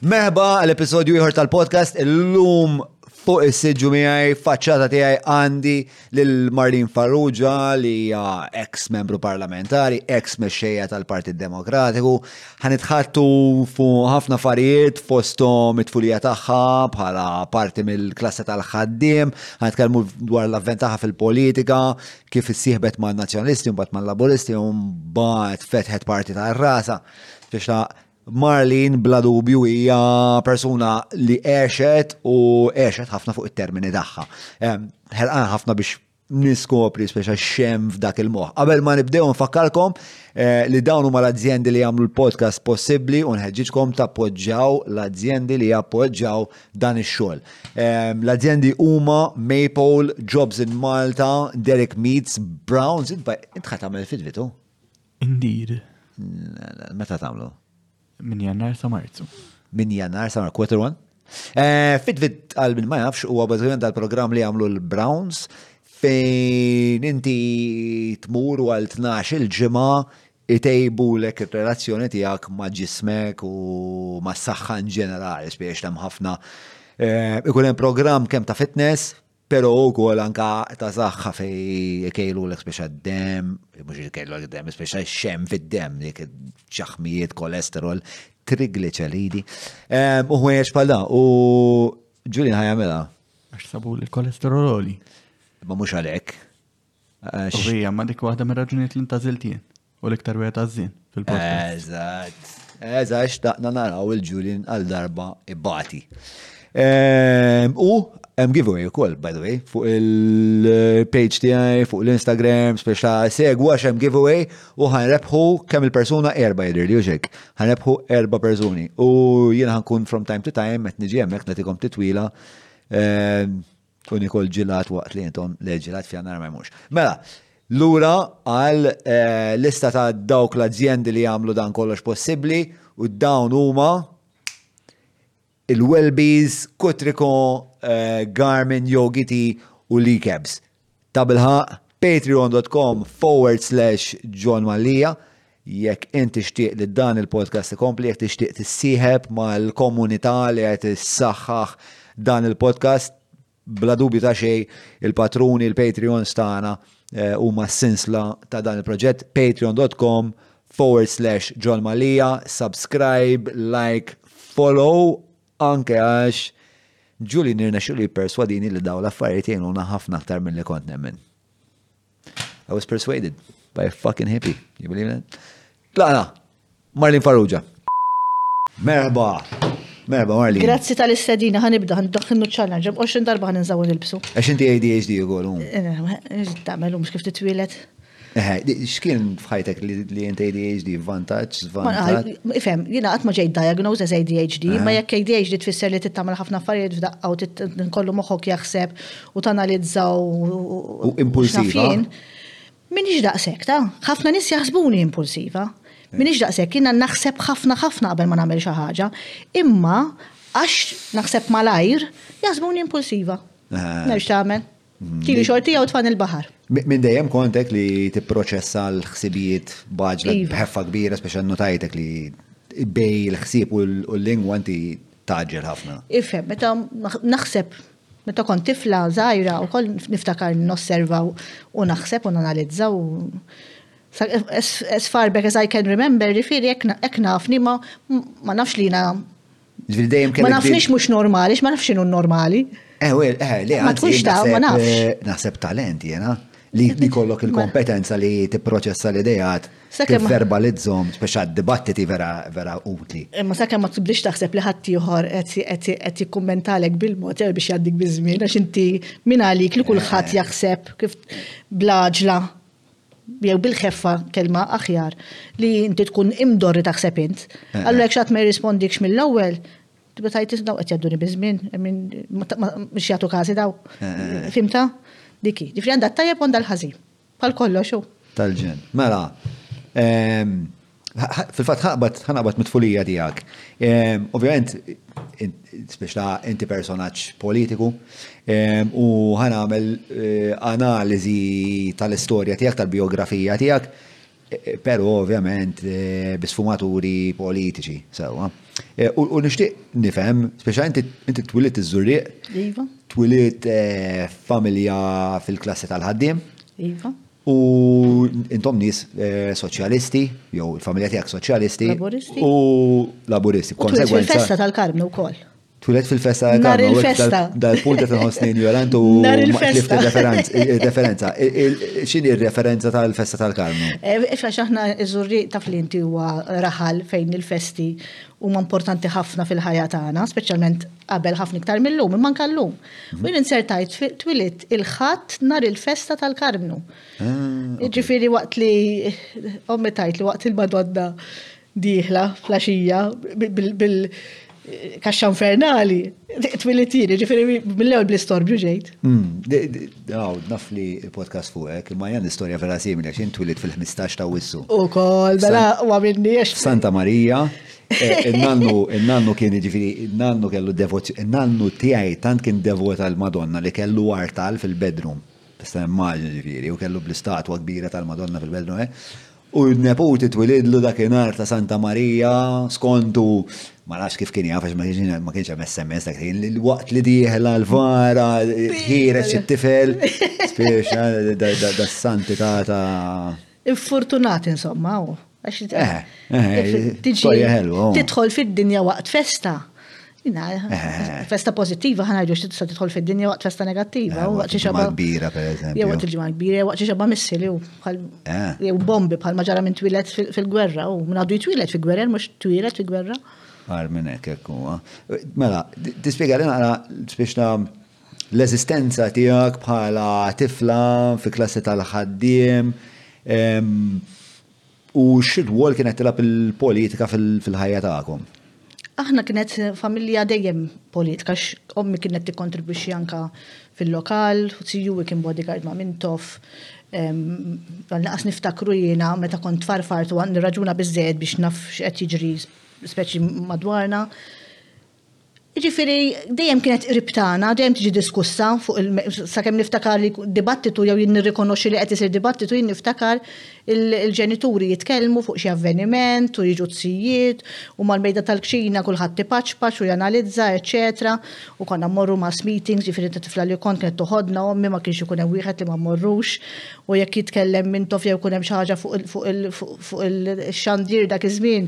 Merħba għal episodju ieħor tal-podcast illum fuq is-siġġu miegħi faċċata tiegħi għandi lil Marlin Farrugia li hija ex membru parlamentari, ex mexxejja tal-Partit Demokratiku. Ħanitħattu fuq ħafna affarijiet fosthom it-tfulija tagħha bħala parti mill-klassa tal-ħaddiem, ħanitkellmu dwar l-avvent tagħha fil-politika, kif issieħbet man-Nazzjonalisti, mbagħad mal-Laburisti, u mbagħad fetħet parti tar-rasa biex Marlene bla dubju hija persuna li għexet u għexet ħafna fuq it-termini tagħha. Ħelqan ħafna biex niskopri speċa xem f'dak il-moħ. Qabel ma nibdew nfakkarkom eh, li dawn huma l-azjendi li jagħmlu l-podcast possibbli u nħeġġiġkom tappoġġaw l-azjendi li jappoġġaw dan ix-xogħol. L-azjendi huma Maple, Jobs in Malta, Derek Meats, Browns, intħat għamel fil-vitu. Indeed. Meta tagħmlu? Minn Jannar sa Marzu. Minn Jannar sa Marzu, quarter one? Eh, Fitbit għal minn ma jafx huwa bażikament dal-programm li għamlu l-Browns fejn inti tmur għal 12 il-ġimgħa itejbu lek il-relazzjoni tijak ma ġismek u ma s-saxħa in ġenerali, spiex tam ħafna. Eh, ikun hemm programm kemm ta' fitness, Pero wkoll anka ta' saħħa fej ikejlulek speċa d-dem, mhux ikejlulek d-dem, speċa xem fid-dem dik ċaħmijiet, kolesterol, trigliċeridi. Ehm, u ħwejjeġ bħal da, u Ġulin ħajamela. Għax sabu l-kolesterol oli. Ma mhux għalhekk. U hija ma dik waħda mir-raġunijiet li ntażilt jien u l-iktar wieħed għażżien fil-podcast. Eżatt. Eżatt, xtaqna naraw il-Julian għal darba ibati. Ehm, u hemm giveaway ukoll, by the way, fuq il-page tiegħi, fuq l-Instagram, speċa segwu għax hemm giveaway u ħanrebħu kemm il-persuna erba' jidher li uxek. Ħanrebħu erba' persuni. U jiena ħankun from time to time qed niġi hemmhekk nagħtikom titwila. Ehm, U Nicole ġilat waqt li intom le ġilat f'jannar ma jmux. Mela, lura għal eh, lista ta' dawk l-azjendi li jagħmlu dan kollox possibbli u dawn huma il-Welbies, Kutriko, eh, Garmin, Yogiti u Lee Cabs. Tabilħaqq, patreon dot com forward slash John Mallia Jekk int tixtieq li dan il-podcast ikompli, jekk tixtieq tissieħeb mal-komunità li qed issaħħaħ dan il-podcast, bla dubju ta' xejn il-patruni, il-Patreons tagħna eh, huma s-sinsla ta' dan il-proġett patreon.com forward slash John Malija, subscribe, like, follow Anke għax Julian irnexxielu jipperswadini li dawn l-affarijiet jgħinuna ħafna aktar milli kont nemmen. I was persuaded by a fucking hippie, you believe that? Tlaqna, Marlin Farrugia. Merħba, merħba Marlin. Grazzi tal-istedina, ħanibda, ħandaħħinu ċarna, ġem 20 darba ħaninżaw nilbsu. Għax inti ADHD u għolu. Tamelu, mux kif titwilet. X'kien f'ħajtek li jent ADHD, vantaġġ, vantaġġ? Ifhem, jiena qatt ma ġejt diagnosed as ADHD, ma jekk ADHD tfisser li tittamel ħafna affarijiet f'daqqa u tkollu moħħok jaħseb u tanalizza u impulsiva. Minix daqshekk ta' ħafna nies jaħsbuni impulsiva. Minix daqshekk jiena naħseb ħafna ħafna qabel ma nagħmel xi ħaġa, imma għax naħseb malajr jaħsbuni impulsiva. Nerġ' tagħmel. Tiri xogħol tiegħu tfan il-baħar. Minn dejjem kontek li tipproċessa l-ħsibijiet baġla iva. bħeffa kbira, speċjal notajtek li bej l-ħsieb u l-lingwa inti taġġel ħafna. Ifhem, meta naħseb meta kont tifla żgħira u koll niftakar nosserva u naħseb u nanalizza u as far back as I can remember, rifiri ek nafni ma nafx li na Ma nafx mhux normali, ma nafx x'inhu normali. Eh, eh, li Ma tkunx ta' ma nafx. Eh, naħseb talent jena li jkollok il-kompetenza li tipproċessa l-idejat verbalizzom, speċa dibattiti vera vera utli. Eh, ma sakemm ma tibdix taħseb li ħadd ieħor qed jikkummentalek bil-mod jew biex jgħaddik biż-żmien għax inti minn għalik li kulħadd jaħseb kif blaġla jew bil-ħeffa kelma aħjar li inti tkun imdorri taħseb int. Eh. Allura jekk xatt ma jirrispondikx mill-ewwel, tibda tajt daw qed jadduni biżmien, mhux jagħtu każi daw. Eh, eh, Fimta? Diki. Ġifri għandha tajjeb għandha l-ħażin. Bħal kollox Tal-ġen. Mela, ehm, Fil-fatt ħaqbad ħanaqbad mit-tfulija tiegħek. Ehm, ovvjament, biex ta' inti personaġġ politiku ehm, u ħanagħmel eh, analiżi tal-istorja tiegħek, tal-biografija tiegħek, eh, però ovvjament eh, bisfumaturi politiċi, sewwa. U nixtieq nifhem, speċa inti twilit iż-żurrieq, iva. twilit familja fil-klassi tal-ħaddiem, iva. U intom nies eh, soċjalisti, jew il-familja tiegħek soċjalisti. Laburisti. U laburisti. Twilet fil-festa tal-karmi u koll. Twilet fil-festa tal-karmi. Nar il-festa. Dal-punt qed nħossni ignorant u Nar il-festa. Referenza. X'inhi r-referenza tal-festa tal-karmi? Eh, Ifra x'aħna iżurri ta' flinti huwa raħal fejn il-festi huma importanti ħafna fil-ħajja tagħna, speċjalment qabel ħafna iktar mill-lum, imma nkallum. U jien insertajt, twilit il-ħadd nar il-festa tal-Karmnu. Ah, Ġifiri waqt li, ommi tajt li waqt il-Madonna diħla, flasġija, bil-kaxxa infernali, twilit jien, ġifiri mill-ewel bl-istorbju ġejt. Hmm, daw, naf li podcast fuqek, ma jan istorja vera simili, xin twilit fil-15 ta' wissu. U kol, bela, u għamilni Santa Marija. Il-nannu kien ġifiri, il-nannu kellu devot, il-nannu tijaj tant kien devota l-Madonna li kellu artal fil-bedroom. Tista' immaġin ġifiri, u kellu bl-istatwa kbira tal-Madonna fil-bedroom. Eh? U n-neputi twilidlu dakinhar ta' Santa Marija, skontu, ma nafx kif kien jaf, ma kienx hemm SMS dak kien, waqt li dieħla l-vara, ħiereġ it-tifel, spiex, da s-santi ta' Infurtunati insomma, u. Għax eh, eh, tidħol fid-dinja waqt festa. Eh. Festa pozittiva ħana ġu xi tista' tidħol fid-dinja waqt festa negattiva. Eh, waqt xi xabba kbira pereżempju. Jew waqt il-ġimgħa kbira, waqt xi xabba missili u bħal eh. jew bombi bħal maġara minn twilet fil-gwerra u minn għadu jitwilet fil-gwerra mhux twilet fil-gwerra. Għar minn hekk hekk huwa. Mela, tispjega li naqra biex ta' L-eżistenza tiegħek bħala tifla fi klassi tal-ħaddiem u x'rwol kienet tilgħab il-politika fil-ħajja tagħkom? Aħna kienet familja dejjem politika, ommi kienet tikkontribwixxi anke fil-lokal, tijuwi kien bodyguard ma' Mintoff. Għal-naqas niftakru jiena meta kont farfart u għandi raġuna biżżejjed biex naf x'qed jiġri speċi madwarna. Jiġifieri, dejjem kienet qrib tagħna, dejjem tiġi diskussa fuq il, sakemm niftakar li dibattitu jew jien nirrikonoxxi li qed isir dibattitu jien niftakar il-ġenituri jitkellmu fuq xi avveniment u jiġu t-tzijiet u mal-mejda tal-kċina kulħadd ipaċpaċ u janalizza eċċetera u konna mmorru mass meetings, jiġifieri inti tifla li kont kienet toħodna ommi ma kienx ikun hemm wieħed li ma mmorrux u jekk jitkellem Mintoff jew ikun hemm xi ħaġa fuq il-xandir dak iż-żmien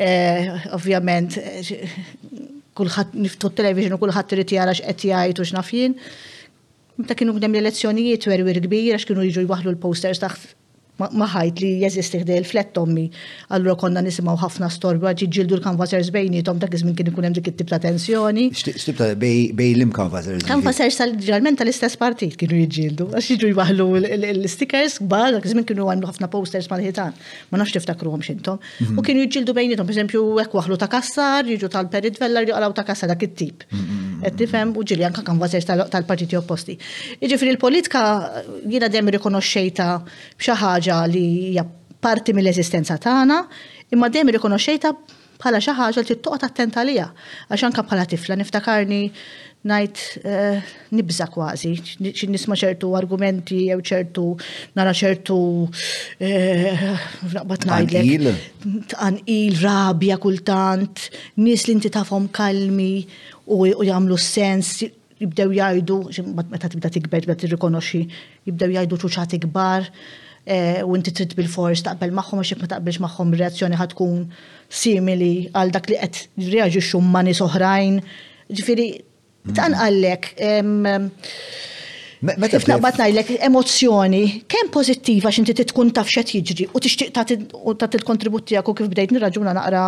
Eh, ovvjament, kulħadd niftu television u kulħadd irid jara x'qed jgħid u x'naf jien. Meta kienu għdem l-elezzjonijiet werwir kbir għax kienu jiġu jwaħlu l-posters taħt maħajt li jeżisti ħdej il-flet tommi. Allura konna nisimgħu ħafna storbi għad jiġġieldu l-kanvasers bejnietom dak iż-żmien kien ikun hemm dik it-tip ta' tensjoni. X'tib ta' bej l-im kanvasers? Kanvasers tal-ġerment tal-istess partit kienu jiġġieldu għax jiġu jwaħlu l-stickers kbar dak iż-żmien kienu għamlu ħafna posters mal-ħitan. Ma nafx tiftakruhomx intom. U kienu jiġġieldu bejnietom, pereżempju, hekk waħlu ta' kassar, jiġu tal-perit vella jriqalaw ta' kassar dak it-tip. Qed tifhem u ġieli anke kan vażex tal-partiti opposti. Jiġifieri l-politika jiena dejjem irrikonoxxejta b'xi ħaġa li hija parti mill-eżistenza tagħna, imma dejjem irrikonoxxejta bħala xi ħaġa li trid toqgħod attent għaliha. Għax anke bħala tifla niftakarni ngħid eh, nibża kważi, xi nisma' ċertu argumenti jew ċertu nara ċertu eh, naqbad ngħidlek. Tqanqil, rabja kultant, nies li inti tafhom kalmi u jagħmlu sens, Jibdew jgħidu, meta tibda tikber, tibda tirrikonoxxi, jibdew jgħidu ċuċati kbar u inti trid bilfors taqbel magħhom għax jekk ma taqbilx magħhom ir-reazzjoni ħa tkun simili għal dak li qed jirreaġixxu ma' nies oħrajn. Ġifieri, tanqallek. Meta kif naqbad ngħidlek emozzjoni kemm pożittiva x'inti tkun taf x'qed jiġri u tixtieq tagħti l-kontribut tiegħek u kif bdejt nirraġuna naqra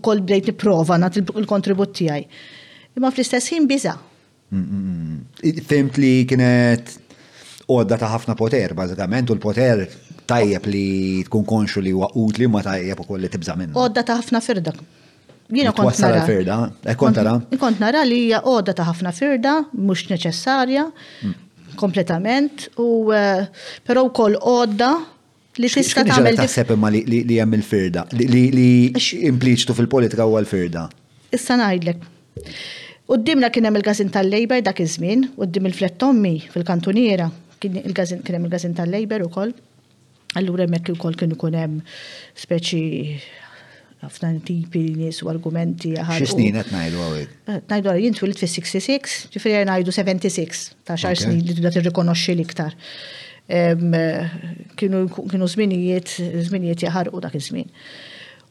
wkoll bdejt nipprova nagħti l-kontribut tiegħi. Imma fl-istess ħin biża. Fimt li kienet għodda ta' ħafna poter, bażikament, u l-poter tajjeb li tkun konxu li huwa utli ma tajjeb ukoll li tibża' minnu. Għodda ta' ħafna firda. Jiena kont nara. firda, eh, kont nara. Kont nara li hija għodda ta' ħafna firda, mhux neċessarja, mm. kompletament, u eh, però wkoll għodda li tista' tagħmel. Taħseb imma li hemm il-firda, li impliċtu fil-politika huwa l-firda. Issa ngħidlek. Qudiemna kien hemm il-każin tal-Labor dak iż-żmien, quddiem il-flett ommi fil-kantuniera, kien hemm il-każin tal-Labor ukoll. Allura hemmhekk ukoll kien ikun hemm speċi ħafna tipi li nies u argumenti jaħarqu. Xi snin qed ngħidu hawnhekk? Eh, ngħidu għal jien twilit fis-66, ġifieri ngħidu 76 ta' xar snin li tibda tirrikonoxxi l-iktar. Kienu żminijiet, żminijiet jaħarqu dak iż-żmien.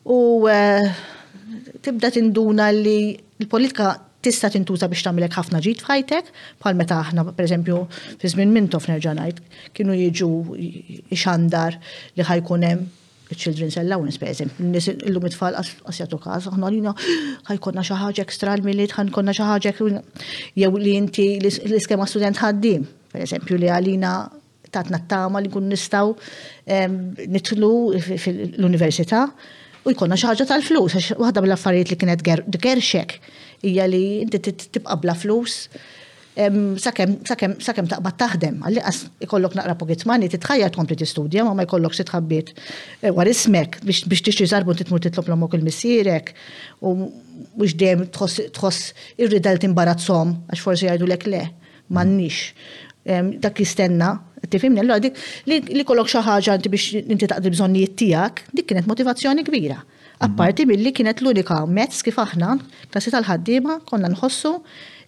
U eh, tibda tinduna li l-politika tista' tintuża biex tagħmilek ħafna ġid f'ħajtek, bħal meta aħna pereżempju fi żmien mintof nerġa' ngħid, kienu jiġu ixandar li ħajkun hemm Iċ-Children's Allowance, pereżempju, n-nies illum it-tfal qas jagħtu każ, aħna għalina ħa jkollna xi ħaġa ekstra l-milied, ħa nkollna xi ħaġa jew li inti l-iskema student ħaddiem, pereżempju li għalina tatna t-tama li nkun nistgħu ehm, nitlu fil-università u jkollna xi ħaġa tal-flus, għax waħda mill-affarijiet li kienet gerxek hija li inti tibqa' bla flus Sakemm taqbad taħdem, għall-inqas ikollok naqra pocket money, titħajjar tkompli tistudja ma ma jkollokx it-tħabbiet war ismek biex tixtri żarbun trid tmur titlob l-ommok u l-missierek u mhux dejjem tħoss ir-rida li timbarazzhom għax forsi jgħidulek le, m'għandniex. Dak jistenna, tifhimni, allura dik li jkollok xi ħaġa inti biex inti taqdi l-bżonnijiet tiegħek, dik kienet motivazzjoni kbira. Apparti milli kienet l-unika mezz kif aħna, klassi tal-ħaddiema, konna nħossu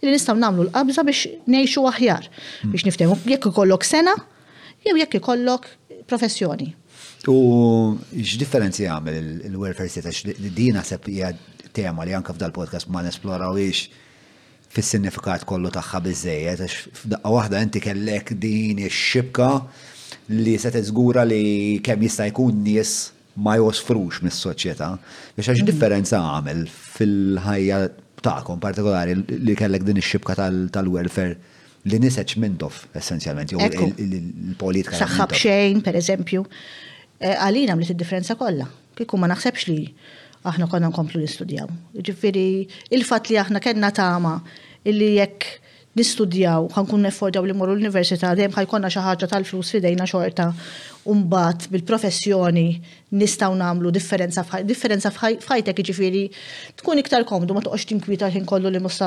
li nistgħu nagħmlu l-qabża biex ngħixu aħjar, biex niftehmu jekk ikollok sena jew jekk ikollok professjoni. U x'differenzi jagħmel il-welfare state għax din naħseb hija tema li anke f'dal-podcast ma nesplorawiex fis-sinifikat kollu tagħha biżejjed għax f'daqqa waħda inti kellek din ix-xibka li se tiżgura li kemm jista' jkun nies ma jgħożfrux mis-soċjetà, biex għax x'differenza għamel fil-ħajja tagħkom partikolari li kellek din ix-xibka tal-welfare li niset x'Mintoff essenzjalment, jew il-politika. Saħħa b'xejn, pereżempju. Għalina għamlet id-differenza kollha. Kieku ma naħsebx li aħna konna nkomplu nistudjaw. Ġifieri, il-fatt li aħna kellna tama illi jekk nistudjaw, ħa nkunu effordjaw li mmorru l-università, dejjem ħa jkollna xi ħaġa tal-flus f'idejna xorta u mbagħad bil-professjoni nistgħu nagħmlu differenza differenza f'ħajtek jiġifieri tkun iktar komdu ma toqgħodx tinkwieta l-ħin kollu li mhux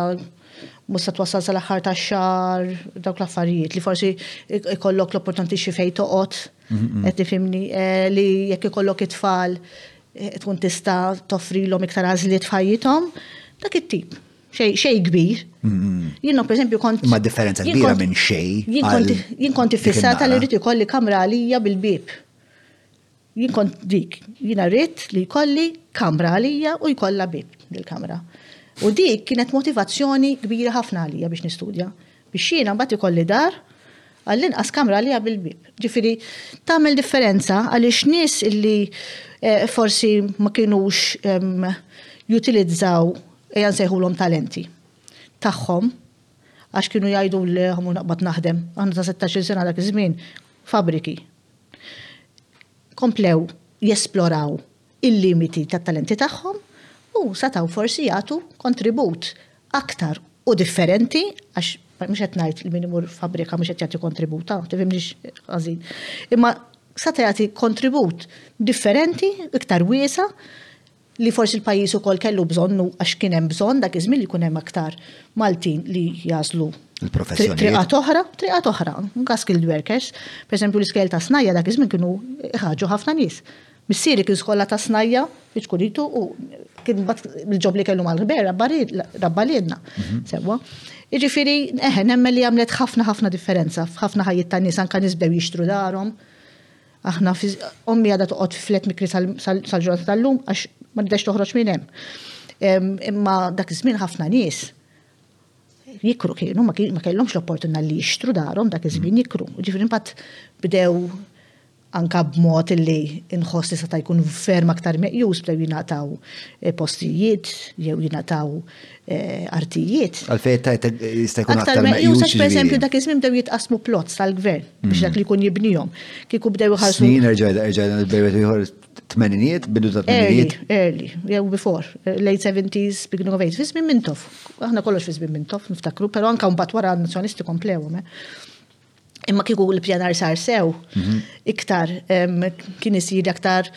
mhux se twassal sal-aħħar tax-xahar dawk l-affarijiet li forsi ikollok l-opportunità xi fejn toqgħod mm-hmm. qed tifhimni eh, li jekk ikollok it-tfal eh, tkun tista' toffrilhom iktar għażliet f'ħajjithom dak it-tip. Xej kbir. Jiena pereżempju kont. Ma differenza kbira minn xej. Jien kont fissata li rrid ikolli kamra għalija bil-bib. Jien kont dik, jiena rrid li jkolli kamra għalija u jkollha bib dil-kamra. U dik kienet motivazzjoni kbira ħafna għalija biex nistudja. Biex jiena mbagħad ikolli dar, għall-inqas kamra għalija bil-bieb. Ġifieri tagħmel differenza għaliex nies li forsi ma kinux jutilizzaw, ejja nsejħulhom talenti tagħhom, għax kienu jgħidu le mhux naqbad naħdem, aħna ta' sittax-il sena dak iż-żmien, fabbriki. Komplew jesploraw. il-limiti tat-talenti tagħhom u setgħu forsi jagħtu kontribut aktar u differenti, għax mhux qed ngħid li min imur fabbrika mhux qed jagħti kontribut, ma tifhimnix ħażin. Imma seta' jagħti kontribut differenti, iktar wiesa' li forsi l-pajjiż ukoll kellu bżonnu għax kien hemm bżonn dak iż-żmien li jkun hemm aktar Maltin li jagħżlu triqat oħra, triqat oħra, anka skilled workers, pereżempju l-iskejl ta' snajja dak iż-żmien kienu iħaġġu ħafna nies. Missieri kien skolla ta' snajja' fi Ċkuritu u kien mbagħad il-ġob li kellu mal-ħbier rabba lilna. Sewwa. Jiġifieri, eħe, nemmen li għamlet ħafna ħafna differenza f'ħafna ħajjiet ta' nies anke nies bdew jixtru darhom. Aħna fi, ommi għadha toqgħod fi flat mikri sal-ġurnata tal-lum għax ma tibdex toħroġ minn hemm. Imma dak iż-żmien ħafna nies jikru kienu, ma kellhomx l-opportunità li jixtru darhom dak iż-żmien jikru. Jiġifieri mbagħad bdew anke b'mod li nħoss li seta' jkun ferm aktar meqjus bdew jingħataw postijiet jew jingħataw artijiet. Għalfejn qed tgħid jista' jkun aktar meqjus. Għax pereżempju dak iż-żmien bdew jitqassmu plots tal-gvern biex dak li jkun jibnihom. Kieku bdew iħallsu. Snin erġa' erġa' bejwet ieħor tmeninijiet, bidu ta' tmeninijiet. Early, jew before, late 70s, beginning of 80s, fi żmien Mintoff. Aħna kollox fi żmien Mintoff niftakru, però anke mbagħad wara n-Nazzjonisti komplewhom. Imma kieku l-pjanar sar sew, mhm. iktar kien isir aktar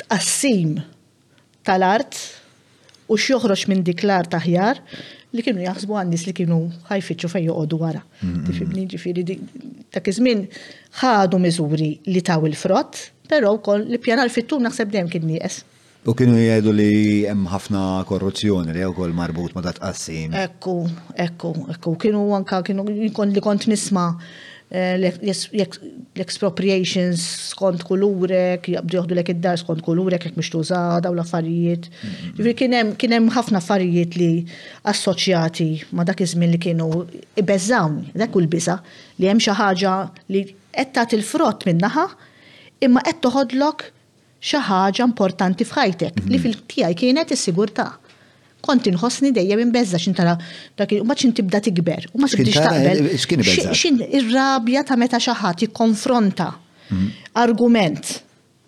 tqassim tal-art u x'joħroġ minn dik l-art aħjar li kienu jaħsbu għandis li kienu ħajfiċu fej joqogħdu wara. Mhm. Tifibni ġifiri dak iż-żmien ħadu miżuri li taw il-frott, però wkoll li pjanar fit-tul naħseb dejjem kien nieqes. U kienu jgħidu li hemm ħafna korruzzjoni li wkoll marbut ma' dat qassim. Ekku, ekku, ekku. Kienu anka kienu jkun li kont nisma' eh, l-expropriations skont kulurek, jabdu joħdu lek id-dar skont kulurek jekk mhux tuża daw l-affarijiet. Ġifieri kien hemm ħafna affarijiet li assoċjati ma' dak iż-żmien li kienu ibeżżawni, dak kull biża li hemm xi ħaġa li qed tagħti l-frott minn naħa imma qed toħodlok xi ħaġa importanti f'ħajtek li fil tiegħi kienet is-sigurtà. Kont inħossni dejjem imbeżża x'in tara dak u ma x'in tibda tikber u ma tibdix taqbel. X'in ir-rabja ta' meta xi ħadd jikkonfronta mhm. argument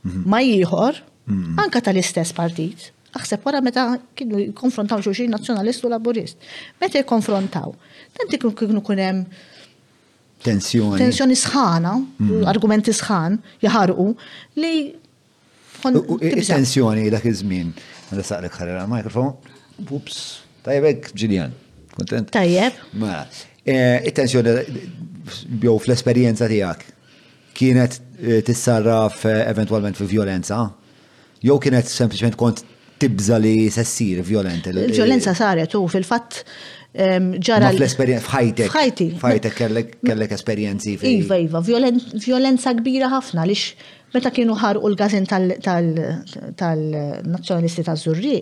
mhm. ma ieħor mhm. anka tal-istess partit. Aħseb wara meta kienu jikkonfrontaw xulxin nazzjonalist u laburist. Meta jikkonfrontaw, tant kienu kun hemm tensjoni. Tensjoni sħana, mm. argumenti sħan, jaħarqu li. Tensjoni dak iż-żmien, għandha saqlek ħarra mikrofon, ups, tajbek ġiljan, kontent? Tajjeb. Mela, eh, it-tensjoni jew fl-esperjenza tiegħek kienet tissarraf eventwalment fi vjolenza jew kienet sempliċement kont tibża li se ssir vjolenti? Il-vjolenza saret u fil-fatt ġara. Fl-esperjenza f'ħajtek. F'ħajti. F'ħajtek kellek esperjenzi. Iva, iva, vjolenza kbira ħafna lix meta kienu ħarqu l-gazin tal-nazzjonalisti ta' Zurri.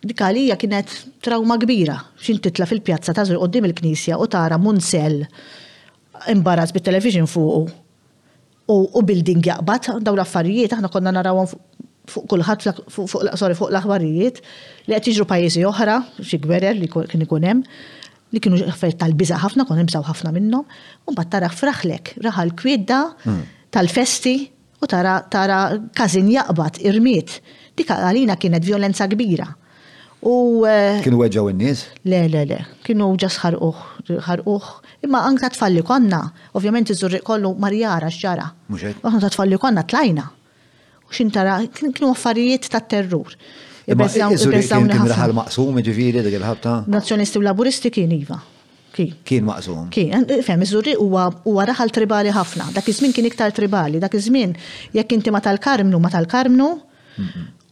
Dik għalija kienet trauma kbira xin titla fil-pjazza ta' Zurri qoddim il-knisja u tara munsel Imbaraz bit-television fuqu u building jaqbad, dawn l-affarijiet aħna konna narawhom fuq kulħadd sorry fuq l-aħbarijiet li qed jiġru pajjiżi oħra, xi gwerer li kien ikun hemm li kienu affarijiet tal-biża' ħafna, konna nibżgħu ħafna minnhom, u mbagħad tara f'raħlek, raħal kwietda hmm. tal-festi, U tara, tara cousin jaqbad irmied. Dik għalina kienet vjolenza kbira. U. Kienu weġġgħu n-nies? Le, le, le. Kienu just ħarquh, ħarquh. Imma anke tat-tfal li konna, ovvjament iż-Żurrieq kollu mar jara x'ġara. Mhux hekk? Aħna tat-tfal li konna tlajna. U x'in tara, kienu affarijiet tat-terrur. Ibeżżgħu, ibeżżgħu. Kien raħal maqsum, jiġifieri dik il-ħabta? Nazzjonisti u Laburisti kien iva. kien maqsum. Fhem, iż-Żurrieq huwa huwa raħal tribali ħafna. Dak iż-żmien kien iktar tribali. Dak iż-żmien jekk inti ma' tal-Karmnu, ma' tal-Karmnu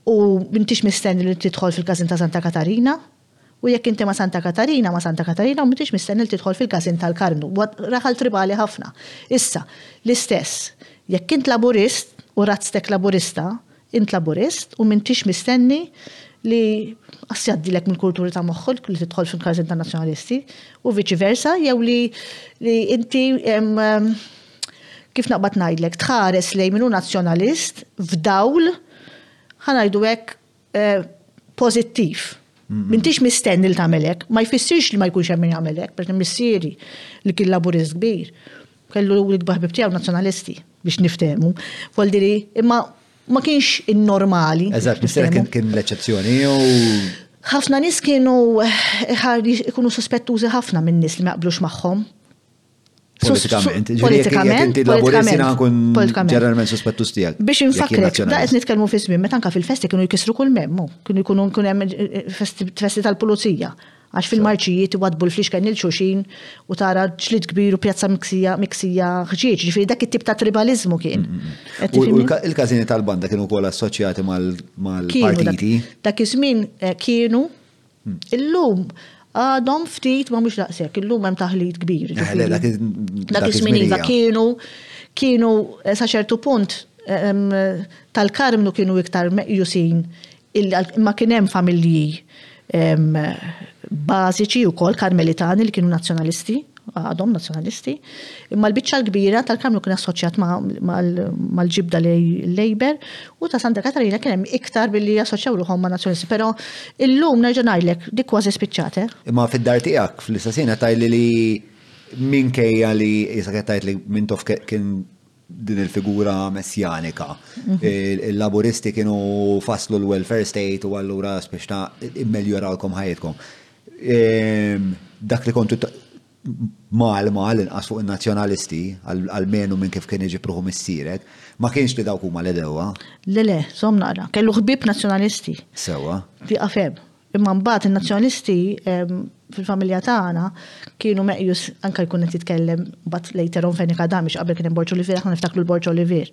u m'intix mistenni li tidħol fil-każin ta' Santa Katarina, u jekk inti ma' Santa Katarina, ma' Santa Katarina u m'intix mistenni li tidħol fil-każin tal-Karmnu. Huwa raħal tribali ħafna. Issa, l-istess, jekk int Laburist u razztek Laburista, Int Laburist u m'intix mistenni li qas jgħaddilek mill-kulturi ta' moħħok li tidħol fil-każin tan-Nazzjonalisti u viċi versa jew li li inti kif naqbad ngħidlek tħares lejn min hu Nazzjonalist f'dawl ħa ngħidu hekk pożittiv. M'intix mistenni li tagħmel hekk. Ma jfissirx li ma jkunx hemm min jagħmel hekk, pereżempju missieri li kien Laburist kbir Kellu l-ikbar ħbieb tiegħu Nazzjonalisti biex niftehmu. Wall diri, imma ma kienx in-normali. Eżatt, mister kien kien l-eċċezzjoni jew Ħafna nies kienu ikunu suspettużi ħafna minn nies li ma jaqblux magħhom. Politikament, politikament, politikament, ġeneralment suspettuż tiegħek. Biex infakrek, da qed nitkellmu fi żmien meta anke fil-festi kienu jkissru kull memmu, kienu jkunu nkun hemm festi tal-pulizija. Għax fil-marċijiet iwaddbu l-fliexken lil xulxin u tara ġlied kbir u pjazza miksija miksija ħġieġ, ġifieri dak it-tip ta' tribaliżmu kien. Il-każini tal-banda kienu wkoll assoċjati mal-partiti. Dak iż-żmien eh, kienu hmm. illum għadhom ftit ma mhux daqshekk, illum hemm taħlit kbir. Eh, dak iż-żmien iva kienu kienu eh, sa ċertu punt tal-karmnu kienu iktar meqjusin Imma kien hemm familji bażiċi wkoll Karmelitani li kienu Nazzjonalisti, għadhom Nazzjonalisti, imma l-biċċa l-kbira tal-Karmelu kien assoċjat mal-ġibda lejber u ta' Santa Katarina kien hemm iktar billi jassoċjaw ruħhom ma' Nazzjonalisti, però illum nerġa' ngħidlek dik kważi spiċċat, eh. Imma fid-dar tiegħek fl-istess ħin qed tgħidli li minkejja li Isak qed tgħid li Mintoff kien din il-figura messjanika. Il-laburisti kienu faslu l-welfare state u allura biex ta' immeljoralkom ħajitkom. Ehm, dak li kontu mal mal inqas fuq il-nazjonalisti, għal-menu minn kif kien iġi pruħu missirek, ma kienx li dawk huma l-edewa. Le, le, som naqra, kellu ħbib nazjonalisti. Sewa. Ti għafem. Imma mbagħad in-Nazzjonisti fil-familja tagħna kienu meqjus anke jkun qed jitkellem mbagħad later on fejn ikadam biex qabel kien hemm Borġ Olivier aħna niftakru l-Borġ Olivier.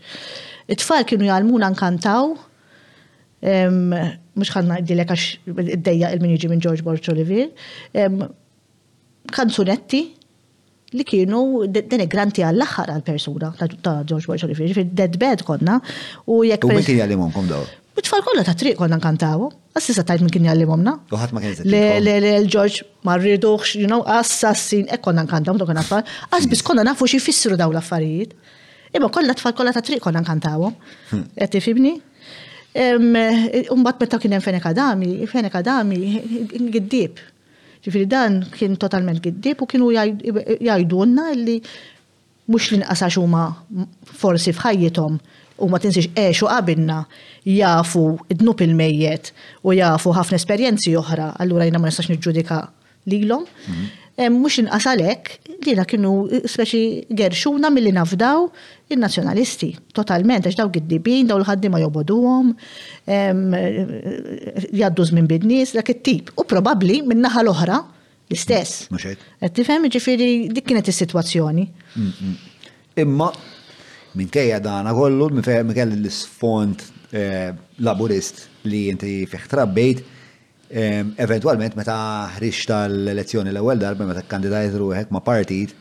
It-tfal kienu jgħallmuna nkantaw mhux ħa ngħidilek għax iddejjaq il-min jiġi minn Ġorġ Borġ Olivier kanzunetti li kienu denigranti għall-aħħar għall-persuna ta' George Boy Xorif, ġifir dead bad konna, u jekk. U minn kien jgħallimhomkom daw? U tfal kollha ta' triq konna nkantawu, għassisa tajt minn kien jgħallimhomna. U ħadd ma kien Le, le, le, l-George ma rridux, you know, assassin, ek konna nkantawu dok affar, għas biss konna nafu xi fissru daw l-affarijiet. Imma kollha tfal kollha ta' triq konna nkantawu. Hmm. Qed tifhimni? Umbat meta kien hemm Fenek Adami, Fenek Adami giddib. Ġifieri dan kien totalment giddieb u kienu jgħidulna li mhux l-inqas għax huma forsi f'ħajjithom huma tinsiex għexu qabilna jafu d-dnub il-mejjet u jafu ħafna esperjenzi oħra, allura jiena ma nistax niġġudika lilhom. Mhux l-inqas għalhekk li jiena kienu speċi gerxuna milli nafdaw In-Nazzjonalisti, totalment, għax dawk id-dibin, dawn il-ħaddiema jobogħduhom, jgħaddu żmien bin-nies, dak it-tip. U probabbli min-naħa l-oħra l-istess. Mhux hekk. Qed tifhem, jiġifieri dik kienet is-sitwazzjoni. Imma minkejja dana kollu, minkejja l-isfond eh, laburist li inti fih trabbejt, Eventwalment meta ħriġt tal-elezzjoni l-ewwel darba meta kkandidajt ruħek ma' partit,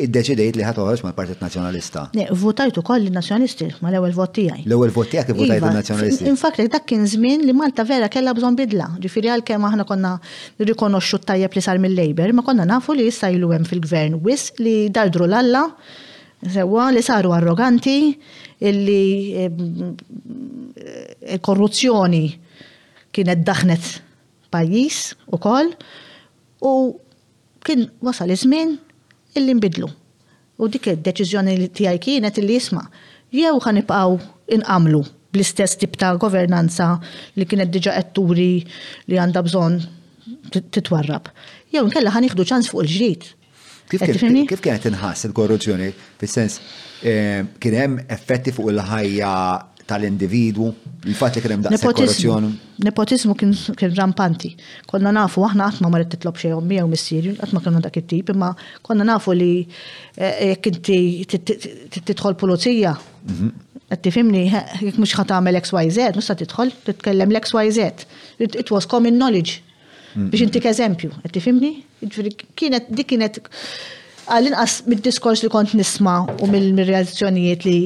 iddeċidejt li ħa toħroġ mal-Partit Nazzjonalista. Le, vvutajt ukoll lin-Nazzjonalisti mal-ewwel vot tiegħi. L-ewwel vot tiegħek ivvutajt lin-Nazzjonalisti? Iva. Infakrek dak kien żmien li Malta vera kellha bżonn bidla. Ġifieri għalkemm aħna konna nirrikonoxxu t-tajjeb li sar mil-Labour, imma konna nafu li issa ilu hemm fil-Gvern wisq li dardru l-alla, sewwa, li saru arroganti, illi l-korruzzjoni Kienet daħnet pajjiż ukoll u kien wasal iż-żmien illi nbidlu. U dik id-deċiżjoni tiegħi kienet illi isma' jew ħa nibqgħu inqammlu bl-istess tip ta' governanza li kienet diġà qed turi li għandha bżonn titwarrab jew inkella ħa nieħdu ċans fuq il-ġdid Kif kienet inħass il-korruzzjoni? Fis-sens, eh, kien hemm effetti fuq il-ħajja tal-individwu, il-fatt li kien hemm daqshekk korruzzjoni. Nepotismu kien rampanti. Konna nafu aħna qatt ma maret titlob xejn ommi jew missieri, qatt ma kienu dak it-tip, imma konna nafu li eh, jekk inti tidħol pulizija, mhm. qed tifhimni, jekk mhux ħadd tagħmel XYZ, mhux se tidħol, titkellem l-XYZ. It was common knowledge. Biex intik eżempju, qed tifhimni? Jiġifieri kienet dik kienet għall-inqas mid-diskors li kont nisma' u mill-reazzjonijiet li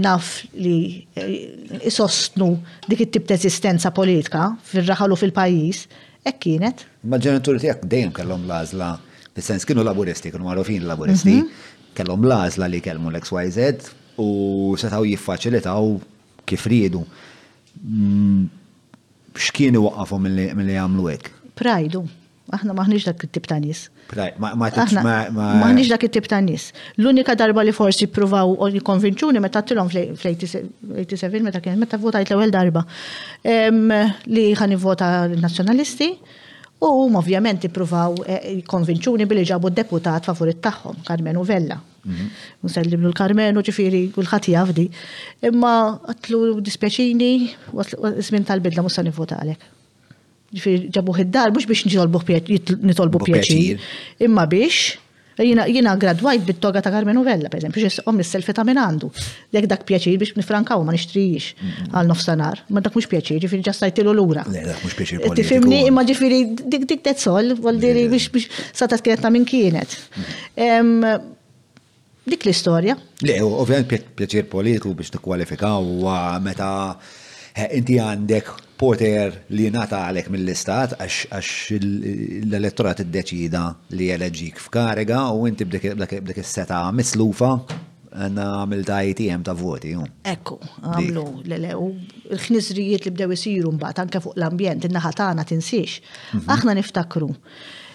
naf li eh, isostnu dik it-tip ta' eżistenza politika fir-raħal u fil-pajjiż, hekk kienet. Ma ġenituri tiegħek dejjem kellhom l-għażla, fis-sens kienu laburisti, kienu magħrufin laburisti, mhm. kellhom l-għażla li kellmu l-XYZ u setgħu jiffaċilitaw kif riedu. Mm, X'kien iwaqqafhom milli jagħmlu hekk? Pride hu. Aħna maħniex dak it-tip ta' nies. Pride, ma ma tibx ma. Maħniex dak it-tip ta' nies. L-unika darba li forsi pruvaw u jikkonvinċuni meta tilhom fl-87 meta kien meta votajt l-ewwel darba li ħan ivvota l-Nazzjonalisti u huma ovvjament ippruvaw jikkonvinċuni billi ġabu d-deputat favorit tagħhom, Karmenu Vella. Nsellimlu l-Karmenu ġifiri kulħadd jaf di. Imma għatlu dispjaċini żmien tal-bidla mhux se nivvota għalek. Ġifiri ġabuh id-dar mhux biex nitolbu pjaċir, imma biex Jiena gradwajt bit-toga ta' Karmenu Vella, pereżempju, xi sqom lis-selfita minn għandu. Jekk dak pjaċir biex nifrankaw ma nixtrijiex għal nofsanar, ma dak mhux pjaċir, ġifieri ġa stajtilu lura. Le, dak mhux pjaċir politiku. Tifhimni imma ġifieri dik dik that's all, għal diri biex biex satat kienet ta' min kienet. Dik l-istorja. Le, ovvjament pjaċir politiku biex nikkwalifikaw huwa meta eh, inti għandek poter li nata għalek mill-istat għax l-elettorat id-deċida li jeleġik f'kariga u inti b'dik is-seta mislufa Għanna għamil ta' ATM ta' voti, jum. Ekku, għamlu, le le, u l-ħnizrijiet li bdew isiru mbagħad anke fuq l-ambjent, in-naħa tagħna tinsiex. Mhm. Aħna niftakru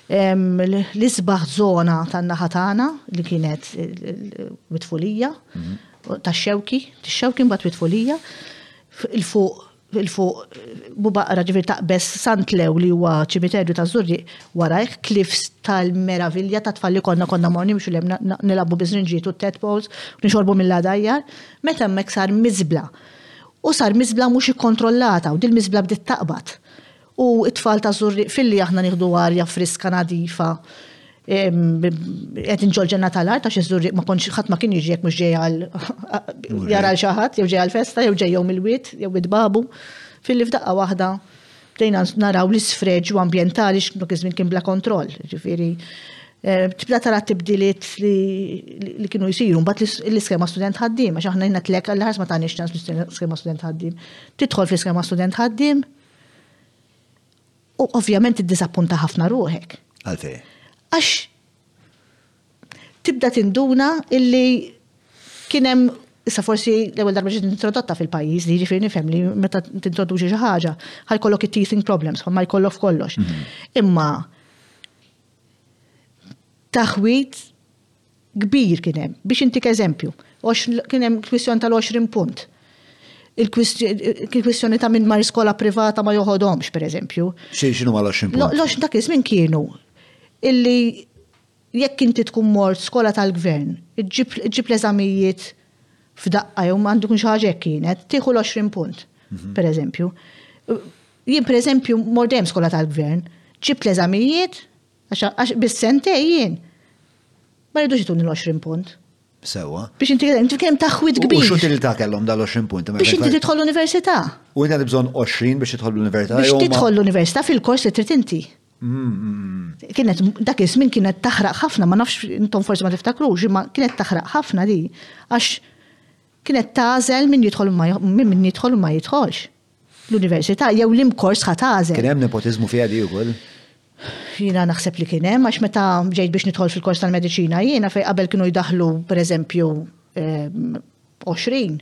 l-isbaħ zona tan-naħa tagħna li kienet mitfulija mhm. ta' xewki, xewki mbagħad mitfulija il-fuq il-fuq Bubaqra ġifieri taqbeż Sant Lew li huwa ċimiterju taż-Żurrieq warajh, cliffs tal-meravilja tat-tfal li konna, konna mmorru nimxu l-hemm nilgħabu biż-żrinġiet u t-tadpoles u nixorbu mill-għadajjar, meta hemmhekk sar miżbla. U sar miżbla mhux ikkontrollata u dil-miżbla bdiet taqbad. U t-tfal ta' Żurrieq filli aħna nieħdu arja friska nadifa qed inġol ġenna tal-art għax iż-Żurrieq ma kontx ħadd ma kien jiġi jekk mhux ġej għal jara l xi ħadd jew ġej għal festa jew ġej jew mill-wied jew wied babu. Filli f'daqqa waħda bdejna naraw l-isfreġ u ambjentali x'dak iż-żmien kien bla kontroll, ġifieri Eh, tibda tara tibdiliet li kienu jisiru, bat l-iskema student ħaddim, għax aħna jina t-lek għall-ħars ma tanix ċans l-iskema student ħaddim. Tidħol fl-iskema student ħaddim, U ovvjament id-disappunta ħafna ruħek. Għalfej. Għax tibda tinduna illi kienem Issa forsi l-ewwel darba ġiet introdotta fil-pajjiż li jiġifieri nifhem li meta tintroduċi xi ħaġa ħajkollok it-teething problems, ma jkollok f'kollox. Mhm. Imma taħwit kbir kien hemm. Biex intik eżempju, kien hemm kwistjoni tal-20 punt. Il-kwistjoni ta' min mar skola privata ma joħodhomx, per eżempju. Xejn xinu ma l-20 punt. Lox dak iż-żmien kienu illi jekk inti tkun mort skola tal-gvern, ġib l-eżamijiet f'daqqa jew għandu kun xi ħaġa hekk kienet, tieħu l-20 punt, mhm. per eżempju. Jien per eżempju mort dejjem skola tal-gvern, ġibt l-eżamijiet Għax bis-sentej jien. Ma rridux ituni l-20 punt. Sewa. Biex inti inti kemm taħwid kbir. Biex inti li ta' kellhom dal-20 punt. Biex inti tidħol l-università. U inti bżonn 20 biex tidħol l-università. Biex tidħol l-università fil-kors li trid inti. Mm, mm, mm. Kienet dak iż-żmien kienet taħraq ħafna, ma nafx intom forsi ma tiftakrux, imma kienet taħraq ħafna li għax kienet tażel min jidħol min jidħol ma jidħolx. l-università jew lim kors ħa tagħżel. Kien hemm nepotiżmu fiha di wkoll? Jiena naħseb li kien hemm għax meta ġejt biex nidħol fil-kors tal-mediċina jiena fejn qabel kienu jdaħlu pereżempju 20 ehm,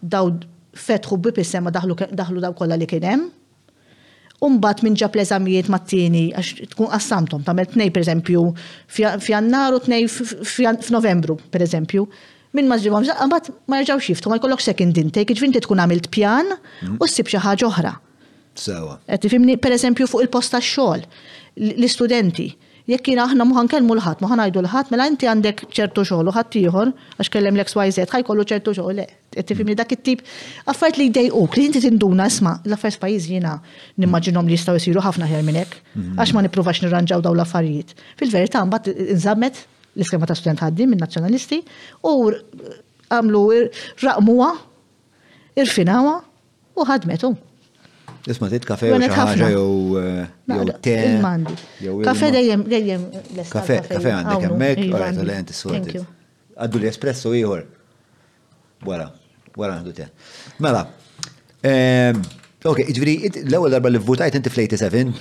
daw fetħu bib is-sema daħlu daħlu daw kollha li kien hemm U mbagħad min ġab l-eżamijiet mat-tieni għax tkun qassamthom, tagħmel tnejn pereżempju f'Jannar u tnejn f'Novembru, pereżempju. Min ma ġibhomx daqqa mbagħad ma jerġgħux jiftħu, ma jkollokx second intake, jiġifieri inti tkun għamilt pjan u ssib xi ħaġa oħra. Sewa. Qed tifhimni? Pereżempju fuq il-post tax-xogħol, l-istudenti. Jekk jiena aħna mhu ħa nkellmu 'l ħadd, mhu ħa ngħidu 'l ħadd, mela inti għandek ċertu xogħol u ħaddieħor, għax kellem l-X, Y, Z, ħa jkollu ċertu xogħol, le. Qed tifhimni? Dak it-tip affarijiet li jdejquk, li inti tinduna, isma', l-affarijiet f'pajjiżi jiena nimmaġinhom li jistgħu jsiru ħafna aħjar minn hekk. Għax ma nippruvax nirranġaw dawn l-affarijiet. Fil-verità mbagħad inżammet l-iskema ta' student ħaddiem min-Nazzjonalisti u għamlu, raqmuha, irfinawha U ħadmet u. Isma trid kafe jew xi ħaġa jew jew te. Kafe dejjem dejjem Kafe kafe għandek hemmhekk, ora ta' lejn tiswed. Għaddu li espresso ieħor. Wara, wara għandu te. Mela. Ok, ġviri, l-ewwel darba li votajt inti fl-87?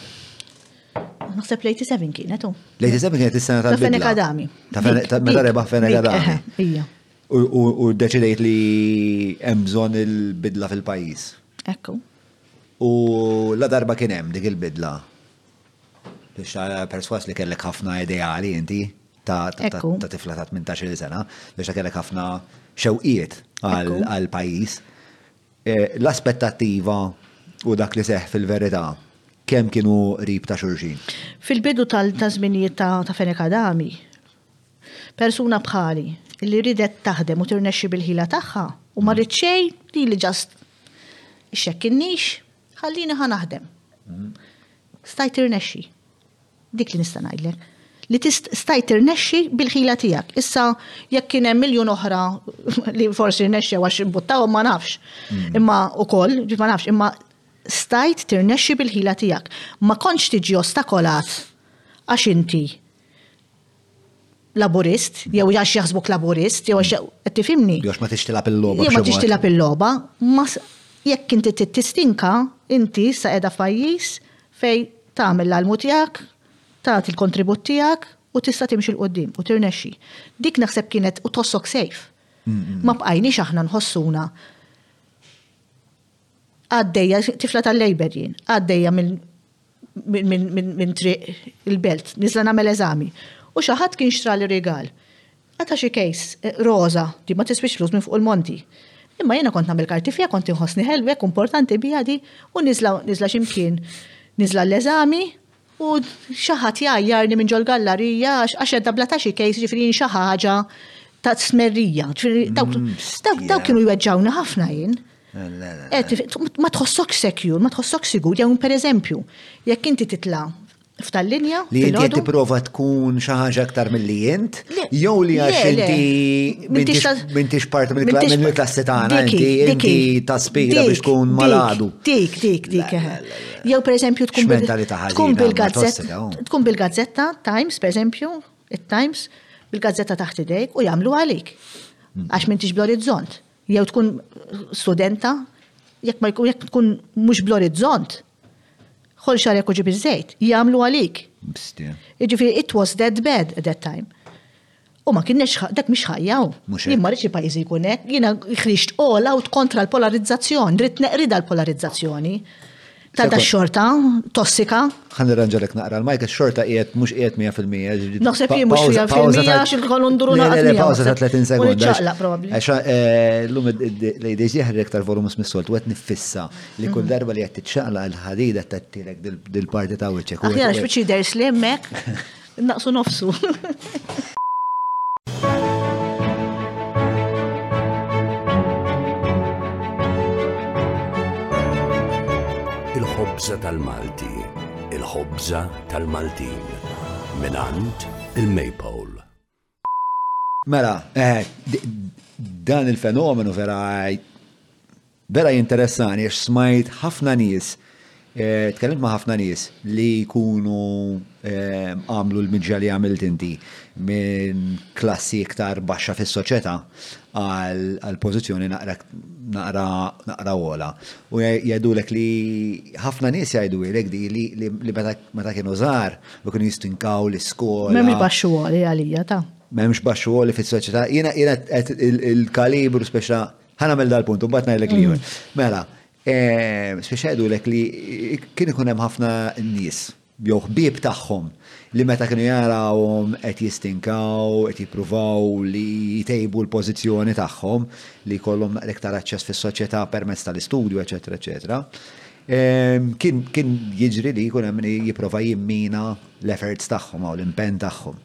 Naħseb l-87 kienet u. L-87 kienet is-sena tal-bidla. Ta' Fenekadami. Ta' Mela Rebaħ Fenekadami. Ija. U deċidejt li hemm bżonn il-bidla fil-pajjiż. Ekku. U la darba kien hemm dik il-bidla. Biex perswas li kellek ħafna ideali inti ta' tifla ta' 18 sena, biex kellek ħafna xewqiet għal-pajjiż. E, l-aspettattiva u dak li seħ fil-verità kemm kienu rib ta' xurxin? Fil-bidu tal-żminijiet ta' Fenek Adami, Persuna bħali li ridet taħdem u tirnexxi bil-ħila tagħha u ma rrid xejn li li ġast ixxekkinnix ħallini ħa naħdem. Mhm. Stajt tirnexxi. Dik li nista' ngħidlek li tistaj tirnexxi bil-ħila tiegħek. Issa jekk kien hemm miljun oħra li forsi rnexxew għax imbuttaw ma nafx. Mm. Imma ukoll, ma nafx, imma stajt tirnexxi bil-ħila tiegħek. Ma kontx tiġi ostakolat għax inti Laburist, jew għax jaħsbuk Laburist, jew għax qed tifhimni. Jew ma tix tilgħab il-logħba. Jew ma tix tilgħab il-logħba, jekk inti trid tistinka, inti issa qiegħda f'pajjiż fejn tagħmel l-almu tiegħek, tagħti l-kontribut tiegħek u tista' timxi 'l quddiem u tirnexxi. Dik naħseb kienet u tħossok safe. Ma bqajniex aħna nħossuna Għaddejja, tifla tal-Labor jien, għaddejja minn triq il-belt, nizla nagħmel eżami. U xi ħadd kien xtrali rigal. Għata xi kejs, eh, roza, di ma tiswix flus minn fuq il-monti. Imma jiena kont nagħmel karti fija, kont inħossni ħelwek, importanti bija di, u nizla ximkien, nizla l-eżami, u xi ħadd jgħajjarni minn ġol-gallarija għax għax qed bla taxi case jiġifieri jien xi ħaġa ta' stmerrija. Ġifieri dawk mm, dawk dawk kienu jweġġawni ħafna jien. Ma tħossok secure, ma tħossok sigur, jew pereżempju, jekk inti titla' f'tal-linja. Li inti qed tipprova tkun xi ħaġa aktar milli int, jew li għax inti m'intix parti mill-klassi tagħna, inti ta' spira biex tkun maladu. Dik, dik, dik. Jew per eżempju tkun bil-gazzetta, tkun bil-gazzetta Times, per eżempju, it-Times, bil-gazzetta taħt idejk u jagħmlu għalik. Mm. Għax m'intix bl-orizzont. Jew tkun studenta, jekk ma jkun jekk tkun mhux bl-orizzont, ħol xarek uġi biżejt, jagħmlu għalik. Iġifieri it was that bad at that time. U ma kienx dak mhix ħajja u. Jien ma rridx pajjiżi jkun hekk, jiena ħriġt all out kontra l-polarizzazzjoni, rrid neqrid l-polarizzazzjoni. Ta' ta' xorta tossika. Ħan irranġalek naqra l-majk, xorta qiegħed mhux qiegħed 100%. Naħseb jien mhux 100% għax il-kol unduru naqra. Le, pawza ta' 30 sekonda. Għax eh, l-lum ladies jeħrek tal-volum mis-soltu qed nifissa li kull darba li qed tiċċaqla l-ħadida tat-tilek dil-parti ta' wiċċek. Aħjar x'biċċi ders li hemmhekk. Naqsu nofsu. Il-ħobza tal-Malti, il-ħobza tal-Maltin, minant il-Maypole. Mela, eh, dan il-fenomenu vera vera jinteressani għax smajt ħafna nies, eh, tkellimt ma' ħafna nies li jkunu eh, għamlu l-miġja li għamilt inti minn klassi iktar baxxa fis-soċjetà għal pożizzjoni naqra naqra wola. U jgħidulek li ħafna nies jgħidulek di li meta kienu żgħar Ma kienu jistinkaw l-iskola. M'hemmx baxxu għoli għalija ta'. M'hemmx baxxu għoli fis-soċjetà. Jiena jiena il-kalibru speċa ħan għamel dal-punt u mbagħad ngħidlek li mm. Mela, eh, speċa jgħidulek li kien ikun hemm ħafna nies jew ħbieb tagħhom li meta kienu jarawhom qed jistinkaw, qed jippruvaw li jtejbu l-pożizzjoni tagħhom li jkollhom iktar aċċess fis-soċjetà permezz tal-istudju, eċetera, eċetera. Kien jiġri li jkun hemm min jipprova jimmina l-efforts tagħhom u l-impenn tagħhom.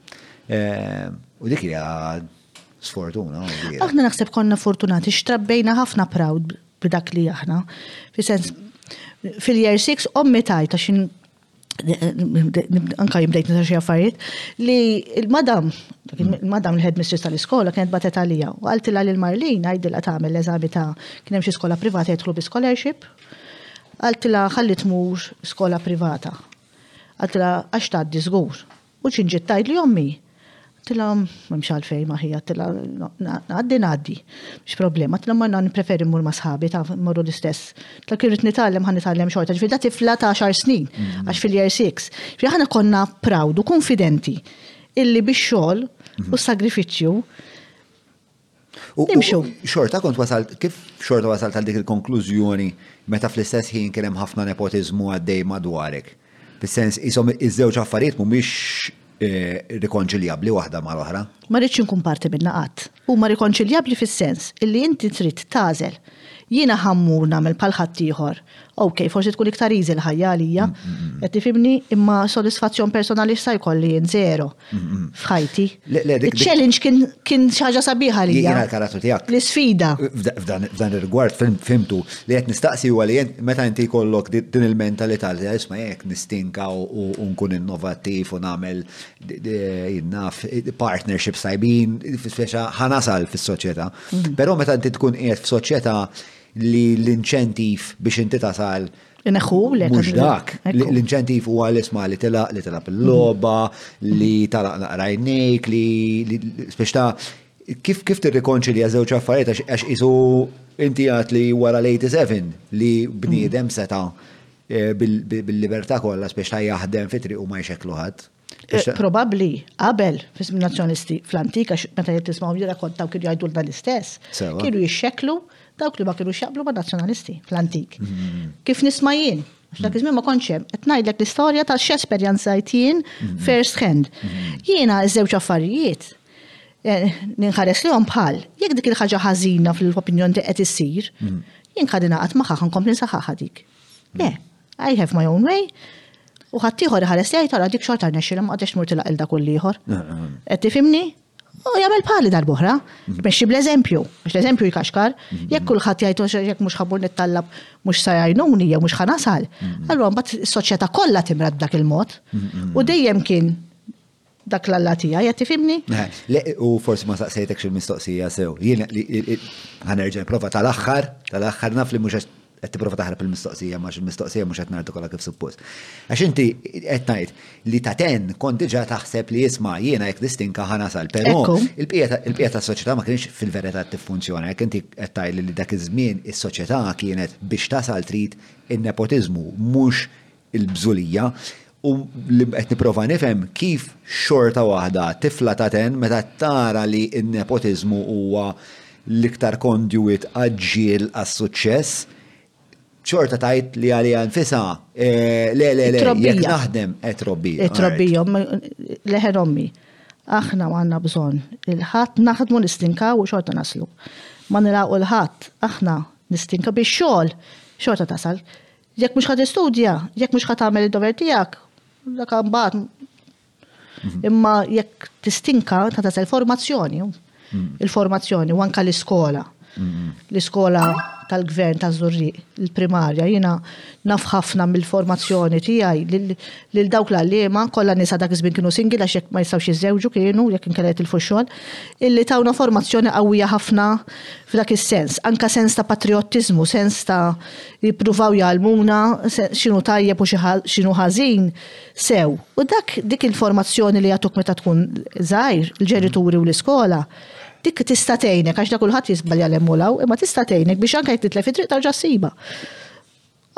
U dik hija sfortuna. Aħna naħseb konna fortunati x'trabbejna ħafna proud b'dak li aħna. Fis-sens fil-year six ommi tajta x'in anka jimdejt nisa xie affarijiet, li il-madam, il-madam li headmistress tal-iskola kienet batet għalija, u għaltila li l-Marlin għajdila tagħmel l-eżami ta' kienem xie skola privata jitħlu bi scholarship, għaltila ħalli tmur skola privata. Għaltila għax tgħaddi żgur. U xi ġiet tgħidli ommi? Għedtilha, M'hemmx għalfejn ma' ħija, għedtilha, ngħaddi ngħaddi, mhix problema. Għedtilha, Imma jiena nippreferi mmur ma' sħabi, taf, immorru l-istess. Għedtilha, Kif rrid nitgħallem, ħa nitgħallem xorta. Ġifieri da tifla ta' għaxar snin, għax fil-year six. Ġifieri aħna konna proud u kunfidenti illi bix-xogħol u s-sagrifiċċju, Imxu. Xorta kont wasalt, kif xorta wasalt għal dik il-konklużjoni meta fl-istess ħin kien hemm ħafna nepotiżmu għaddej madwarek? Fis-sens, ishom iż-żewġ affarijiet mhumiex eh, rikonċiljabbli waħda mal-oħra. Ma rridx inkun parti minnha qatt. Huma rikonċiljabbli fis-sens illi inti trid tagħżel. Jiena ħammur nagħmel bħal ħaddieħor. Ok, forsi tkun iktar easy l-ħajja għalija, mm, mm, mm. qed tifhimni, imma sodisfazzjon personali x'sa jkolli jien zero. f'ħajti. Il-challenge kien xaġa sabiħa li. Jena l-karattu tijak. L-sfida. F'dan il-rigward fimtu li jett nistaqsi u għalli jent meta inti kollok din il-mentalità li jisma jek nistinka u nkun innovativ u namel jinnaf partnership sajbin fisfeċa ħanasal fis-soċieta. Mhm. Pero meta inti tkun qiegħed f'soċieta li l-inċentif biex inti tasal Ineħħu le. Mux dak, l-inċentif huwa l-isma li tilaq, li tilaq il-loba, li talaq naqrajnik, li speċta kif kif tirrikonċilja żewġ affarijiet għax isu inti għat li wara l-87 li bniedem seta' eh, bil-libertà kollha speċta jaħdem fitri u ma jxeklu ħadd. Eh, Probabbli qabel fis-żmien nazzjonalisti fl-antika meta jittismaw jirrakkontaw kienu jgħidulna l-istess, kienu jixxeklu dawk li ma kienu xaqblu ma' nazzjonalisti fl-antik. Mm-hmm. Kif nisma' jien, dak iż-żmien ma kontx hemm, qed ngħidlek l-istorja ta' x'esperjenzajt jien mm-hmm. first hand. Mm-hmm. Jiena żewġ affarijiet eh, ninħares lihom bħal jekk dik il-ħaġa ħażina fl-opinjoni li qed issir, jien ħadina qatt ma ħaħan kompli nsaħħaħa dik. Le, I have my own way. U ħaddieħor iħares li għajtara dik xorta rnexxilha ma qadex tmur tilaq il dak u l-ieħor. Qed tifhimni? U jagħmel bħali darb'oħra, mexxi bl-eżempju, biex l-eżempju jkaxkar, jekk kulħadd jgħid "Oh, jekk mhux ħabbur nittallab mhux sa jgħinuni jew mhux ħanasal. Allura mbagħad is-soċjetà kollha timrad dak il-mod. U dejjem kien Dak l-Alla tiegħi, qed tifhimni? Le, u forsi ma saqsejtek xil-mistoqsija sew. Jien ħanerġa' nipprova tal-aħħar, tal-aħħar naf li mhux qed tipprova taħrab il-mistoqsija ma il-mistoqsija mhux qed nartikola kif suppost. Għax inti qed tgħid li ta' ten kont diġà taħseb li jisma' jiena jekk distinka ħanasal, però il-bqija tas-soċjetà ma kienx fil-verità tiffunzjona. Jekk inti qed tgħid li dak iż-żmien is-soċjetà kienet biex tasal trid in-nepotiżmu mhux il-bżulija u li qed nipprova nifhem kif xorta waħda tifla ta' ten meta tara li n-nepotiżmu huwa l-iktar conduit għaġġiel għas-suċċess, xorta tgħid li għaliha nfisha, le, le, le, jekk naħdem, eh, trobbija. Trobbija, leħen ommi. Aħna għandna bżonn il-ħadd naħdmu nistinkaw u xorta naslu. Ma nilgħu l-ħadd, aħna nistinka biex xogħol xorta tasal. Jekk mhux ħa tistudja, jekk mhux ħa tagħmel id-dover tiegħek, dak mbagħad. Mhm. Imma jekk tistinka ta' ta' il-formazzjoni, mhm. il-formazzjoni u anka l-iskola. Mhm. L-iskola tal-gvern ta' Zurri, il-primarja, jina naf ħafna mill-formazzjoni tiegħi lil dawk l-għalliema kollha nisa dak iż-żmien kienu singil għax jekk ma jistgħux jiżżewġu kienu jekk inkellet il-fuxxol, illi tawna formazzjoni qawwija ħafna f'dak is-sens, anka sens ta' patriottiżmu, sens ta' jippruvaw jgħallmuna x'inhu tajjeb u x'inhu ħażin sew. U dak dik il-formazzjoni li jagħtuk meta tkun żgħir, il-ġenituri u l-iskola, dik tista' tgħinek għax da kulħadd jiżbalja l law, imma tista' tgħinek biex anke jekk titlef it-triq tarġa' ssibha.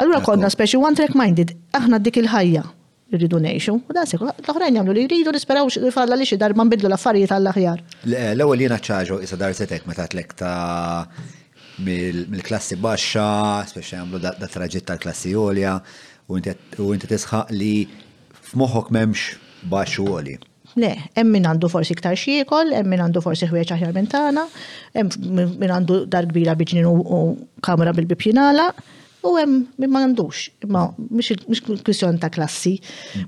Allura konna speċi one track minded, aħna dik il-ħajja. Irridu ngħixu, u daqshekk, l-oħrajn jagħmlu li jridu, nisperaw f'Alla li xi darba nbiddlu l-affarijiet għall-aħjar. L-ewwel jiena ċaġo qisha darsetek meta tlekk ta' mill-klassi baxxa, speċi jagħmlu dat-traġitt tal-klassi għolja, u inti tisħaq li f'moħħok m'hemmx baxx u għoli. Le, hemm min għandu forsi iktar xiekol, hemm min għandu forsi ħwieġ aħjar minn tagħna, hemm min għandu dar kbira biġnin u kamra bil-bib jingħala, u hemm min ma għandux. Imma mhux kwistjoni ta' klassi,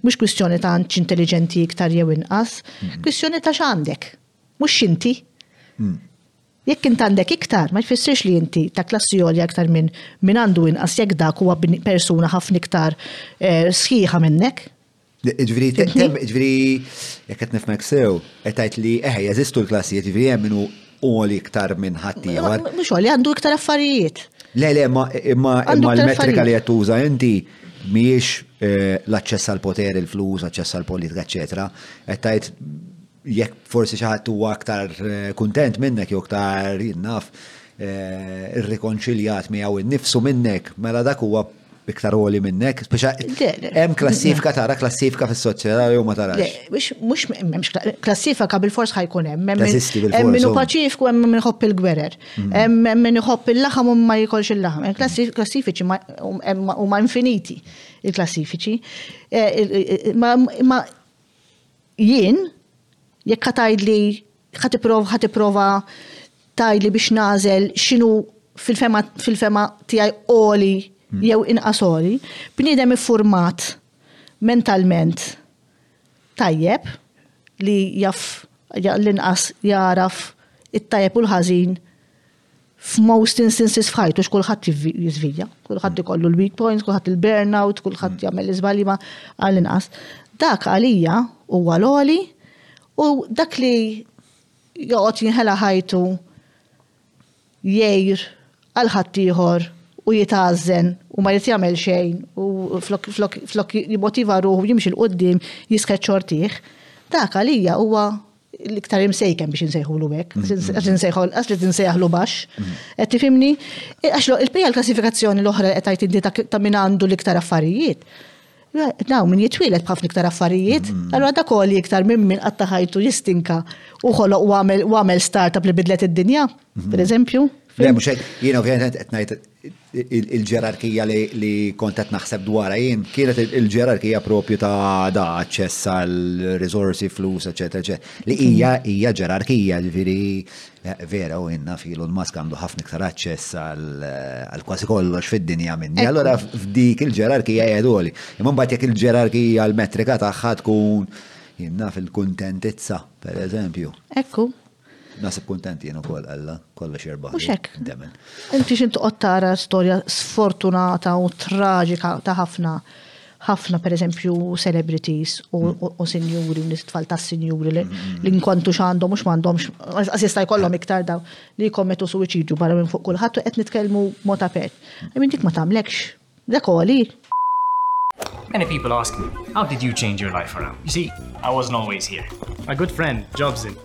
mhux kwistjoni ta' għandx intelligenti iktar jew inqas, mhm. kwistjoni ta' x'għandek, mhux x'inti. Mhm. Jekk int għandek iktar, ma jfissirx li inti ta' klassi għolja aktar minn min għandu inqas jekk dak huwa persuna ħafna iktar eh, sħiħa minnek. Ġviri, tem, ġviri, jek għet nifmek sew, għetajt li eħe, jazistu l-klassijiet, ġviri jemminu u li iktar minn ħatti. Mux għalli għandu iktar affarijiet. Le, le, ma l-metrika li jattuża inti miex eh, l-access għal poter, il-flus, access għal politika, eccetera. Għetajt jekk forsi xaħat huwa aktar eh, kuntent minnek jew aktar jinnaf eh, irrikonċiljat miegħu innifsu minnek, mela dak huwa iktar għoli minnek, biex hemm klassifika tara klassifika fis-soċjetà jew ma tarax. Mhux m'hemmx klassifika bil-fors ħajkun hemm. Hemm min hu paċifiku hemm min iħobb il-gwerer. Mm. Hemm min iħobb il-laħam u ma jikolx il-laħam. Klassifiċi huma infiniti il-klassifiċi. Eh, ma jien jekk tgħidli Ħa tipprova tgħidli biex nagħżel x'inhu fil-fema tiegħi oli hmm. jew inqas oli, bniedem iffurmat mentalment tajjeb li jaf l-inqas jaraf it-tajjeb u l-ħażin f'most instances f'ħajtu x'kulħadd jiżvija, kulħadd ikollu l-weak points, kulħadd il-burnout, kulħadd mm. jagħmel iżbalji ma għall-inqas. Dak għalija huwa l-oli u dak li joqgħod jinħela ħajtu jgħir għal ħaddieħor u jitgħażen u ma jrid jagħmel xejn u flok jimotiva ruħu jimxi l-qoddim jiskeċ xortih. Dak għalija huwa l-iktar imsejken biex nsejħulu hekk, mm-hmm. għax nsejħol, għax li tinsejħlu baxx. Mm-hmm. Qed tifhimni? Għax il-pija l-klassifikazzjoni l-oħra qed tgħid inti ta' min għandu l-iktar affarijiet. Naw, min jitwilet bħafna iktar affarijiet, mm-hmm. allora dak li iktar minn min qatta ħajtu jistinka u ħoloq u għamel startup li bidlet id-dinja, per eżempju. Le, mux jina kien qed ngħid Il-ġerarkija li kont qed naħseb dwarha jien kienet il-ġerarkija proprju ta' da aċċess għal riżorsi, flus, eċetera, eċetera. Li hija hija ġerarkija, ġifieri vera u inna filu l-mask għandu ħafna iktar aċċess għal kważi kollox fid-dinja minni. Allora f'dik il-ġerarkija hija doli. Imma mbagħad jekk il-ġerarkija l-metrika tagħha tkun inna fil-kuntentizza, per eżempju. Ekku. Nasib kuntent jien ukoll Alla, kollox jerbaħ. Mhux hekk. Demmen. Inti xi toqgħod tara storja sfortunata u traġika ta' ħafna ħafna pereżempju celebrities u mm. sinjuri, u tfal ta' sinjuri li mm-hmm. nkontu x'għandhom u x'm'għandhomx, għaż jista' jkollhom iktar daw li jkommetu suwiċidju barra minn fuq kulħadd u qed nitkellmu mod apert. Minn dik ma tagħmlekx Dak għoli? Many people ask me, how did you change your life around? You see, I wasn't always here. My good friend, Jobs in,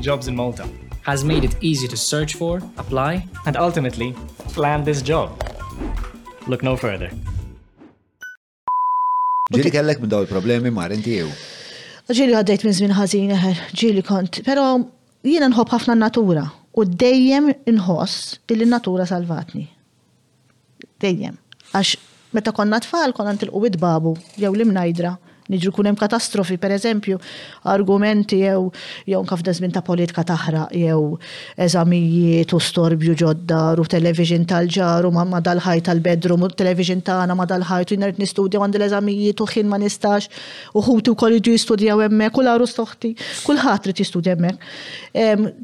Jobs in Malta, has made it easy to search for, apply, and ultimately land this job. Look no further. Ġili kellek minn daw il-problemi mar inti jew? Ġili għaddejt minn żmien ħażin eħer, ġili kont, però jiena nħobb ħafna natura u dejjem inħoss illi natura salvatni. Dejjem. Għax meta konna tfal konna ntilqu wid babu jew l-imnajdra niġru jkun hemm katastrofi pereżempju argumenti jew jew anke f'da żmien ta' politika taħraq jew eżamijiet u storbju ġodda u television tal-ġar u ma dal-ħajt tal-bedroom u t-television tagħna ma dal-ħajt u nirrid nistudja u għandi l-eżamijiet u ħin ma nistax u ħuti wkoll jridu jistudjaw hemmhekk u l-għarus toħti kulħadd irid jistudja hemmhekk.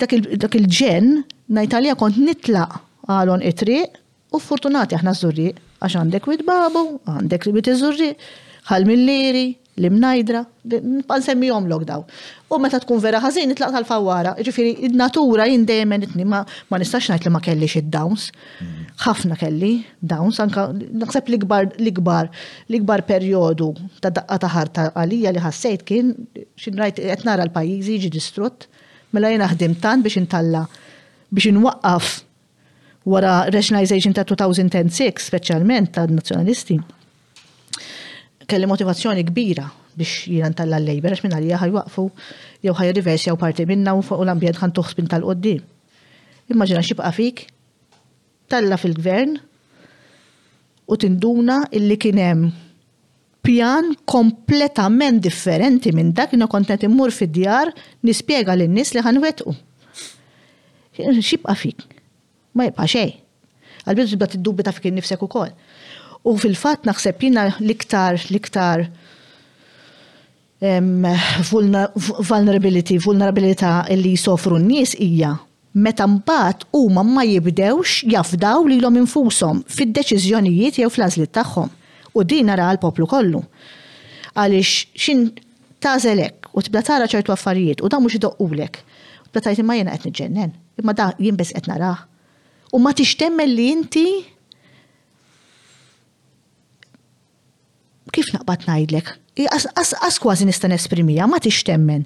Dak il-ġenn ngħid għaliha kont nitlaq Aaron it-triq, u ffortunati aħna ż-Żurrieq, għax għandek Wied Babu, għandek Wied iż-Żurrieq, Ħal Millieri, l-Imnajdra, nibqa' nsemmihomlok dawn. U meta tkun vera ħażin itlaq tal-Fawwara, jiġifieri n-natura jien dejjem għenitni ma ma nistax ngħid li ma kellix id-downs. Ħafna kelli downs anke naħseb l-ikbar l-ikbar l-ikbar perjodu ta' daqqa ta' ħarta għalija li ħassejt kien xi rajt qed nara l-pajjiżi jiġi distrutt, mela jiena ħdimt tant biex intalla' biex inwaqqaf wara rationalization ta' 2006 speċjalment tan-Nazzjonalisti, kelli motivazzjoni kbira biex jiena ntella' l-Labour għax minn għalija ħajwaqfu jew ħajirriversjaw parti minnha u fuq l-ambjent ħantuh spin tal-quddiem. Immaġina x'jibqa' fik tella' fil-gvern u tinduna illi kien hemm Pjan kompletament differenti minn dak li jiena kont qed immur fid-djar nispjega lin-nies li ħa nwettqu. X'jibqa' fik? Ma jibqa' xejn. Għal biss tibda tiddubita fik innifsek ukoll. U fil-fatt naħseb jiena l-iktar, l-iktar, vulnerability, vulnerabilità li jsofru n-nies hija meta mbagħad huma ma jibdewx jafdaw lilhom infushom fid-deċiżjonijiet jew fl-għażliet tagħhom. U din naraha l-poplu kollu. Għaliex x'in tagħżel hekk u tibda tara ċertu affarijiet u dawn mhux idoqqulek. Tibda tgħid imma jiena qed niġġennen, imma da jien biss qed narah. U ma tix temmen li inti kif naqbad ngħidlek, qas kważi nista' nesprimiha, ma tix temmen.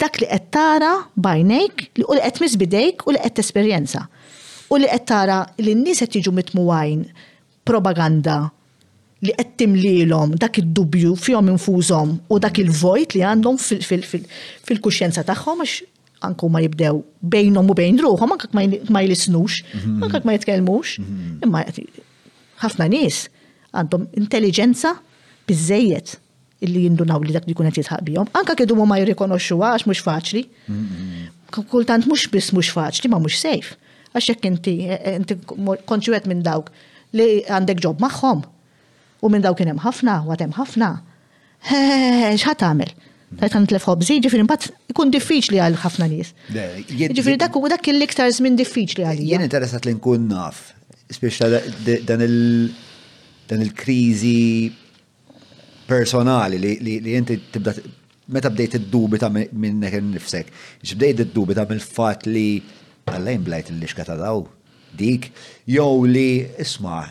Dak li qed tara bajnejk u li qed miss bidejk u li qed tesperjenza. U li qed tara li n-nies qed jiġu mitmugħin propaganda li qed timlielhom dak id-dubju fihom infushom u dak il-vojt li għandhom fil-kuxjenza tagħhom għax anke huma jibdew bejnhom u bejn ruħhom anke ma jlisnux, mhm. anke ma jitkellmux, mhm. imma Ħafna nies għandhom intelliġenza biżżejjed illi jindunaw li dak li jkun qed jidħaq bihom, anke kiedu huma ma jirrikonoxxuha għax mhux faċli. Kultant mhux biss mhux faċli ma mhux sejf. Għax jekk inti inti konċi wieħed minn dawk li għandek ġob magħhom u minn dawk kien hemm ħafna, wad hemm ħafna. Hehehehe, x'ħa tagħmel? Tajt għan tlef ħobżi, ġifiri mbagħad ikun diffiċli għal ħafna nies. Ġifiri dak u dak l-iktar żmien diffiċli għalija. Jien interessat li nkun naf, speċta dan il-kriżi personali li inti tibda meta bdejt id-dubita minnek nifsek, x'bdejt id-dubita mill-fatt li għallajn blajt l-lixka ta' daw dik, jew li isma'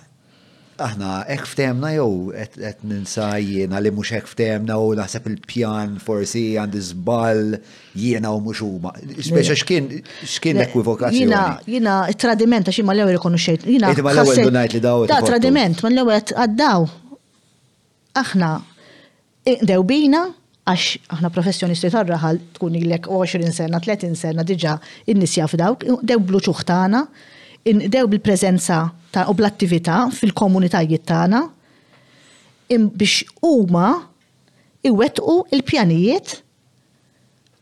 Aħna hekk ftehemna jew qed ninsa jiena li mhux hekk ftehemna u naħseb il-pjan forsi għandi żball jiena u mhux huma. Speċa x'kien x'kien l-ekwivokazzjoni. Jiena jiena tradiment għax imma l-ewwel ikonoxxejt. Jiena ma l-ewwel ngħid li daw. Ta' tradiment, ma l-ewwel għaddaw. Aħna inqdew bina għax aħna professjonisti tar-raħal tkun ilek 20 sena, 30 sena diġà in-nies jafdawk, inqdew bl-uċuħ tagħna, inqdew bil-preżenza ta' u bl-attività fil-komunitajiet tagħna biex huma jwettqu l-pjanijiet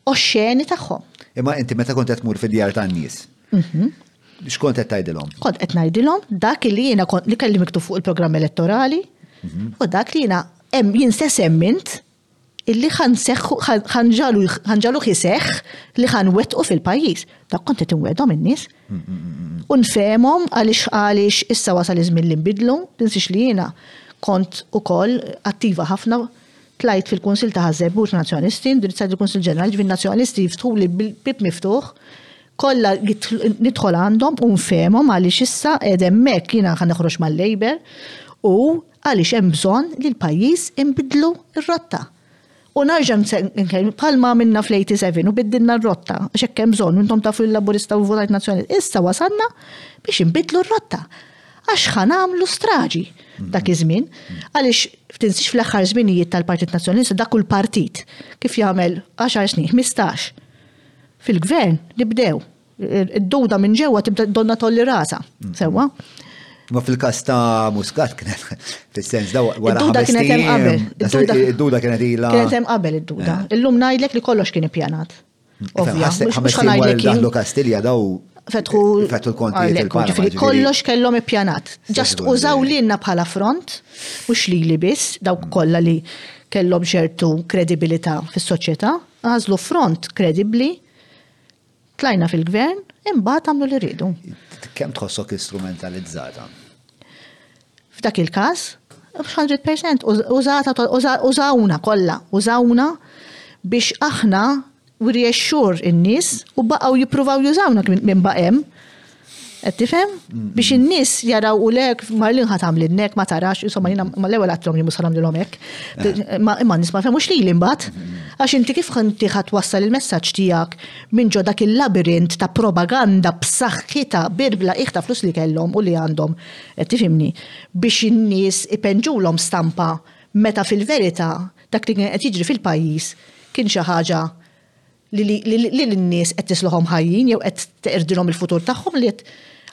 oxxeni tagħhom. Imma inti meta kont qed tmur fid-djar tan-nies, mhm. x'kont qed tgħidilhom? Kont qed ngħidilhom dak li jiena kont li kelli miktub fuq il-programm elettorali mhm. u dak li jiena hemm jien se semmint illi ħanġalu ħiseħ li ħan wetqu fil-pajis. Dak kont qed inwedhom in-nies. Mm, mm, mm, Unfemhom għaliex għaliex issa wasal iż-żmien li nbidlu, tinsiex li jiena kont ukoll attiva ħafna Tlajt fil-Kunsill ta' Ħaż-Żebbuġ Nazzjonalisti, indirizzajt il-Kunsill Ġenerali, ġifieri n-Nazzjonalisti jiftħuli bil-bieb miftuħ, kollha nidħol għandhom u nfehemhom għaliex issa qiegħed hemmhekk, jiena ħa noħroġ mal-Labour, u għaliex hemm bżonn li l-pajjiż inbiddlu r-rotta. U nerġa' nkellem, bħalma għamilna fl-87 u biddilna r-rotta, għax hekk hemm bżonn, u intom tafu li l-Laburista u vvutajt Nazzjonalista, issa wasalna biex inbiddlu r-rotta. Għax ħa nagħmlu straġi dak iż-żmien, għaliex f'tinsiex fl-aħħar żminijiet tal-Partit Nazzjonalista dak hu l-partit kif jagħmel għaxar snin, ħmistax, fil-Gvern li bdew. Id-duda minn ġewwa tibda donnha tgħolli rasha, sewwa. Ma fil-każ ta' Muscat kien hemm fis-sens da wara Id-duda kienet hemm qabel. Id-duda kienet ilha. Kienet hemm qabel id-duda. Illum ngħidlek li kollox kien ippjanat. Ovvja, mhux ħanajlek daħlu Kastilja daw fetħu fetħu l-kontijiet il-Ġifieri kollox kellhom ippjanat. Ġast użaw lilna bħala front, mhux lili biss, dawk mm. kollha li kellhom ċertu kredibilità fis-soċjetà, għażlu front kredibbli, tlajna fil-gvern, imbagħad għamlu li rridu. Kemm tħossok istrumentalizzata? F'dak il-każ, hundred per cent, użata, użawna kollha, użawna biex aħna we reassure in-nies u baqgħu jippruvaw jużawna minn baqem. Qed tifhem? Mm-hmm. Biex in-nies jaraw u lek Marlin ħa tagħmlilnek ma tarax, insomma jiena mal-ewwel għadhom li mhux nagħmlilhom hekk. Eh. Imma nies ma fehmux lili mbagħad. Mm-hmm. Għax inti kif ħanti ħadd wassal il-messaġġ tiegħek minn ġo dak il-labirint ta' propaganda b'saħħitha birbla iħta flus li kellhom u li għandhom Qed tifhimni? Biex in-nies ipenġulhom stampa meta fil-verità dak li kien qed jiġri fil-pajjiż kien xi ħaġa li lin-nies qed tisluħhom ħajjin jew qed teqirddilhom il-futur tagħhom li qed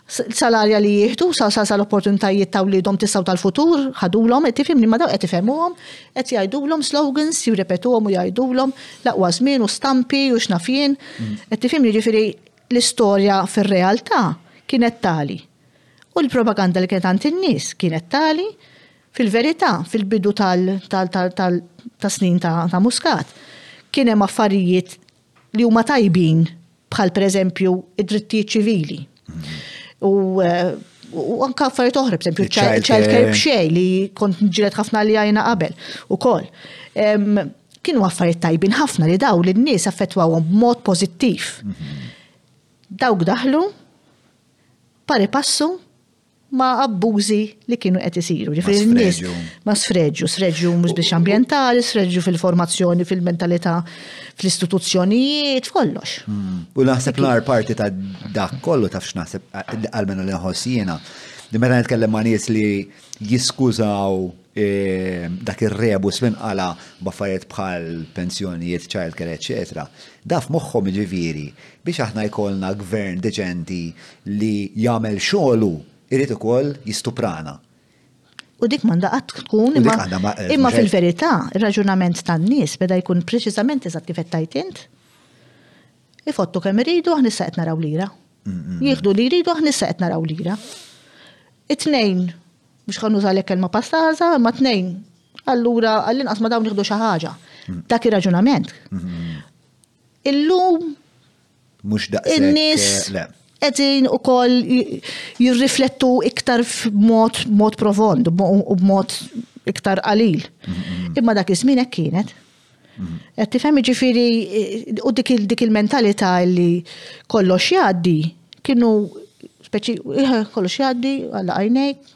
sal-arja li jieħdu, sal-opportunitajiet ta' wliedhom tistgħu tal-futur ħadulhom, qed tifhimni? Ma dawn qed ifehmuhom, qed jgħidulhom slogans, jirrepetuhom u jgħidulhom l-aqwa żmien u stampi u x'naf jien. Qed tifhimni? Jiġifieri l-istorja fir-realtà kienet tali. U l-propaganda li kienet għand in-nies kienet tali, fil-verità, fil-bidu tal, tal, tal, tal, tas-snin ta, ta Muscat, kien hemm affarijiet li huma tajbin bħal pereżempju id-drittijiet ċivili. U eh, u anka affarijiet oħra, b'sempju, Child child care care. b'xej li kont ġilet ħafna li għajna qabel u kol. Kienu affarijiet tajbin ħafna li daw li n-nies affettwawhom b'mod pozittiv. Dawk daħlu pari passu ma' abbużi li kienu qed isiru. Ġifieri n-nies ma' sfreġu, sfreġu mhux biex ambjentali, sfreġu fil-formazzjoni, fil-mentalità, fl-istituzzjonijiet, f'kollox. Mm. U naħseb l-ar parti ta' dak kollu taf x'naħseb għalmenu li nħoss jiena. Li meta nitkellem ma' nies li jiskużaw e, dak ir-rebus li nqala b'affarijiet bħal pensjonijiet, child care, eċetera, daf moħħhom ġifieri Biex aħna jkollna gvern deċenti li jagħmel xogħlu, irid ukoll jistuprana. U dik m'għandha qatt tkun, imma fil-verità, ir-raġunament tan-nies beda jkun preċiżament eżatt kif qed tgħid int. Ifottu kemm iridu aħna issa qed naraw lira. Jieħdu li jridu aħna issa qed naraw lira. It-tnejn, mhux ħa nuża lek kelma pastaża, imma tnejn, allura għall-inqas ma dawn jieħdu xi ħaġa. Dak ir-raġunament. illum mhux daqshekk in-nies eh, qegħdin ukoll jirriflettu iktar b'mod mod provond u b'mod iktar qalil. Mm-hmm. Imma dak iż-żmien hekk kienet. Mm-hmm. Qed tifhem jiġifieri u dik il-mentalità li kollox jgħaddi kienu speċi eh, kollox jgħaddi għal għajnejk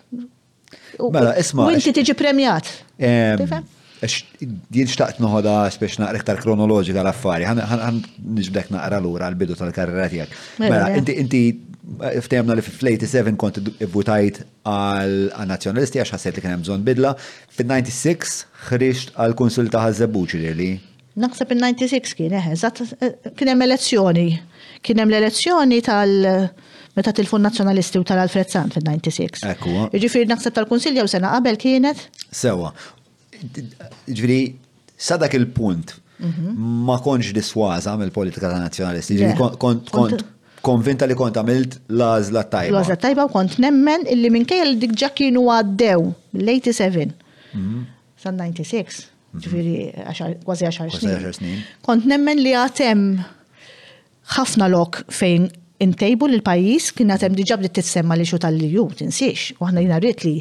Mela, isma. Inti tiġi premjat. Jien xtaqt noħodha spiex naqra iktar kronoloġika l-affari, ħan nġbdek naqra lura l-bidu tal-karriera tiegħek. Mela, mela inti ftehemna li fl-87 kont votajt għal nazzjonalisti għax ħassejt li kien hemm bżonn bidla. Fin-96 ħriġt għal kunsil ta' Ħażebuċi li Naħseb in-ninety six kien, eħe, eżatt, kien hemm elezzjoni. Kien hemm l-elezzjoni tal- meta tilfu n-Nazzjonalisti u tal-Alfred Sant fin-ninety six. Ekku. Jiġifieri naħseb tal-Kunsilja u sena qabel kienet. Sewwa. Jiġifieri sa dak il-punt ma kontx disważa mill-politika ta' Nazzjonalisti. Le. Jiġifieri kont- kont konvinta li kont għamilt l-għażla tajba. L-għażla tajba u kont nemmen illi minkejja li dik ġa kienu għaddew mill-eighty seven sa n-ninety six. ġviri kważi għaxar snin. Kont nemmen li għatem ħafna lok fejn intejbu li l-pajis kien għatem diġa bdiet tissemma li xu tal-liju, tinsiex, u aħna jina rrit li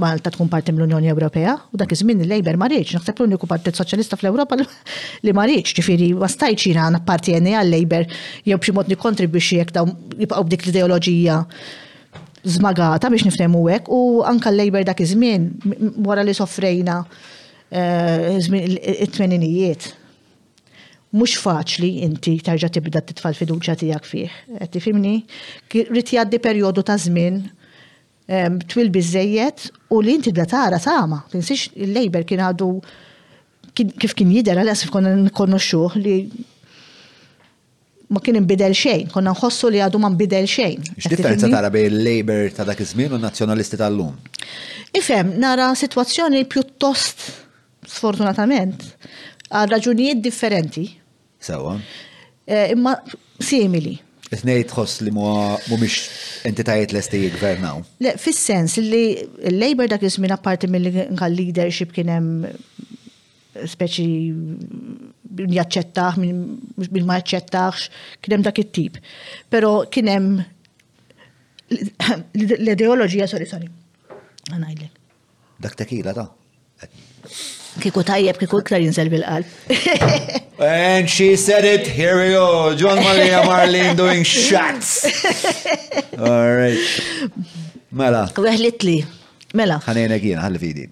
Malta tkun parti mill-Unjoni Ewropea, u dak iż-żmien il-Labor ma rridx, naħseb l-uniku partit soċjalista fl-Ewropa li ma rridx, ġifieri ma stajtx jiena nappartjeni għal-Labor jew b'xi mod nikkontribwixxi jekk dawn jibqgħu b'dik l-ideoloġija żmagata biex niftehmu hekk u anke l-Labour dak iż-żmien wara li soffrejna it-tmeninijiet. Mhux faċli inti terġa' tibda titfa' l-fiduċja tiegħek fih. Qed tifhimni? Rrid jgħaddi perjodu ta' żmien twil biżżejjed u li inti tibda tara tama. Tinsiex il-Labour kien għadu kif kien jidher għalhekk kif konna nikkonoxxuh li ma kien inbidel xejn, konna nħossu li għadu ma nbidel xejn. X'differenza tara bejn il-Labour ta' dak iż-żmien u n-Nazzjonalisti tal-lum? Ifhem, nara sitwazzjoni pjuttost sfortunatament għal raġunijiet differenti. Sewwa. Eh, imma simili. Tnejt tħoss li mhumiex entitajiet lesti jigvernaw. Le, fis-sens li l-Labour dak iż-żmien apparti mill-leadership kien hemm speċi min jaċċettaħ, min ma jaċċettaħx, kien hemm dak it-tip. Però kien hemm l-ideoloġija, sorry, sorry, għanajdlek. Dak tekila da. Kiku tajjeb, kiku iktar jinżel bil-qalb. And she said it, here we go, John Maria Marlene doing shots. All right. Mela. Weħlit li. Mela. Ħanejnek jiena, ħalli fidi.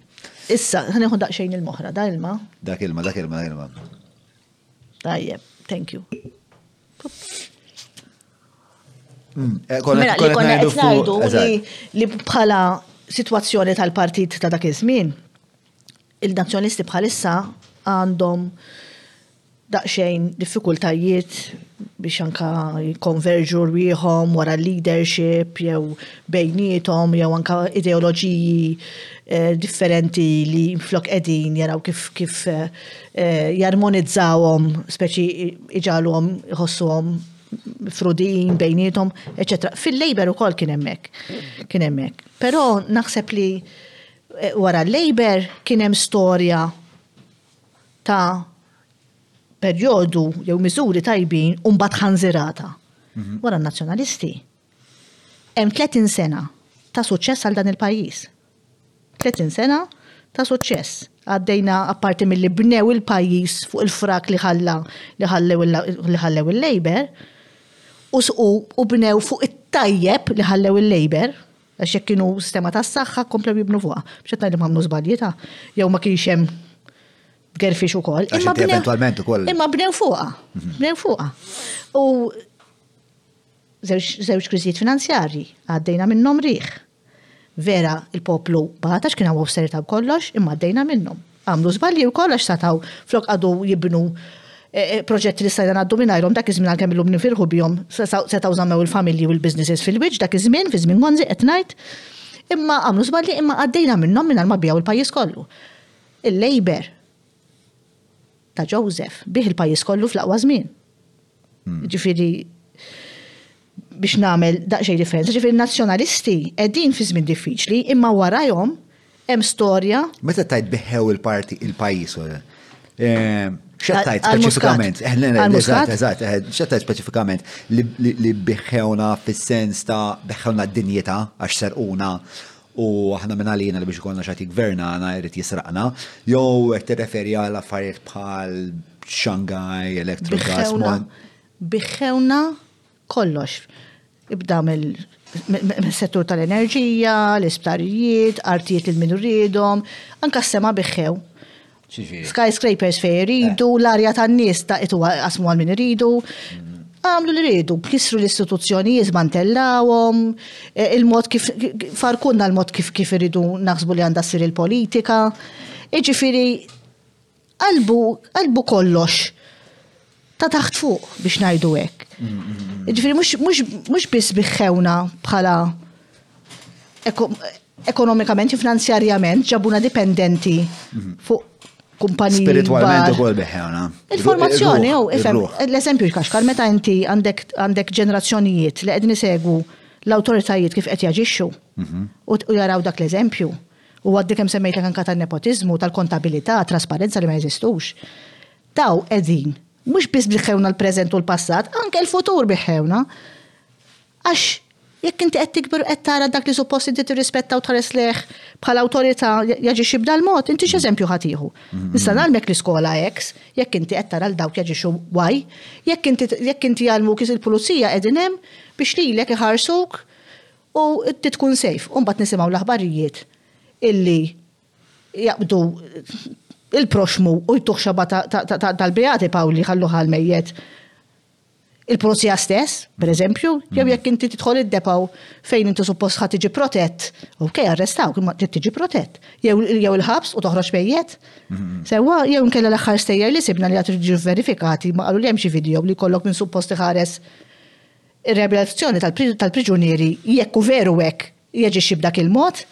Issa, ħaneħu daqxejn il-moħra, da ilma. Dak ilma, dak ilma, dak ilma. Tajjeb, thank you. Mm, eh, mela, li konna qed ngħidu li bħala sitwazzjoni tal-partit ta' dak iż-żmien, Il-Nazzjonisti bħalissa għandhom daqsxejn diffikultajiet biex anka jikonverġu rwieħhom wara l-leadership jew bejnietom jew anka ideoloġiji eh, differenti li flok qegħdin jaraw kif kif eh, eh, jarmonizzawhom speċi iġalhom iħossuhom frudin bejnietom, eċetera. Fil-Labor ukoll kien hemmhekk. Kien hemmhekk. Però naħseb li Wara l-Labour kien hemm storja ta' perjodu jew miżuri tajbin u mbagħad ħanżirata. Mhm. Wara n-Nazzjonalisti. Hemm 30 sena ta' suċċess għal dan il-pajjiż. 30 sena ta' suċċess. Għaddejna apparti mill-li bnew il-pajjiż fuq il-frak li ħalla li ħallew il-Labor u bnew fuq it-tajjeb li ħallew il-Labor Għax jekk kienu sistema tas-saħħa kkomplew jibnu fuqha. Biex qed ngħidhom għamlu żbalji ta' jew ma kienx hemm gerfix ukoll. Imma eventwalment ukoll. Imma bnew fuqha. Mhm. Bnew fuqha. U żewġ kriżijiet finanzjarji għaddejna minnhom riħ. Vera il-poplu bata x'kien hawn serta b'kollox imma għaddejna minnhom. Għamlu żbalji wkoll għax setgħu flok qagħdu jibnu proġetti li stajna ngħaddu mingħajrhom dak iż-żmien għalkemm illum nifirħu bihom setgħu żammew il-familji u l-businesses fil-wiċċ dak iż-żmien, fi żmien Gonzi qed ngħid. Imma għamlu żbalji imma għaddejna minnhom mingħajr ma biegħu l-pajjiż kollu. Il-Labour. ta' Joseph, bih il-pajjiż kollu fl-aqwa żmien. Ġifieri biex nagħmel daqsxejn differenza, ġifieri nazzjonalisti qegħdin fi żmien diffiċli imma warajhom hemm storja. Meta tajt biħew il-parti il-pajjiż eh, Xattajt specifikament, eżat, eżat, xattajt specifikament li biħħewna fil-sens ta' biħħewna d-dinjeta għax serquna u aħna minn għalina li biex ikollna xi ħadd jiggvernana jrid jisraqna, jew qed tirreferi għal affarijiet bħal Shanghai, Electrogas, Biħħewna kollox. Ibda mill-settur tal-enerġija, l-isptarijiet, artijiet li l-minu rridhom, anka s-sema biħħew. Skyscrapers fej iridu, eh. l-arja tan-nies ta' itu għasmu għal min iridu, mm għamlu li rridu, kisru l-istituzzjoni, jizmantellawhom, e, il-mod kif farkunna l-mod kif kif irridu naħsbu li għandha ssir il-politika. Iġifiri, qalbu, qalbu kollox. ta' taħt fuq biex ngħidu hekk. Jiġifieri mhux biss biħħewna bħala ekonomikament, finanzjarjament, ġabuna dipendenti fuq kumpaniji. Spiritualment u kol biħjana. Informazzjoni, jew, ifem, l-eżempju xkaxkar, meta inti għandek ġenerazzjonijiet li għedni segu l-autoritajiet kif qed jaġixxu mhm. u jaraw dak l-eżempju. U għaddi kem semmejt l-kanka tal-nepotizmu, tal-kontabilità, trasparenza li ma jeżistux. Taw, qegħdin, mhux biss b'ħewna l-preżent u l-passat, anke l-futur b'ħewna. Għax jekk inti qed tikber u qed tara dak li suppost inti tirrispetta u tħares lejh bħala awtorità jaġixxi b'dal mod, inti x'eżempju ħa tieħu? Nista' ngħallmek l-iskola X, jekk inti qed tara l dawk jaġixxu Y, jekk inti jekk inti jgħallmuk il-pulizija qegħdin hemm biex lilek iħarsuk u inti tkun safe. U mbagħad nisimgħu l-aħbarijiet illi jaqbdu il-proxxmu u jtuh xaba tal-Beati Pawli jħalluh għall-mejjet. Il-pulizija stess, per eżempju, jew mm. jekk inti tidħol id-depaw fejn inti suppost ħadd tiġi protett, ok, arrestaw, imma trid tiġi protett. Jew il-ħabs u toħroġ mejjet. Mm-hmm. Sewa, jew nkella l-aħħar stejjer li sibna li għad tiġi verifikati, ma qalu li hemm xi video li kollok minn suppost iħares ir-rehabilitazzjoni tal-priġunieri jekk u veru hekk Jaġixxi b'dak il-mod,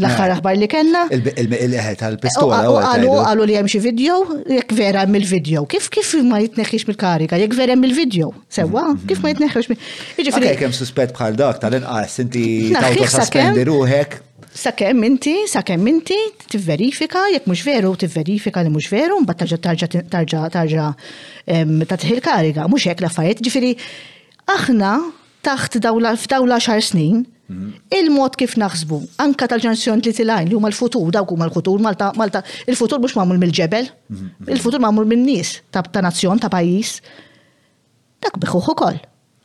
l-aħħar eh. aħbar li kellna. Il-leħe tal-pistola. Qalu qalu li hemm xi video, jekk vera hemm il-video. Kif kif ma jitneħħiex mill-kariga, jekk vera hemm il-video. Sewwa, mm-hmm. kif ma jitneħħiex mill Jiġifieri jekk hemm suspett bħal dak tal-inqas inti tawta sospendi ruħek. Sakemm inti, sakemm inti tivverifika, jekk mhux veru tivverifika li mhux veru, mbagħad tarġa' tarġa' tarġa' tarġa' ta' tħil kariga, mhux hekk l-affarijiet. Ġifieri aħna taħt dawn f'dawn l-għaxar snin, il-mod kif naħsbu, anka tal-ġenerazzjoni li tilajn li huma l-futur, dawk huma l-futur, Malta, Malta, il-futur mhux magħmul mill-ġebel, il-futur magħmul min-nies ta' nazzjon, ta' pajjiż. Dak biħuħ ukoll.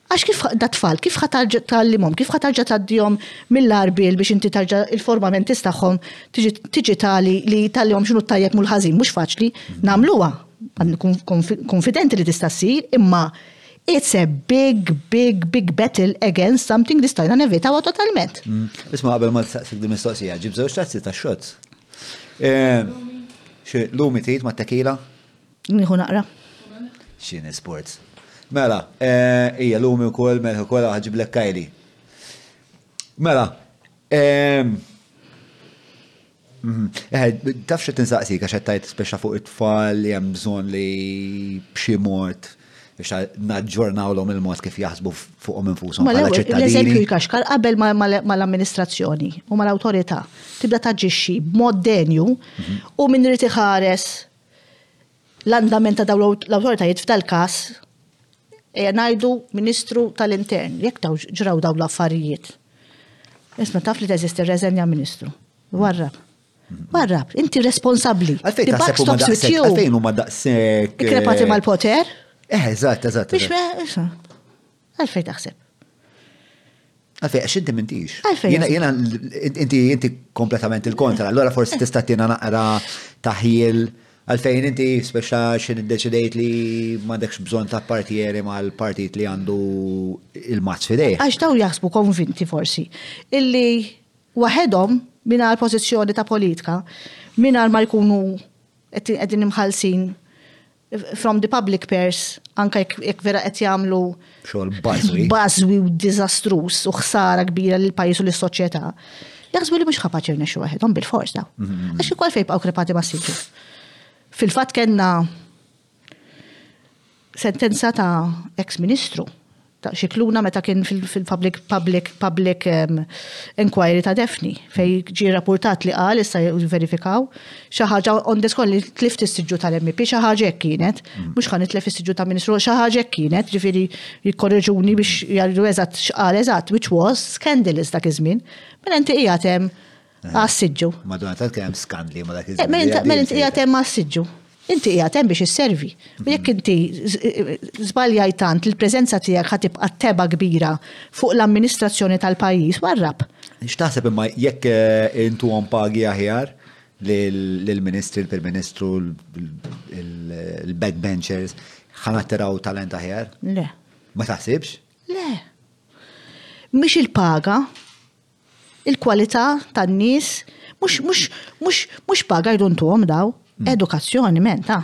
Għax kif da tfal, kif ħatarġa tal-limom, kif ħatarġa tal-dijom mill-arbil biex inti tarġa il-formament istaħħom tiġi tali li tal-jom xinu tajjeb mul ħażin mhux faċli, namluwa, konfidenti li tista' ssir, imma It's a big, big, big battle against something li stajna nevitawa totalment. Mm. Isma' qabel ma t-saqsik di mistoqsija, ġib żewġ tazzi ta' xots. Eh, lumi trid ma' tekila? Nieħu naqra. Xini sports. Mela, eh, ija lumi u kol, melħu kol ħagġiblek kajli. Mela, eh, Mhm. Eh, taf xe tinsaqsik għax tajt speċa fuq it-tfal li hemm bżonn li b'xi mod biex naġġornawlhom il-mod kif jaħsbu fuqhom infushom bħala ċittadini. L-eżempju jkaxkar qabel mal-amministrazzjoni u mal-awtorità tibda taġġixxi b'mod denju mhm. u min irid iħares L-andament ta' dawn l-awtoritajiet f'dal-każ ejja ngħidu Ministru tal-Intern, jekk daw ġraw dawn l-affarijiet. Isma' taf li teżisti r-reżenja Ministru. Warrab. Warrab, inti responsabbli. Għalfejn taħseb huma daqshekk. Għalfejn huma daqshekk. Ikrepati eh, mal-poter. Eh, eżatt, eżatt. Biex Għalfej taħseb? Għalfej, għax inti mintix. Għalfej. Jena, jena, inti, inti kompletament il-kontra, allora forsi eh. tista' tina naqra taħjil għalfejn inti speċa xin id-deċidejt li mandekx bżon ta' partijeri ma' l-partit li għandu il-mazz fidej. Għax daw jaħsbu konvinti forsi illi waħedhom minna l-pozizjoni ta' politika minna ma' jkunu għedin imħalsin from the public purse, anka jekk vera qed jagħmlu xogħol bażwi. Bażwi u diżastruż u ħsara kbira lil pajjiż u lis-soċjetà. Jaħsbu li mhux kapaċi rnexxu waħedhom bil-fors daw. Mm-hmm. Għax ukoll fejn bqgħu krepati ma' siġu. Fil-fatt kellna sentenza ta' ex-ministru ta' xikluna meta kien fil-public public public um, inquiry ta' Defni fej ġi rapportat li qal issa verifikaw xi ħaġa on the skoll li tlif tissiġġu tal-MP xi ħaġa hekk kienet mm. mhux ħan itlef issiġġu ta' Ministru xi ħaġa hekk kienet ġifieri jikkorreġuni biex jgħidu eżatt x'qal eżatt which was scandalous dak iż-żmien minn mela inti qiegħed hemm Għassiġġu. Eh, Madonna tal kem skandli ma dak eh, iż-żmien. Mela, mela inti qiegħed hemm għassiġġu. Inti qiegħed hemm biex isservi. Mhm. Jekk inti żbaljaj tant li l-preżenza tiegħek ħad tibqa' teba kbira fuq l-amministrazzjoni tal-pajjiż warrab. X'taħseb imma jekk eh, intu għom pagi aħjar lill-ministri, l-Prim Ministru, l-backbenchers, ħanatteraw talent aħjar? Le. Ma taħsibx? Le. Mhix il-paga, il-kwalità tan-nies, mhux mhux mhux mhux paga jdu ntuhom daw, mm. edukazzjoni menta.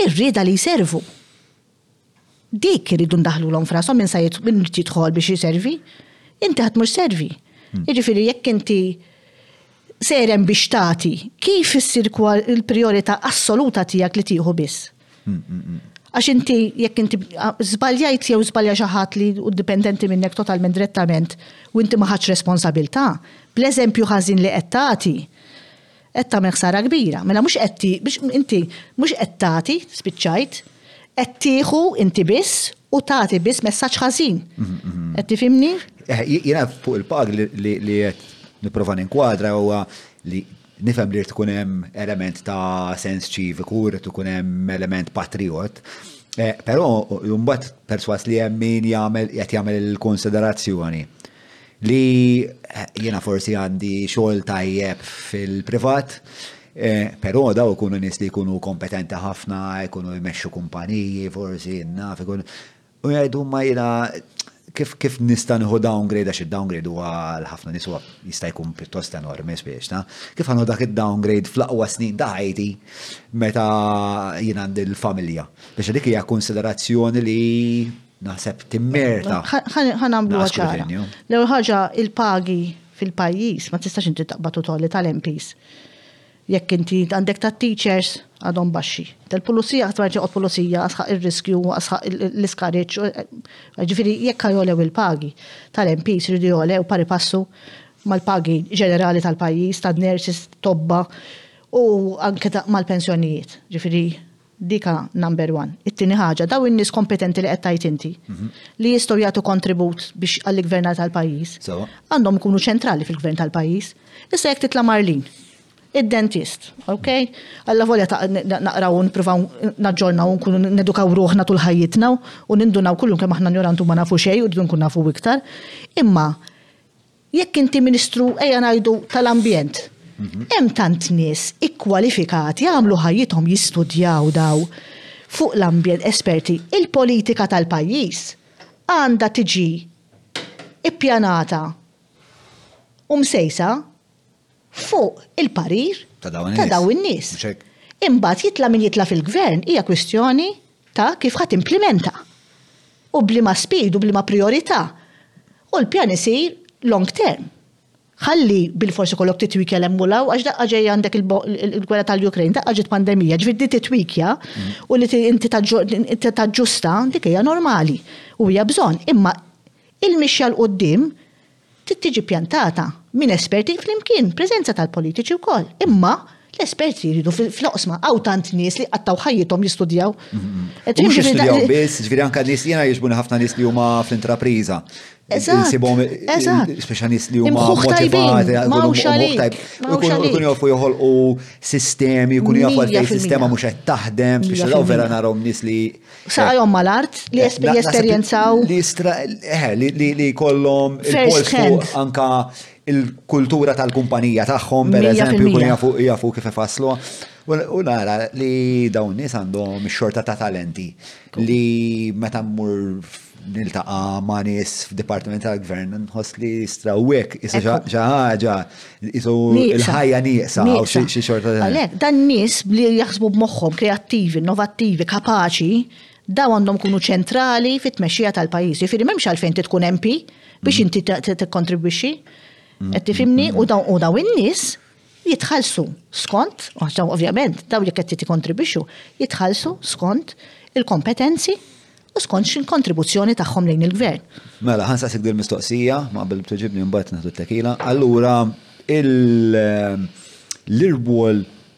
Ir-rieda li jservu. Dik iridu ndaħlulhom frasom minn sa minn jidħol biex jiservi. Inti ħadd mhux servi. Mm. Jiġifieri jekk inti sejjer hemm biex tagħti, kif issir il-prijorità assoluta tiegħek li tieħu biss? Għax inti jekk inti żbaljajt jew żbalja xi ħadd li hu dipendenti minnek totalment direttament u inti ma ħadx responsabilità, bl-eżempju ħażin li qed tagħti, qed tagħmel ħsara kbira. Mela mhux qed inti mhux qed tagħti spiċċajt. qed tieħu inti biss u tagħti biss messaġġ ħażin. Qed tifhimni? Eh, jiena fuq il-pag li qed nipprova ninkwadra huwa li nifhem li tkun hemm element ta' sens ċiviku, li tkun hemm element patriot. Eh, però mbagħad perswas li hemm min jagħmel qed jagħmel il-konsiderazzjoni Li jiena forsi għandi xogħol tajjeb fil-privat, eh, però daw ikunu nies li jkunu kompetenti ħafna, jkunu jmexxu kumpaniji, forsi naf ikun. U jgħidu ma jiena kif kif nista' nieħu downgrade għax id-downgrade huwa l-ħafna nies huwa jista' jkun pjuttost enormi spiex ta. Kif għandu dak id-downgrade fl-aqwa snin ta' ħajti meta jien għandi l-familja. Biex dik hija konsiderazzjoni li Naħseb timmerta. Ħa nagħmlu ċara. L-ewwel ħaġa il-pagi fil-pajjiż ma tistax inti taqbad u tolli tal-MPs. Jekk inti għandek tat-teachers għadhom baxxi. Tal-pulizija għad marġi għod pulizija għasħaq il-riskju, għasħaq l-iskariċ. Ġifiri, jekk għajolew il-pagi tal-MPs rridu jolew pari passu mal-pagi ġenerali tal-pajjiż, tal-nurses, tobba u anke mal-pensjonijiet. Ġifiri, Dika number one. It-tieni ħaġa, dawn in-nies kompetenti li qed tgħid inti, li jistgħu jagħtu kontribut biex għall-iggvernar tal-pajjiż, għandhom ikunu ċentrali fil-gvern tal-pajjiż. Issa jekk titla' Marlin, id-dentist, okay? Alla volja ta' naqraw u nippruvaw naġġornaw u nkunu nedukaw ruħna tul ħajjitna u nindunaw kuljum kemm aħna njorantu ma nafu xejn u rridu nkun nafu iktar. Imma Jekk inti Ministru, ejja ngħidu, tal-Ambjent, hemm tant nies ikkwalifikati għamlu ħajjithom jistudjaw daw fuq l-ambjent, esperti, il-politika tal-pajjiż għandha tiġi ppjanata u msejsa fuq il-parir ta' dawn in-nies. Imbagħad jitla' min jitla' fil-Gvern hija kwistjoni ta' kif ħa timplimenta u b'liema speed u b'liema prijorità. U l-pjan isir long term. Ħalli bilfors ikollok titwikja 'l hemm u 'l hawn għax daqqa ġej għandek il-gwerra tal-Ukraine, daqqa ġiet pandemija, ġifieri din titwikja u li inti taġġusta dik hija normali u hija bżonn. Imma il-mixja 'l quddiem Trid tiġi ppjantata minn esperti flimkien, preżenza tal-politiċi wkoll. Imma l-esperti jridu fl-oqsma hawn tant nies li qattgħu ħajjithom jistudjaw. Mhux jistudjaw biss, ġifieri anke nies jiena jiġbuni ħafna nies li huma fl-intrapriża. Insibhom speċa nies li huma motivati, jkunu jafu joħolqu sistemi, jkunu jafu għal sistema mhux qed taħdem, biex daw vera narhom nies li Saqajhom mal-art li eh, jesperjenzaw. Li jistra, eh, li kollom il-post anka il-kultura tal-kumpanija tagħhom, per eżempju, kun jafu, jafu kif ifasslu. U nara li dawn nies għandhom xorta ta' talenti li meta mmur niltaqa ma' nies f'dipartiment tal-gvern, nħoss li strawwek, isa ħaġa, isu il-ħajja nieqsa, u xie xorta. Għalek, dan nies li jaħsbu b'moħħom kreattivi, innovattivi, kapaċi, daw għandhom kunu ċentrali fit tmexxija tal-pajjiż. Jifieri m'hemmx għalfejn ti tkun MP biex mm. inti tikkontribwixxi. Mm, Qed tifhimni mm, u daw in-nies jitħallsu skont, għax dawn ovvjament daw li qed tikkontribwixxu, jitħallsu skont il-kompetenzi u skont x'il-kontribuzzjoni tagħhom lejn il-gvern. Mela, ħansa sigdi l-mistoqsija, ma qabel btuġibni mbagħad naħdu t-tekila. Allura, l-irbol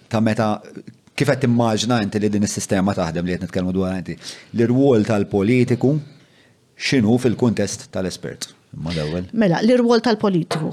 ta' meta kif qed immaġna inti li din is-sistema taħdem li qed nitkellmu dwar inti, l-irwol tal-politiku x'inhu fil-kuntest tal-espert? Mela, l-irwol tal-politiku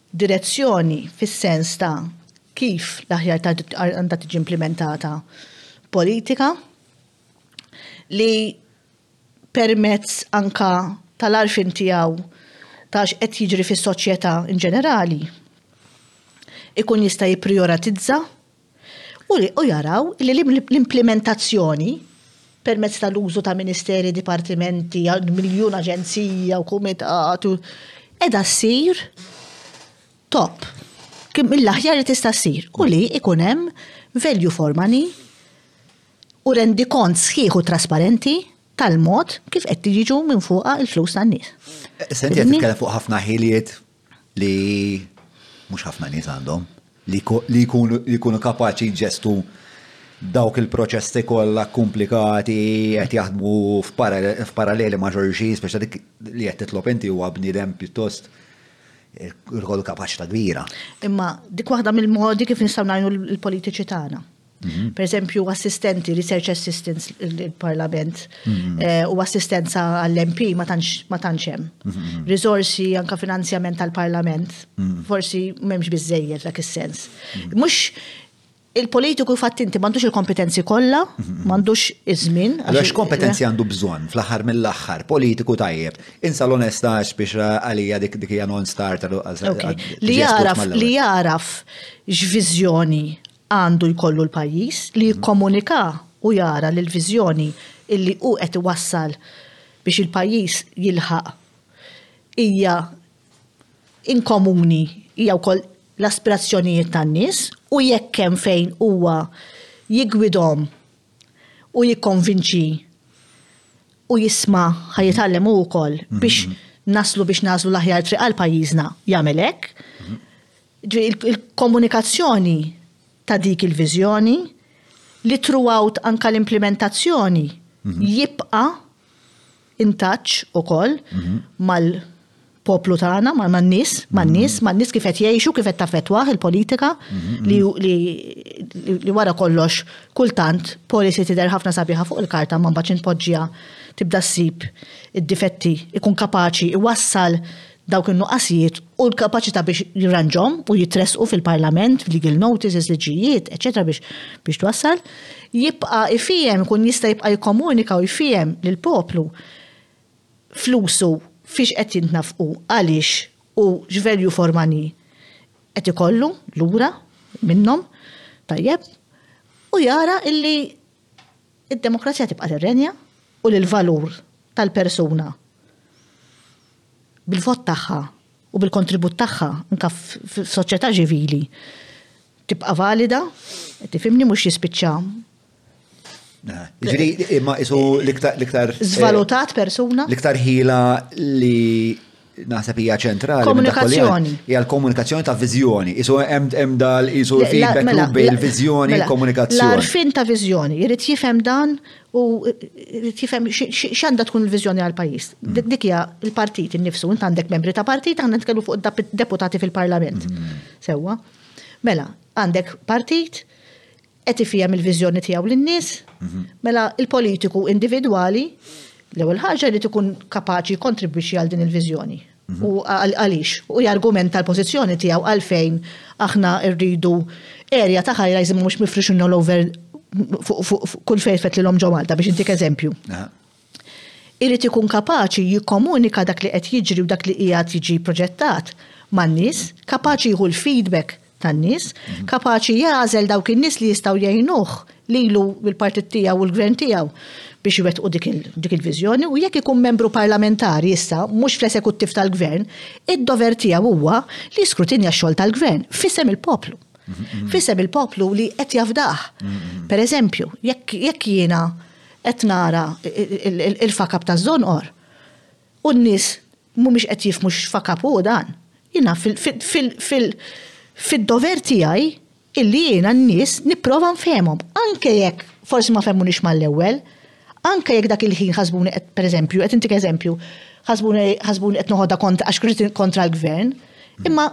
direzzjoni fis-sens ta' kif l-aħjar għandha tiġi implimentata politika li permezz anke tal-għarfien tiegħu ta' x'qed jiġri fis-soċjetà inġenerali jkun jista' jipprijoratizza u jaraw li l-implimentazzjoni permezz tal-użu ta' ministeri, dipartimenti, miljun aġenzija u kumitat qiegħda ssir top kien mill-aħjar li tista' ssir u li ikun hemm value for money u rendi kont sħiħ u trasparenti tal-mod kif qed jiġu minn fuqha l-flus tan-nies. Senti qed titkellem fuq ħafna ħiliet li mhux ħafna nies għandhom, li jkunu kapaċi jġestu dawk il-proċessi kollha kkumplikati qed jaħdmu f'paralleli ma' xulxin, speċi dik li qed titlob inti huwa bniedem pjuttost ikollu kapaċità kbira. Imma dik waħda mill-modi kif nistgħu ngħinu l-politiċi tagħna. Mhm. Per eżempju, assistenti, research assistants il-parlament mhm. eh, u assistenza għall-MP ma tantx hemm. Mhm, Risorsi anka finanzjament tal-parlament, forsi m'hemmx biżejjed dak is-sens. Mhux il-politiku fattinti m'għandux il-kompetenzi kollha, m'għandux iż-żmien. Għax kompetenzi għandu bżonn fl-aħħar mill-aħħar, politiku tajjeb. Insa l-onesta biex għalija dik dik hija non-starter. Li jaraf, li jaraf x'viżjoni għandu jkollu l-pajjiż li jikkomunika u jara li l-viżjoni li hu qed iwassal biex il-pajjiż jilħaq hija inkomuni, hija wkoll l-aspirazzjonijiet tan-nies u jekk hemm fejn huwa jiggwidhom u jikkonvinċi u jisma' ħa jitgħallem hu wkoll biex naslu biex nagħżlu l-aħjar triq għal pajjiżna, jagħmel hekk. il-komunikazzjoni ta' dik il-viżjoni li throughout anka l-implimentazzjoni jibqa' in touch ukoll mal-poplu tagħna, man-nies, man-nies, man-nies kif qed jgħixu, kif qed taffettwah il-politika li wara kollox kultant policy tidher ħafna sabiħa fuq il-karta imma mbagħad xi tpoġġiha tibda ssib id-difetti, ikun kapaċi jwassal dawk in-nuqqasijiet u l-kapaċità biex jirranġhom u jitressqu fil-Parlament, f'legal notices, liġijiet, eċċetera biex biex twassal, jibqa' ifiehem, ikun jista' jibqa' jikkomunika u jfiehem lill-poplu flusu fiex qed jintnafqu, għaliex u x'value for money qed ikollu lura minnhom, tajjeb, u jara illi id-demokrazija tibqa' tirrenja u li l-valur tal-persuna bil-vot tagħha u bil-kontribut tagħha anke f'soċjetà ċivili tibqa' valida, qed tifhimni mhux jispiċċa Ġri, imma isu l-iktar. Zvalutat persuna? L-iktar ħila li naħseb hija ċentrali. Komunikazzjoni. Hija l-komunikazzjoni ta' viżjoni. Isu hemm dal isu feedback mela, loop bejn il-viżjoni mela, komunikazzjoni. L-arfin ta' viżjoni, jrid jifhem dan u jrid jifhem x'għandha tkun il-viżjoni għal pajjiż. Mm. Dik hija l-partit innifsu, int għandek membri ta' partit, għandna nitkellmu fuq deputati fil-Parlament. Mm. Sewwa. Mela, għandek partit, qed ifhem il-viżjoni tiegħu lin-nies, mela il-politiku individwali l-ewwel ħaġa li tkun kapaċi jikkontribwixxi għal din il-viżjoni. Mhm. U għaliex, u jargument tal-pożizzjoni tiegħu għalfejn aħna rridu erja ta' ħajra jżimmu mhux mifrixun all over kull fejfet li l-om ġo Malta biex intik eżempju. Irid ikun kapaċi jikkomunika dak li qed jiġri u dak li qiegħed jiġi proġettat man-nies, kapaċi jieħu l-feedback tan-nies, kapaċi jagħżel dawk in-nies li jistgħu jgħinuh lilu u l-partit tiegħu u l-Gvern tiegħu biex iwettqu dik il-viżjoni u jekk ikun membru parlamentari issa mhux fl-esekuttiv tal-Gvern, id-dover tiegħu huwa li jiskrutinja x-xogħol tal-Gvern f'isem il-poplu. F'isem il-poplu li qed jafdah. Pereżempju, jekk jiena Qed nara il-fuck up taż-żonqor u n-nies mhumiex qed jifhmu x'fuck up hu dan. Jiena fid-dover tiegħi illi jiena n-nies nipprova nfehemhom, anke jekk forsi ma fehmunix mal-ewwel, anke jekk dak il-ħin ħasbuni qed, pereżempju, qed intik eżempju, ħasbuni qed noħodha kontra għax kont qed kontra l-Gvern, imma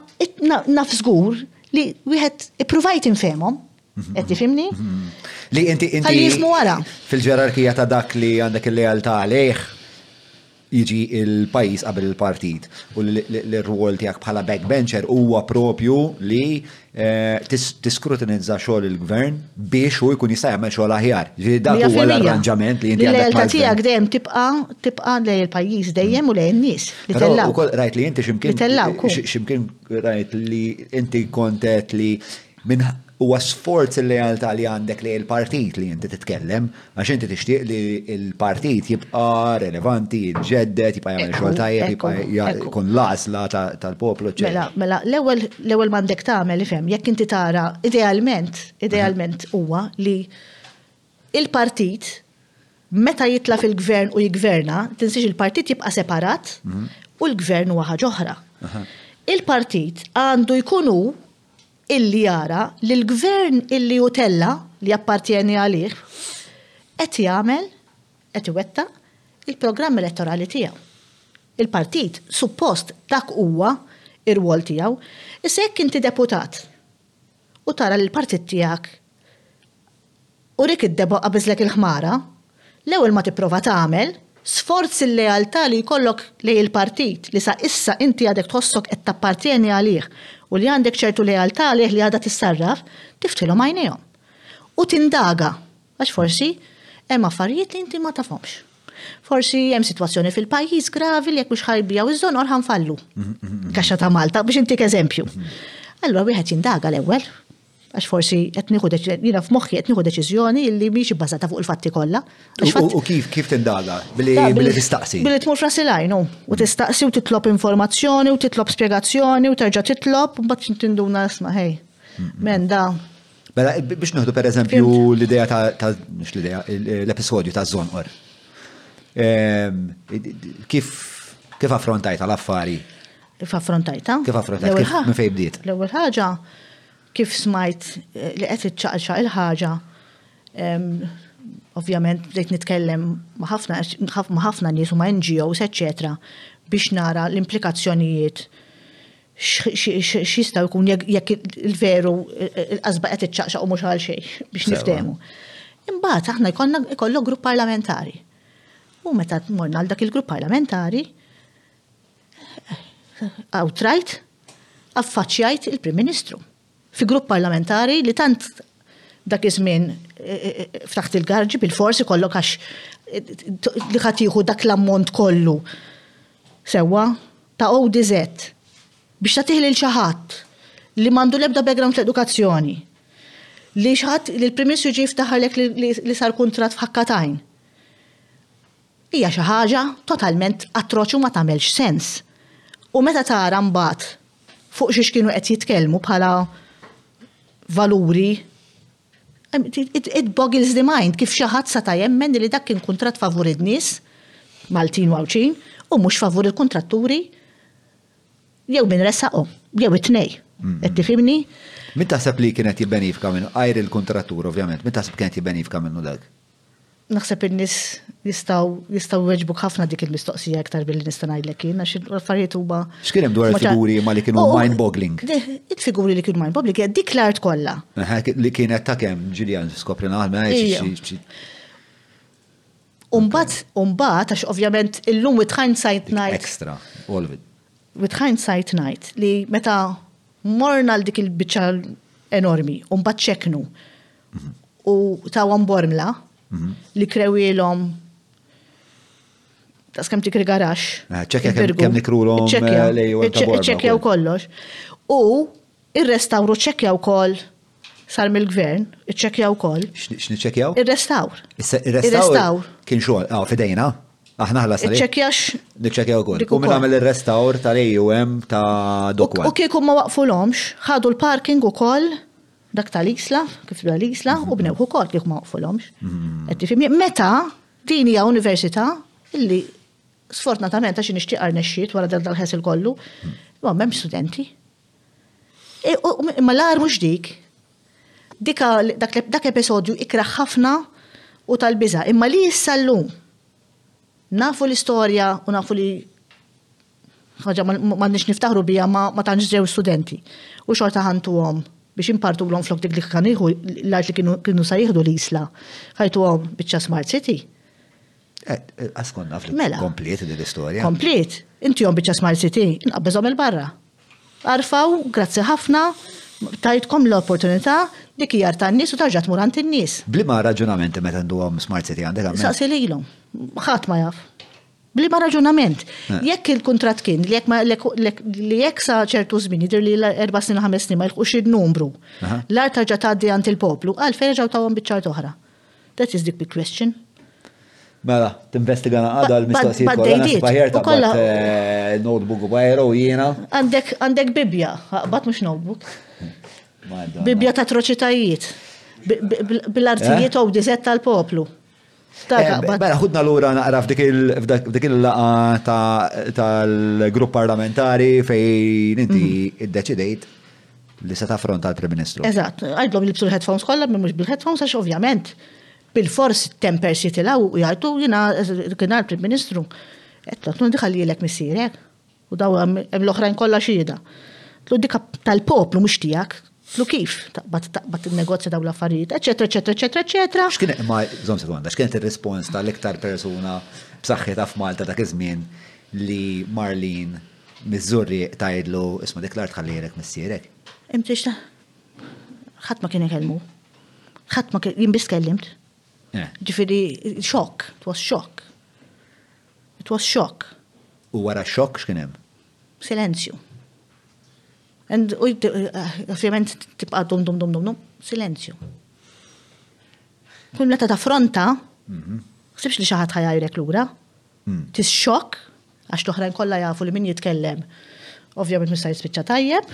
naf żgur li wieħed ippruvajt infehemhom. Qed tifhimni? Li inti inti. Ħalli jifmu wara. Fil-ġerarkija ta' dak li għandek il-lealtà għalih jiġi il-pajis qabel il-partit u l-rwol tiegħek bħala backbencher huwa propju li eh, tiskrutinizza xogħol il-gvern biex hu jkun jista' jagħmel xogħol aħjar. Ġifieri dak huwa l-arranġament li inti għandek. L-lealtà tiegħek dejjem tibqa' tibqa' lejn il-pajjiż dejjem u lejn nies li tellgħu. Ukoll rajt li inti x'imkien x'imkien rajt li inti kontet li Min huwa sforz il-lealtà li għandek lejn il-partit li inti titkellem, għax inti tixtieq li l-partit jibqa' relevanti, jiġġedded, jibqa' jagħmel xogħol tajjeb, jibqa' jkun l-għażla tal-poplu, eċċetera. Mela, mela, l-ewwel, l-ewwel m'għandek tagħmel, ifhem, jekk inti tara, idealment, idealment huwa li l-partit meta jitla' fil-gvern u jiggverna, tinsiex il-partit jibqa' separat u l-gvern huwa ħaġa oħra. Il-partit għandu jkun hu illi jara li l-gvern illi hu tella' li jappartjeni għalih qed jagħmel qed iwettaq il-programm elettorali tiegħu. Il-partit suppost dak huwa r-rwol tiegħu. Issa jekk inti deputat u tara li l-partit tiegħek Urik id-debgħa qabiżlek il-ħmara, l-ewwel ma tipprova tagħmel sforz il-lealtà li jkollok lejn il-partit li sa issa inti għadek tħossok qed tappartjeni għalih u li għandek ċertu lealtà għalih li għadha tissarraf, tiftilhom għajnejhom. U tindaga, għax forsi hemm affarijiet li inti ma tafhomx. Forsi hemm sitwazzjoni fil-pajjiż gravi li jekk mhux ħa jbiegħu ż-żonqor ħa nfallu. Kaxxa ta' Malta biex intik eżempju. Allura wieħed jindaga l-ewwel. Għax forsi qed nieħu jiena f'moħħi qed nieħu deċiżjoni li mhix ibbażata fuq il-fatti kollha. U kif kif tindaga billi tistaqsi? Billi tmur frasilajn u tistaqsi u titlob informazzjoni u titlob spjegazzjoni u terġa' titlob mbagħad tinduna isma' ħej. Men da. Mela biex nieħdu pereżempju l-idea ta' mhux l-idea l-episodju ta' żonqor. Ehm, kif kif affrontajta l-affari? Kif affrontajta? Kif affrontajta? L-ewwel ħaġa. Fejn bdiet? L-ewwel ħaġa kif smajt eh, li qed iċċaqxa il-ħaġa ovvjament bdejt nitkellem ma' ħafna nies u ma' NGOs, eċċetera, biex nara l-implikazzjonijiet xistaw jkun jekk il-veru il-qasba qed iċċaqxa u mhux għal xejn biex niftehmu. Imbagħad aħna jkollna jkollok grupp parlamentari. U meta morna għal dak il-grupp parlamentari, outright, affaċċjajt il-Prim Ministru fi grupp parlamentari li tant dak iż-żmien ftaħt il-garġi bil-fors ikollok għax li ħadd jieħu dak l-ammont kollu sewwa ta' ODZ biex tagħtih lil xi ħadd li m'għandu l-ebda background fl-edukazzjoni li xi ħadd li l-Prim Ministru jiġi jiftaħarlek li sar kuntratt f'ħakkatajn. Hija xi ħaġa totalment atroċi u ma tagħmelx sens. U meta tara mbagħad fuq xiex kienu qed jitkellmu bħala valuri it boggles the mind kif xi ħadd seta' jemmen li dak kien kuntratt favur in-nies Maltin u Għawdxin u mhux favur il-kuntratturi jew min ressaqhom, jew it-tnej. Mm-hmm. Qed tifhimni? Min taħseb li kienet jibbenifika minn għajr il-kontrattur, ovvjament, min taħseb kienet jibbenifika minnu dak? Naħseb in-nies jistgħu jistgħu weġbuk ħafna dik il-mistoqsija iktar billi nista' ngħidlek jien għax l-affarijiet huma. X'kien hemm dwar il-figuri ma li kienu mind boggling? Il-figuri li kienu mind boggling dik l-art kollha. Li kienet ta' kemm Ġiljan skopri naħna Umbat, umbat, għax ovvjament illum with hindsight night. Extra, all of it. With hindsight night li meta morna l dik il-biċċa enormi, umbat ċeknu u tawhom bormla mhm. li krewilhom ta' skem tikri garax. Ah, ċekja kem nikrulhom ċekja eh, u kollox. U ir-restawru ċekja u koll sar mill-gvern, iċċekja u koll. X'niċċekjaw? Ir-restawr. Ir-restawr. Kien xogħol, ah, fidejna. Aħna ħlas. Iċċekjax. Niċċekjaw ukoll. U minn għamel ir-restawr tal-AUM ta' Dokwa. U kieku ma waqfulhomx, ħadu l-parking ukoll Dak tal-isla, kif dwar l-isla, u bnewħu kot li ma waqfulhomx. Mm-hmm. Meta din hija università illi sfortunatament għax nixtieq arnexxiet wara dak dal-ħesil kollu, mm. ma m'hemm studenti. E, ma l-għar mhux dik. Dak episodju ikra ħafna u tal-biża, imma li jissallum nafu l-istorja u nafu li ħaġa ma għandniex niftaħru biha ma ma tantx ġew studenti u xorta ħantuhom biex impartulhom flok dik li kan jieħu l-art li kienu kienu sa jieħdu l-isla. Ħajtuhom biċċa Smart City. Għaskon naf li Mela. kompliet din l-istorja. Kompliet, inti jom biċċa Smart City, inqabbeżhom il-barra. Arfaw, grazzi ħafna, tajtkom l-opportunità dik hija tan-nies u tarġa' tmur għand in-nies. Blima raġunamenti meta nduhom Smart City għandek għamil. Saqsi lilhom, ħadd ma jaf. B'liema raġunament, eh. jekk il-kuntratt kien li jekk ma li jekk sa ċertu żmien jidher li l-erba' snin ħames snin ma jilħqux in-numru, l-ar tarġa' tgħaddi għand il-poplu, għal ferġgħu tawhom biċ-ċart oħra. That is the big question. Mela, tinvestiga għada l-mistoqsijiet kollha nasib aħjar ta' eh, notebook u bajro jiena. Għandek għandek Bibja, aqbad mhux notebook. Bibja ta' troċitajiet. Bil-artijiet eh? u dizet tal-poplu. Mela, ħudna l-ura naqra f'dik il-laqa tal-grupp parlamentari fejn inti mhm. id-deċidejt li se taffront tal-Prim Ministru. Eżatt, għajdlom li bsu l-headphones kollha minn mhux bil-headphones għax ovvjament bil-fors temper si tilaw u jgħajtu jina kien għal-Prim Ministru. Għettot, nundi ħalli l-ek missirek. U daw hemm l-oħrajn kollha xieda. Tlu dika tal-poplu mhux tiegħek. Tlu kif taqbad taqbad in-negozja daw l-affarijiet, eċetera, eċetera, eċetera, eċetera. X'kien ma żomm sekonda, x'kienet ir-rispons tal-iktar persuna b'saħħitha f'Malta dak iż-żmien li Marlin miż-Żurrieq tgħidlu isma' dik l-art ħallilek missierek? Inti x'ta? Ħadd ma kien ikellmu. Ħadd ma kien jien biss kellimt. Eh. Ġifieri xokk, twas xokk. It was shock. U wara x-xokk x'kien hemm? Silenzju. And ovvjament tibqa' dum dum dum dum silenzju. Kull meta taffronta, mhm. ħsibx li xi ħadd ħajajrek lura. Hmm. Tis xokk għax l-oħrajn kollha jafu li min jitkellem ovvjament mista' jispiċċa tajjeb.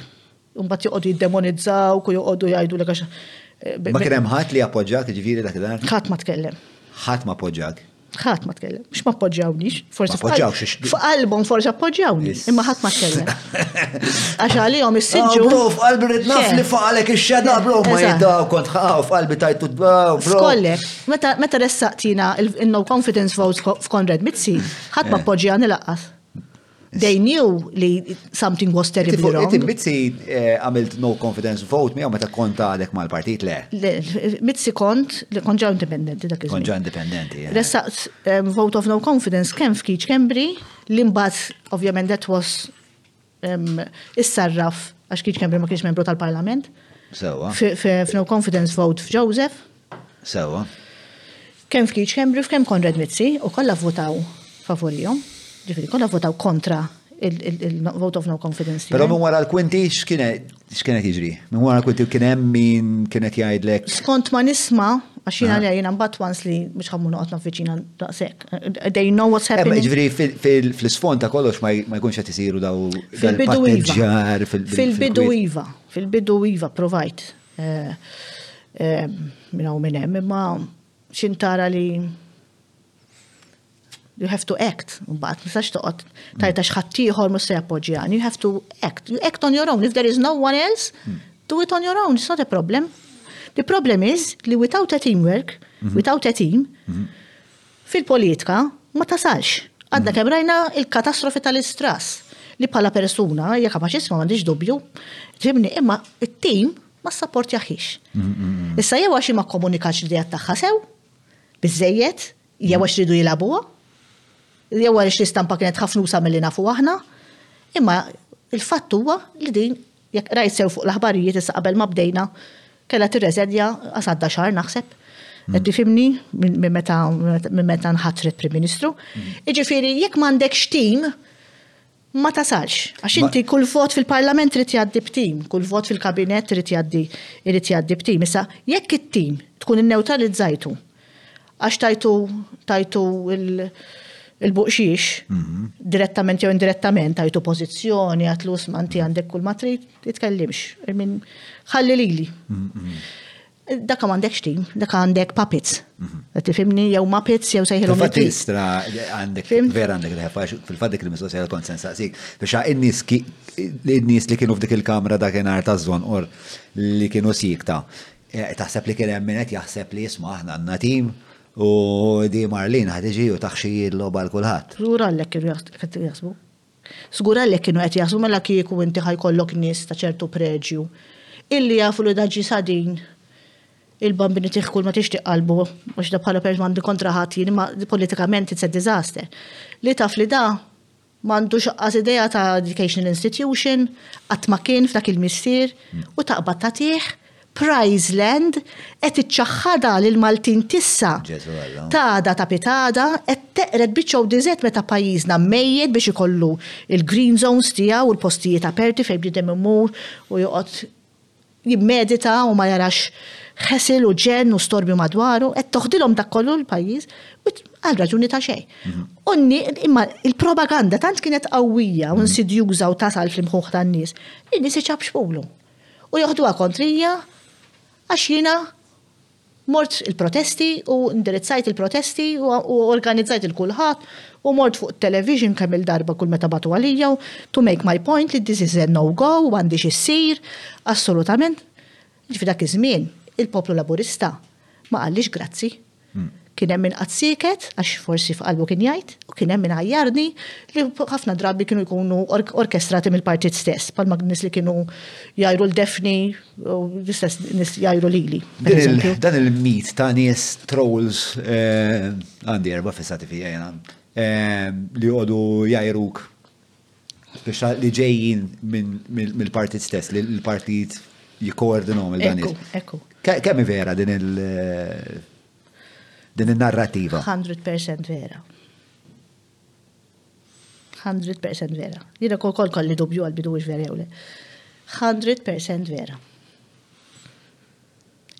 Imbagħad joqogħdu jiddemonizzawk u joqogħdu jgħidulek għax. Eh, ma kien hemm ħadd li appoġġjak ġifieri dak il Ħadd ma tkellem. Ħadd ma appoġġjak. Ħadd ma tkellem, mhux ma appoġġjawniex, forsi f'qalbhom forsi appoġġjawni, imma ħadd ma tkellem. Għax għalihom is-siġġu. Ah, bro, f'qalbi rid naf li faqalek ix-xena, bro, ma jiddaw kont ħaw f'qalbi tajtu bro. F'kollek, meta ressaqtina il-no confidence votes f'Konrad Mizzi, ħadd ma eh. appoġġjani laqqas. They knew li something was terribly wrong. Inti Mitzi eh, għamilt no confidence vote miegħu meta kont għadek mal-partit le? Mitzi kont li kont ġew indipendenti dak iż-żmien. Kont ġew indipendenti. Eh. Ressaqt eh, vote of no confidence kemm f'Kiċ Kembri li mbagħad ovvjament that was issarraf għax Kiċ Kembri ma kienx membru tal-Parlament. Sewa. F'no confidence vote f'Joseph. Sewwa. Kemm Fleetch Hambry u kemm Konrad Mizzi u kollha vvotaw favorihom. Ġifieri kollha vvotaw kontra il-vote of no confidence. Però minn wara l-kwinti x'kienet jiġri? Minn wara l-kwinti kien hemm min kienet jgħidlek. Skont ma nisma' għax jiena li jiena mbagħad once li mhux ħammur noqgħod naffiċina daqshekk. They know what's happening. Ġifieri fl-isfond ta' kollox ma jkunx qed isiru daw il-patteġġar fil-bidu iva. Fil-bidu iva, provajt. Eh, eh, minn hawn minn hemm, imma xintara li you have to act, mbagħad mistax toqgħod tajta x'ħadd ieħor mhux se jappoġġjani, you have to act. You act on your own, if there is no one else, hmm. do it on your own, it's not a problem. The problem is li without a teamwork, mhm. without a team, mhm. Fil-politka ma tasalx. Għadna kemm rajna l-katastrofi ta' Liz Truss, li bħala persuna hija kapaċissima m'għandix dubju, tfhimni, imma t-tim ma ssapportjahiex. Issa jew għax hi ma kkomunikatx l-ideat tagħha sew, biżżejjed, jew għax riedu jilgħabuha, jew għaliex l-istampa kienet ħafnusa milli nafu aħna, imma l-fatt huwa li din Jekk qrajt sew fuq l-aħbarijiet issa qabel ma bdejna, kellha tirreżenja qas għadda xahar naħseb. Qed tifhimni minn meta minn meta nħatret Prim Ministru. Jiġifieri jekk m'għandekx tim ma tasalx. Għax inti kull vot fil-Parlament irid jgħaddi b'tim, kull vot fil-Kabinett irid jgħaddi irid jgħaddi b'tim. Issa jekk it-tim tkun innewtralizzajtu Għax tajtu tajtu il-buqxiex mhm. direttament jew indirettament tajtu pożizzjoni għatlu smanti għandek kull ma trid titkellimx. Min ħalli lili. Mhm, mhm. Daka għandek xtim, daka għandek puppets. Tifimni jew muppets jew sejħilhom. Fil-fatt istra għandek vera għandek l-ħefa fil-fatt dik il-mistoqsija kont sensaqsik biex in-nies in-nies li kienu f'dik il-kamra dakinhar taż-żonqor li kienu sikta Taħseb li kien hemm min qed jaħseb li isma' aħna għandna tim u di Marlene ħa tiġi u taħxi l-logħba għal kulħadd? Żgur għalhekk kienu qed jaħsbu. Żgur għalhekk kienu qed jaħsbu mela kieku inti ħa jkollok nies ta' ċertu preġju illi jafu li da ġie sadin il-bambini tiegħ kull ma tixtieq qalbu għax da bħala peress m'għandi kontra ħadd jien imma politikament it's a disaster. Li taf li da M'għandux aqqas idea ta' educational institution, qatt ma kien f'dak il-missier, u taqbad tagħtih prize land qed iċċaħħadha lil Maltin t'issa. T'għada ta' pitgħada qed teqred biċċa u diżett meta pajjiżna mmejjed biex ikollu il-green zones tiegħu u l-postijiet aperti fejn bniedem imur u joqgħod jimmedita u ma jarax ħesel u ġenn u storbju madwaru, qed toħdilhom dak kollu l-pajjiż għal raġuni ta' xejn. U imma il-propaganda tant kienet qawwija u nsidjuża u tasal fl-imħuħ tan-nies, in-nies iċabxbulu. U joħduha kontrija għax jiena Mort il-protesti u indirizzajt il-protesti u organizzajt lil kulħadd u mort fuq it-television kemm-il darba kull meta bagħtu għalija u to make my point li this is a no go u m'għandhiex issir assolutament. Jiġifieri dak iż-żmien il-Poplu Laburista ma qallix grazzi. Kien hemm min qatt sieket, għax forsi f'qalbu kien jgħid, u kien hemm min għajjarni, li ħafna drabi kienu jkunu orkestrati mill-partit stess, bħalma nies li kienu jgħajru 'l Daphne u l-istess nies jgħajru lili, pereżempju. Dan il-mit ta' nies trolls, għandi erba' fissati fija jiena, li joqogħdu jgħajruk biex li ġejjin mill-partit stess, li l-partit jikkoordinahom il-dan nies. Ekku, ekku. Kemm hi vera din il- Din in-narrativa. 100% vera. 100% vera. Jina kol kol kolli dubju għal bidu vera jew le. 100% vera.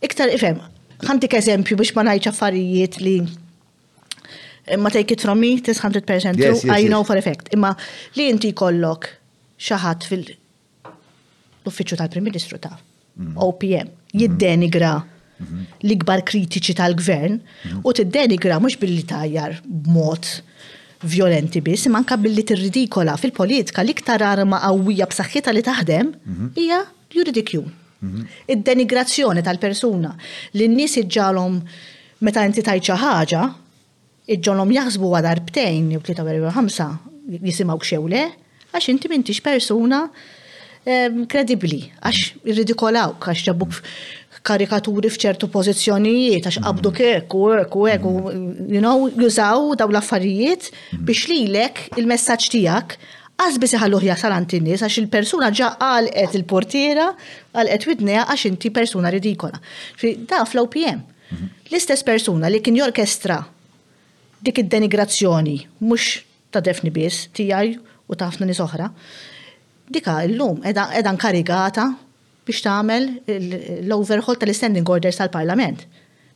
Iktar ifem, ħantik eżempju biex ma ngħidx affarijiet li eh, ma take it from me, this 100% true, yes, yes, I know yes. for effect. Imma li inti kollok xaħat fil- l-Uffiċċju tal-Prim Ministru ta' mhm. OPM jiddenigra mhm. l-ikbar kritiċi tal-gvern mhm. u tiddenigra mhux billi tajjar b'mod violenti biss, imma anka billi tirridikola fil-politika l-iktar arma qawwija b'saħħitha li taħdem hija juridikju. Id-denigrazzjoni tal-persuna li n-nies iġġalhom meta inti tajt xi ħaġa, Iġġogħlhom jaħsbu għal darbtejn jew tlieta jew erba' jew ħamsa jisimgħuk jew le, għax inti m'intix persuna kredibbli, għax irridikolawk, għax ġabuk karikaturi f'ċertu pożizzjonijiet, għax qabduk hekk u hekk u hekk, you know, jużaw daw l-affarijiet biex lilek il-messaġġ tiegħek qasbis iħalluh jasal għand in-nies għax il-persuna ġa għalqet il-portiera, għalqet widnejha għax inti persuna ridikola. Da fl-OPM. L-istess persuna li kien jorkestra dik id-denigrazzjoni, mhux ta' Daphne biss, tiegħi u ta' ħafna nies oħra, dika llum qiegħda nkarigata biex tagħmel l-overhaul tal-istanding orders tal-Parlament.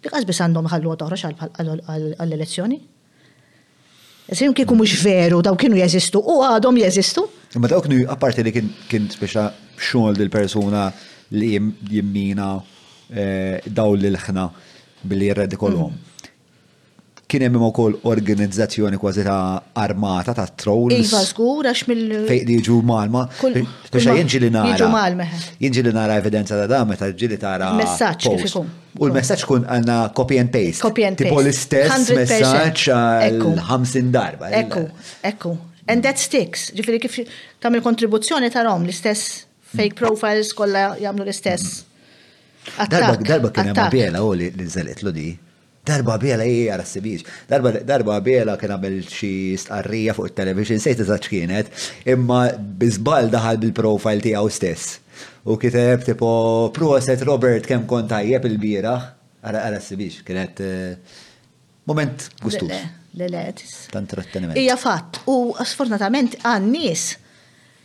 Dik qas biss għandhom iħalluha toħroġ għall-elezzjoni. Sin kieku mhux veru daw kienu jeżistu u għadhom jeżistu. Imma dawk kienu apparti li kien kien speċa xogħol dil-persuna li jimmina eh, daw l-ħna billi jirredi kolom. Kien hemm ukoll organizzazzjoni kważi ta' armata ta' trolls. Iva żgur għax mill Fej li jiġu malma. Biex jinġi li nara. Jiġu malma. Jinġi li nara evidenza ta' da meta ġili tara. Messaġġ kif ikun. U l-messaġġ kun għandna copy and paste. Copy and paste. Tipo l-istess messaġġ għal 50 darba. Ekku, ekku. And that sticks. Ġifieri kif tagħmel kontribuzzjoni tarhom l-istess fake mm. profiles kollha jagħmlu l-istess. Mm. Darba darba kien hemm bjela u li nżelet l di. Darba bjela hija jara sibiex. Darba darba bjela kien għamel xi stqarrija fuq it-television sejt eżatt kienet, imma biżbal daħal bil-profile tiegħu stess. U kiteb tipo proset Robert kemm kont tajjeb il-bieraħ. Ara ara sibix, kienet eh, moment gustus. Le, le, ta' intratteniment. Ija fatt, u sfortunatament għan nies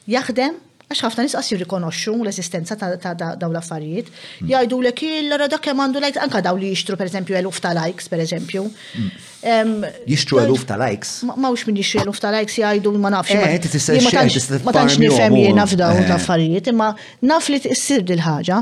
jaħdem għax ħafna nis qasir rikonoxxu l-esistenza ta' daw l-affarijiet. Mm. Jgħidu l-ek il-rada kemm għandu lajks, anka daw li jixtru per eżempju eluf ta' lajks, per eżempju. Mm. Jixtru eluf ta' likes. Mawx min jixtri eluf ta' likes jgħidu ma nafx. Eh, ti tista' Ma tantx nifhem jiena f'dawn eh. l-affarijiet, imma naf li issir dil-ħaġa.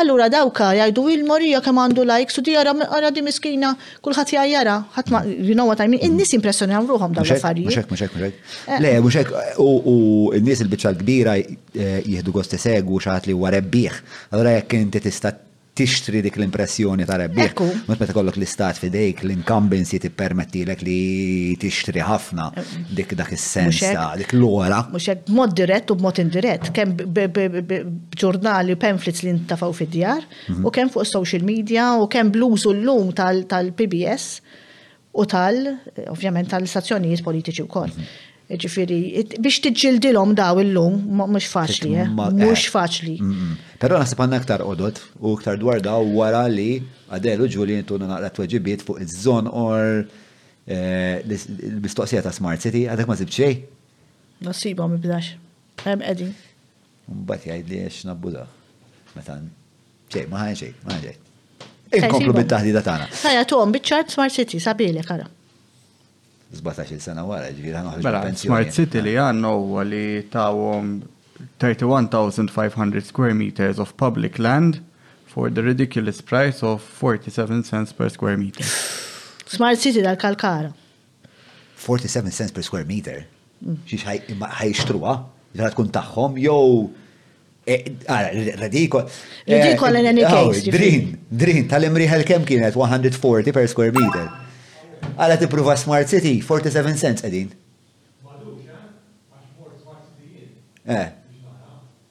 Allura dawka jgħidu il-morija kemm għandu likes u di ara di miskina kulħadd jgħajjara. Ħadd ma you know what I mean. In-nies impressjonaw ruħhom dawn l-affarijiet. Mhux hekk, mhux hekk, mhux hekk. Eh. Le, mhux hekk. U n-nies il-biċċa l-kbira eh, jieħdu gost isegwu xi ħadd li huwa rebbieħ. Allura jekk inti tista' tixtri dik l-impressjoni ta' rebbieħ. Ekku. Mhux meta jkollok l-istat f'idejk, l-incumbency tippermettilek li tixtri ħafna dik dak is-sens ta' dik l-ora. Mhux hekk b'mod dirett u b'mod indirett, kemm b'ġurnali u pamphlets li ntafgħu fid-djar, u kemm fuq is-social media, u kemm bl-użu llum tal-PBS, u tal, ovvjament, tal-istazzjonijiet politiċi wkoll. Ġifiri, biex tiġġildilhom daw illum, mhux faċli, eh? mhux eh. faċli. Mm, mm. Però naħseb għandna aktar qodot u aktar dwar daw wara li għadelu ġuli jintuna naqra tweġibiet fuq iż-żon or eh, l-mistoqsija ta' Smart City, għadek ma zibċej? xejn? Nasibhom ibdax. Hemm qegħdin. Mbagħad jgħid li għax nabbuda. Meta Xej, ma ħajn xej, ma ħajn xej. Inkomplu bit-taħdida tagħna. Ħajja tuħom biċċart Smart City, sabili, kara. 17 sena wara, ġifieri ħanoħroġ mela, pensjoni. Smart City li għandna huwa li tawhom 31,500 square meters of public land for the ridiculous price of 47 cents per square meter. Smart City dal-Kalkara. 47 cents per square meter? Xiex ħajxtruha? Ġara tkun tagħhom jew Għara, eh, ah, radikol. Radikol in any case. Drin, drin, tal-imriħel kem kienet 140 per square meter. Għala tipruva Smart City, 47 cents edin. Eh.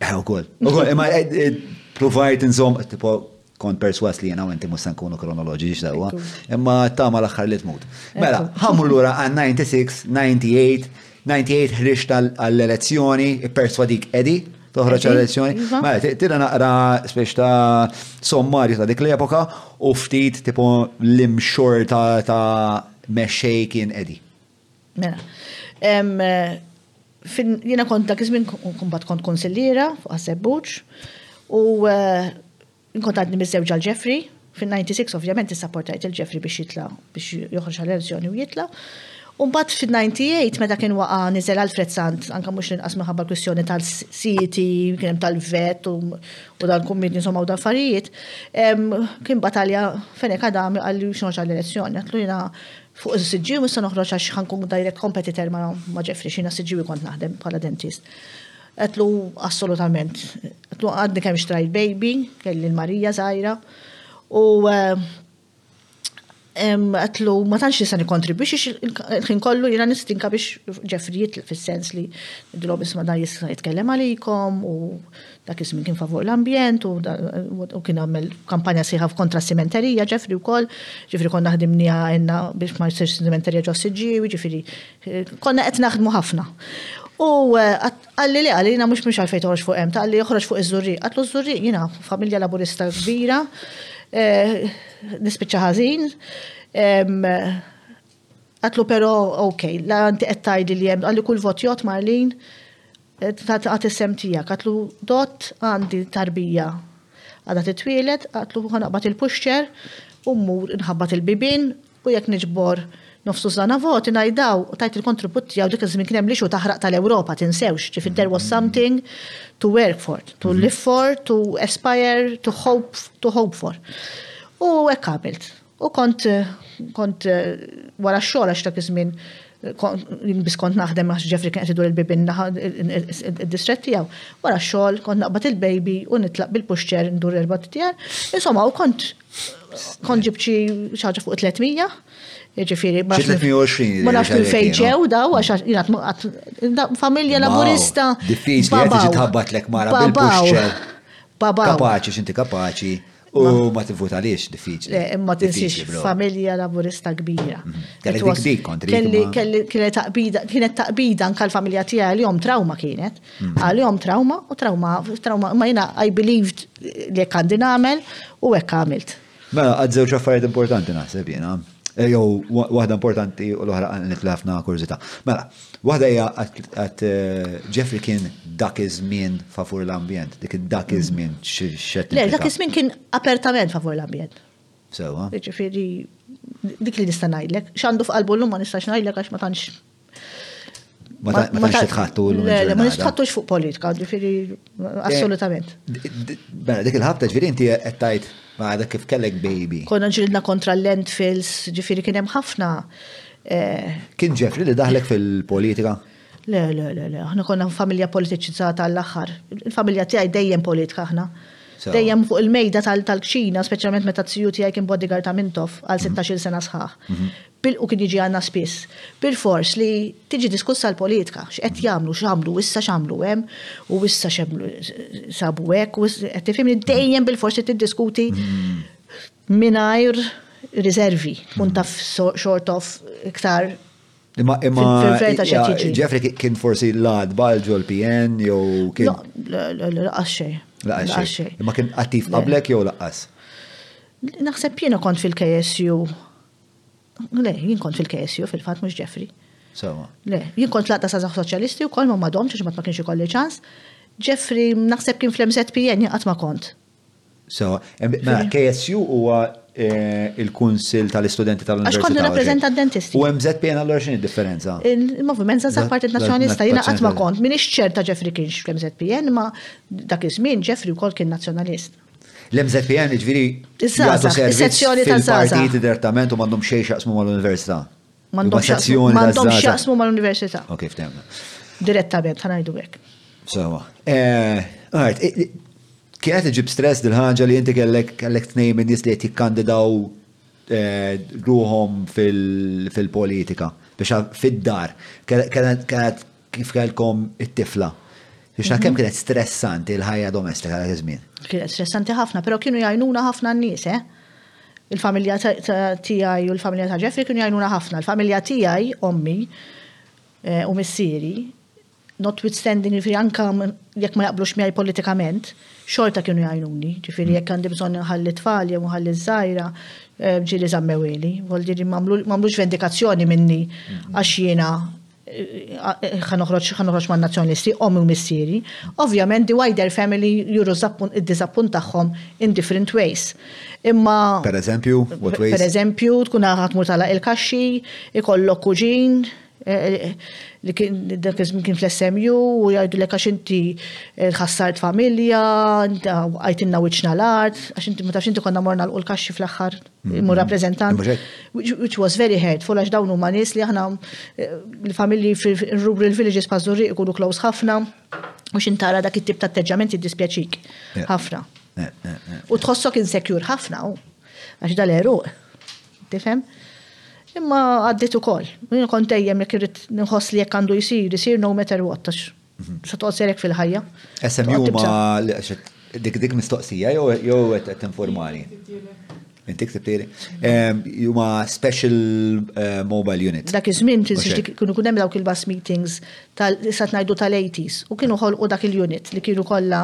Eh, u koll. U koll, imma eh, eh, provajt nżom, tipo, kont perswas li jena u inti musan kunu kronoloġi xdawa, imma tama l-axħar li tmut. Mela, ħammu l-ura għan 96, 98, 98 ħriġ għall-elezzjoni, perswadik Edi, toħroġ għall-elezzjoni. Iva. Mela, tira naqra spiex ta' sommarju ta' dik l-epoka u ftit tipo l-imxor ta' meċċej kien Edi. Mela, jiena kont dak iż-żmien kumbat kont konsilliera fuq Ħassebbuċ u nkont għadni miżewġa għal Jeffrey. Fin-96 ovvjament issapportajt il-Jeffrey biex jitla' biex joħroġ għall-elezzjoni u jitla'. U mbagħad fin-98 meta kien waqa' niżel Alfred Sant, anke mhux l-inqas minħabba l-kwistjoni tal-siti, kien hemm tal-vet u dan kummied insomma u dawn l-affarijiet, kien bagħatalja Fenech Adami u qalli biex noħroġ għall-elezzjoni. Għedtlu jiena Fuq is-CGU mhux se noħroġ għax ħa nkun direct competitor ma' Jeffrey x'jiena CGU kont naħdem bħala dentist. Għedtlu assolutament. Għedtlu għadni kemm xtrajt baby, kelli l-Marija żgħira u għedtlu ma tantx nista' nikkontribwix il-ħin kollu jiena nistinka biex Jeffrey jitlef fis-sens li dilhom isma' dan jista' jitkellem għalikom u Dak iż-żmien kien favur l-ambjent u u kien għamel kampanja sħiħa kontra s-simenterija, Jeffrey wkoll, ġifieri konna ħdimniha għenna biex ma jsirx simenterija ġo Siġġiewi, ġifieri konna qed naħdmu ħafna. U qalli le, qalli jiena mhux mhux għalfejn toħroġ fuq hemm, qalli oħroġ fuq iż-Żurrieq. Għedtlu ż-Żurrieq jiena familja Laburista kbira, nispiċċa ħażin, Għadtlu però, ok, la inti qed tgħidli li hemm, qalli kull vot jgħodd Marlene, tagħti s-sehem tiegħek. Għadtlu dott għandi tarbija għadha titwieled, għadtlu ħa naqbad il-puxċer u mmur inħabbat il-bibien u jekk niġbor nofs dużżana voti ngħidhaw tajt il-kontribut tiegħu dik iż-żmien kien hemm l-issue taħraq tal-Ewropa tinsewx, ġifieri there was something to work for, to live for, to aspire, to hope, to hope for. U hekk għamilt. U kont kont wara x-xogħol għax dak iż-żmien jien biss kont naħdem għax Jeffrey kien qed idur il-bibien naħa id-distrett tiegħu. Wara x-xogħol kont naqbad il-baby u nitlaq bil-pushchair ndur erbat tiegħi. Insomma, u kont kont ġibt xi ħaġa fuq 300. Ġifieri, ma nafx minn fejn ġew daw għax jiena familja laburista. Diffiċli qed titħabbatlek mara bil-pushchair. Babaw. Kapaċi, x'inti kapaċi. U ma tivvutaliex diffiċli. Le, imma tinsiex familja laburista kbira. Mhm. Kienet taqbida anka l-familja tiegħi għal-jom trauma kienet. Mhm. Għal-jom trauma u trauma, trauma, ma jina I believed li jekk għandi nagħmel u hekk għamilt. Mela, għad żewġ affarijiet importanti naħseb jiena. Eh, jew waħda importanti u l-oħra għal nitlafna kurzita. Mela, Waħda hija għat Jeffrey kien dak iż-żmien favur l-ambjent, dik dak iż-żmien xed. Le, dak iż-żmien kien apertament favur l-ambjent. Sewa. Ġifieri dik li nista' ngħidlek, x'għandu f'qalbu llum ma nistax ngħidlek għax ma tantx. Ma tantx titħattu llum. Le, ma nistħattux fuq politika, ġifieri. Assolutament. Mela, dik il-ħabta ġviri inti għettajt ma għadha kif kellek baby. Konna ġilidna kontra l-landfills, ġifiri kien hemm ħafna. Eh, kien Jeffrey li daħlek fil-politika? Le, le, le, le, aħna konna familja politiċizzata għall-aħħar. Il-familja tiegħi dejjem politika aħna. Dejjem fuq il-mejda tal-kċina, speċjalment meta t-siju tiegħi kien bodyguard ta' Mintof għal 16 mhm. sena sħaħ. Mhm. Bilqu kien jiġi għandna spiss. Bilfors li tiġi diskussa l-politika, x'qed jagħmlu, x'għamlu issa, x'għamlu hemm, u issa sabu hekk, qed tifhimni, dejjem bilfors trid tiddiskuti mingħajr riservi, tkun taf short of iktar Imma imma Jeffrey kien forsi l-għad balġu l-PN jew kien. Laqas xejn. Laqas xejn. Imma kien attiv qablek jew laqas? Naħseb jiena kont fil-KSU Le, jien kont fil-KSU fil-fatt mhux Jeffrey. Sewa. Le, jien kont laqta sa' zaħ soċjalisti wkoll ma madomx għax ma kienx ikolli ċans. Jeffrey naħseb kien fl-MZPN jien qatt ma kont. Sewa. Mela, KSU huwa eh, il-Kunsil tal-Istudenti tal-Università. Għax kont nirrappreżenta d-dentisti. U MZPN allura x'inhi differenza? Il-Moviment sa' Zaħ Partit Nazzjonalista jiena qatt ma kont. Minix ċerta Jeffrey kienx fl-MZPN ma dak iż-żmien Jeffrey wkoll kien nazzjonalist. L-MZPN jiġifieri jagħtu servizz fil-partijiet direttament u m'għandhom xejn x'jaqsmu mal-università. M'għandhom x'jaqsmu mal-università. Ok, ftemna. Direttament, ħa ngħidu hekk. Sewa. Għart, eh, kienet iġib stress dil-ħaġa li inti kellek kellek tnejn minn nies li qed jikkandidaw eh, ruhom fil-politika biex fid-dar. Kienet Kif kellkom it-tifla? Biex naf kemm kienet stressanti l-ħajja domestika dak iż-żmien. Kienet stressanti ħafna, però kienu jgħinuna ħafna n-nies, eh? Il-familja tiegħi u l-familja ta' Jeffrey kienu jgħinuna ħafna. Il-familja tiegħi, ommi eh, u missieri, notwithstanding ġifieri anka jekk ma jaqblux miegħi politikament, xorta kienu jgħinuni, ġifieri jekk għandi bżonn nħalli tfal jew nħalli żgħira, eh, ġieli żammewili, volġi li m'għamlux vendikazzjoni minni għax jiena ħa noħroġ man-Nazzjonalisti, ommi u missieri. Ovvjament the wider family juru d-diżappunt tagħhom in different ways. Imma. Pereżempju, what ways? Pereżempju, tkun ħa tmur tagħlaq il-kaxxi, ikollok kuġin li kien dak iż-żmien kien fl-SMU u jgħidulek għax inti ħassart familja, waqajtilna wiċċna l-art, għax inti ma tafx inti konna morna nagħlqu l-kaxxi fl-aħħar imur rappreżentant, which was very hurtful għax dawn huma nies li aħna eh, l-familji fil-rural villages pażżurri ikunu close ħafna u xintara dak it-tip ta' atteġġament jiddispjaċik ħafna. U tħossok insecure ħafna u għax dal-eruq, tifhem? Imma għaddit ukoll, jien kont dejjem jekk irrid nħoss li jekk għandu jsir, jsir no matter what, Xa toqgħod serek fil-ħajja. SMU ma dik dik mistoqsija jew qed tinformani. Inti ktibtieli. Juma special eh, mobile unit. Dak iż-żmien kienu kun hemm dawk il-bus meetings tal issa ngħidu tal-80s u kienu ħolqu dak il-unit li kienu kollha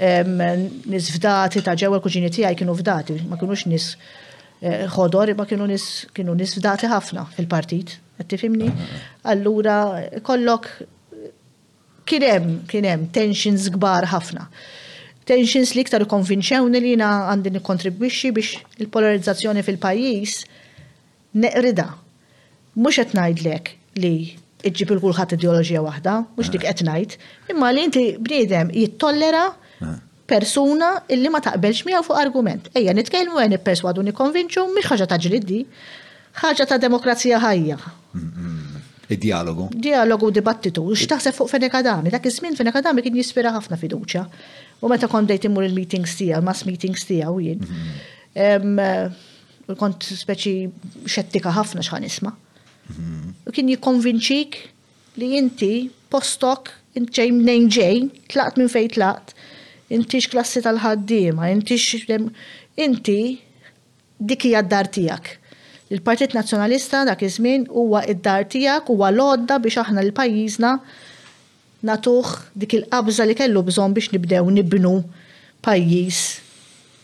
nies fdati ta' ġewwa l-kuġini tiegħi kienu fdati, ma kienux nies eh, ħodor, ma kienu nis kienu nis fdati ħafna fil-partit, qed tifhimni. Allura kollok Kien hemm, kien hemm tensions kbar ħafna. Tensions li iktar ikkonvinċewni li jiena għandi nikkontribwixxi biex il-polarizzazzjoni fil-pajjiż neqridha. Mhux qed ngħidlek li ġġib lil kulħadd ideoloġija waħda, mhux dik qed ngħid, imma li inti bniedem jittollera persuna illi ma taqbilx miegħu fuq argument. Ejja nitkellmu, ejja nipperswadu nikkonvinċu, mhix ħaġa ta' ġlied di. Ħaġa ta' demokrazija ħajja. Id-dialogu. Dialogu u dibattitu. X'taħseb fuq Fenech Adami? Dak iż-żmien Fenech Adami kien jispira ħafna fiduċja. U meta kont dejt imur il-meetings tiegħu, mass meetings tiegħu jien. Kont speċi xettika ħafna x'ħan isma'. U kien jikkonvinċik li inti postok int ġej mnejn ġej, tlaqt minn fejn tlaqt, intix klassi tal-ħaddiema, intix inti dik hija d-dar tiegħek. Il-Partit Nazzjonalista dak iż-żmien huwa d-dar tiegħek, huwa l-għodda biex aħna lil pajjiżna nagħtuh dik il-qabża li kellu bżonn biex nibdew nibnu pajjiż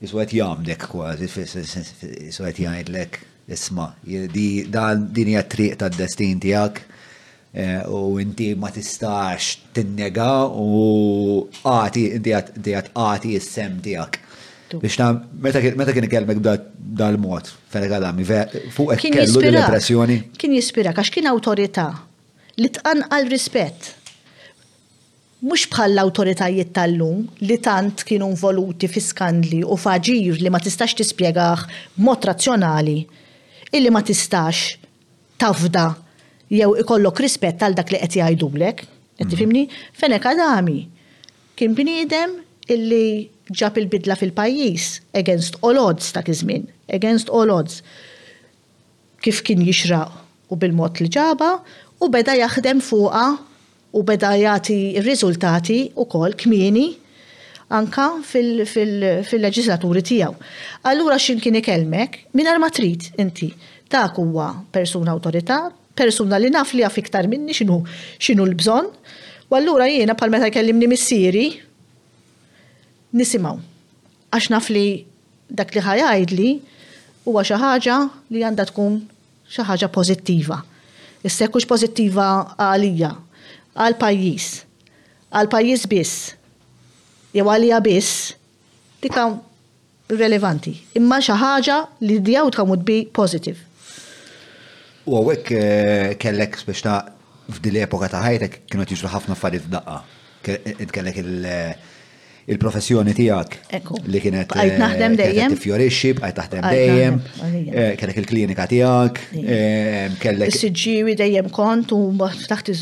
Qisu qed jgħammdek kważi, qisu qed jgħidlek, Isma', din hija t-triq tad-destin tiegħek u inti ma tistax tinnega u agħti inti qed agħti s-sehem tiegħek. Biex ta' meta kien ikellmek b'dal-mod, Fenech Adami, fuqek kellu din l-impressjoni? Kien jispirak għax kien awtorità li tqanqal rispett. Mhux bħall-awtoritajiet tal-lum li tant kienu nvoluti fi skandli u f'aġir li ma tistax tispjegah b'mod razzjonali, illi ma tistax tafda jew ikollok rispett għal dak li qed jgħidulek. Qed tifhimni? Fenech Adami kien bniedem illi ġab il-bidla fil-pajjiż against all odds dak iż-żmien, against all odds. kif kien jixraq u bil-mod li ġabha u beda jaħdem fuqha u beda jagħti r-riżultati wkoll kmieni anke fil-leġislaturi tiegħu. Allura x'in kien ikellmek mingħajr ma trid inti. Dak huwa persuna awtorità, persuna li naf li jaf iktar minni x'inhu x'inhu l-bżonn u allura jiena bħal meta jkellimni missieri nisimgħu. Għax naf li dak li ħa jgħidli huwa xi ħaġa li għandha tkun xi ħaġa pożittiva. Issa jekk hux pożittiva għalija, għall-pajjiż, għall-pajjiż biss, jew għalija biss, dik hawn irrelevanti. Imma xi ħaġa li the outcome would be positive. U hawnhekk eh, kellek biex ta' f'dil epoka ta' ħajtek kienu jiġru ħafna affarijiet f'daqqa. Kellek il- il-professjoni tiegħek li kienet qed naħdem dejjem. Tifjorixxi, bqajt taħdem dejjem. Eh, kellek il-klinika tiegħek, eh, kellek. Is-siġġiewi dejjem kont u mbagħad taħt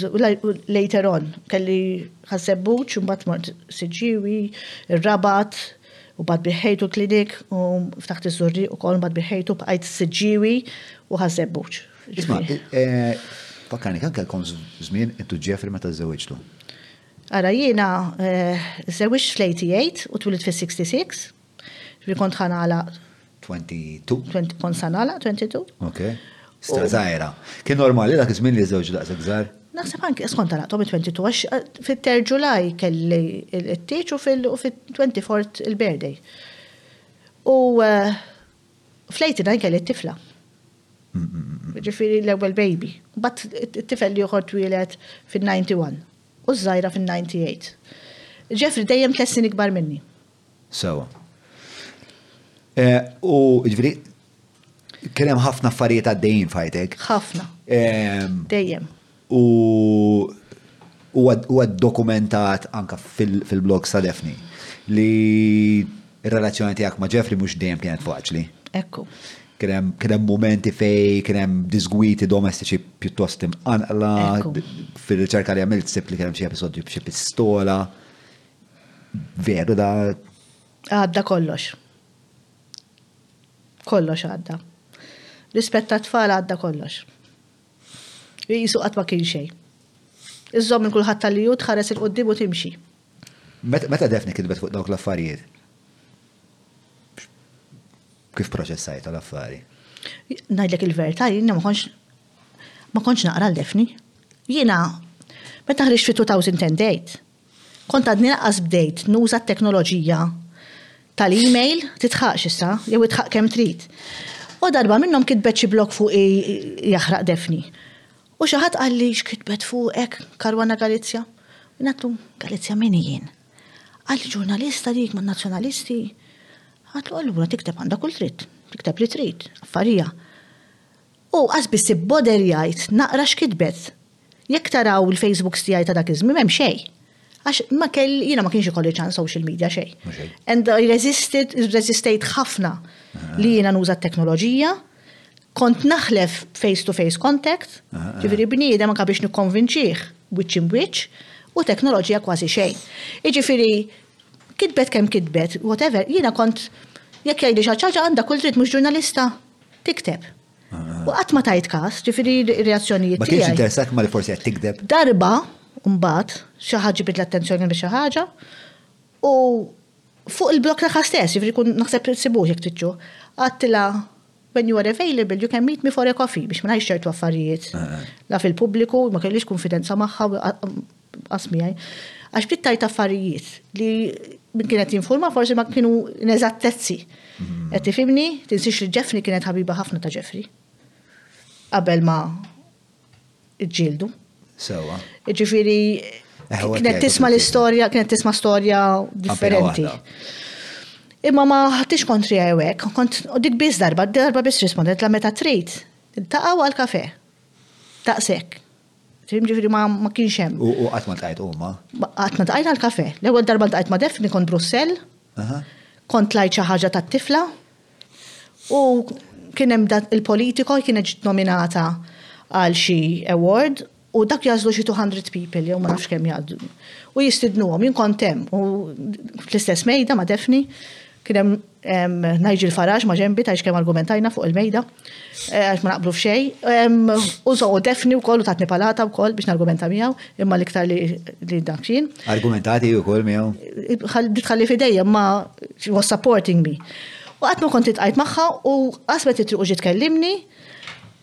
later on kelli ħasebbuċ u mbagħad mort siġġiewi, ir-rabat u bad biħejtu klinik u ftaħt iż-żurri u kol bad biħejtu bqajt siġġiewi u ħasebbuċ. Isma, eh, fakkani kan kelkom żmien intu ġefri meta żewġtu. Ara jiena żewwiġt fl-eighty eight u twielidt fis-sixty six, ġifieri kont ħa nagħlaq. Twenty two? Kont sa nagħlaq twenty two. Ok. Stra żgħira. Kien normali dak iż-żmien li jiżżewġu daqshekk żgħar? Naħseb anke is kont għalaqthom it-twenty two għax fit-third July kelli it-tieġ u fit-twenty fourth il-birthday. U Fl-89 kelli t-tifla. Ġifiri l-ewwel baby. Bat t-tifel li uħor twilet fin-91 u ż-żgħira fin-98. Jeffrey dejjem tliet snin ikbar minni. Sewa. Eh, u ġifiri, kien hemm ħafna affarijiet għaddejjin fajtek. Ħafna. Ehm, dejjem. U huwa ddokumentat anke fil-blogs ta' Daphne li r-relazzjoni tiegħek ma' Jeffrey mhux dejjem kienet faċli. Ekku. Kien hemm mumenti fejn kien hemm diżgwiti domestiċi pjuttost imqanqla. Fir-riċerka li għamilt sibt li kien hemm xi episodju b'xi pistola. Veru da? Għadda kollox. Kollox għadda. Rispett tat-tfal għadda kollox. Qisu qatt ma kien xejn. Iżżomm minn kulħadd tal-li hu, tħares 'il quddiem u timxi. Meta Daphne kitbet fuq dawk l-affarijiet, kif proċessajt l-affari? Ngħidlek il-verità jiena ma kontx ma kontx naqra l-Daphne. Jiena meta ħriġt fi 2008, Kont għadni lanqas bdejt nuża t-teknoloġija tal-email, titħaqx issa, jew itħaq kemm trid. U darba minnhom kitbet xi blog fuqi jaħraq defni. U xi ħadd qalli x'kitbet fuqek, Caruana Galizia? Jien għedtlu, Galizia min hi jien? Qalli ġurnalista dik man-Nazzjonalisti. Għedtlu allura tikteb għandha kull dritt, tikteb li trid, affarija. U qas biss ibboder jgħid naqra x'kitbet. Jekk taraw il-Facebooks tiegħi ta' dak iż-żmien m'hemm xejn. Għax ma kelli, jiena ma kienx ikolli ċans social media xejn. And I resisted, irreżistejt ħafna li jiena nuża t-teknoloġija. Kont naħlef face to face contact, ġifieri bniedem anke biex nikkonvinċih wiċċ imb'wiċċ, u teknoloġija kważi xejn. Jiġifieri kitbet kemm kitbet, whatever, jiena kont jekk jgħidli xi ħadd xi ħaġa għandha kull dritt mhux ġurnalista. Tikteb. Ah. U qatt ma tajt każ, ġifieri r-reazzjonijiet tiegħi. Ma kienx interessak ma li forsi qed tikdeb. Darba mbagħad xi ħaġa ġibit l-attenzjoni biex xi ħaġa u fuq il-blok tagħha stess, ġifieri kun naħseb sibuh jekk titxu. Għattila when you are available, you can meet me for a coffee biex ma ngħidx ċertu affarijiet. Ah, ah. La fil-pubbliku, ma kellix konfidenza magħha, Tqas miegħi. Għax bdiet tajt affarijiet li min kienet jinforma forsi ma kienu neżattezzi. Mhm. Qed tifhimni, tinsiex li Ġefri kienet ħabiba ħafna ta' Ġefri. Qabel ma ġildu. Sewa. Ġifieri eh, kienet tisma' l-istorja, kienet tisma' storja differenti. Imma ma ħattix kontri għajwek, kont dik biss darba, darba biss rispondet la meta trid, taqaw għal kafe. Taqsek. Fim ġifiri ma kienx hemm. U qatt ma tqajt huma? Qatt ma tqajt għal kafe. L-ewwel darba tqajt ma' Defni kont Brussell. Kont lajt xi ħaġa tat-tifla. U kien hemm il-politiko kienet ġiet nominata għal xi award u dak jażlu xi 200 people jew ma nafx kemm jgħaddu. U jistidnuhom jien kont hemm u fl-istess mejda ma' Defni kien hemm Nigel Farage ma ġembi tajx kemm argumentajna fuq il-mejda, eh, għax ma naqblu f'xej. U so u defni wkoll u tatni palata wkoll biex nargumenta miegħu, imma l-iktar li dak xien. Argumentati wkoll miegħu. Tħalli fidejja ma was supporting me. U qatt ma kont itqajt magħha u qasmet it-triq u ġiet kellimni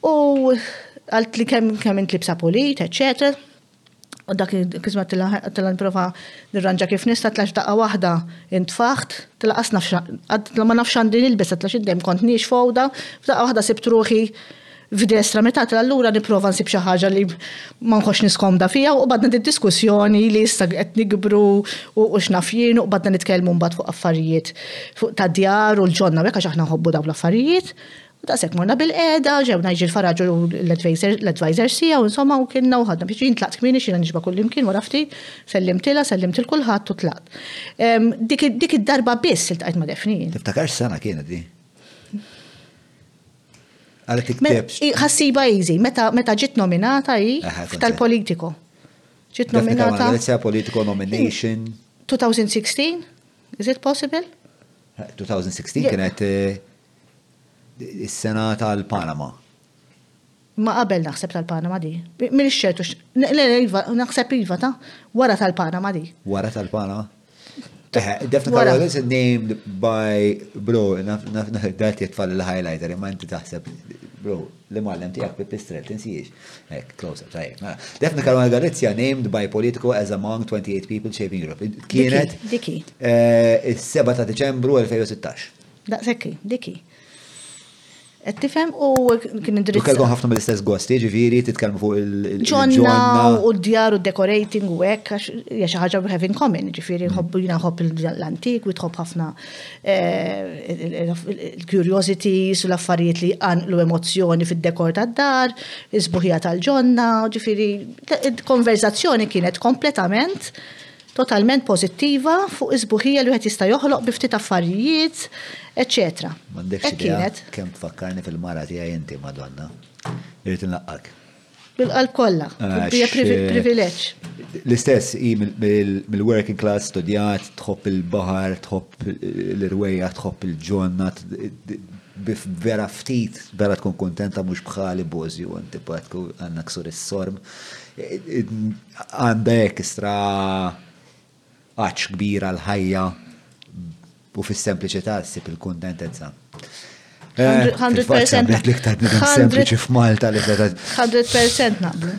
u għalt li kemm kemm intlibsa polit, eċċetera. U dak kisma tilla tilla nipprova nirranġa kif nista' tlax daqqa waħda intfaħt, tilla qas nafx tilla ma nafx għandi nilbes tilla x'indejjem kont nix fowda, f'daqqa waħda sibt ruħi f'destra meta tilla allura nipprova nsib xi ħaġa li ma nħossx niskomda fiha u badna diskussjoni li issa qed nikbru u x'naf jien u badna nitkellmu mbagħad fuq affarijiet fuq tad-djar u l-ġonna u hekk għax aħna nħobbu dawn l-affarijiet. U daqshekk morna bilqiegħda, ġewna jiġi l-Faraġ u l-advisors tiegħu, insomma, u kienna u ħadna biex jien tlaqt kmieni x'jiena niġba' kullimkien wara ftit, sellimtilha, sellimt lil kulħadd u tlaqt. Dik id-darba biss iltqajt ma' Daphne jien. Tiftakar x'sena kienet din? Għalhekk iktibtx. Ħassibha easy, meta ġiet nominata hi tal-Politico. Ġiet nominata. Ġiet nominata Politico nomination. 2016? Is it possible? 2016 kienet. Is-sena tal-Panama. Ma qabel naħseb tal-Panama di. M'iniex ċertu x. Le, le, iva, naħseb iva ta' wara tal-Panama di. Wara tal-Panama? Defna Wara. Carol is named by bro, naf naf naf dat jitfall il-highlighter, imma inti taħseb, bro, li mallem tijak pipistrel, tinsiex. Ek, close up, tajjeb. mela. Defna Caruana Galizia named by Politico as among 28 people shaping Europe. Kienet Diki. eh, is-7 ta' Deċembru 2016. Daqshekk hi, dik hi. Qed tifhem u kien indirizz. Kellkom ħafna mill-istess gosti, ġifieri titkellmu fuq il- Ġonna u d-djar u decorating u hekk għax hija xi ħaġa we have in common, ġifieri nħobbu jiena nħobb l-antik u tħobb ħafna eh, il-curiosities u l-affarijiet li għanqlu emozzjoni fid-dekor tad-dar, is-sbuħija tal-ġonna, ġifieri il-konverzazzjoni kienet kompletament totalment pożittiva fuq is-sbuħija li wieħed jista' joħloq bi ftit affarijiet, eċċetera. M'għandekx idea kemm tfakkarni fil-mara tiegħi inti, Madonna. Irrid inlaqqak. Bil-qalb kollha, hija privileġġ. L-istess hi mill-working class studjat, tħobb il-baħar, tħobb l-irwejja, tħobb il-ġonna, vera ftit, vera tkun kontenta mhux bħali bożju, antipatku, għandna ksur is-sorm. Għandha hekk istra għatx kbir għall-ħajja u fis-sempliċità ssib il-kuntentezza. 100% eh, l-iktar bnidem sempliċi f'Malta li 100% naqblu.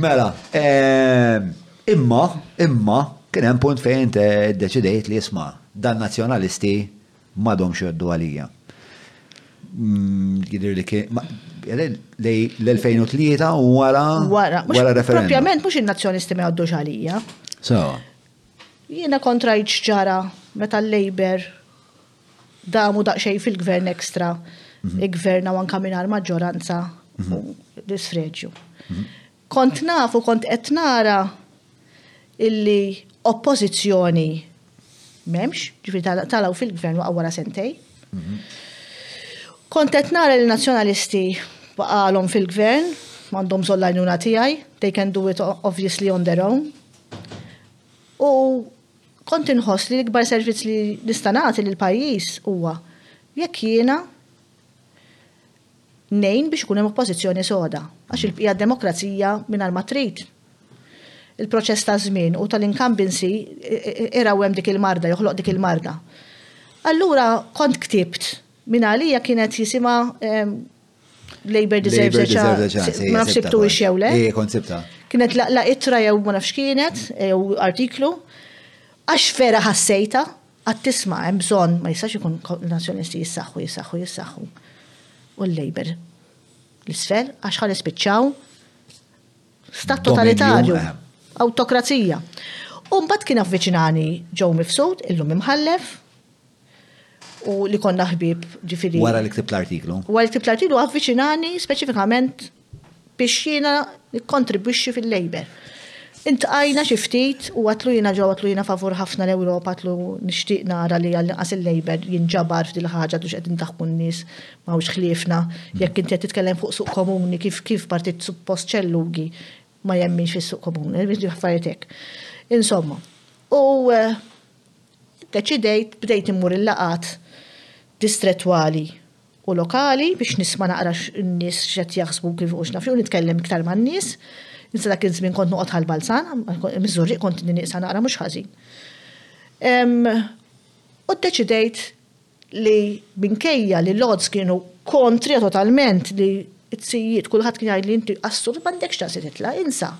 Mela, eh, imma, imma, kien hemm punt fejn te deċidejt li jisma' dan nazzjonalisti M'għadhomx jgħoddu għalija. Jidher li kien l-2003 u wara wara referendum. Propjament mhux in-nazzjonisti ma jgħoddux għalija. So. Jiena kontra ġara meta l-Labor damu daqsxejn fil-gvern ekstra, mhm. il-gvern u anka mingħajr maġġoranza mhm. disfreġju. Mhm. Kont naf u kont qed nara illi oppożizzjoni m'hemmx, ġifieri talgħu fil-Gvern waqgħu wara sentejn. Kont qed nara li n-Nazzjonalisti baqgħalhom fil-Gvern, m'għandhom bżonn l-għajnuna tiegħi, they can do it obviously on their own. U kont inħoss li l-ikbar servizz li nista' nagħti lill-pajjiż huwa jekk jiena Ngħin biex ikun hemm oppożizzjoni soda, għax il-bqija d-demokrazija mingħajr ma trid il-proċess taż-żmien u tal-incumbency irawwem dik il-marda, joħloq dik il-marda. Allura kont ktibt min għalija kienet jisimha Labour deserves a chance. Ma nafx sibtu ix jew le. Kienet la ittra jew ma nafx kienet, jew artiklu. Għax vera ħassejta. Qatt tisma' hemm bżonn, ma jistax ikun Nazzjonisti jissaħħu, jissaħħu, jissaħħu u l-Labour l-isfel għax ħa nispiċċaw stat totalitarju, awtokrazija. U mbagħad kien avviċinani ġew mifsud, illum imħallef, u li konna ħbib ġifiri. Wara li ktib l-artiklu. Wara li ktib l-artiklu avviċinani speċifikament biex jiena nikkontribwixxi fil-Labour. Iltqajna xi ftit u għadtlu jiena ġewwa għadtlu jiena favur ħafna l-Ewropa għadtlu nixtieq nara li għallinqas il-Labour jinġabar f'din il-ħaġa għadtlu x'qegħdin ndaħku n-nies m'hawnx ħliefna. Jekk inti qed titkellem fuq suq komuni kif kif partit suppost xellugi ma jemminx fis-suq komuni, jiġri affarijiet hekk. Insomma. U ddeċidejt bdejt immur il-laqgħat distrettwali. u lokali biex nisma' naqra n-nies x'qed jaħsbu kif u x'naf xi u nitkellem iktar man-nies. Int sa dak iż-żmien kont noqgħod Ħal Balzan, miż-Żurrieq kont inni nieqsa naqra mhux ħażin. U ddeċidejt li minkejja li l-odds kienu kontrija totalment li t-tzijiet kulħadd kien jgħidli inti assurd m'għandekx ċans li titla', insa'.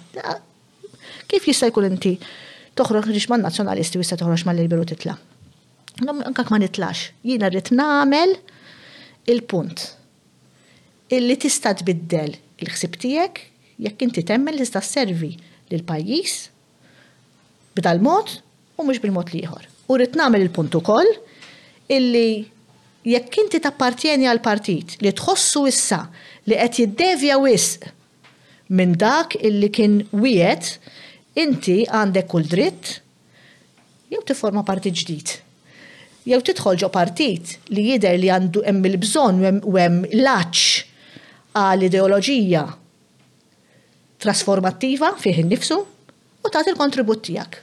Kif jista' jkun inti toħroġ ma' Nazzjonalisti u issa toħroġ mal-Labour u titla'? Anka ma nitlax, jiena rrid nagħmel il-punt. Illi tista' tbiddel il-ħsib tiegħek jekk inti temmen li tista' sservi lil pajjiż b'dal-mod u mhux bil-mod l-ieħor. U rrid nagħmel il-punt ukoll illi jekk inti tappartjeni għal partit li tħossu issa li qed jiddevja wisq minn dak illi kien wiegħed, inti għandek kull dritt, jew tifforma partit ġdid, jew tidħol ġo partit li jidher li għandu hemm il-bżonn u hemm l-għatx għal ideoloġija trasformattiva fih innifsu u tagħti l-kontribut tiegħek.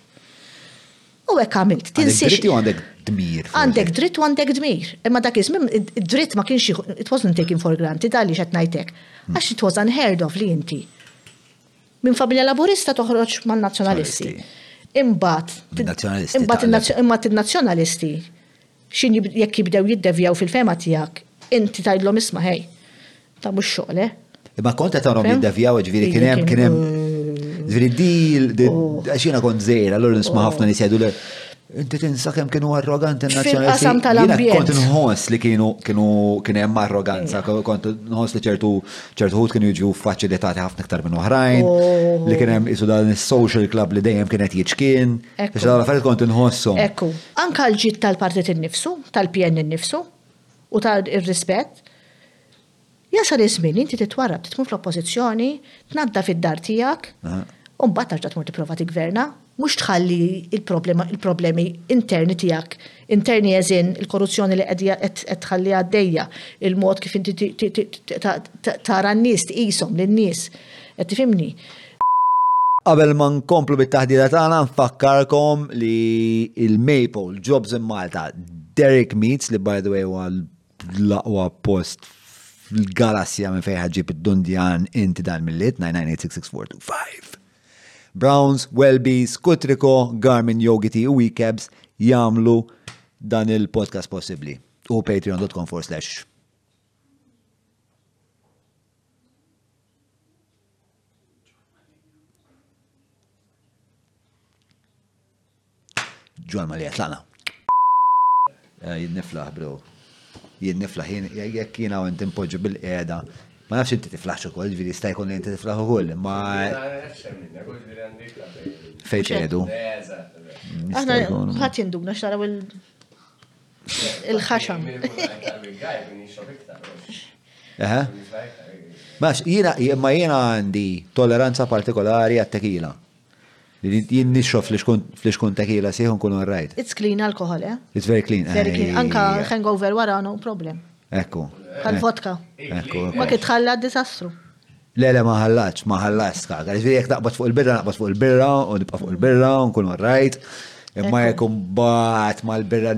U hekk għamilt. Għandek dritt u għandek dmir. Għandek dritt u għandek dmir. Imma dak iż-żmien id-dritt ma kienx it wasn't taken for granted għaliex qed ngħidlek. Hmm. Għax it was unheard of li inti Minn familja Laburista toħroġ man-Nazzjonalisti. Imbagħad. Min-Nazzjonalisti. Imbagħad in-Nazzjonalisti x'in jekk jibdew jiddevjaw fil-fehma tiegħek, inti tgħidlhom isma' ħej. Ta' mhux xogħol, eh? Imma kont qed għandhom jiddevjaw, ġifieri kien hemm kien hemm. Ġifieri dil għax jiena kont żejr, allura nisma' ħafna nies jgħidu Inti tinsa kemm kienu arroganti n-nazzjonalisti. Fil-qasam tal-ambjent. Kont nħoss li kienu kienu kien hemm arroganza, kont nħoss li ċertu ċertu ħut kienu jiġu faċilitati ħafna iktar minn oħrajn, oh. li kien hemm isu dan is-social club li dejjem kienet jiġkien. Biex dawn affarijiet kont inħossu. Ekku, anka l-ġid tal-partit innifsu, tal-PN innifsu, u tal-rispett, Jasal iż-żmien li inti titwarrab, tmur fl-oppożizzjoni, tnaddaf id-dar tiegħek, u mbagħad terġa' tmur tipprova tiggverna. Mhux tħalli l-problemi interni tiegħek, interni as in il-korruzzjoni li qed tħalliha għaddejja, il-mod kif inti tara n-nies, tqishom lin-nies. Qed tifhimni? Qabel ma nkomplu bit-taħdita tagħna nfakkarkom li l-Maple Jobs in Malta Derek Meets li by the way huwa l-aqwa post fil-galassija minn fejn ħaġib id-dundjan inti dan mill-lit 9986642. Browns, Welby's, Kutriko, Garmin, Yogiti u Weekabs jagħmlu dan il-podcast possibbli. U patreon.com for slash Ġwan Malija tlaqna. Eh, jien niflaħ, bro. Jien niflaħ, jien jekk jiena għant impoġġu bil-qeda. Ma nafx inti tiflaħx ukoll, ġifieri sta jkun li inti tiflaħ ukoll, ma fejn qiegħdu. Aħna ħadd jinduna x'taraw il- il-ħaxam. Max, jina, ma jina għandi tolleranza partikolari għat-tekila. Jien nixrob fl-ix kun tequila sieħu nkun all right. It's clean alcohol, eh? It's very clean. Very clean. Anka hangover wara no problem. Ekku. Għal vodka. Ekku. Ma kitħalla disastru. Le, le, ma ħallax, ma ħallax skaga. Ġviri, jek naqbad fuq il-birra, naqbad fuq il-birra, u nibqa fuq il-birra, u nkun all right. Imma jek un bat ma l-birra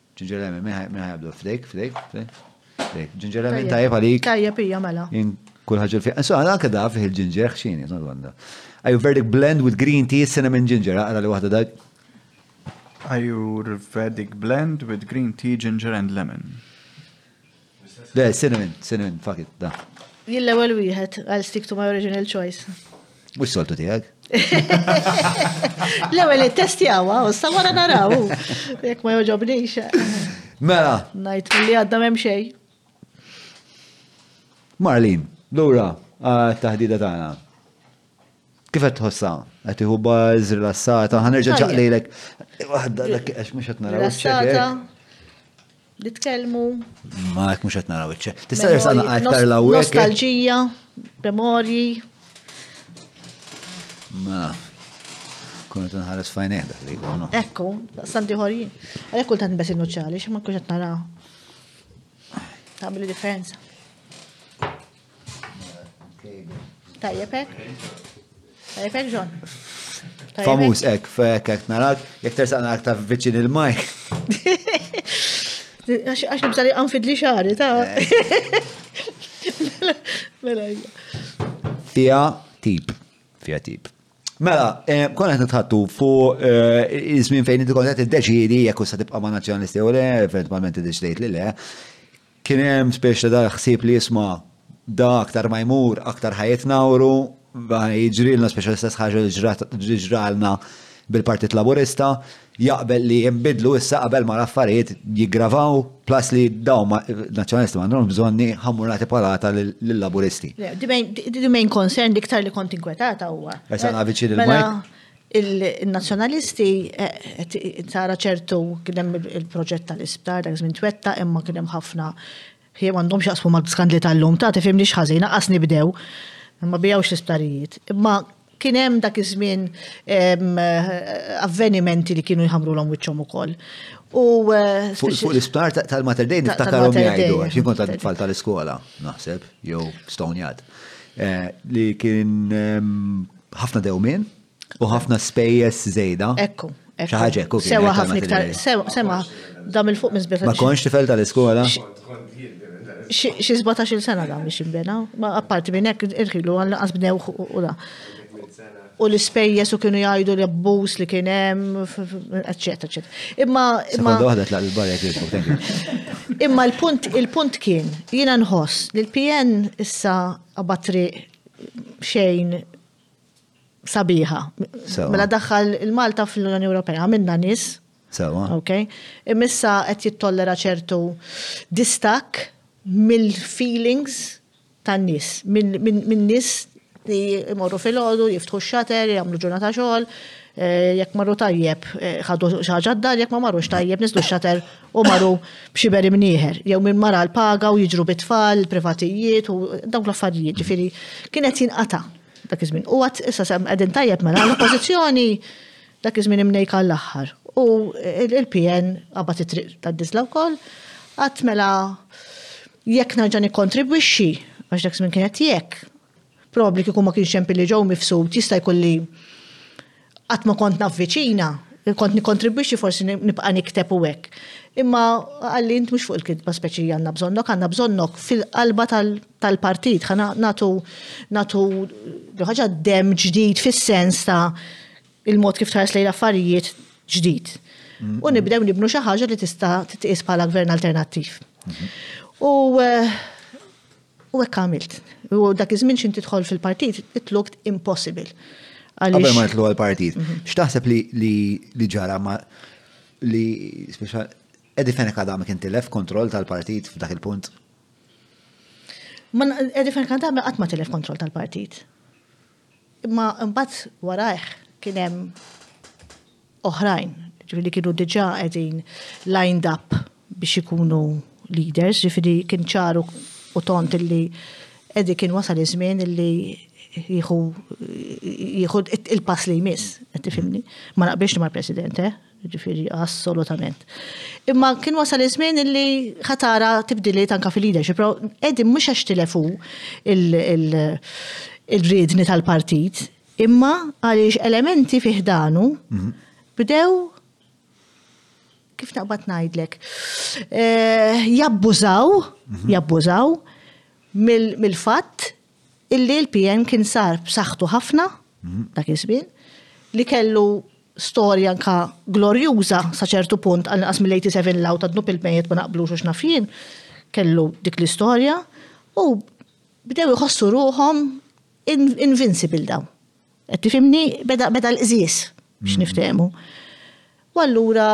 Ġinġer Lemon, minn ħajabdu flake, flake, flake. Ġinġer Lemon tajjeb għalik. Tajjeb hija mela. Kull ħaġa fi. So, għal anke da fih il-ġinġer xini, non għanda. Are you Vedic blend with green tea, cinnamon ginger, għara li waħda da. Are you Vedic blend with green tea, ginger and lemon? Le, sinuin, sinuin, fuck it, da. Jien l-ewwel wieħed, I'll stick to my original choice. Mhux soltu tiegħek. L-ewwel ittestjawa, u sa wara naraw. Jekk ma joġobnix. Mela. Ngħid li għadda m'hemm xejn. Marlin, lura taħdida tagħna. Kif qed tħossha? Qed iħu baż rilassata, ħanerġa' ġaqlejlek. Waħda dak għax mhux qed naraw. Rilassata. Nitkellmu. Ma hekk mhux qed naraw iċċe. Tista' jersaqna aktar l hawnhekk Nostalġija, memorji. Ma kunu tinħares fajnejn dak li jkunu. Ekku, sandi ħorjin. Għalhekk kultant bes innuċċali, xi ma kunx qed naraw. Tagħmel differenza. Tajjeb hekk. Tajjeb hekk John. Famuż hekk f'hekk hekk narak, jekk tersaq narak ta' viċin il-mike. Għax nibsa li għanfidli xari ta' Mela, Fija tip. Fija tip. Mela, eh, konna qed nitħattu fuq eh, iż-żmien fejn inti kont qed iddeċiedi jekk se tibqa' ma' nazzjonalisti u le, eventualment iddeċidejt li le. Kien hemm spex ta' dal ħsieb li isma' da aktar ma jmur aktar ħa jitnawru, ħa jiġrilna spex l-istess ħaġa li ġralna bil-Partit Laburista, jaqbel li jinbidlu issa qabel ma l-affarijiet jiggravaw, plus li dawn Nazzjonalisti m'għandhomx bżonni, ħa mmur nagħti palata lil-Laburisti. The main concern, l-iktar li kont inkwetata huwa. Meta. Il-Nazzjonalisti qed tara ċertu kien hemm il-proġett tal-isptar dak iż-żmien twettaq imma kien hemm ħafna ħjiem għandhom x'jaqsmu mal-skandli tal-lum ta' tifhimniex ħażin lanqas nibdew ma biegħux l-isptarijiet. Imma kien hemm dak iż-żmien avvenimenti li kienu jħammrulhom wiċċhom ukoll. U Fuq l-isptar tal-Mater Dei niftakarhom jgħidu għax jien kont tfal tal-iskola naħseb jew Stoneyard li kien ħafna dewmien u ħafna spejjeż żejda. Ekku. Xi ħaġa ekku. Sewa ħafna iktar. Sema, dam il-fuq minn żbieħ. Ma konx tifel tal-iskola? Xi 17-il sena dam biex imbena. Ma apparti minn hekk irħilu għal laqas bnew u da. U l-ispejjeż u kienu jgħidu li abbuż li kien hemm, eċċetera, eċċetera. Imma imma waħda tlaq il-barek Imma l-punt il-punt kien jiena nħoss li l-PN issa abatri xejn sabiħa. Mela daħħal il-Malta fl-Unjoni Ewropea, minna nis. Sawa. Ok. Imissa qed jittollera ċertu distak mill-feelings tan-nis, minn-nis li imorru fil-ħodu, jiftħu x-xater, jagħmlu ġurnata xogħol, eh, jekk marru tajjeb, eh, ħadu xaġa d-dar, jekk ma marrux tajjeb, nisdu x-xater u marru b'xi beri mnieħer, jew minn mara l-paga u jiġru bit-tfal, privatijiet u dawk l-affarijiet, ġifiri, kienet jinqata dak iż-żmien. U għat issa sem qegħdin tajjeb mela l-oppożizzjoni dak iż-żmien imnejka l-aħħar. U il-PN qabad it-triq tad-diżla wkoll, għat mela jekk nerġa' nikkontribwixxi għax dak iż-żmien kienet jekk, Probabbli kieku ma kienx hemm Billy Joe Mifsud jista' jkun li qatt ma kont naf viċina, kont nikkontribwixxi forsi nibqa' nikteb u hekk. Imma qalli int mhux fuq il-kitba speċi għandna bżonnok, għandna bżonnok fil-qalba tal-partit, ħa nagħtu nagħtu jew ħaġa demm ġdid fis-sens ta' il-mod kif tħares lejn l-affarijiet ġdid. U nibdew nibnu xi ħaġa li tista' titqies bħala gvern alternattiv. U U hekk għamilt. U dak iż-żmien x'int tidħol fil-partit, it looked impossible. Qabel ma nitlu għal-partit, mhm. x'taħseb li ġara ma li speċa Edi Fenek għadam kien tilef kontroll tal-partit f'dak il-punt? Edi Fenek għadam għat ma tilef kontroll tal-partit. Imma mbagħad warajh kien hemm oħrajn, ġifieri li kienu diġà qegħdin lined up biex ikunu leaders, ġifieri kien ċaru u tont illi Eddie kien wasal iż-żmien illi jieħu il-pass li jmiss, qed tifhimni. Ma naqbilx li mar-President, eh? Ġifieri assolutament. Imma kien wasal iż-żmien illi ħatara tibdili tanka fil-leadership. Qegħdin mhux għax tilefu il-riedni tal-partit, imma għaliex elementi fi ħdanu mhm. bdew kif naqbad ngħidlek eh, jabbużaw, mhm. jabbużaw mill-fatt illi l-PN kien sar b'saħħtu ħafna dak iż-żmien, li kellu storja anka glorjuża sa ċertu punt għal inqas mill-87 law ta' dnub il-mejjet ma naqblux u x'naf jien, kellu dik l-istorja u bdew iħossu ruħhom invincible dawn. Qed tifhimni beda beda l-qżiż biex niftehmu. U allura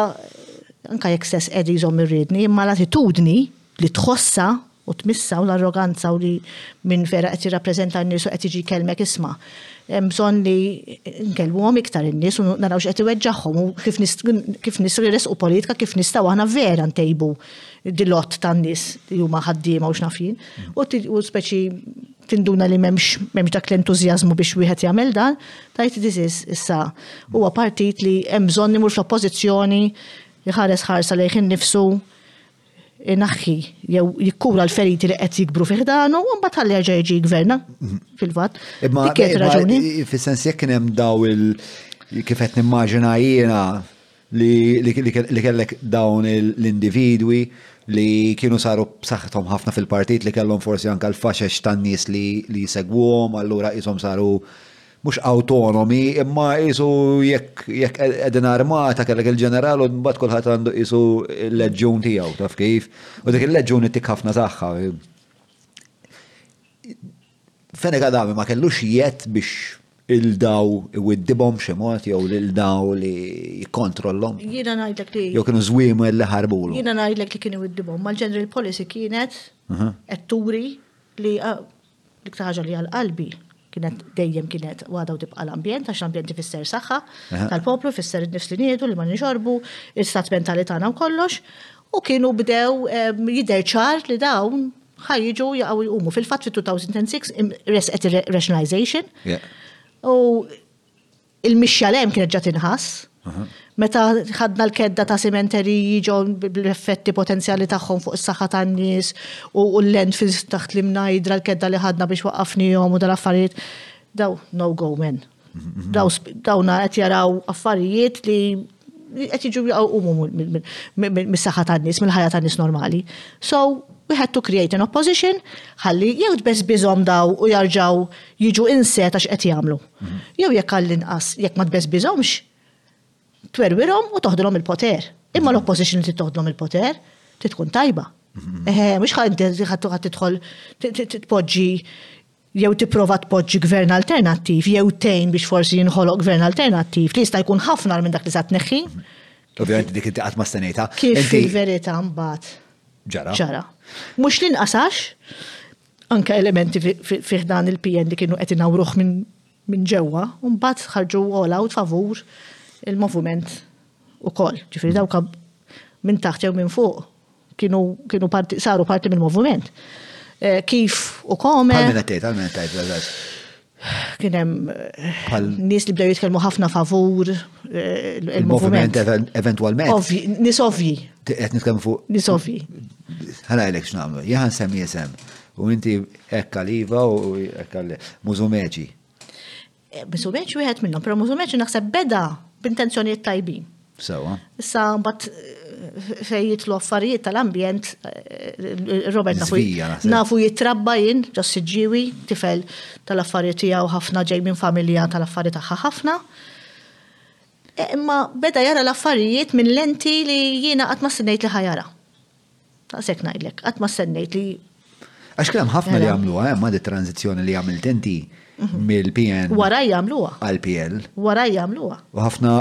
anka jekk stess qed jżomm irridni, imma l-attitudni li tħossa u tmissa u l-arroganza u li minn vera qed jirrappreżenta n-nies u qed jiġi jkellmek isma' hemm bżonn li nkellmuhom iktar in-nies u naraw x'qed iweġġagħhom u kif kif nistgħu jresqu politika kif nistgħu aħna vera ntejbu dilott tan-nies li huma ħaddiema u x'naf jien. U speċi tinduna li m'hemmx m'hemmx dak l-entużjażmu biex wieħed jagħmel dan, tajt this is issa huwa partit li hemm bżonn imur fl-oppożizzjoni jħares ħarsa lejh innifsu inaħħi jew jikkura l-feriti li qed jikbru fih danu u mbagħad ħalli jerġa' jiġi gverna fil-fatt. Imma dik kienet raġuni. Fis-sens jekk kien hemm daw il kif qed nimmaġina jiena li kellek dawn l-individwi li kienu saru b'saħħithom ħafna fil-partit li kellhom forsi anke l-faxex tan-nies li jsegwuhom, allura qishom saru mhux awtonomi, imma qisu jekk qegħdin armata kellek il-ġeneral u mbagħad kulħadd għandu qisu l-leġjun tiegħu, taf kif? U dik il-leġjun ittik ħafna saħħa. Fene Gaddafi ma kellux jett biex il-daw iwiddibhom xi mod jew lil daw li jikkontrollhom. Jiena ngħidlek li. Jew kienu żwiemu li ħarbulu. Jiena ngħidlek li kienu iwiddibhom. Mal-general policy kienet mhm. qed turi li ah, dik ħaġa li għal qalbi kienet dejjem kienet għada u tibqa l-ambjent, għax l-ambjent ifisser saħħa tal-poplu, ifisser id-nifs li niedu li ma nixorbu, il-stat mentali tagħna u kollox, u kienu bdew jiderċar li dawn ħa jiġu jaqgħu jqumu. Fil-fatt fit-2006 resqet ir-rationalization. U il-mixja lem kienet ġat inħass. Meta ħadna l-kedda ta' sementeri jiġu bl-effetti potenzjali tagħhom fuq is-saħħa tan-nies u l-lend fil taħt l-imnajdra l-kedda li ħadna biex waqqafnihom u dal-affarijiet. Daw no go men. Dawna qed jaraw affarijiet li qed jiġu jaqgħu mis-saħħa tan-nies, mill-ħajja tan-nies normali. So, we had to create an opposition ħalli jew tbess biżhom daw u jarġaw jiġu inset għax qed jagħmlu. Mhm. Jew jekk għall-inqas jekk ma tbess biżhomx, twerwirhom u toħdilhom il-poter. Imma mhm. l-opposition li toħdilhom il-poter titkun tajba. Mhm. Eh, mhux ħadd tidħol titpoġġi jew tipprova tpoġġi Gvern alternattiv jew tgħin biex forsi jinħoloq Gvern alternattiv li jista' jkun ħafna minn dak li sa tneħħi. Ovvjament dik inti qatt ma stenejta. Kif fil-verità mbagħad ġara. Ġara. Mhux l-inqasax anke elementi fi dan il-PN li kienu qed inawruh minn minn ġewwa, u mbagħad ħarġu all out favur il-moviment ukoll. Ġifieri dawk minn taħt jew minn fuq kienu kienu parti saru parti mill-moviment. Eh, kif u kome. Għal minna tajt, għal minna tajt, għazaz. Kien hemm eh, nies li bdew jitkellmu ħafna favur eh, il-moviment. Eventualment. Nis ovji. Qed nitkellmu fuq. Nis ovji. Ħana għalek x'nagħmlu. Jaħan semmi jesem. U inti ekka liva u ekka mużumeċi. Musumeċ wieħed minnhom, però Musumeċ naħseb beda b'intenzjonijiet tajbin. Sewa. Issa mbagħad eh, fej jitlu affarijiet tal-ambjent, eh, Robert nafu jitrabba jien ġos siġġiwi tifel tal-affarijiet tiegħu ħafna ġej minn familja tal-affarijiet tagħha ħafna. Eh, imma beda jara l-affarijiet minn lenti li jiena qatt ma sinejt li ħajara. Daqshekk ngħidlek, qatt ma stennejt li Għax kien hemm ħafna li jagħmluha hemm għad it-tranzizzjoni li għamilt inti mhm. mill-PN. Wara jagħmluha. Għall-PL. Wara jagħmluha. U ħafna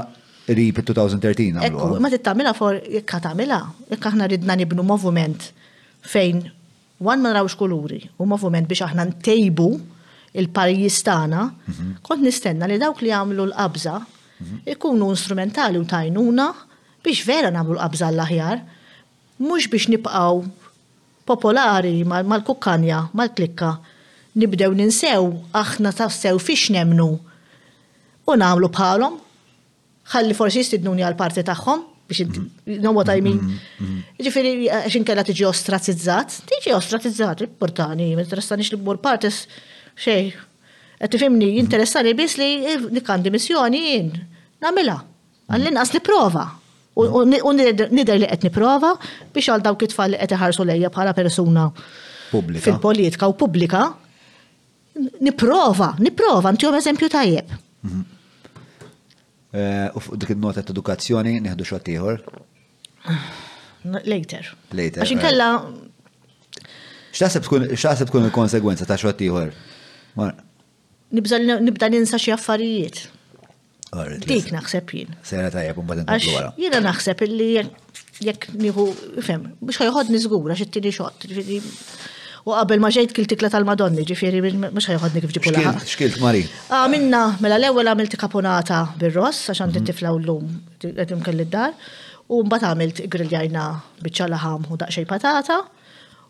rib 2013 Ekku, ma tittamila for jekk tagħmilha, jekk aħna ridna nibnu moviment fejn wan ma narawx kuluri u moviment biex aħna ntejbu il-pajjiż tagħna, mhm. kont nistenna li dawk li jagħmlu l-qabża mhm. ikunu instrumentali u tajnuna biex vera nagħmlu l-qabża għall-aħjar, mhux biex nibqgħu popolari mal-kukkanja, mal-klikka, nibdew ninsew aħna tassew fiex nemmnu u nagħmlu bħalhom, ħalli forsi jistidnuni għall-parti tagħhom biex nobgħod għajmin. Ġifieri għax inkella tiġi ostrazizzat, tiġi ostrazizzat, importani, ma interessanix li mmur partis xej. Qed tifhimni, interessani biss li nikkandi missjoni jien, nagħmilha. Għall-inqas nipprova. U nidher li qed nipprova biex għal dawk it-tfal li qed iħarsu lejja bħala persuna fil-politika u pubblika nipprova, nipprova, ntihom eżempju tajjeb. Mhm. Eh, u fuq dik il-nota ta' edukazzjoni nieħdu xogħol ieħor? Later. Later. Għax inkella. Eh. X'taħseb tkun il-konsegwenza ta' xogħol ieħor? Nibda ninsa xi affarijiet. Dik naħseb jien. Sejra tajjeb u mbagħad inkomplu wara. Jiena naħseb illi jekk nieħu fem, biex ħajħodni żgura xi tieni xott, ġifieri u qabel ma ġejt kiltikla tal-Madonni, ġifieri mhux ħajħodni kif ġipu laħaq. Xkilt Mari. Ah, minna, mela l-ewwel għamilt kaponata bir-ross għax għandi mhm. tifla u llum qed imkelli d-dar. U mbagħad għamilt griljajna biċċa laħam u daqsxejn patata.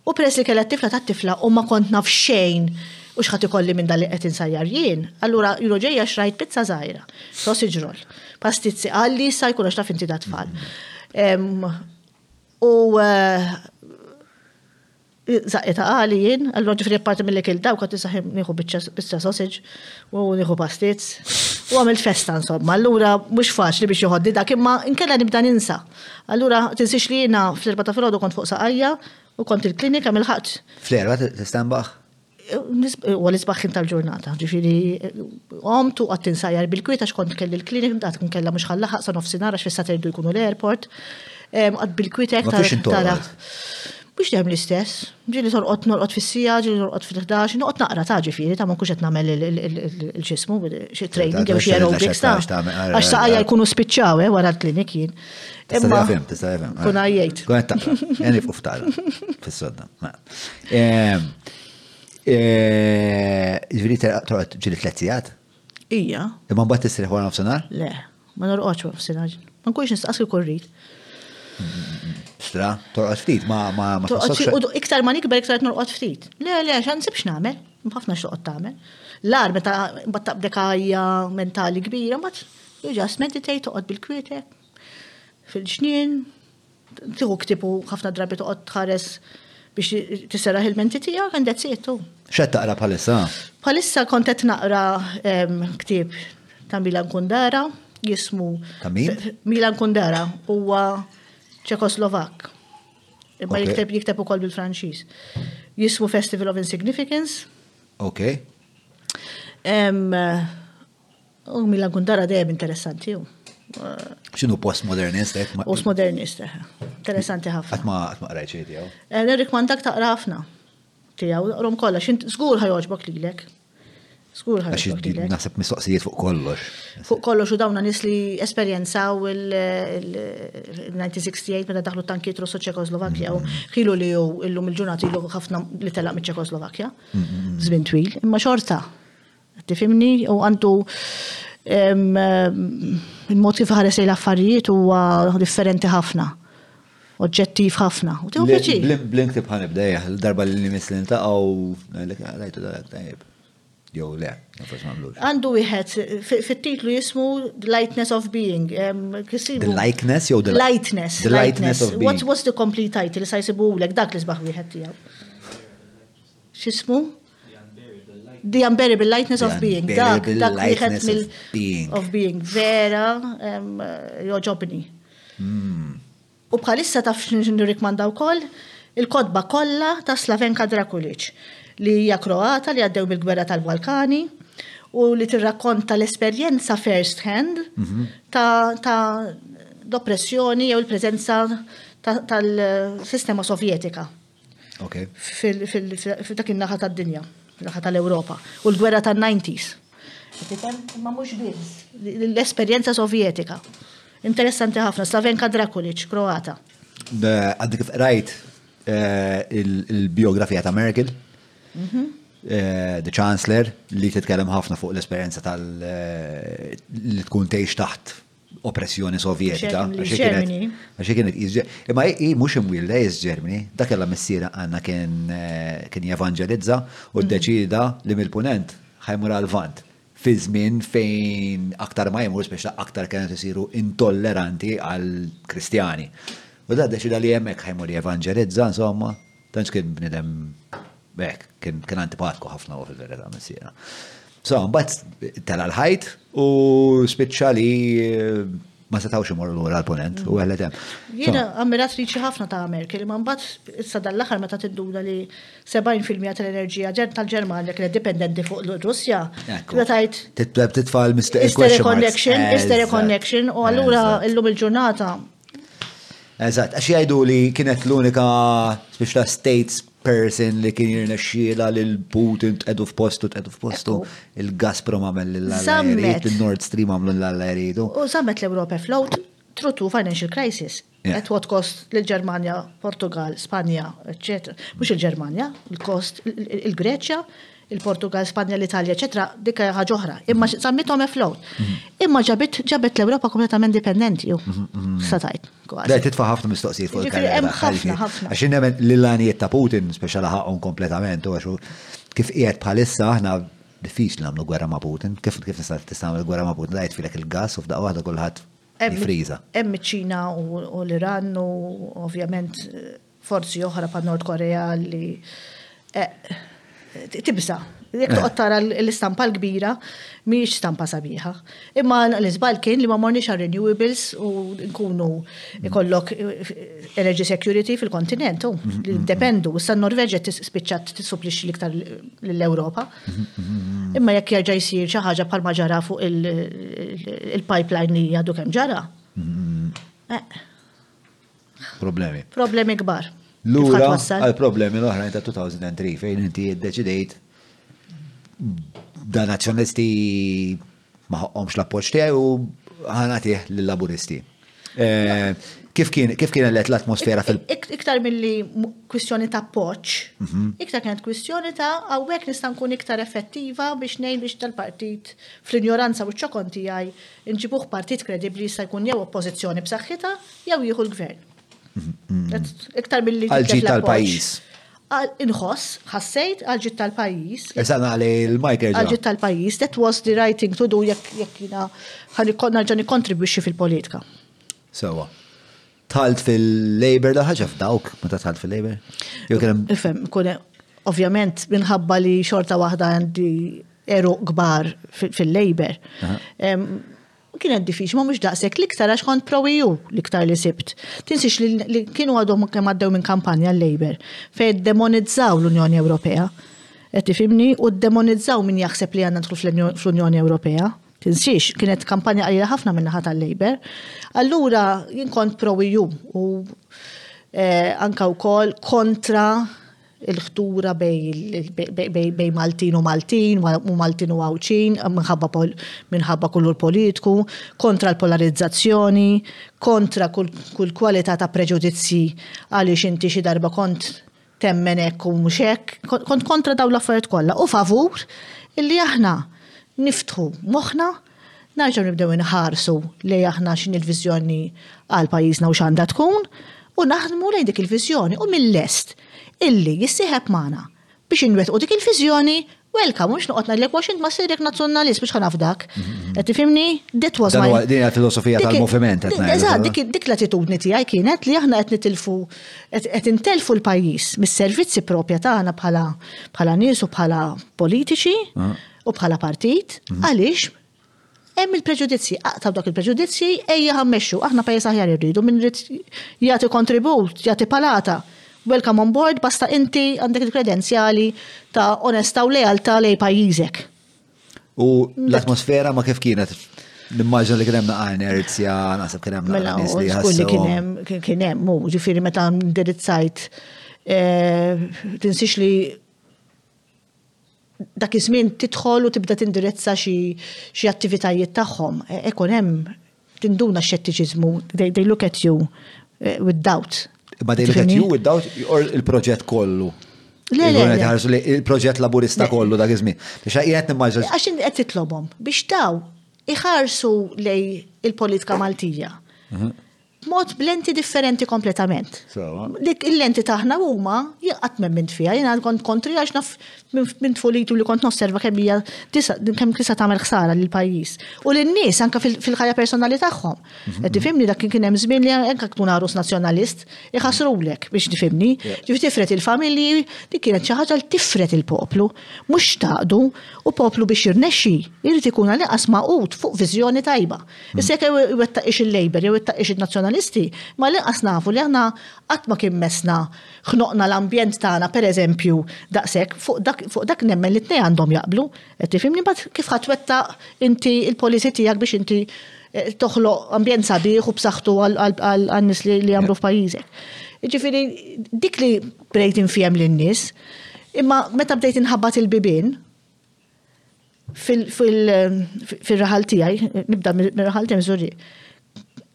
U peress li kellha t-tifla tat-tifla u ma kont naf xejn u x'ħadd ikolli minn dan li qed insajjar jien, allura julu ġejja xtrajt pizza żgħira, sausage roll, pastizzi, qal li jista' jkun għax taf inti tat-tfal. U żaqqitha għali jien, allura ġifieri apparti milli kilt dawk għad nista' nieħu biċċa sausage u nieħu pastizz. U għamilt festa insomma, allura mhux faċli biex joħodni dak imma inkella nibda ninsa. Allura tinsiex li jiena fl-erba' ta' filgħodu kont fuq saqajja u kont il-klinik hemm il-ħadd. Fl-erba' tistembaħ? u l-isbaħħin tal-ġurnata, ġifiri, għomt u għat tinsajjar bil-kwiet għax kont kelli l-klinik, għat kun kella mux ħallaħaq sa' nofsinar għax fissa terdu jkunu l-airport, għat bil-kwiet għek tara. Mhux dejjem l-istess. Ġieli torqod norqod fis-siegħa, ġieli norqod fil-ħdax, noqgħod naqra ta' ġifieri ta' ma nkunx qed nagħmel il-xismu, xi training jew xi aerobics ta' għax saqajja jkunu spiċċaw eh, wara l-klinik jien. Imma fim, tista' fim. Kun għajjejt. Kun qed taqra. Jeni fuq taqra fis-sodda. Ġieli torqod ġieli tliet sigħat? Ija. Imma mbagħad tistrieħ wara nofsinhar? Le, ma norqodx wara nofsinhar. Ma nkunx nistaqsi kull rid. Stra, torqod ftit, ma ma ma tħossokx. Iktar ma nikber iktar norqod ftit. Le, le, xan nsibx nagħmel, ħafna x'toqgħod tagħmel. L-ar meta mbagħad taqbdek ħajja mentali kbira, mbagħad you just meditate toqgħod bil-kwietek fil-ġnien, Tieħu ktieb u ħafna drabi toqgħod tħares biex tisserraħ il-menti tiegħek and that's it. X'qed taqra bħalissa? Bħalissa kont qed naqra ktieb ta' Milan Kundara jismu. Ta' min? Milan Kundara huwa Ċekoslovak. Imma jikteb jikteb ukoll bil-Franċiż. Jismu Festival of Insignificance. Okay. U Milan Kundara dejjem interessanti hu. X'inhu postmodernist hekk ma. Postmodernist, eh. Interessanti ħafna. Qatt ma qatt ma qrajt xejn tiegħu. Eh, L-Eric Mandak taqra ħafna tiegħu, rom kollha, xint żgur ħajoġbok lilek. Żgur ħajoġbok lilek. Naħseb mistoqsijiet fuq kollox. Fuq kollox u dawna nies li esperjenzaw il-1968 meta daħlu tankiet Russo Ċekoslovakkja u ħilu mm-hmm. li hu illum il-ġurnati ħafna li telaq miċ-Ċekoslovakkja. Mm-hmm. Żmien twil, imma xorta Tifhimni? U għandu il-mod kif ħares lejn l-affarijiet huwa differenti ħafna. Oġġettiv ħafna. U tiegħu pjaċi. Blink tibħa nibda, eh, darba li nimis li ntaqgħu, għalajtu dalek tajjeb. Jew le, nafx nagħmlu. Għandu wieħed fit-titlu jismu Lightness of Being. The likeness jew the lightness. The lightness of being. What's the complete title? Sa jsibu dak li sbaħ wieħed tiegħu. x'ismu? The Unbearable Lightness of Being. Dak, dak wieħed mill of Being. Vera, joġobni. Hmm. U bħalissa taf nirrikmanda wkoll il-kodba kollha ta' Slavenka Drakulic li hija Kroata li għaddew mill-gwerra tal-Balkani u li tirrakkonta l-esperjenza first hand mhm. ta', ta l-oppressjoni jew il-preżenza tal-sistema sovjetika. Okay. F'dak in-naħa tad-dinja, naħa tal-Ewropa. U l-gwerra tan-90s. Ma mhux biss. L-esperjenza sovjetika. Interessanti ħafna, Slavenka Drakulic, Kroata. Għaddi kif rajt eh, il-biografija ta' Merkel, mhm. eh, The Chancellor, li titkellem ħafna fuq l-esperjenza tal- eh, li tkun tgħix taħt oppressjoni sovjetika. Għaxi kienet. Għaxi kienet jizġer. Imma i mux imwilda jizġermini, da kella missira għanna kien eh, kien jevanġelizza u mm. d-deċida li mill-punent ħajmur għal-vant. Fi żmien fejn aktar ma jmur biex aktar kienet isiru intolleranti għal-Kristjani. U da deċida li jemmek ħajmur jevanġelizza, insomma, Tantx kien bnidem hekk, kien antipatku ħafna huwa fil-verità missiera. So, mbagħad tela l-ħajt u spiċċa li eh, ma setawx imorru lura l-ponent u għallet hemm. Jiena ammiratriċi ħafna ta' Merkel, ma mbagħad issa dan l-aħħar meta tidduna li 70% tal-enerġija ġen tal-Ġermanja kienet dipendenti fuq l-Russja. Tibda tgħid. Titfal mister connection, mister connection, u allura illum il-ġurnata Eżatt, għax jgħidu li kienet l-unika biex ta' states person li kien jirnexxiela li l-Putin tqedu f'postu tqedu f'postu il-Gazprom għamel l-għallerit, il-Nord Stream għamlu l-għalleritu. U zammet l-Ewropa float through to financial crisis. At what cost l-Ġermanja, Portugal, Spanja, etc. Mux il-Ġermanja, il-kost il-Greċja, il-Portugal, Spanja, l-Italja, eċetera, dik hija ħaġa oħra. Imma sammithom e float. Mhm. Imma ġabet ġabet l-Ewropa kompletament dipendenti ju. Mhm, mhm, Satajt. Le titfa' ħafna mistoqsijiet fuq il-Kanada. Hemm ħafna ħafna. Għax inhemm l-lanijiet ta' Putin speċa laħaqhom kompletament u għaxu kif qiegħed bħalissa aħna diffiċli nagħmlu gwerra ma' Putin. Kif kif tista' tagħmel gwerra ma' Putin? Dajt filek il-gas u f'daqqa waħda kulħadd jifriża. Hemm iċ-Ċina u l-Iran u ovvjament Forzi oħra pa' Nord Korea li eh, tibsa. Jek toqgħod tara l-istampa l-kbira mhijiex stampa sabiħa. Imma l-iżbal kien li ma morniex għal renewables u nkunu ikollok eh, energy security fil-kontinent u mm-hmm, mm-hmm. dependu. Issa n-Norveġja tispiċċat tissuplix l-iktar l-Ewropa. Mm-hmm, Imma jekk jerġa' jsir xi ħaġa bħalma ġara fuq il-pipeline li għadu kemm ġara. Eh. Problemi. Problemi kbar. Lura għal-problemi l-oħrajn ta' 2003 fejn inti id-deċidejt da nazzjonisti maħomx l-appoċ tiegħi u ħanatih l-laburisti. Eh, kif kien kif kien għallet l-atmosfera fil Iktar milli kwistjoni ta' poċ, mhm. iktar kienet kwistjoni ta' għawek nistan kun iktar effettiva biex nejn biex tal-partit fl-ignoranza u ċokon tijaj Inġibuh partit kredibbli jista' jkun jew oppożizzjoni b'saħħitha jew jieħu l-gvern. Iktar milli Għal ġid tal-pajjiż. Inħoss, ħassejt għal ġid tal-pajjiż. Issa nagħli l-Michael. Għal ġid tal-pajjiż, that was the right thing to do jekk jiena ħan ikonna ġan ikkontribwixxi fil-politika. Sewa. Tħalt fil-labor da ħagġa f'dawk meta tħalt fil-labor? Ifem, kune, ovvjament minħabba li xorta waħda għandi eru kbar fil-labor. Kienet diffiċ, ma mux daqsek li ktar għax kont prowiju e li ktar li sibt. Tinsix li kienu għadhom kemm għaddew minn kampanja l-labor fej demonizzaw l-Unjoni Ewropea. Qed tifimni u demonizzaw min jaħseb li għandna nħlu fl-Unjoni Ewropea. Tinsiex, kienet kampanja qalila ħafna minn naħa tal-Labour. Allura jien kont pro EU u eh, anka wkoll kontra il-ħtura bej Maltin u Maltin u Maltin u Għawċin minħabba kullur politiku, kontra l-polarizzazzjoni, kontra kull kwalità ta' preġudizzji għaliex inti xi darba kont temmen hekk u mhux hekk, kont kontra dawn l-affarijiet kollha u favur illi aħna niftħu moħħna narġgħu nibdew inħarsu lejn aħna x'inhi l-viżjoni għal pajjiżna u x'għandha tkun u naħdmu lejn dik il-viżjoni u min lest illi jissieħeb magħna biex inwettqu dik il-viżjoni Welka, mux noqot najdlek, wax int ma sirek nazzjonalist biex ħanafdak. Qed tifhimni? That was my. Din filosofija tal-moviment. Eżatt, dik l-attitudni tiegħi kienet li aħna qed nitilfu qed intelfu l-pajjiż mis-servizzi propja tagħna bħala bħala nies u bħala politiċi ah. u bħala partit mhm. għaliex Hemm il-preġudizzji, aqtgħu dawk il-preġudizzji, ejja ħa mmexxu, aħna pajjiż aħjar irridu, min irid jagħti kontribut, jagħti palata, welcome on board basta inti għandek il-kredenzjali ta' onestà u lealtà lejn pajjiżek. U l-atmosfera ma kif kienet? Nimmaġna li kienem naqa inerzja, nasib kienem naqa mela, nis li jħassu. Kulli kienem, kienem, mu, ġifiri meta ndirizzajt, eh, tinsix li dak iż-żmien tidħol u tibda tindirezza xi xi attivitajiet tagħhom. Ikun hemm tinduna x-xettiċiżmu, they, they look at you eh, with doubt. Imma they look at you with doubt or il-proġett kollu. Le, le, le. Il-proġett laburista kollu dak iż-żmien. Biex qiegħed nimmaġna. Għax inti qed titlobhom biex daw iħarsu lej il-politika Maltija. Mhm. B'mod b'lenti differenti kompletament. Sewa. Dik il-lenti ta' aħna huma jien qatt m'emmint fiha, jiena kont kontri għax naf minn tfuliti u li kont nosserva kemm hija kemm tista' tagħmel ħsara lill-pajjiż. U lin-nies anke fil-ħajja personali tagħhom. Qed tifhimni dak kien hemm żmien li anke jekk tkun għarus nazzjonalist, iħassrulek biex tifhimni. Ġifieri tifred il-familji, dik kienet xi ħaġa li tifred il-poplu. Mhux tagħqdu, u poplu biex jirnexxi jrid ikun għall-inqas magħqud fuq viżjoni tajba. Issa jekk iwettaqix il-Labour jew iwettaqix in-Nazzjonalisti, ma l-inqas nafu li aħna qatt ma kien messna ħnoqna l-ambjent tagħna pereżempju daqshekk, fuq dak nemmen li t-tnejn għandhom jaqblu. Qed tifhimni? Imbagħad kif ħa twettaq inti l-policy tiegħek biex inti toħloq ambjent sabiħ u b'saħħtu għan-nies li jagħmlu f'pajjiżek. Jiġifieri dik li bdejt infiehem lin-nies, imma meta bdejt inħabbat il-bibien, fil-raħal tijaj, nibda mir-raħal tiegħi Missouri,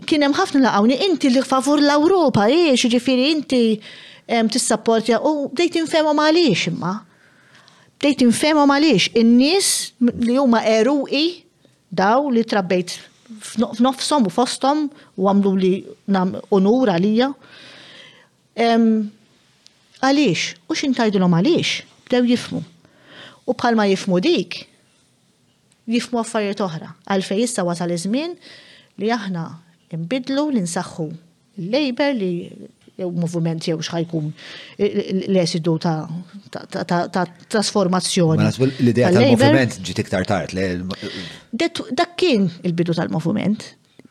kien hemm ħafna laqawni inti li favur l-Ewropa, iex eh, ġifiri inti tissapportja u bdejt infemhom għaliex imma. Bdejt infemhom għaliex in-nies li huma eruqi daw li trabbejt f'nofsom u fostom u għamlu li nam unur għalija. Għaliex? U x'int tgħidilhom għaliex? Bdew jifhmu. U bħalma jifhmu dik, jifhmu affarijiet oħra. Għalfejn issa wasal iż-żmien li aħna nbiddlu, li nsaħħu l-Labour li jew moviment jew x'ħa jkun l-esidu ta' trasformazzjoni. Mela, l-idea tal-moviment ġiet iktar tard. Dak kien il-bidu tal-moviment.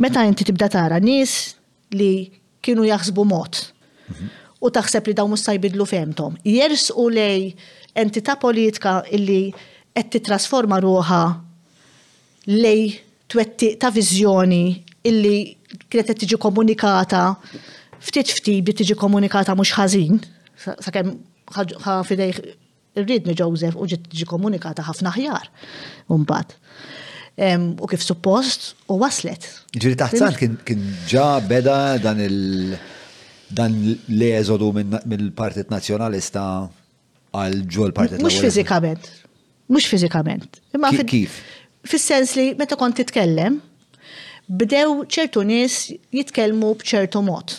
Meta inti tibda tara nies li kienu jaħsbu mod u taħseb li dawn mhux se jbidlu fehmthom, jersqu lej entità politika li qed tittrasforma ruħha lej twettiq ta' viżjoni li kienet qed tiġi komunikata ftit ftit bdiet tiġi komunikata mhux ħażin sakemm ħa f'idejh Irridni Joseph u ġiet tiġi komunikata ħafna aħjar mbagħad. U kif suppost u waslet. Ġiri taħt sant kien ġa beda dan il- dan l-eżodu mill-Partit Nazzjonalista għal ġol Partit Mhux fiżikament. Mhux fiżikament. Imma kif? Fis-sens li meta kont titkellem, bdew ċertu nies jitkellmu b'ċertu mod.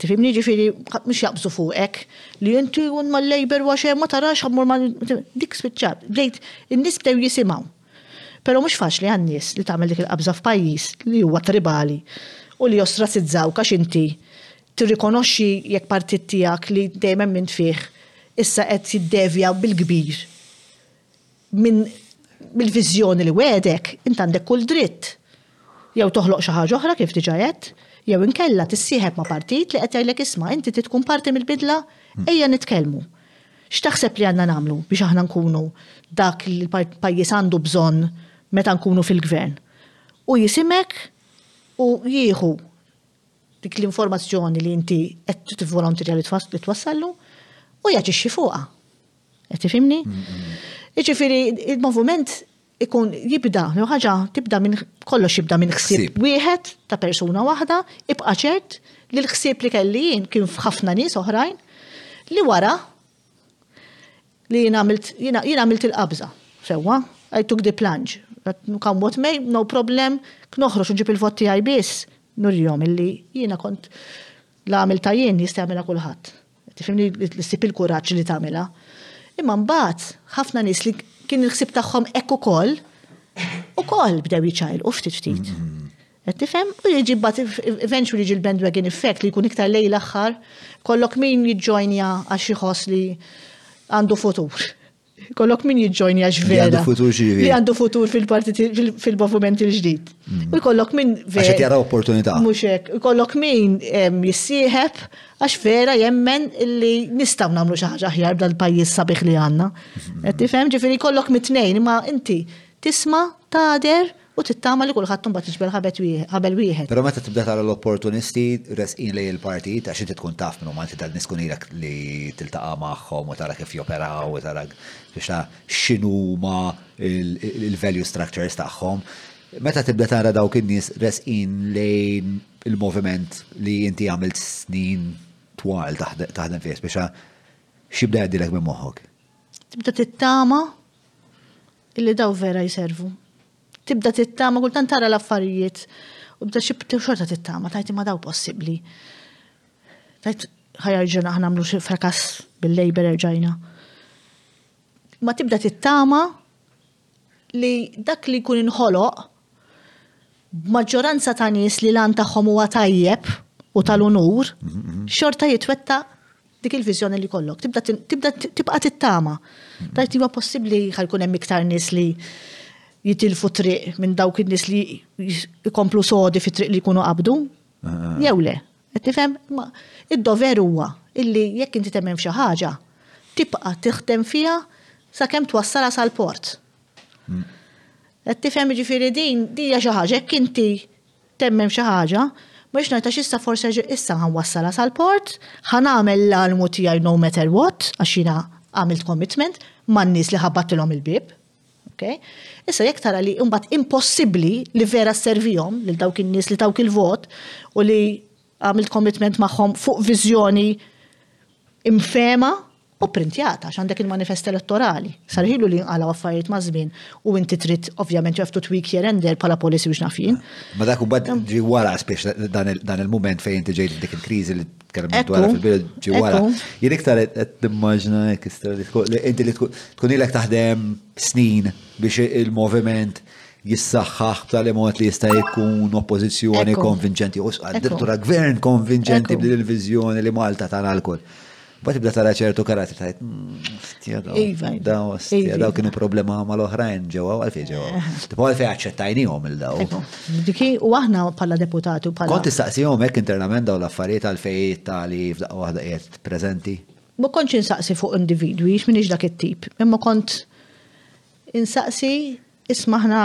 Tifhimni, jiġifieri mhux jaqbżu fuqek li inti un mal-labor wa xejn ma tarax ammur ma dik spiċċat. Bdejt in-nies bdew jisimgħu. Però mhux faċli għan-nies li tagħmel dik il-qabża f'pajjiż li huwa tribali u li jostraċizzawk għax inti tirrikonoxxi jekk partit tiegħek li dejjem emmint fih issa qed jiddevja bil-kbir minn mill-viżjoni li wegħdek, int għandek kull dritt jew toħloq xi ħaġa oħra kif diġà għedt, jew inkella tissieħeb ma' partit li qed jgħidlek isma' inti trid tkun parti mill-bidla, ejja nitkellmu. X'taħseb li għandna nagħmlu biex aħna nkunu dak li l-pajjiż għandu bżonn meta nkunu fil-gvern? Hu jisimek u jieħu dik l-informazzjoni li inti qed tivvolontirja li twassallu u jaġixxi fuqha. Qed tifhimni? Jiġifieri il-moviment ikun jibda, jew ħaġa tibda minn kollox jibda minn ħsieb wieħed ta' persuna waħda, ibqa' ċert li l-ħsieb li kelli jien kien f'ħafna nies oħrajn li wara li jien għamilt jien għamilt il-qabża. Sewwa, I took the plunge. Come what may, no problem, knoħroġ u ġib il-vot tiegħi biss, nurjom illi jiena kont la għamilta jien jista' jagħmilha kulħadd. Tifhimni li ssib il-kuraġġ li tagħmilha. Imma mbagħad ħafna nies li kien il-ħsib tagħhom hekk ukoll ukoll bdew jiċajlqu ftit ftit. Qed tifhem u jiġi bat eventually jiġi l-bandwagon effect li jkun iktar lejl aħħar kollok min jiġġojnja għax jħoss li għandu futur. Kollok min jiġġojn jax vera. Li għandu futur ġivi. Li għandu futur fil-moviment il-ġdid. Mm. U kollok min vera. Għaxet jara opportunità. Muxek. U kollok min jissieħeb għax vera jemmen li nistaw namlu xaħġa ħjar dal-pajis sabiħ li għanna. Mm. Tifem ġifiri kollok mitnejn ma inti tisma tader u tittama li kulħadd imbagħad jiġbed ħabel wieħed. Però meta tibda tara l-opportunisti resqin lejn il-partijiet għax inti tkun taf min huma inti dan nies kun ilek li tiltaqa' magħhom u tara kif joperaw u tara biex ta' x'inhuma il-value structures tagħhom. Meta tibda tara dawk in-nies resqin lejn il-moviment li inti għamilt snin twal taħdem fih biex xibda jgħaddilek minn moħħok? Tibda tittama Illi dawn vera jservu. Tibda tittama, kultant tara l-affarijiet u bda xi xorta tittama, tajt imma daw possibbli. Tajt ħajarġu aħna nagħmlu xi frakas bil-Labour erġajna. Ma tibda tittama li dak li jkun inħoloq b'maġġoranza ta' nies li l-għan tagħhom huwa tajjeb u tal-unur, xorta jitwettaq dik il-viżjoni li kollok. Tibda tibqa' tittama. Tajt huwa possibbli ħajkun hemm iktar nies li jitilfu triq minn dawk in-nies li jkomplu sodi fi triq li jkunu qabdu. Ah. Jew le. Qed tifhem? Id-dover huwa illi jekk inti temmen f'xi ħaġa, tibqa' tiħdem fiha sakemm twassala sal-port. Qed tifhem jiġifieri din hija xi ħaġa jekk inti temmen f'xi ħaġa, mhux ngħid għax issa forsi issa ħa nwassalha sal-port, ħa nagħmel l-almu tiegħi no matter what għax jiena għamilt commitment man-nies li ħabbattilhom il-bieb. Okay? Issa jekk tara li mbagħad impossibbli li vera sservihom lil dawk in-nies li tawk il-vot u li għamilt commitment magħhom fuq viżjoni imfema u pprintjata għax għandek il-manifest elettorali. Sarħilu li jinqalgħu affarijiet ma' żmien u inti trid ovvjament you have to tweak here and there bħala policy biex nafin. Ma dak imbagħad ehm. ġi wara spiex dan il-mument fejn inti ġejt dik il-kriżi li tkellem dwar fil-bidu ġi wara. Jien iktar qed timmaġna hekk inti li tkun ilek taħdem snin biex il-moviment jissaxħax b'tali mod li jista' jkun oppożizzjoni konvinċenti u addirittura gvern konvinċenti b'din il-viżjoni li Malta tara l-kol. Bat ibda tara ċertu karatri tajt, mm, stja daw. Iva, iva. Daw, stja iva, daw kienu problema ma l-oħrajn ġewa, għalfej ġewa. Tipo għalfej għacċettajni għom il-daw. Diki, u għahna pala deputatu pala. Konti staqsi għom ek internament daw l-affarijiet għalfej tali f'daqqa wahda jgħet prezenti? Ma konċ insaqsi fuq individwi, minix dak it-tip, imma kont insaqsi ismaħna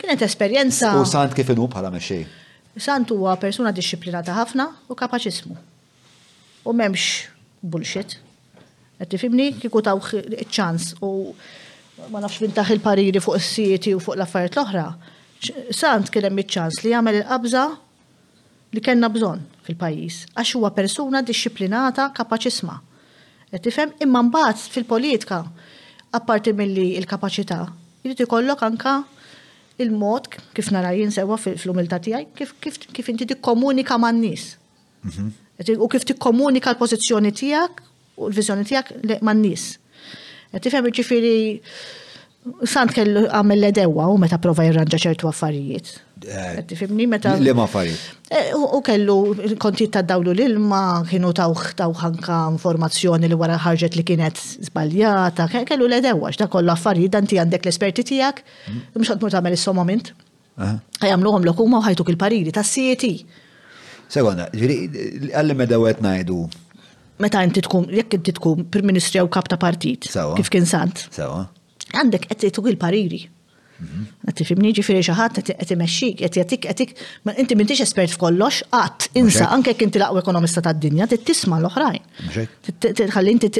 Kienet esperjenza. U Sant kif inhu bħala mexxej? Sant huwa persuna dixxiplinata ħafna u kapaċismu. U m'hemmx bullshit. Qed tifhimni kieku taw ċans u ma nafx minn taħ il-pariri fuq is-sieti u fuq l-affarijiet l-oħra. Sant kien hemm iċ-ċans li jagħmel il-qabża li kellna bżonn fil-pajjiż għax huwa persuna dixxiplinata kapaċissma. Qed tifhem? Imma mbagħad fil-politika apparti milli l-kapaċità jrid ikollok anke il-mod kif nara jien sewwa fl-umiltà tiegħi kif, kif, kif inti tikkomunika man-nies. Mhm. U kif tikkomunika l-pożizzjoni tiegħek U l-viżjoni tiegħek man-nies. Qed tifhem jiġifieri Sant kellu għamel l-edewa u meta prova jirranġa ċertu affarijiet. Eh, Tifimni meta. Li ma affarijiet. Eh, u kellu kontijiet ta' dawlu l-ilma, kienu tawħ tawħ anka informazzjoni li wara ħarġet li kienet zbaljata, kellu l-edewa, x'da kollu affarijiet, danti għandek l-esperti tiegħek, mm. mhux qed tagħmel is-somomint. Għajamluhomlok huma u ħajtuk il-pariri tas-CET. Sekonda, ġiri, għalli meda għet najdu. Meta inti tkun, jekk inti tkun Prim Ministri jew kap ta' partit, kif kien sant. Sawa. Għandek qed jgħidu il-pariri. Mhm. Għati fimni ġifiri xaħat għati meċi, għati għatik, għatik, ma inti mintix espert f'kollox, għat, insa, anke kien tilaq ekonomista ta' dinja, t-tisma l-oħrajn. Tħalli inti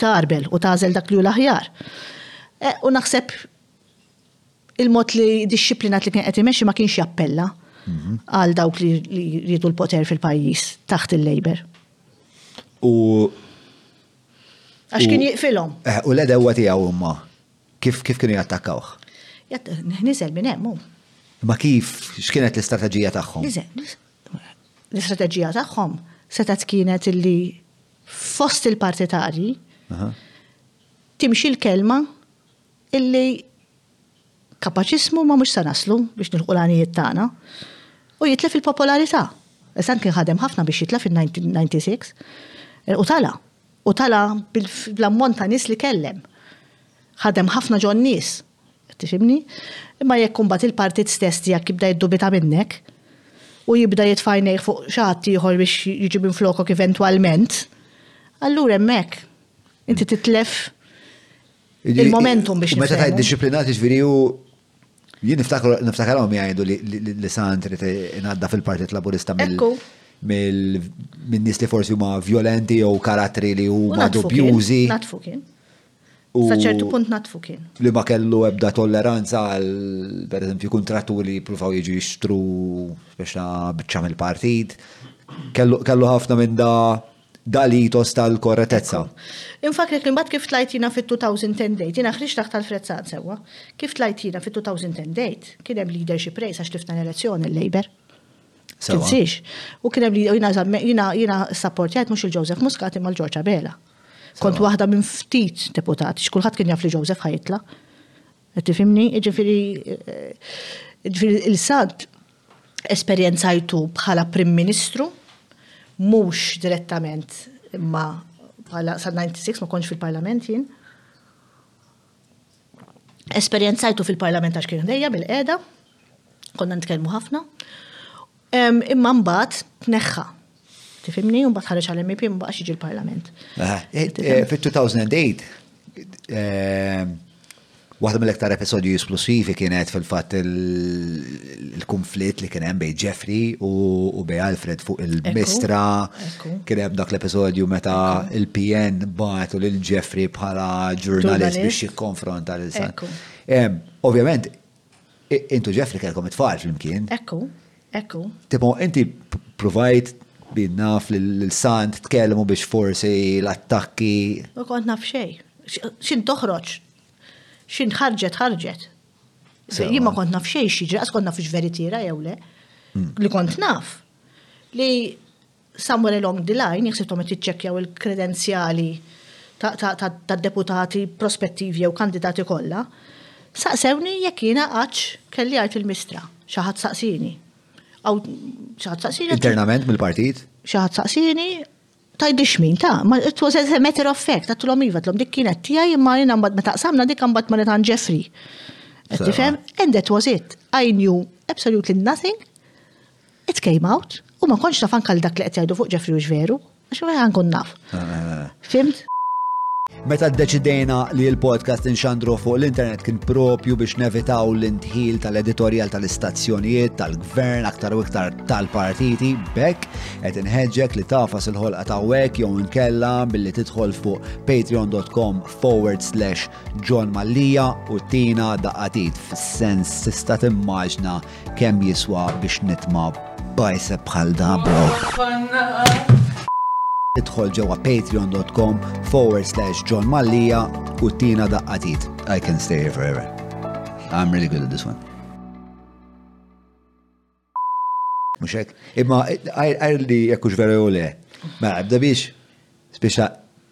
tarbel u tażel dak li u l-aħjar. E, u naħseb il-mod li dixxiplinat li kien qed imexxi ma kienx jappella għal dawk li jridu l-poter fil-pajjiż taħt il-Labour. U Għax kien jiqfilhom. Eh, u l-edewwa tiegħu huma kif kif kienu jattakkawh? Niżel minn hemm Ma kif x'kienet l-istrateġija tagħhom? L-istrateġija tagħhom setat kienet illi fost il-partitarji timxi l-kelma illi kapaċiżmu ma mhux se naslu biex nilħqu l-għanijiet tagħna u jitlef il-popolarità. Esan kien ħadem ħafna biex jitlef il-96 eh, u tala. U tala bl-ammont ta' nis li kellem. ħadem ħafna ġon nis. Tifimni? Imma jekk kumbat il-partit stess tiegħek jibda jiddubita minnek u jibda jitfajnej fuq xaħat ieħor biex jiġi minn flokok eventualment, allura hemmhekk inti titlef Il-momentum biex. Meta tajt disciplinat ġviri u jien niftakar għom jgħidu li santri inadda fil-Partit Laburista minn nis li forsi huma violenti jew karattri li huma dubjużi. Natfu kien. Sa ċertu punt natfu kien. Li ma kellu ebda tolleranza għal, per eżempju, kontrattu li jippruvaw jiġu jixtru biex ta' bċam il-partit. Kellu ħafna minn da Da l-ethos tal-korretezza. Infakrek li mbagħad kif tlajt jiena fit-2010 date, jiena ħriġt taħt Alfred sewwa, kif tlajt jiena fit-2010 date, kien hemm leadership race għax tlifna l-elezzjoni l-Labour. Tinsiex. U kien hemm jiena jiena sapportjajt mhux il-Joseph Muscat imma l-Ġorġ Abela. Kont waħda minn ftit deputati, x'kulħadd kien jaf li Joseph ħajitla. Qed tifhimni? Jiġifieri jiġifieri il-Sadd esperjenzajtu bħala Prim Ministru, mhux direttament imma bħala sa 96 ma kontx fil-Parlament jien. Esperjenzajtu fil-Parlament għax kien ħdejja bil-qiegħda, konna nitkellmu ħafna. Imma mbagħad tneħħa. Tifimni, mbagħad ħareġ għal MEP ma baqax jiġi l-Parlament. Fit-2008 Waħda mill-iktar episodju splussivi kienet fil-fatt il-konflitt li kien hemm bej Jeffrey u bej Alfred fuq il-mistra. Kien hemm dak l-episodju meta il-PN batu lil Jeffrey bħala ġurnalist biex jikkonfronta lil San. Ovvjament, Int u Jeffrey kellkom it-tfal flimkien. Ekku, ekku. Tipo, inti provajt bin naf l-sant tkellmu biex forsi l-attakki. Ma kont naf xej. Xin toħroġ? Xin ħarġet ħarġet? Jien ma kont naf xej xieġri, għas kont naf x'veritira jew le. Hmm. Li kont naf. Li somewhere along the line, jekk sibthom qed jiċċekkjaw il-kredenzjali tad-deputati prospettivi jew kandidati kollha, saqsewni jekk jiena qattx kelli għajt il-mistra. Xi ħadd saqsieni. Xi ħadd saqsieni. Internament mill-partit? Xi ħadd saqsieni, tajdix min, ta' ma it was as a matter of fact, għatlom iva, għatlom dik kienet tiegħi imma jiena mbagħad meta qsamna dik mbagħad ma għand Jeffrey. Qed tifhem? And that was it. I knew absolutely nothing It came out u ma konx naf anka l dak li qed jgħidu fuq Jeffrey hux veru, għax ma għankun naf. Fimt? Meta ddeċidejna li l-podcast inxandru fuq l-internet kien propju biex nevitaw l-intħil tal-editorjal tal-istazzjonijiet, tal-gvern, aktar u iktar tal-partiti, bekk qed inħeġġek li tafas il-ħolqa ta' wek jew inkella billi tidħol fuq patreon.com forward slash John Mallija u tina daqatit fis-sens tista' timmaġna Kemm jiswa biex nitma bajseb bħal da bro. Idħol ġewwa patreon.com forward slash John Mallija u tina daqqatit. I can stay here forever. I'm really good at this one. Muxek, imma għajr li jekkux vera u le. Ma mela, għabda biex, speċa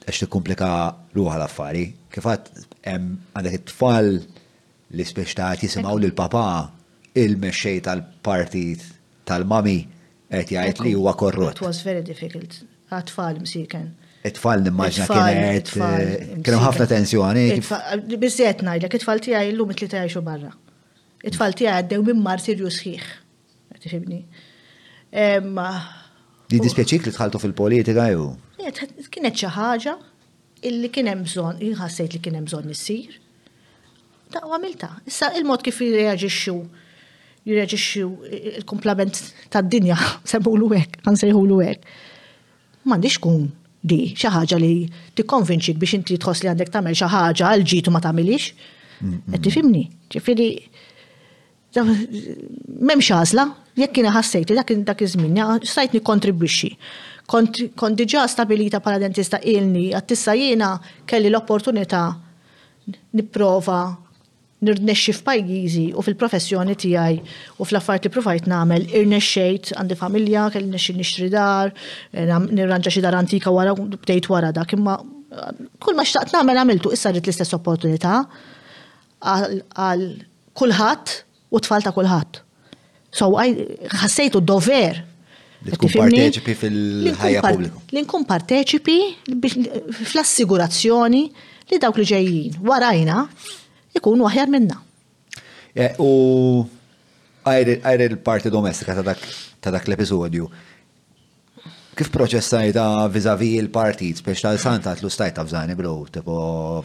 għax t-komplika ruħa l-affari, kifat għandek it-tfal L-ispeċ ta' qed jisimgħu lil Papà, il-mexxej tal-partit tal-Mummy, qed jgħid li huwa korrott. It was very difficult għat-tfal msieken. It-tfal nimmaġina kienet. Kien hemm ħafna tensjoni. Biżżejjed ngħidlek, it-tfal tiegħi llum it-tlieta jgħixu barra. It-tfal tiegħi għaddew minn mar serju sħiħ. Tifhimni. Li dispjaċik li tħaltu fil-politika jew? Kienet xi ħaġa illi kien hemm bżonn, jinħassejt li kien hemm bżonn issir. Ta' għamilta. Issa il-mod kif jirreaġixxu jirreaġixxu il-kumplament tad-dinja, semmulu hekk, kan sejħulu hekk. M'għandix tkun di xi ħaġa li tikkonvinċik biex inti tħoss li għandek tagħmel xi ħaġa għal ġitu ma tagħmilix. Qed tifhimni. Ġifieri M'hemmx għażla, jekk jiena ħassejt li dak dak iż-żmien stajt nikkontribwixxi. Kont kont diġà stabilita bħala dentista ilni għad issa jiena kelli l-opportunità nipprova nirnexxi f'pajjiżi u fil-professjoni tiegħi u fl-affarijiet li pruvajt nagħmel irnexxejt għandi familja kelli nexxi nixtri dar, nirranġa xi dar antika wara bdejt wara dak imma kull ma xtaqt nagħmel għamiltu issa rrid l-istess opportunità. għal kulħadd u t-tfal ta' kulħadd. So, ħassejtu dover. Li tkun parteċipi fil-ħajja pubblika. Li nkun parteċipi fl-assigurazzjoni li dawk li ġejjin warajna ikunu aħjar minna. Eh, u għajr il-parti domestika ta' dak l-episodju, Kif proċessajta vizavi il-partit, biex tal-sant għatlu stajta f'żani bro, tipo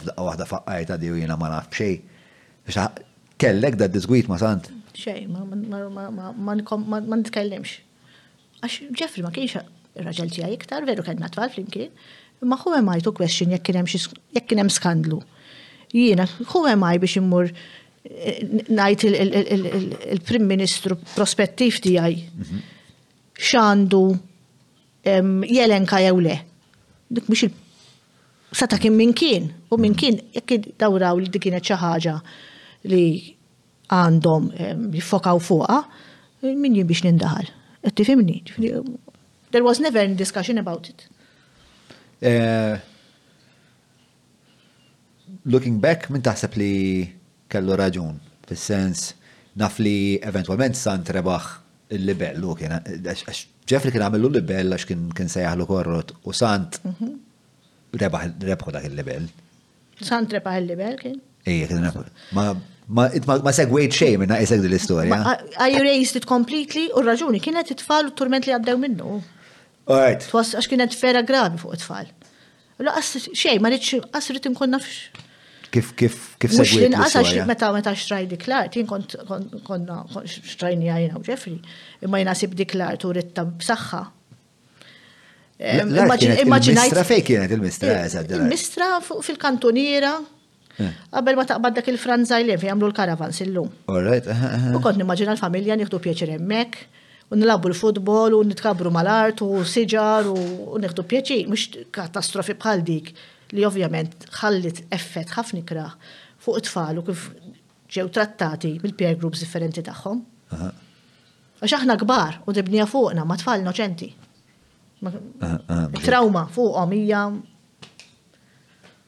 f'daqqa wahda faqqajta di u jina ma naf bxej. Biex kellek da disgwit ma sant? Xej, ma nitkellimx. Għax Jeffrey ma kienx raġel tijaj iktar, veru kellna tfal flimkien, ma hu emaj tu question jekk kien hemm skandlu. Jiena, hu emaj biex immur eh, najt il-Prim Ministru prospettiv tijaj. Mhm. x'għandu jelenka jew le. Dik mhix seta' kien min kien u min kien jekk dawraw li dik kienet xi ħaġa li għandhom jiffokaw fuqha, min jien biex nindaħal. Qed tifhimni? There was never any discussion about it. Looking back, min taħseb li kellu raġun? Fis-sens, naf li eventwalment Sant rebaħ il-libell hu kien għax Jeffrey kien għamillu libell għax kien sejjaħlu korrot u Sant mhm. rebaħ rebħu dak il-libell. Sant rebaħ il-libell kien? Ejja, kien rebaħ. Ma ma segwejt xej minna iseg l-istoria. Are you raised it completely? U raġuni kienet it-tfal u t-turment li għaddew minnu. Alright. Twas għax kienet vera gravi fuq it-tfal. Laqas xej, ma rridx qas rrid inkun naf. Kif kif kif se jkun. Inqas għax meta meta xtraj dik l-art, jien kont konna xtrajni għajna u ġefri, imma jina sib dik l-art u ritta b'saħħa. Immaġinajt. Mistra fej kienet il-mistra, eżad. Eh, il-mistra fil-kantuniera. Qabel ma taqbad dak il-franzaj li jagħmlu l-karavans illum. Alright, eh, eh, eh. U kont nimmaġina l-familja nieħdu pjaċir hemmhekk, u nilagħbu l-futbol, u nitkabru mal-art, u siġar, u nieħdu pjaċir, mhux katastrofi bħal dik li ovvjament ħallit effett ħafna kra fuq it-tfal u kif ġew trattati mill-peer groups differenti tagħhom. Għax aħna kbar u dibnija fuqna ma' tfal noċenti. Trauma fuqhom hija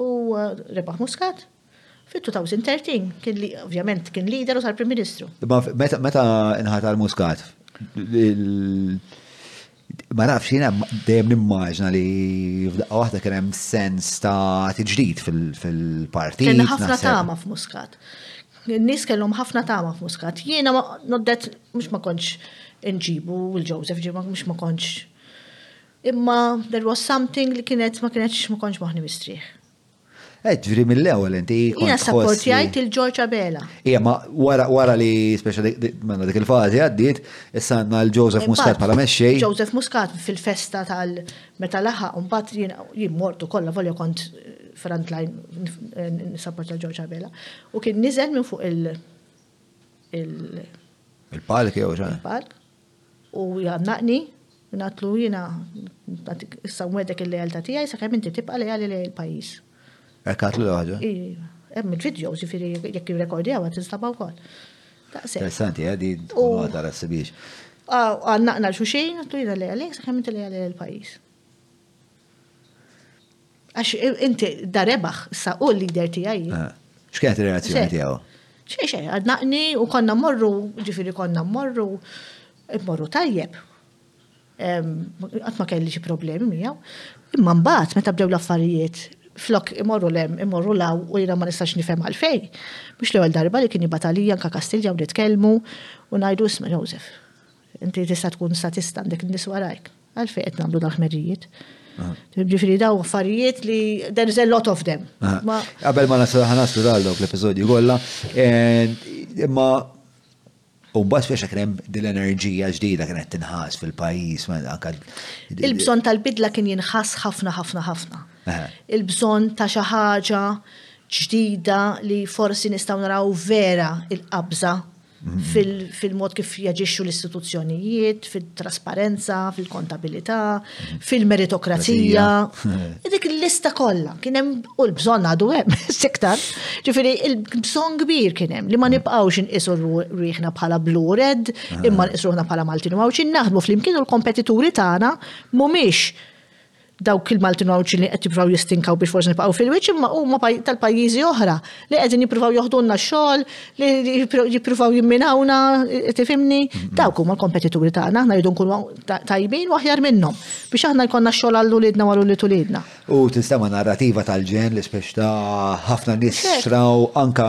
U rebaħ Muscat. Fit-2013 kien li ovvjament kien leader u sar Prim Ministru. Imma meta inħatar Muscat, ma nafx jiena dejjem nimmaġna li f'daqqa waħda kien hemm sens ta' tiġdid fil-partit. Kien ħafna tama f'Muscat. Nis kellhom ħafna tama f'Muscat. Jiena noddet mhux ma kontx inġibu l-Joseph ġiba mhux ma kontx Imma there was something li kienet ma kienetx ma kontx moħħni mistrieħ. Eh, ġviri mill-ewel inti. Jina sapportjajt il-Ġorġ Abela. Ija, ma wara li speċa mela dik il-fazi għaddit, issa għanna l-Joseph Muscat pala meċċej. Joseph Muscat fil-festa tal-meta laħa, unbat jien mortu kolla volja kont eh, frontline eh, nisapporta l-Ġorġ Abela. U kien nizel minn fuq il- il-palk jew ġan. Il-palk. U jgħannaqni, u ngħidlu jiena nagħtik issa nwegħdek il-lealtà tiegħi sakemm inti tibqa' leali lejn il-pajjiż. Hekk għadlu l-ħaġa? Iva. Hemm il-videos, jifieri jekk jirrekordjawha tinstabha wkoll. Daqshekk. Interessanti, eh, din tkun waħda rassi biex. Għannaqna l-xuxin, għatlu jiena leali, sakemm inti leali lejn il-pajjiż. Għax inti da rebaħ, sa u l-lider tijaj. Ah, X'kienet il-reazzjoni tijaw? Xej, xej, għadnaqni u konna morru, ġifiri konna morru, morru tajjeb. Għatma kelli xie problemi miegħu. Imma mbagħad meta bdew l-affarijiet flok imorru lem, imorru law u jina ma nistax nifhem għalfej. Mux l-ewwel darba li kien jibatalija nka Kastilja u nitkellmu u ngħidu isma' Joseph. Inti tista' tkun statista għandek nies warajk. Għalfejn qed nagħmlu dawn ħmerijiet. Ġifiri daw affarijiet li there is a lot of them. Qabel ma naslu ħanaslu dal dawk l-episodju kollha. Imma U mbagħad fiex kien hemm din l-enerġija ġdida kienet tinħas fil-pajjiż anke. Il-bżonn tal-bidla kien jinħas ħafna ħafna ħafna. Il-bżonn ta' xi ħaġa ġdida li forsi nistgħu naraw vera il-qabża fil-mod kif jaġixxu l-istituzzjonijiet, fil-trasparenza, fil-kontabilità, fil-meritokrazija. Dik il-lista kollha kien hemm u l-bżonn għadu hemm siktar. Ġifieri il-bżonn kbir kien hemm li ma nibqgħux inqisu rieħna bħala blue red imma nqisruħna bħala Maltin u Maltin naħdmu flimkien u l-kompetituri tagħna mhumiex dawk il-Maltin u Għawdxin li qed jippruvaw jistinkaw biex forsi nibqgħu fil-wiċċ imma huma tal-pajjiżi oħra li qegħdin jippruvaw joħdulna x-xogħol li jippruvaw jimminawna tifhimni mm-hmm. dawk huma l-kompetituri tagħna aħna jridu nkunu tajbin u aħjar minnhom biex aħna jkollna x-xogħol għal uliedna wara ulied uliedna. U tinstema' narrativa tal-ġen li speċta ħafna nies xraw anka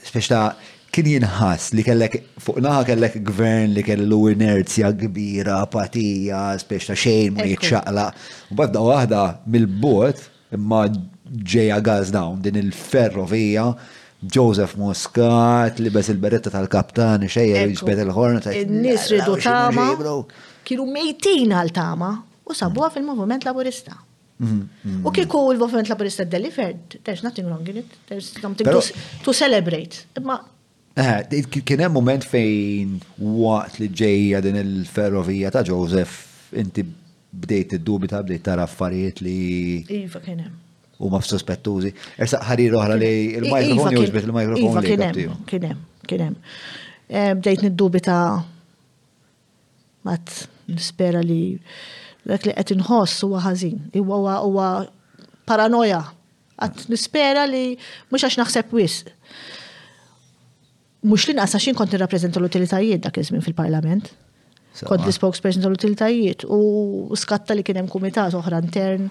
speċta Kien jinħass li kellek, fuq naħa kellek gvern li kellu inerzja kbira, apatija, spiex ta' xejn ma jitxaqlaq. U badda waħda mill-bot imma ġeja gas down din il-ferrovija Joseph Muscat, libes il-beretta tal-kaptan, xejjer iġbed il-ħorn. Nis ridu tama, kienu mejtin għal tama u sabuha fil-moviment laburista. Mm-hmm. U kieku il-movement laburista deliver, there's nothing wrong in it, there's something to, to celebrate. Ma eh, Kien hemm moment fejn waqt li ġejja din il-ferrovija ta' Joseph inti bdejt id-dubita bdejt tara affarijiet li. Iva kien hemm. U ma f'suspettużi. Ersa ħarir oħra li il-mikrofon iva, jużbet il-mikrofon. Iva kien hemm, kien hemm, kien hemm. Eh, bdejt niddubita Qatt nispera li dak li qed inħoss huwa ħażin, huwa huwa paranoja. Qatt nispera li mhux għax naħseb wisq. Mhux l-inqas għax kont nirrappreżenta l-utilitajiet dak iż-żmien fil-Parlament. Kont l-spokesperson tal-utilitajiet u skatta li kien hemm kumitat oħra intern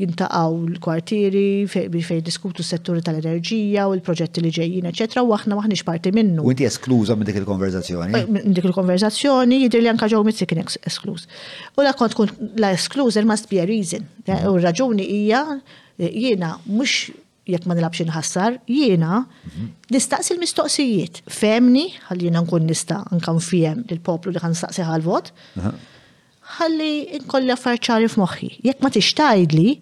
jiltaqgħu l-kwartieri biex jiddiskutu s-setturi tal-enerġija u l-proġetti li ġejjin, eċċetera, u aħna m'aħniex parti minnu. U inti eskluża minn dik il-konverżazzjoni? Minn dik il-konverżazzjoni jidher li anke Joe Mizzi kien eskluż. U la kont tkun la eskluż there must be a reason. U r-raġuni hija jiena mhux jekk ma nilabx inħassar, jiena mhm. nistaqsi l-mistoqsijiet. Femni, ħalli jiena nkun nista' anke nfiem lill-poplu li ħan nistaqsi għal-vot. Ħalli nkolli affarijiet ċari f'moħħi. Jekk ma tridx tgħidli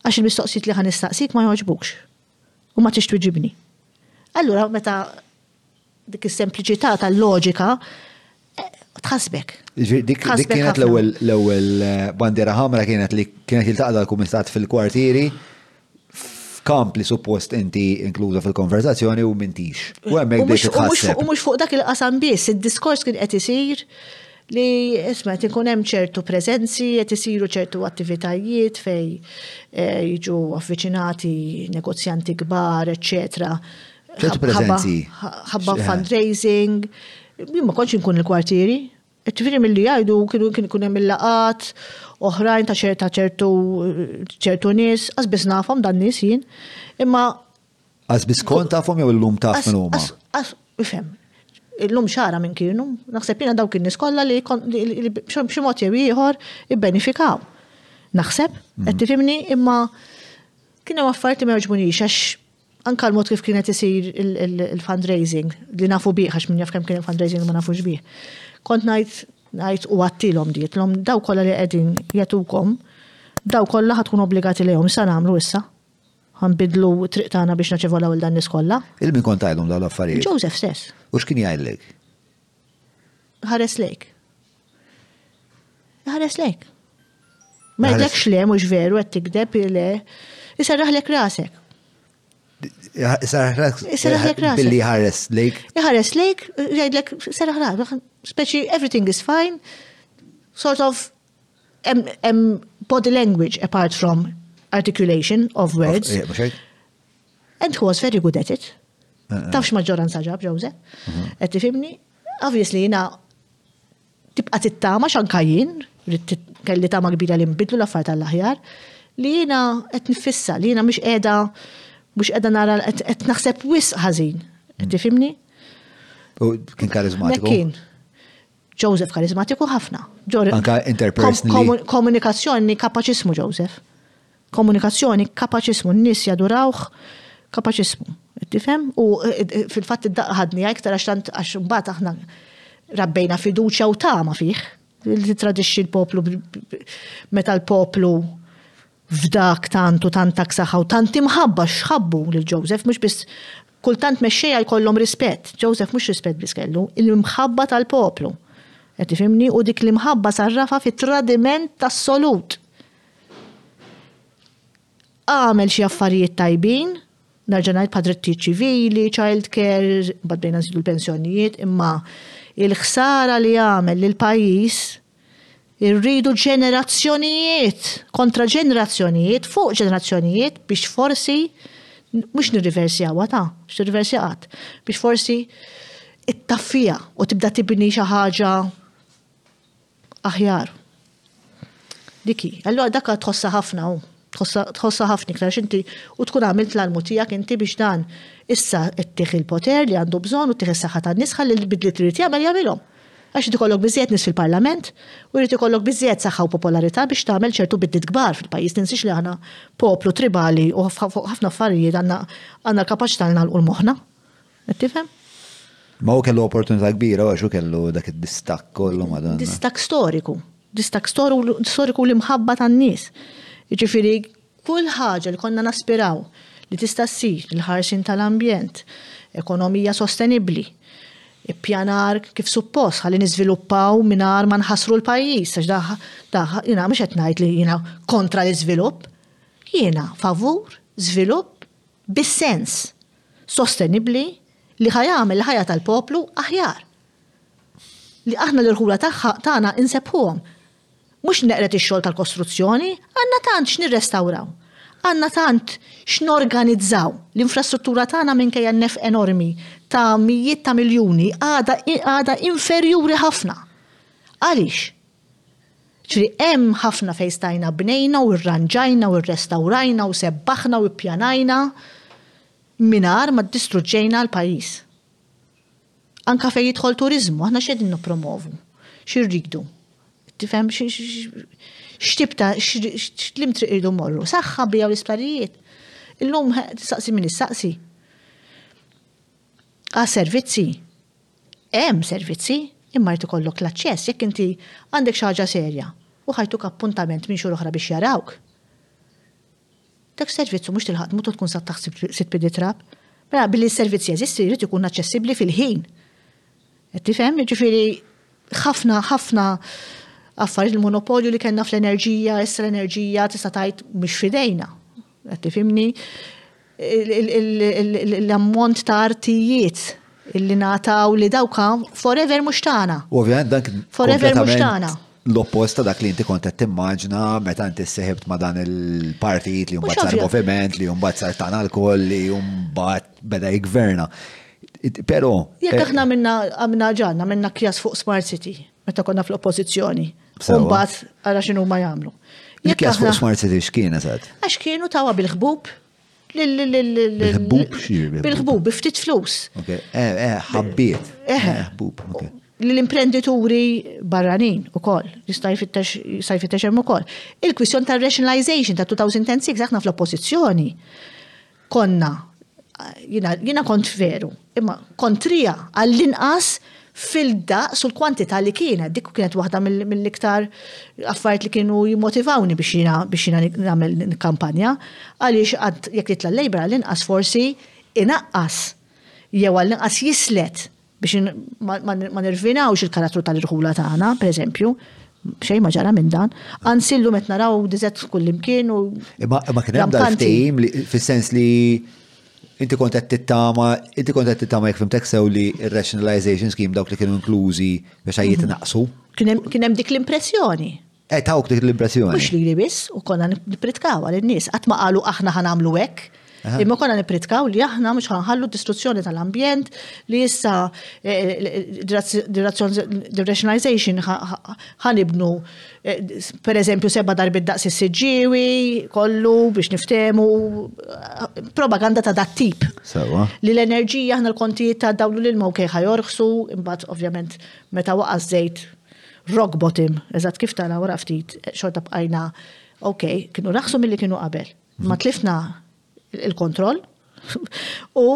għax il-mistoqsijiet li ħa nistaqsik ma jogħġbukx u ma tridx twiġibni. Allura meta dik is-sempliċità tal-loġika tħassbek. Dik kienet l-ewwel eh, bandiera ħamra kienet li kienet jiltaqa' dal-kumitat fil-kwartieri f'kamp li suppost inti inkluża fil-konverzazzjoni u mintix. U hemmhekk biex tħasseb. U mhux fuq dak il-qasam biss, id-diskors kien qed isir li isma' ikun hemm ċertu preżenzi, qed isiru ċertu attivitajiet fej eh, jiġu avviċinati negozjanti kbar, eċċetera. Ċertu preżenzi. Ħabba fundraising, ma kontx inkun il-kwartieri, Ġifieri milli jgħidu kienu kien ikun hemm il-laqgħat oħrajn ta' ċerta ċertu ċertu nies, qas biss nafhom dan nies jien, imma Qas biss kont tafhom jew illum taf minn huma? Ifhem, illum xara minn kienu, naħseb jiena dawk in-nies kollha li b'xi mod jew ieħor ibbenifikaw. Naħseb, qed tifhimni, imma kien hemm affarijiet li ma jogħġbunix għax Anka l-mod kif kienet isir il-fundraising, li nafu bih, għax minn jaf kemm kien il-fundraising li ma nafux bih. Kont ngħid ngħid u għattilhom dietlhom daw kollha li qegħdin jagħtukom, daw kollha ħatkun obbligati lejhom sa nagħmlu issa. Ħanbidlu triq tagħna biex naċevolaw il dan nies kollha. Il min kont tgħidhom dawn l-affarijiet? Joseph stess. U x'kien jgħidlek? Ħares lejk. Ħares lejk. Ma jgħidlekx le, mhux veru, qed tikdeb le. Isarraħlek rasek. Isarraħlek rasek. Billi ħares lejk. Ħares lejk, jgħidlek sarraħ rasek. Speċi everything is fine. Sort of em, body language apart from articulation of words. And he was very good at it. Eh, eh. Tafx maġġoranza ġab ġewze. Mhm. Qed tifhimni? Obviously jiena tibqa' tittama x'anka jien kelli tama kbira li nbidlu l-affarijiet għall-aħjar li jiena qed nifissa li jiena mhux qiegħda mhux qiegħda nara qed naħseb wisq ħażin. Qed tifhimni? Kien karizmatiku. Kien. Joseph karizmatiku ħafna. Anka interpersonal. Komunikazzjoni kapaċismu Joseph. Komunikazzjoni, kapaċiżmu, n-nies jadurawh, kapaċiżmu. Tifhem? U fil-fatt id-daqqa ħadniha iktar għax tant għax imbagħad aħna rabbejna fiduċja u tama fih li titradixxi l-poplu meta l-poplu f'dak tant u tant ta' ksaħħa u tant imħabba xħabbu lil Joseph mhux biss kultant mexxejja jkollhom rispett. Joseph mhux rispett biss kellu, il-mħabba tal-poplu. Qed tifhimni u dik l-imħabba sarrafa fit-tradiment assolut. Għamel xi affarijiet tajbin, narġa' ngħid bħal drittijiet ċivili, child care, bad bejna nsidu l-pensjonijiet, imma il-ħsara li għamel lil pajjiż irridu ġenerazzjonijiet kontra ġenerazzjonijiet fuq ġenerazzjonijiet biex forsi mhux nirriversjawha ta' x'tirriversja qatt, biex forsi ittaffija u tibda tibni xi ħaġa aħjar. Dik hi. Allura dak tħossha ħafna u tħossha ħafna iktar x'inti u tkun għamilt l-almu tiegħek inti biex dan issa ttih il-poter li għandu bżonn u ttih is-saħħa tan-nies ħalli l-bidliet li jrid jagħmel jagħmilhom. Għax irid ikollok biżżejjed nies fil-Parlament u jrid ikollok biżżejjed saħħa u popolarità biex tagħmel ċertu bidliet kbar fil-pajjiż. Tinsiex li aħna poplu tribali u fuq ħafna affarijiet għandna l-kapaċità li nagħlqu moħħna. Qed tifhem? Ma hu kellu opportunità kbira għax hu kellu dak id-distakk kollu ma dan. Distakk storiku. Distakk storiku l-imħabba tan-nies. Jiġifieri kull ħaġa li konna naspiraw li tista' ssir, il-ħarsin tal-ambjent, ekonomija sostenibbli, ippjanar kif suppost ħalli niżviluppaw mingħajr ma nħassru l-pajjiż għax daħ daħ jiena mhux qed ngħid li jiena kontra l-iżvilupp. Jiena favur żvilupp bis-sens sostenibbli li ħa jagħmel il-ħajja tal-poplu aħjar. Li aħna l-irħula tagħna insebbħuhom. Mhux neqred ix-xogħol tal-kostruzzjoni, għandna tant x'nirrestawraw. Għandna tant x'norganizzaw. L-infrastruttura tagħna minkejja n-nefq enormi ta' mijiet ta' miljuni għadha inferjuri ħafna. Għaliex? Ġifieri hemm ħafna fejn stajna bnejna u rranġajna u rrestawrajna u sebbaħna u ppjanajna mingħajr ma ddistruġġejna l-pajjiż. Anke fejn jidħol turiżmu, aħna x'qegħdin nippromovu? X'irridu? Tifhem x'tip ta' x'lim triq irridu mmorru? Saħħa bija u l-isptarijiet. Illum tistaqsi min issaqsi. Għas-servizzi. Hemm servizzi, imma jrid ikollok l-aċċess jekk inti għandek xi ħaġa serja u ħajtuk appuntament minn xhur oħra biex jarawk. Dak servizz u mhux tilħaq tmut u tkun sa taħt sitt piedi trab. Mela billi s-servizz jeżisti jrid ikun aċċessibbli fil-ħin. Qed tifhem? Jiġifieri ħafna ħafna affarijiet il-monopolju li kellna fl-enerġija, issa l-enerġija tista' tgħid mhix fidejna. Qed tifhimni? L-ammont ta' artijiet illi nataw li dawk forever mhux tagħna. U ovvjament dak forever mhux tagħna. L-oppost ta' dak li inti kont qed timmaġna meta inti seħibt ma' dan il-partijiet li mbagħad sar moviment li mbagħad sar tagħna lkoll li mbagħad beda jgverna. Però. Jekk aħna minna għamilna ġanna minna kjas fuq Smart City. Meta konna fl-oppożizzjoni. U mbagħad ara x'inhu ma jagħmlu. Jekk jaħsbu fuq Smart City x'kien eżatt? Għax kienu tawa bil-ħbub Bil-ħbub xie? Bil-ħbub, biftit flus. Ok, eh, eh, ħabbiet. Eh, eh ħbub, ok l-imprendituri barranin u koll, jista' jfittex hemm ukoll. Il-kwistjon ta' rationalization ta' 2006 aħna fl-oppożizzjoni. Konna, jiena kont veru, imma kontrija għall-inqas fil-daqs u l-kwantità li kienet, dik kienet waħda mill-iktar affarijiet li kienu jimmotivawni biex jiena biex jiena nagħmel kampanja, għaliex għad jekk jitla' l-Labour għall-inqas forsi inaqqas jew għall-inqas jislet biex ma nirvinawx il-karattru tal-irħula tagħna, pereżempju, xejn ma ġara minn dan, ansillu met naraw dizet kullimkien u. Imma kien hemm dal-ftehim fis-sens li inti kont qed tittama, inti kont qed tittama jekk fimtek sew li r-rationalization scheme dawk li kienu inklużi biex ħajjiet mhm. naqsu. Kien hemm dik l-impressjoni. Qed tawk dik l-impressjoni. Mhux lili biss u konna nippritkaw għal in-nies qatt ma qalu aħna ħa nagħmlu hekk. Imma konna nippritkaw li aħna mhux ħanħallu distruzzjoni tal-ambjent li issa eh, eh, rationalization ħanibnu eh, per eżempju seba darbid daqs is-siġġiewi kollu biex niftemu propaganda ta' dat tip. Sewa. Li l-enerġija aħna l-kontijiet ta' dawlu l-ilma u kejħa jorħsu, imbagħad ovvjament meta waqas żejt Rock bottom, eżatt kif tara wara ftit xorta bqajna ok, kienu raħsu milli kienu qabel. Ma mhm. tlifna il-kontroll u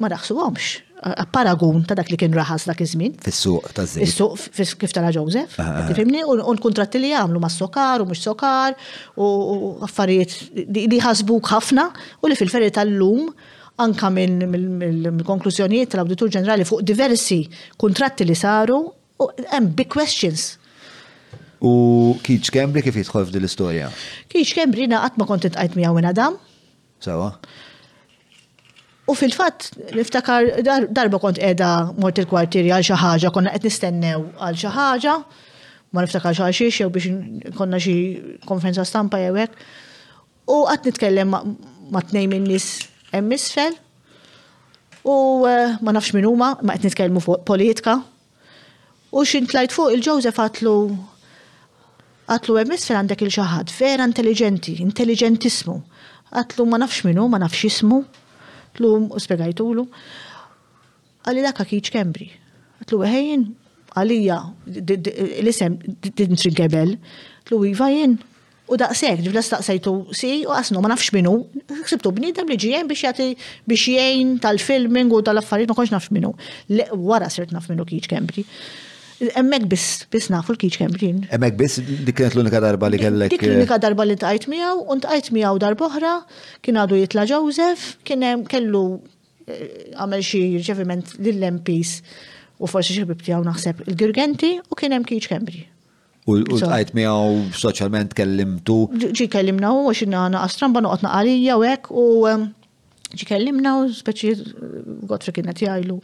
ma raħsu għomx paragun ta' dak li kien raħas dak iż-żmien. Fis-suq ta' żejt. Fis-suq kif tara Joseph. Ah, ah, ah. Tifhimni u l-kuntratti li jagħmlu ma' sokar u mhux sokar u affarijiet li ħasbuk ħafna u li fil-verità llum anka mill-konklużjonijiet tal-Awditur Ġenerali fuq diversi kuntratti li saru Hemm big questions. U Keith Schembri kif jidħol f'din l-istorja? Keith Schembri na qatt ma kont intqajt miegħu minn Adam. Sawa. U fil-fatt niftakar darba kont qiegħda mort il-kwartieri għal xi ħaġa, konna qed nistennew għal xi ħaġa, ma niftakar xi xiex jew biex konna xi konferenza stampa jew hekk. U qatt nitkellem ma' tnejn minn nies hemm isfel. U eh, ma nafx min huma, ma qed nitkellmu fuq politika. U xin tlajt fuq il-Joseph għatlu għatlu hemm isfel għandek il xaħat vera intelligenti, intelligentismu. Għatlu ma nafx minu, ma nafx jismu. Tlu u spiegajtulu. Qalli dak Akiċ Schembri. Għedtlu weħe jien, għalija l-isem Dintri Gebel, għedtlu iva jien. U daqshekk, ġifla staqsejtu si u qasnu ma nafx minnu, ksibtu bniedem li ġie biex jagħti biex jgħin tal-filming u tal-affarijiet ma konx nafx minnu. Wara sirt naf minnu Kiċ Kembri. Emmek biss, biss nafu l-kiċ kembrin. Emmek biss, dik kienet l-unika darba li kellek. Dik l-unika eh, darba li tqajt miegħu, u tqajt miegħu darba oħra, kien għadu jitla Joseph, kien kellu Għamel xi rċeviment lill-MPs u forsi xi ħbib tiegħu naħseb il-Girgenti u kien hemm Kiċ Kembri. U l-qajt miegħu soċjalment kellimtu. Ġi kellimna u għax nagħna qastramba noqgħod naqalija u hekk u ehm, ġi kellimna u speċi Godfrey kienet jgħidu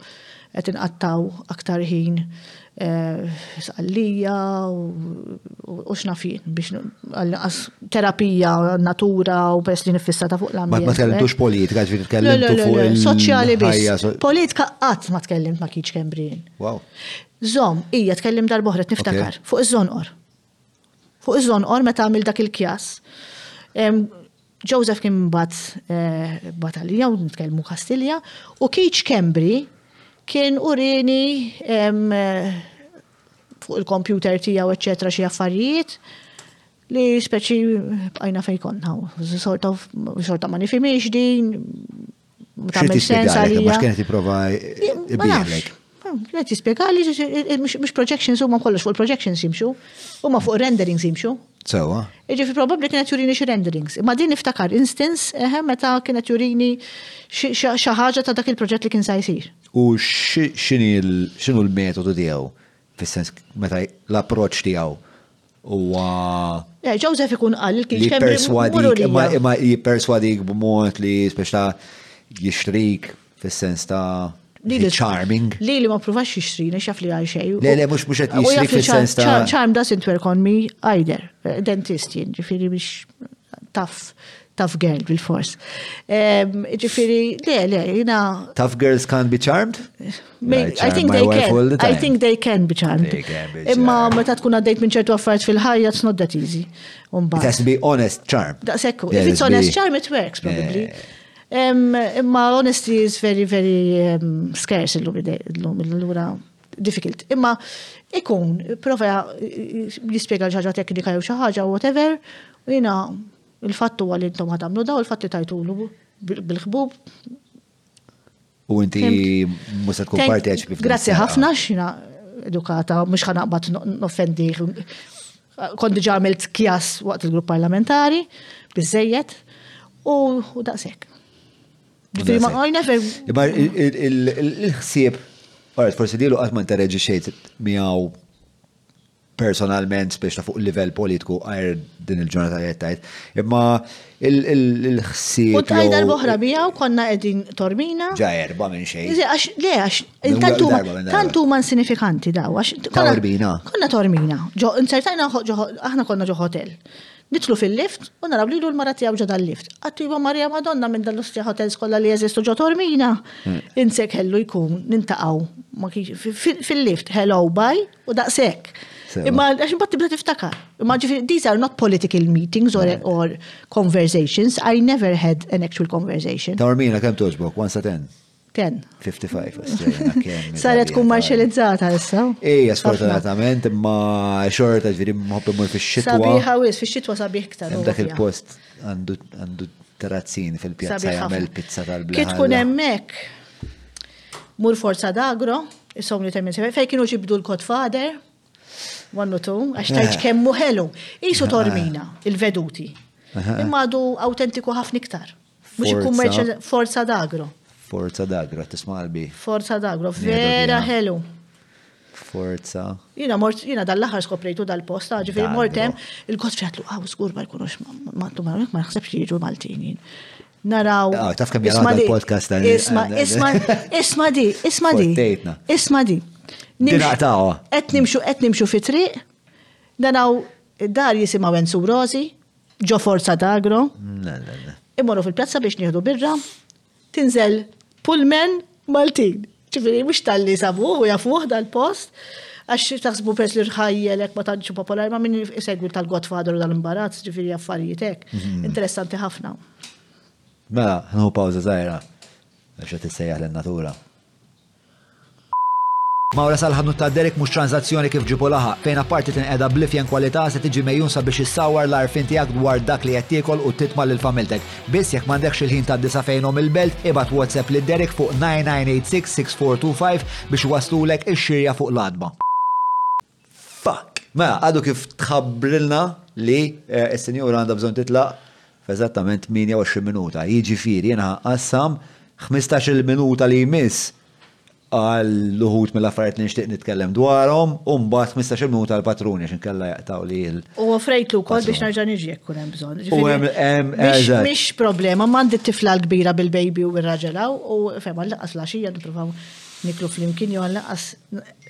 Qed inqattgħu aktar ħin f'Sqallija u x'naf jien biex għall-inqas terapija, natura u peress li nifissata fuq l-ambjent. Ma tkellimtux eh? politika, ġifieri tkellimtu fuq il Soċjali biss. Politika qatt ma tkellimt ma' Kiċ Kembrin. Wow. Żomm, hija tkellim darbohret niftakar fuq iż-żonqor. Fuq iż-żonqor meta għamil dak il-kjas. Joseph kien bat eh, batalija, u nitkellmu Kastilja, u Keach Kembri kien urini eh, fuq il-kompjuter tiegħu eċċetra xi affarijiet li speċi bqajna fejkonna, sorta ma nifimiex din, Xi sens għalija. Mhux kienet tipprova biegħlek. Kienet tispjegali mhux projections huma kollox fuq il-projections jimxu, huma fuq renderings jimxu. Sewa. Iġifi probabli kienet jurini xi renderings. Imma din niftakar instance eħe meta kienet jurini xi ħaġa ta' dak il-proġett li kien sa jsir. U x'inhu l-metodu tiegħu? Fis-sens meta l-approċċ tiegħu Huwa. Eh, Joseph ikun qal il-kien li perswadik, imma jipperswadik b'mod li speċta jixtrik fis-sens ta' li charming. Li li ma provax jixtri, nixaf li għal xej. Le, le, mux mux għet jixtri fil-sens ta' charm doesn't work on me either. Eh, dentist jien, ġifiri biex taf Tough girl bil-fors. Ġifiri, le, le, jina. Tough girls can't be charmed? I think they can. I think they can be charmed. Imma meta tkun għaddejt minn ċertu affarijiet fil-ħajja, it's not that easy. It has to be honest charm. Da' sekku. If it's honest charm, it works probably. Imma honesty is very, very scarce illum illum illum difficult. Imma ikun, prova jispiega ġaġa teknika jew xi ħaġa, whatever, jina Il-fatt huwa li intom ħatamlu daw, il-fatt li tajtulu bil-ħbub. U inti mhux se tkun parteċipi Grazzi ħafna xina edukata, mhux ħanaqbad noffendi. Kont diġà għamilt kjas waqt il-grupp parlamentari, biżejjed, u daqshekk. Ġifieri ma għajna fejn. Imma il-ħsieb, forsi dilu qatt ma interreġi xejn miegħu personalment biex ta' fuq il-livell politiku għajr din il-ġurnata li jettajt. Imma il-ħsieb. U tajda l-boħra miegħu konna qegħdin tormina. Ġa erba minn xejn. Għax le għax tantu ma sinifikanti daw għax. Tormina. Konna tormina. Ġo insertajna aħna konna ġo hotel. Nitlu fil-lift u naraw li l-mara tiegħu ġo dal-lift. Għattiba Marija Madonna minn dal-lustja hotels kollha li jeżistu ġo tormina. Hmm. Insek ħellu jkun nintaqgħu fil-lift hello bye U daqshekk. Imma għax imbagħad tibda tiftakar. Imma ġifieri these are not political meetings or, or conversations. I never had an actual conversation. Ta' ormina kemm toġbok? Once a ten? Ten. 55 Australia kemm. Saret tkun marxelizzata issa. Ejja, sfortunatament, imma xorta ġifieri mħobb imur fix-xitwa. Sabiħa wis, fix-xitwa sabiħ iktar. Dak il-post għandu terrazzin fil-pjazza jagħmel pizza tal-bliet. Kif tkun hemmhekk? Mur Forza d'Agro, is-sogni termin sewwa, fejn kienu ġibdu l-Godfather, one or two, għax Eh. tajt kemmu ħelu. Isu tormina, il-veduti. Imma għadu autentiku ħafna iktar. Mux Forza. il-kummerċ Forza d'Agro. Forza d'Agro, tisma' qalbi. Forza d'Agro, Jgħidu vera fiha. ħelu. Forza. Jina mort, jina dal-laħar skoprejtu dal-post, ta' ġifiri Dal-bro. mortem, il-kot fiħatlu, għaw, skur ma jkunux, ma jkunux, ma jkunux, ma jħsebx li jiġu Maltin jien. naraw. Ah, taf kemm jara il-podcast tal Isma, isma, isma di, isma di. Isma di. Niraqtawa. Et nimxu, et nimxu fi triq, naraw dar jisimaw Ensu Rosi, ġo Forza Dagro. Immorru fil-pjazza biex nieħdu birra, tinżel pullman Maltin. Ġifieri mhux talli sabuh u jafuh dal-post, għax taħsbu pers li rħajjel hekk ma tantxu popolari ma' min isegwi tal-Godfather u dal-imbarazz, ġifieri affarijiet hekk. Mhm. Interessanti ħafna. Mela, nħu pawża żgħira għax qed issejjaħ lin-natura. Mawra sal-ħanut ta' Derek mhux tranzazzjoni kif ġibu laħa, fejn apparti tinqeda blifjen kwalità se tiġi mejjun sabiex issawar l-arfin tiegħek dwar dak li qed tiekol u titma' lil familtek. Biss jekk m'għandekx il-ħin tgħaddi sa fejnhom il-belt, ibgħat WhatsApp lil Derek fuq 9986-6425 biex iwasslulek ix-xirja fuq l-għatba. Fuck! Mela, għadu kif tħabbrilna li s-sinjura għandha bżonn titlaq f'eżattament 28 minuta. Jiġifieri jien ħa nqassam 15-il minuta li jmiss Qal uħud mill-affarijiet li nixtieq nitkellem dwarhom u mbagħad ħmistax-il minuta għall-patruni għax inkella jaqtgħuli l. U offrejtlu wkoll biex nerġa' niġi jekk ikun hemm bżonn. U hemm hemm eżatt. Mhix problema, imma għandi t-tifla l-kbira bil-baby u r-raġel hawn u fehma għal lanqas l-għaxija nippruvaw niklu flimkien jew għal lanqas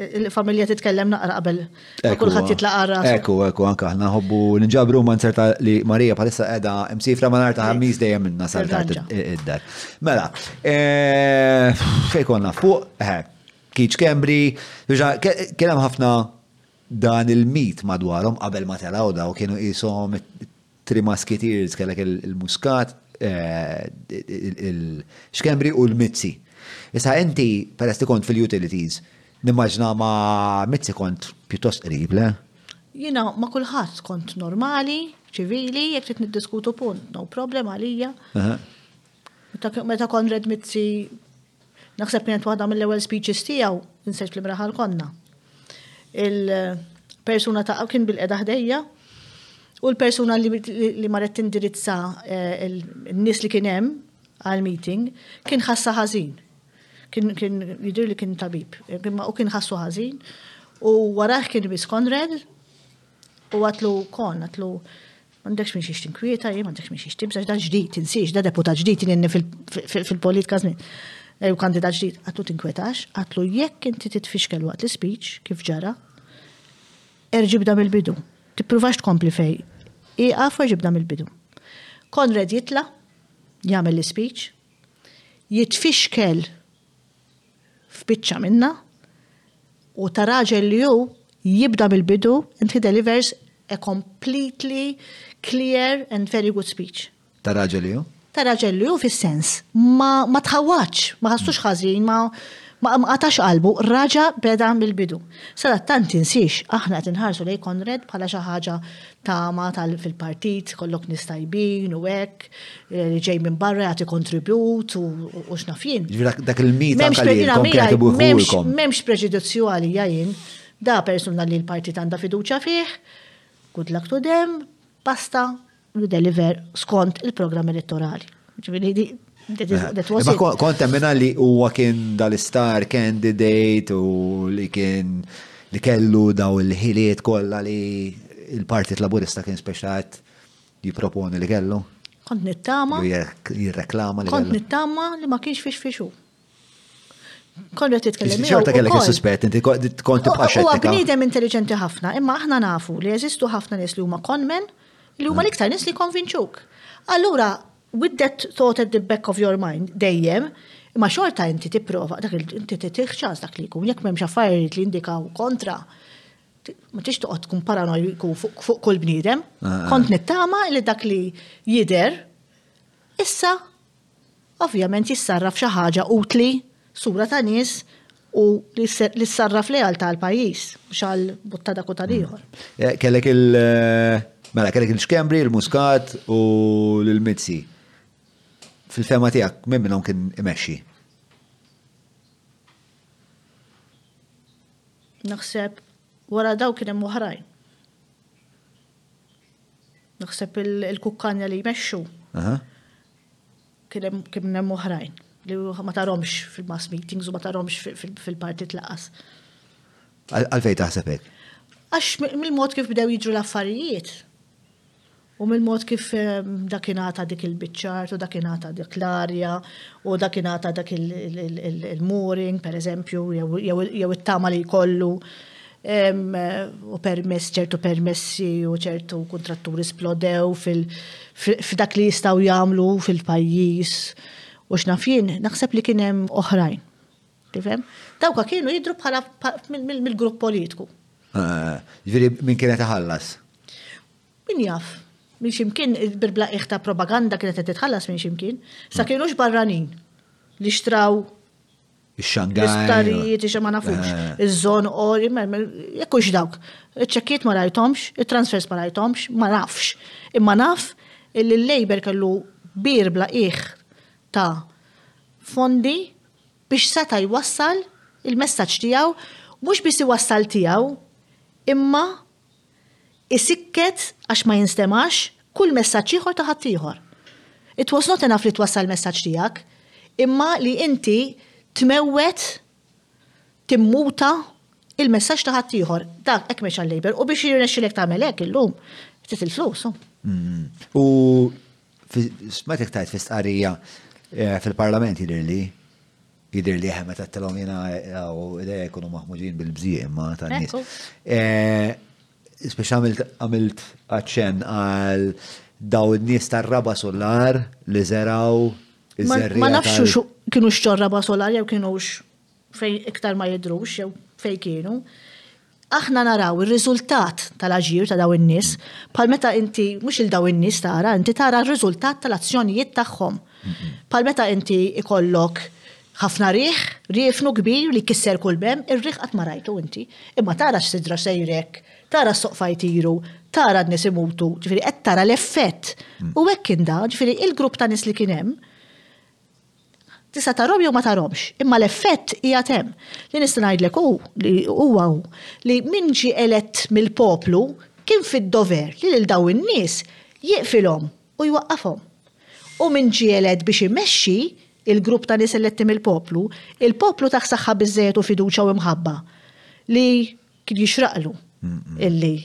il-familja titkellem naqra qabel. Kulħadd jitlaq għarra. Ekku, ekku, anke aħna nħobbu nġabru ma nserta li Marija bħalissa qiegħda msifra ma narta ħammis dejjem minna saltat id-dar. Mela, eh, fejn konna fuq, eh, Kiċ Kembri, kien hemm ħafna dan il-mit madwarhom qabel ma telgħu daw kienu qishom Three Musketeers, kellek il-Muscat, il-Xkembri u l-Mizzi. Issa inti, peress li kont fil-utilities, nimmaġna ma Mizzi kont pjuttost qrib, le? Jina ma kulħadd kont normali, ċivili, jekk trid niddiskutu punt, no problem għalija. Meta kont red Mizzi Naħseb kienet waħda mill-ewwel speeches tiegħu, insejt fl-imraħal konna. Il-persuna ta' kien bil-qeda ħdejja u l-persuna li marret tindirizza eh, n-nies li kien hemm għal-meeting kien ħassa ħażin. Kien jidir li kien tabib, u kien ħassu ħażin. U waraħ kien bis Konrad u għatlu kon, għatlu M'għandekx minn xiex tinkwieta, jien m'għandekx minn xiex tibżax dan ġdid, tinsiex, da deputat ġdid jien fil-politika żmien. Eh, u kandidat ġdid, għatlu tinkwetax, għatlu jekk inti titfixkel waqt l-speech, kif ġara, erġib dam il-bidu. Tippruvax tkompli fej. Iqaf erġib dam il-bidu. Konrad jitla, jagħmel l-speech, jitfixkel f'biċċa minnha u ta' raġel li hu jibda mill-bidu and he delivers a completely clear and very good speech. Ta' raġel li hu? Ta' raġel li hu fis-sens ma tħawwadx, ma ħassux ħażin, ma ma qatax qalbu, raġa beda mill-bidu. Sadattant tinsiex, aħna qed inħarsu lejn Konrad bħala xi ħaġa tama tal fil-partit ikollok nies tajbin u hekk eh, li ġej minn barra jagħti kontribut u x'naf jien. Dak il-mit M'hemmx preġudizzju għalija jien da persuna li l-partit għandha fiduċja fih, good luck to them, basta u deliver skont il-programm elettorali. Ma kont emmina li huwa kien dal-istar candidate u li kien li kellu daw il-ħiliet kollha li il-Partit Laburista kien speċat jiproponi li kellu. Kont nittama. Jirreklama li. Kont nittama li ma kienx fiex fiexu. Kont qed titkellem. Xorta kellek is-suspett, inti kont tibqa' xejn. Huwa bniedem intelligenti ħafna, imma aħna nafu li jeżistu ħafna nies li huma konmen li huma l-iktar nies li konvinċuk. Allura, With that thought at the back of your mind dejjem, imma xorta inti tipprova dak inti titih ċans dak li jkun, jekk m'hemmx affarijiet li jindikaw kontra, ma tix toqgħod tkun paranojku fuq kull bniedem. Kont nittama li dak li jidher issa ovvjament jissarraf xi ħaġa utli, sura ta' nies u li s-sarraf leal ta' l-pajis, mux għal botta dak u ta' liħor. Mm. Eh, kellek il- eh, mela, kellek il-ċkembri, il-muskat u l-mizzi. Fil-fema tijak, minn minnom kien imexxi? Naħseb, wara daw kien hemm oħrajn. Naħseb il-kukkanja li jmexxu. Kien hemm kien hemm oħrajn li ma tarhomx fil-mass meetings u ma tarhomx fil-partit laqas. Għalfejn taħseb hekk? Għax mill-mod kif bdew jiġru l-affarijiet u mill-mod kif ehm, dakinata dik il-biċċart u dakinata dik l-arja u dakinata dak il-mooring, per eżempju, jew it-tama li jkollu u permess ċertu permessi u ċertu kontratturi splodew f'dak li jistaw jagħmlu fil-pajjiż u x'nafjien, naħseb li kien hemm oħrajn. Tifhem? Dawka kienu jidru bħala mill-grupp politiku. Ah, ġifieri min kienet iħallas? Min jaf, minn ximkien il-birbla iħta propaganda kienet qed titħallas minn ximkien, sa kienux barranin li xtraw Ix-Xangaj. L-isptarijiet, ix ma nafux, iż-żon ori, jekkux dawk. Iċ-ċekkiet ma rajtomx, it-transfers ma rajtomx, ma nafx. Imma naf illi l-Labour kellu bir bla iħ ta' fondi biex seta' jwassal il-messaġġ tiegħu, mhux biss iwassal tiegħu, imma isikket għax ma jinstemax kull messaġġ ieħor ta' ħaddieħor. It was not enough li twassal il-messaġġ tiegħek, imma li inti tmewwet, timmuta il-messaġġ ta' ħaddieħor. Dak hekk mhix għal-Labour u biex jirnexxilek tagħmel hekk illum ftit il-flus. Mm. U smajtek tajt fi stqarrija eh, fil-Parlament jidirli Jidher li ħemet għattilhom jena għaw ideja jkunu maħmuġin bil-bżieq ma ta' nis. Eh, Speċa għamilt għacċen għal daw id-nies tar-raba solar li zeraw Ma nafx kienu xċor raba solar jew kienu fej iktar ma jidrux jew fej kienu. Aħna naraw ir-riżultat tal-aġir ta' dawn in-nies, bħal meta inti mhux il dawn in-nies tara, inti tara r-riżultat tal-azzjonijiet tagħhom. Bħal meta inti ikollok ħafna riħ, riefnu kbir li jkisser kull bem, ir-riħ qatt ma rajtu inti, imma tara x-sidra sejrek, tara s-soqfa jtiru, tara n-nies imutu, ġifieri qed tara l-effett. U hekk kien dan, ġifieri l-grupp ta' nies li kien hemm, Tista' tarhom jew ma tarhomx, imma l-effett qiegħed hemm. Li nista' ngħidlek hu li huwa hu li min ġie elett mill-poplu kien fid-dover li lil dawn in-nies jiqfilhom u jwaqqafhom. U min ġie elett biex imexxi, il-grupp ta' nies eletti mill-poplu, il-poplu tah saħħa biżżejjed u fiduċja u mħabba li kien jixraqlu illi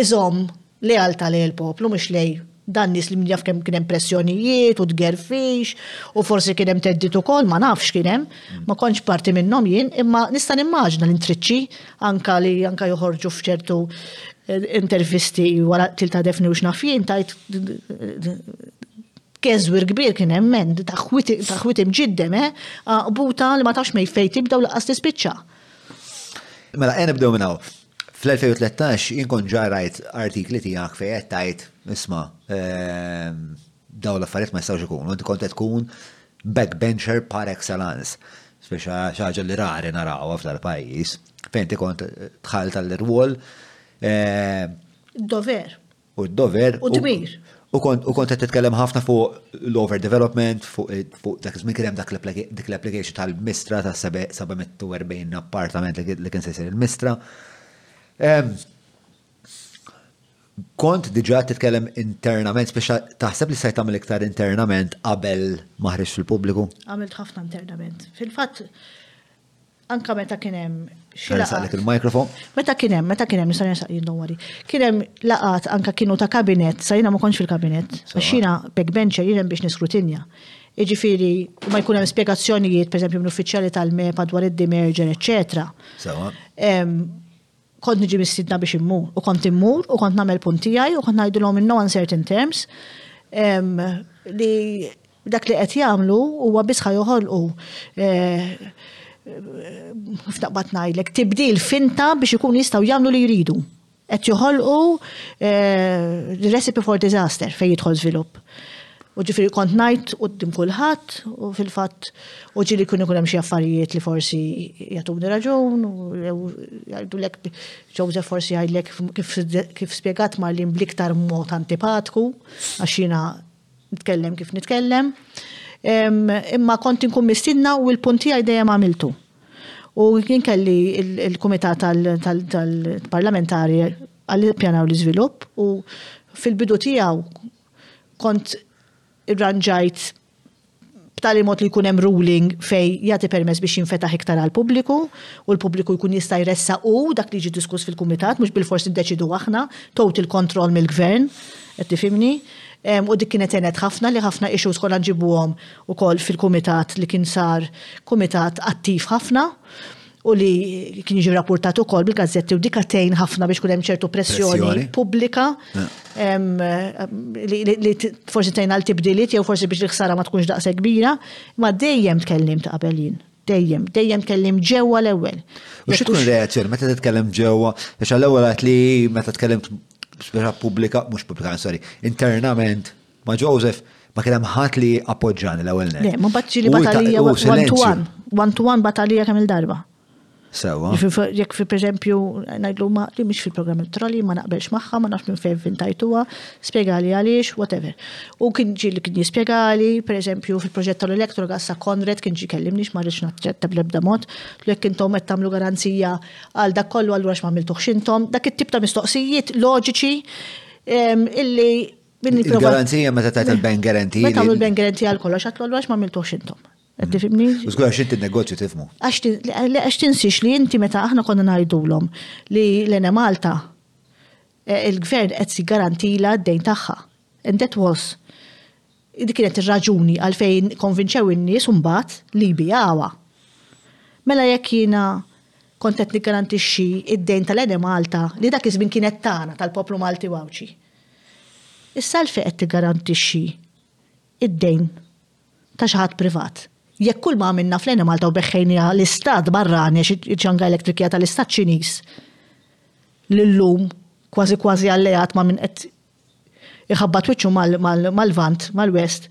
iżomm lealtà lejn il-poplu mhux lejn dan nies li min jaf kemm kien hemm pressjonijiet u tgerfix u forsi kien hemm theddid ukoll ma nafx kien hemm, ma kontx parti minnhom jien imma nista' nimmaġna l-intriċċi anke li anke joħorġu f'ċertu intervisti wara l-qtil ta' Daphne u x'naf jien tgħid geżwir kbir kien hemm hemm ta' ħwit imġiddem eh, għaqbuta li ma tafx mejn fejn tibda u lanqas tispiċċa. Mela ejja nibdew minn hawn. Fl-2013 jien kont ġa qrajt artikli tiegħek fejn qed tgħid isma' ehm, dawn l-affarijiet ma jistgħux ikunu, inti kont qed tkun backbencher par excellence, speċa xi ħaġa li rari narawha f'dal pajjiż, fejn inti kont tħall tal-irwol ehm, Dover. u d-dover. U d-dmir. U kont qed titkellem ħafna fuq l-overdevelopment, fuq dak iż-żmien kien hemm dak dik l-application tal-Mistra ta' 740 appartament li kien se jsir il-Mistra. Kont diġà titkellem internament, speċa taħseb li se tagħmel iktar internament qabel ma ħriġt fil-pubbliku? Għamilt ħafna internament. Fil-fatt, anka meta kien hemm xi laqgħat. il-mikrofon. Meta kien hemm, meta kien hemm nista' nisaq jien dowari. Kien hemm laqgħat anka kienu ta' kabinet, sa jiena ma kontx fil-kabinet, għax jiena backbencher jien hemm biex niskrutinja. Jiġifieri ma jkun hemm spjegazzjonijiet, pereżempju minn uffiċjali tal-MEPA dwar id-demerger, eċċetera. kont niġi mistiedna biex immur, u kont immur, u kont nagħmel punt tiegħi, u kont ngħidilhom in no uncertain terms li dak li qed jagħmlu huwa biss joħolqu eh, kif naqbad ngħidlek, tibdil finta biex ikun jistgħu jagħmlu li jridu. Qed joħolqu eh, recipe for disaster fejn jidħol żvilupp. U ġifieri kont ngħid quddiem kulħadd u fil-fatt u ġieli jkun ikun hemm xi affarijiet li forsi jagħtuni raġun jew jgħidulek Joseph forsi jgħidlek kif spjegat Marlin bl-iktar mod antipatku għax jiena nitkellem kif nitkellem. Imma kont inkun mistiedna u l-punt tiegħi dejjem għamiltu. U kien kelli l-Kumitat tal-Parlamentari għall-Ippjanar u l-Iżvilupp u fil-bidu tiegħu kont irranġajt b'tali mod li jkun hemm ruling fej jagħti permess biex jinfetaħ iktar għall-pubbliku u l-pubbliku jkun jista' jressaq hu dak li jiġi diskuss fil-kumitat mhux bilfors niddeċiedu aħna, total control mill-Gvern, qed tifhimni? U dik kienet għenet ħafna li ħafna issues kollha nġibuhom ukoll fil-kumitat li kien sar kumitat attiv ħafna. u li kien jiġi rapportat ukoll bil-gazzetti u dika tgħin ħafna biex kun hemm ċertu pressjoni pubblika li forsi tgħin għal tibdiliet jew forsi biex l-ħsara ma tkunx daqse kbira, ma dejjem tkellim ta' qabel jien. Dejjem, dejjem tkellim ġewwa l-ewwel. U xi tkun reazzjoni meta titkellem ġewwa, biex għall-ewwel għat li meta tkellem pubblika, mhux pubblika, sorry, internament Ma' Joseph ma kien hemm ħadd li appoġġani l-ewwel nett. Le, ma mbagħad ġieli batalija one to one, one to one batalija kemm il-darba. Sewa. Jekk fi pereżempju ngħidlu ma li mhix fil-programm elettorali ma naqbelx magħha, ma nafx minn fejn vintajtuha, spjegali għaliex, whatever. U kien ġieli kien jispjegali, pereżempju fil-proġett tal-elektro gassa Konrad kien ġi kellimni ma rridx naċċetta bl-ebda mod, jekk intom qed tagħmlu garanzija għal dak kollu allura x'ma għamiltuhx intom, dak it-tip ta' mistoqsijiet loġiċi illi Il-garanzija meta tajt il-bank garanzija. Meta għamlu l-bank garanzija għal kollox, għat kollox ma miltuħx intom. Tifimni? Zgur għax inti negozju tifmu. Għax tinsix li inti meta aħna konna najdulom li l-ene Malta eh, il-gvern qed si garantila d-dejn tagħha. And that was dik kienet ir-raġuni għalfejn konvinċew in-nies mbagħad li bijawa. Mela jekk jiena kont qed niggarantixxi id-dejn tal-ene Malta li dak iż-żmien kienet tagħna tal-poplu Malti Wawċi. Issa għalfejn qed tiggarantixxi d-dejn ta' xi ħadd privat? Jekk kull ma għamilna fl-Enemalta u beħħejniha l-Istat barrani għax iċ-Shanghai Electric hija tal-Istat Ċiniż li llum kważi kważi alleat ma' min qed iħabbat wiċċu mal-Lvant, mal-West,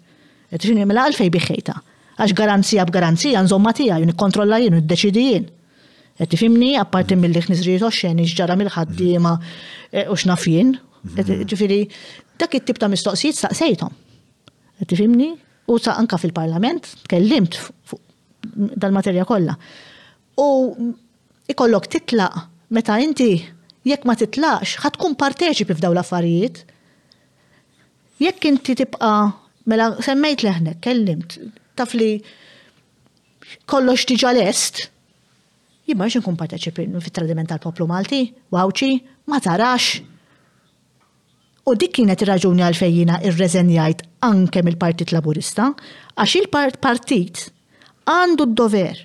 mela għalfejn biħħejtha? Għax garanzija b'garanzija nżommha tiegħi u nikkontrollha jien u niddeċiedi jien. Qed tifhimni, apparti mill-li ħniżrijiet oxxeni x'ġara mill-ħaddiema eh, u x'nafjien. Mhm. Ġifieri, dak it-tip ta' mistoqsijiet staqsejthom. Qed tifhimni? U sa anka fil-Parlament tkellimt fuq dal-materja kollha. U ikollok titlaq meta inti jekk ma titlaqx ħad tkun parteċipi f'daw l-affarijiet. Jekk inti tibqa' mela semmejt leħnek, kellimt, taf li kollox diġa lest, jien ma nkun parteċipi fit-tradiment tal-poplu Malti, wawċi, ma tarax. U dik kienet ir-raġuni għal fejjina irreżenjajt anke mill-Partit Laburista, għax il-partit għandu d-dover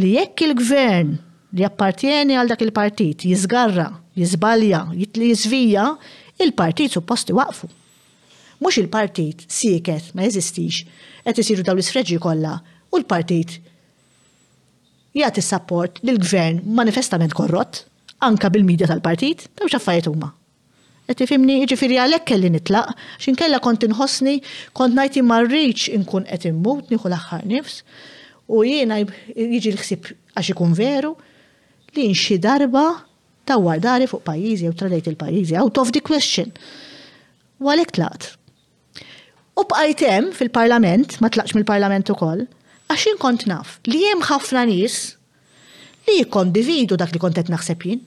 li jekk il-gvern li jappartjeni għal dak il-partit jiżgarra, jiżbalja, jitli jiżvija, il-partit suppost iwaqfu. Mhux il-partit sieket ma jeżistix qed isiru dawn l-isfreġji kollha u l-partit jagħti s-sapport lil gvern manifestament korrott anke bil-media tal-partit, żewġ affarijiet huma. Qed tifhimni? Jiġifieri għalhekk kelli nitlaq għax inkella kont inħossni kont ngħid jien ma rridx inkun qed immut nieħu l-aħħar nifs u jiena jiġi l-ħsieb għax ikun veru li jien xi darba Tawwal dari fuq pajjiżi jew tradejt il-pajjiżi out of the question. U għalhekk tlaqt. U bqajt hemm fil-Parlament, ma tlaqx mill-Parlament ukoll, għax jien kont naf li hemm ħafna nies li jikkondividu dak li kont qed naħseb jien,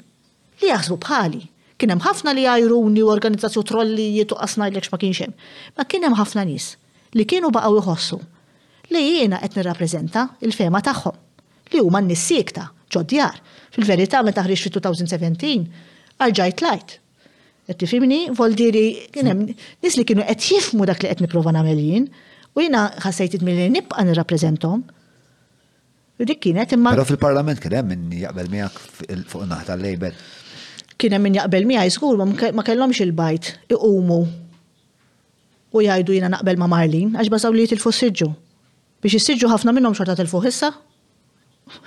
li jaħsbu bħali. Kien hemm ħafna li jgħajruni u organizzazz u trollijiet u qas ngħidlek x'ma kienx hemm. Ma kien hemm ħafna nies li kienu baqgħu jħossu li jiena qed nirrappreżenta l-fehma tagħhom. li huma n-nies siekta, ġod-djar. Fil-verità, meta ħriġt fit-2017, arġajt tlajt. Qed tifhimni? Voldiri kien hemm nies li kienu qed jifhmu dak li qed nipprova nagħmel jien, u jiena ħassejt idmi li nibqa' nirrappreżenthom. Dik kienet imma. Però fil-Parlament kien hemm min jaqbel miegħek fuq in-naħa tal-Label. Kien hemm min jaqbel miegħi żgur ma kellhomx il-bajt iqumu u jgħidu jiena naqbel ma' Marlene għax bażgħu li jitilfu s-siġġu. Biex issiġġu ħafna minnhom xorta tilfuh issa,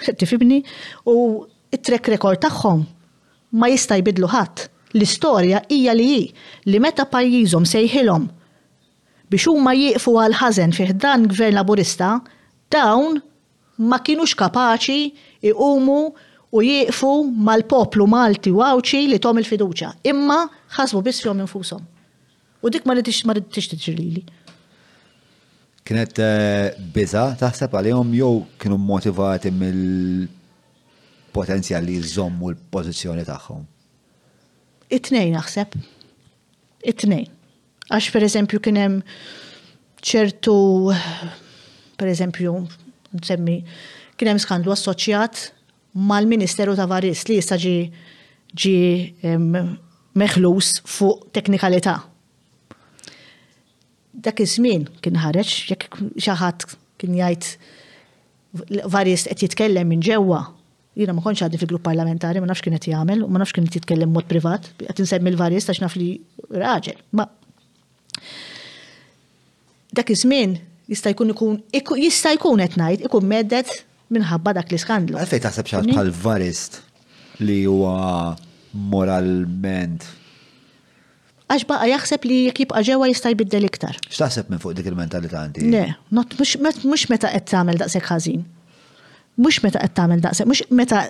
qed tifhimni, u t-track record tagħhom ma jista' jbiddlu ħadd. L-istorja hija li hi, li meta pajjiżhom sejħilhom biex huma jieqfu għall-ħażen fi ħdan Gvern Laburista, dawn ma kinux kapaċi jqumu u jieqfu mal-poplu Malti u Għawdxi li thom il-fiduċja, imma ħasbu biss fihom infushom. U dik ma ridix ma ridix tiġri lili. Kienet eh, biża taħseb għalihom jew kienu motivati mill-potenzjal li jżommu l-pożizzjoni tagħhom? It-tnejn naħseb. It-tnejn. Għax per eżempju kien hemm ċertu per eżempju nsemmi kien hemm skandlu assoċjat mal-Ministeru Tavares li issa ġie ġie meħlus fuq teknikalità. Dak iż-żmien kien ħareġ jekk xi ħadd kien jgħid Varist qed jitkellem minn ġewwa, jiena ma kontx għadni fil-grupp parlamentari, ma nafx kien qed jagħmel, u ma nafx kien qed jitkellem mod privat, qed insemmi l-Varist għax naf li raġel. Dak iż-żmien jista' jkun ikun jista' jkun qed ngħid ikun medet minħabba dak l-iskandlu. Għalfejn taħseb xi ħadd bħal Varist li huwa moralment? Għax baqa' jaħseb li jekk jibqa' ġewwa jista' jbiddel iktar. X'taħseb minn fuq dik il-mentalità inti? Le, mhux meta qed tagħmel daqshekk ħażin. Mhux meta qed tagħmel daqshekk, mhux meta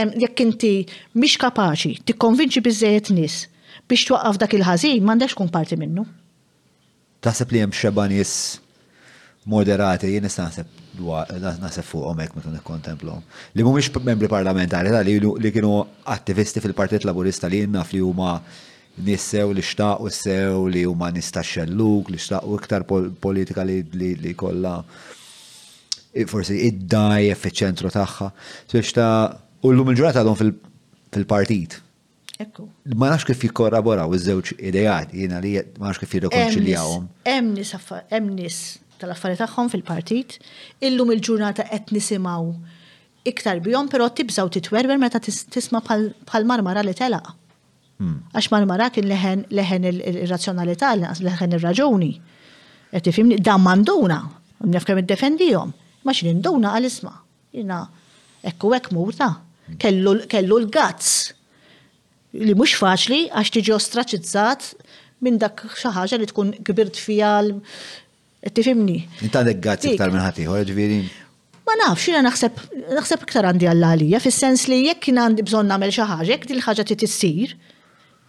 Jekk inti mhix kapaċi tikkonvinċi biżżejjed nies biex twaqqaf dak il-ħażin, m'għandekx tkun parti minnu. Taħseb li hemm xebgħa nies moderati, jien nista' naħseb naħseb fuqhom hekk meta nikkontemplhom, li mhumiex membri parlamentari li kienu attivisti fil-Partit Laburista li jien naf li huma Nies sew li xtaqu sew li huma nies tax-xellug li xtaqu iktar politika li kollha forsi id-dajjef fiċ-ċentru tagħha. Biex ta' u llum il-ġurnata għadhom fil-partit. Ekku. Ma nafx kif jikkorraboraw iż-żewġ ideat, jiena li ma nafx kif jirrekonċiljawhom. Hemm nies hemm nies tal-affarijiet tagħhom fil-partit, illum il-ġurnata qed nisimgħu iktar bihom, però tibżgħu titwerwer meta tisma' bħal marmara li telaq. Għax mal-mara kien leħen leħen ir-razzjonalità, leħen ir-raġuni. Qed tifhimni? Dan ma nduna, naf kemm iddefendihom, imma xi ninduna qal isma', jiena hekk u hekk mur ta. Kellu l-guts li mhux faċli għax tiġi ostraċizzat minn dak xi ħaġa li tkun kbirt fiha Qed tifhimni? Int għandek gazzi iktar minn ħadd ieħor, ġifieri. Ma nafx, jiena naħseb naħseb iktar għandi Alla għalija, fis-sens li jekk kien għandi bżonn nagħmel xi ħaġa, jekk din ħaġa trid issir,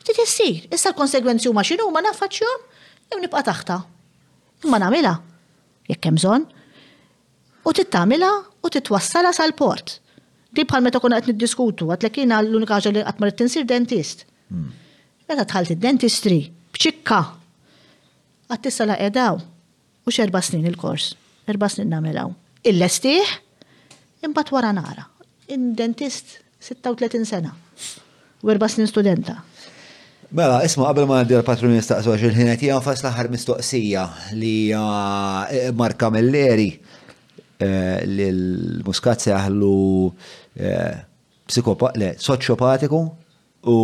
trid issir. Issa l-konsegwenzi huma x'inhu ma naffaċċjhom jew nibqa' taħta. Imma nagħmilha jekk hemm bżonn. U trid tagħmilha u titwassalha sal-port. Di bħal meta kuna qed niddiskutu, għatlek jiena l-unika ħaġa li qatt ma tinsir dentist. Hmm. Meta tħalt id-dentistri, bċikka. Qatt issa la qiegħed hawn. Mhux erba' snin il-kors. Erba' snin nagħmel hawn. Illestih, imbagħad wara nara. Jien dentist 36 sena. U erba' snin studenta. Mela, isma' qabel ma ngħaddi għall-patrun nistaqsu għax il-ħin qed jagħfas l-aħħar mistoqsija li hija eh, Mark Camilleri eh, li l-Muscat seħlu eh, psikopat, le, soċjopatiku, u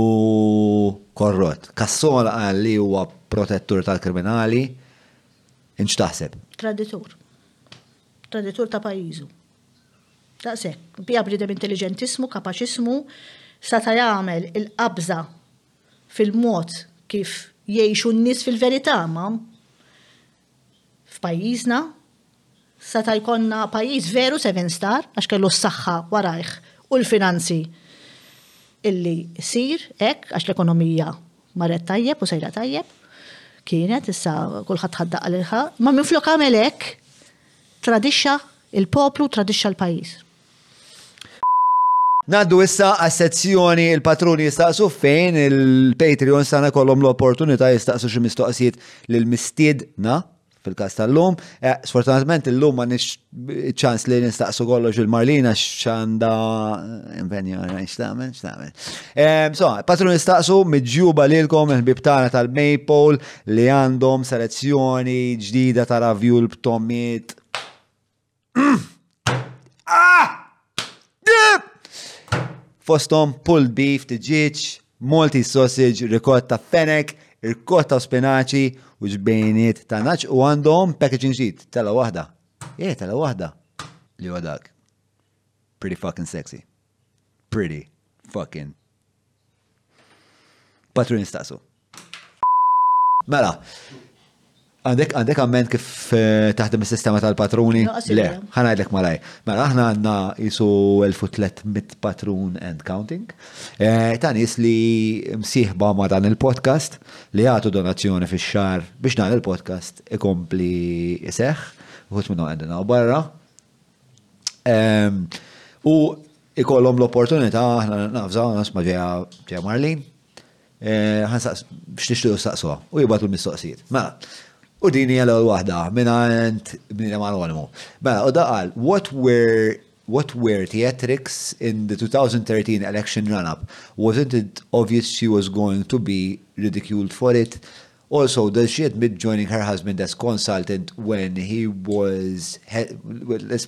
korrott. Cassola qal li huwa protettur tal-kriminali. Int x'taħseb? Traditur. Traditur ta' pajjiżu. Daqshekk, bija bridem intelligentissmu, kapaċismu, sata' jagħmel il-qabża fil-mod kif jgħixu n-nies fil-verità, ma' f'pajjiżna, seta' jkollna pajjiż veru seven star għax kellu s-saħħa warajh u l-finanzi illi jsir hekk għax l-ekonomija marret tajjeb u sejra tajjeb, kienet issa kulħadd ħa d-daqqa lilha, imma minflok għamel hekk tradixxa l-poplu, tradixxa l-pajjiż. Naddu issa għas-sezzjoni il-patruni jistaqsu fejn il-Patreon sana kollom l-opportunità jistaqsu xi mistoqsijiet lil mistiedna fil-kas tal-lum. Eh, sfortunatament il-lum ma nix ċans li nistaqsu kollox il-Marlina xanda impenja xtamen, xtamen. Eh, so, patruni jistaqsu midġuba lilkom il-bib tagħna tal-Maple li għandhom selezzjoni ġdida ta' ravjul b'tomit Ah! Fostom pulled beef, tiġiċ, multi sausage, ricotta fenek, ricotta spinaċi u ġbejniet ta' naċ u għandhom packaging ġdid, tela waħda. Eh, tela waħda. Li wadak. Pretty fucking sexy. Pretty fucking Patru nistaqsu. Mela, għandek għandek għamment kif eh, taħdem is-sistema tal-patruni? Le, ħanajdlek malaj. Mela, aħna għandna jisu 1300 patrun and counting. Eh, ta' nies li msieħba ma' dan il-podcast li għatu donazzjoni fi xar biex dan il-podcast ikompli iseħ, uħut minnu għandina u barra. Ehm, u Ikollhom l-opportunità aħna nafżaw nasma' ġejja ġejja Marlin. Eh, ħansaqs biex tixtiequ staqsuha u jibgħatu mistoqsijiet. Mela, u din hija l-ewwel waħda minn għand bniedem anonimu. Mela, u daqal, what were what were theatrics in the 2013 election run-up? Wasn't it obvious she was going to be ridiculed for it? Also, does she admit joining her husband as consultant when he was... He, well, let's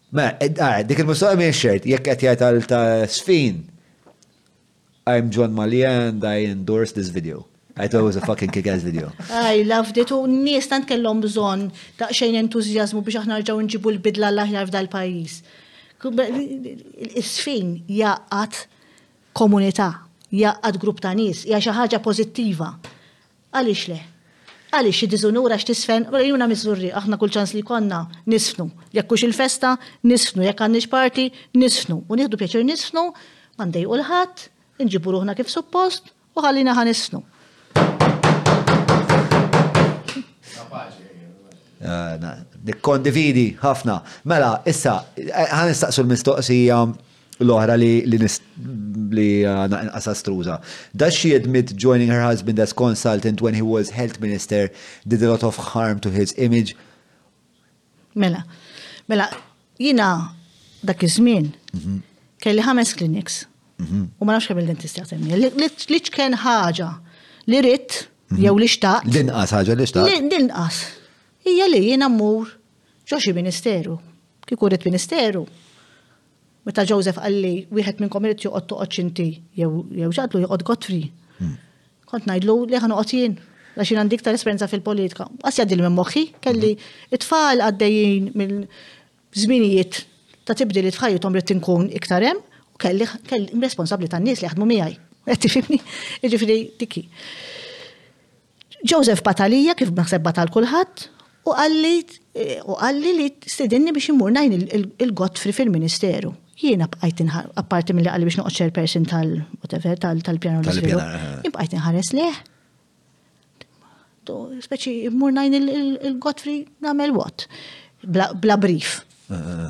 Mela, dik il-mistoqsija mhijiex xejn, jekk qed jgħid għal ta' Sfin, I am John Mallia and I endorse this video. I thought it was a fucking kick-ass video. I loved it, u n-nies tant kellhom bżonn daqsxejn entużjażmu biex aħna nerġgħu nġibu l-bidla l-aħjar f'dal-pajjiż. Is-Sfin jgħaqqad komunità, jgħaqqad grupp ta' nies, hija xi ħaġa pożittiva. Għaliex le? Għaliex xi diżunur għax tiżfen? Allura ejjuna miżurri, aħna kull ċans li jkollna, niżfnu. Jekk hux il-festa, niżfnu, jekk għandniex party, niżfnu. U nieħdu pjaċir niżfnu, ma ndejqu 'l ħadd, inġibu ruħna kif suppost u ħallina ħa niżfnu. Nikkondividi ħafna. Mela, issa, ħa nistaqsu l-mistoqsija L-oħra li li nis li għana inqas astruża. Does she admit joining her husband as consultant when he was health minister did a lot of harm to his image? Mela, mela, jina dak iż-żmien mhm. kelli ħames clinics mhm. u ma nafx kemm il-dentist jaħdem. Li ċken ħaġa li rit mhm. jew li xtaqt. L-inqas ħaġa li xtaqt. L-inqas. Hija li jina mmur ġoxi ministeru. Kieku rit ministeru, Meta Joseph qalli wieħed minnkom irid joqgħod toqgħodx inti jew jew x'għadlu joqgħod Godfrey. Hmm. Kont ngħidlu li ħa noqgħod jien għax jien għandi iktar esperjenza fil-politika. Qas jgħaddil minn moħħi, kelli hmm. it-tfal għaddejjin minn żminijiet ta' tibdiliet f'ħajjithom rrid inkun iktar hemm u kelli kelli responsabbli tan-nies li jaħdmu miegħi. Qed tifhimni? Jiġifieri diki. Joseph bata lija kif naħseb bata l kulħadd u qalli u qalli li stidinni biex immur ngħin il-Godfrey fil-Ministeru. Jiena bqajt apparti milli qalli biex noqgħod chairperson tal-whatever tal-pjanu tal-iżvilupp. Eh. Jien bqajt inħares leh. Speċi immur ngħin il-Godfrey nagħmel what? Bla brief. Eh, eh,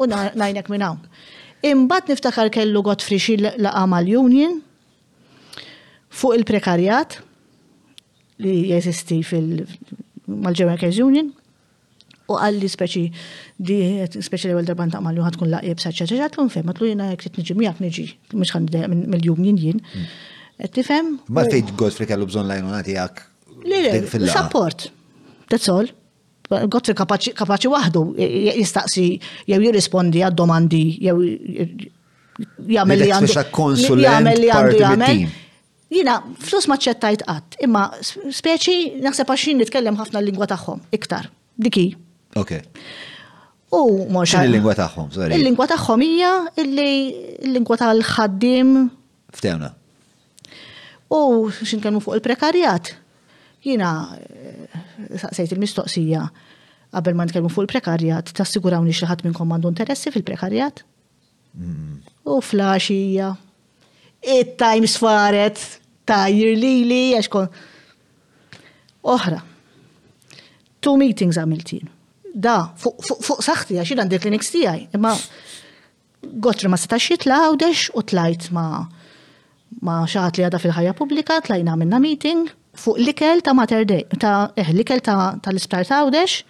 U najnek minn hawn. Imbagħad niftakar kellu Godfrey xi laqa' mal-union fuq il-prekarjat li jeżisti fil-Malġewerkers Union u għalli speċi di speċi l-ewwel darba ntaq mal ħad tkun laqib sa ċeċa ġat l-unfem, għatlu jina jek trid niġi miegħek niġi, mhux ħan mill-union jien. Hmm. Qed tifhem? Ma fejt Godfrey kellu bżonn lajnuna tiegħek. Le, support. That's all. Godfrey kapaċi waħdu jistaqsi jew jirrispondi għad domandi jew jagħmel li għandu. Jagħmel li għandu jagħmel. Jina, flus ma ċettajt qatt, imma speċi naħseb għax jien nitkellem ħafna l-lingwa tagħhom iktar. Diki. Ok. U morxa. Il-lingwa tagħhom, sorry. Il-lingwa tagħhom hija il-lingwa tal-ħaddim. Ftewna. U xin kemmu fuq il-prekarjat, jina eh, saqsejt il-mistoqsija qabel ma nitkellmu fuq il-prekarjat, tassigurawni xi ħadd minnkom għandu interessi fil-prekarjat? U flaxija. It-Times faret ta' jirlili għax kon. Oħra. Two meetings għamiltin. Da, fuq saħti għax jina għandi clinics tijaj, imma Gotri ma setax jitla' Għawdex u tlajt ma' ma' xi ħadd li għadha fil-ħajja pubblika, tlajna għamilna meeting fuq l-ikel ta' Mater Dei, ta' eh, l-ikel tal-Isptar ta' Għawdex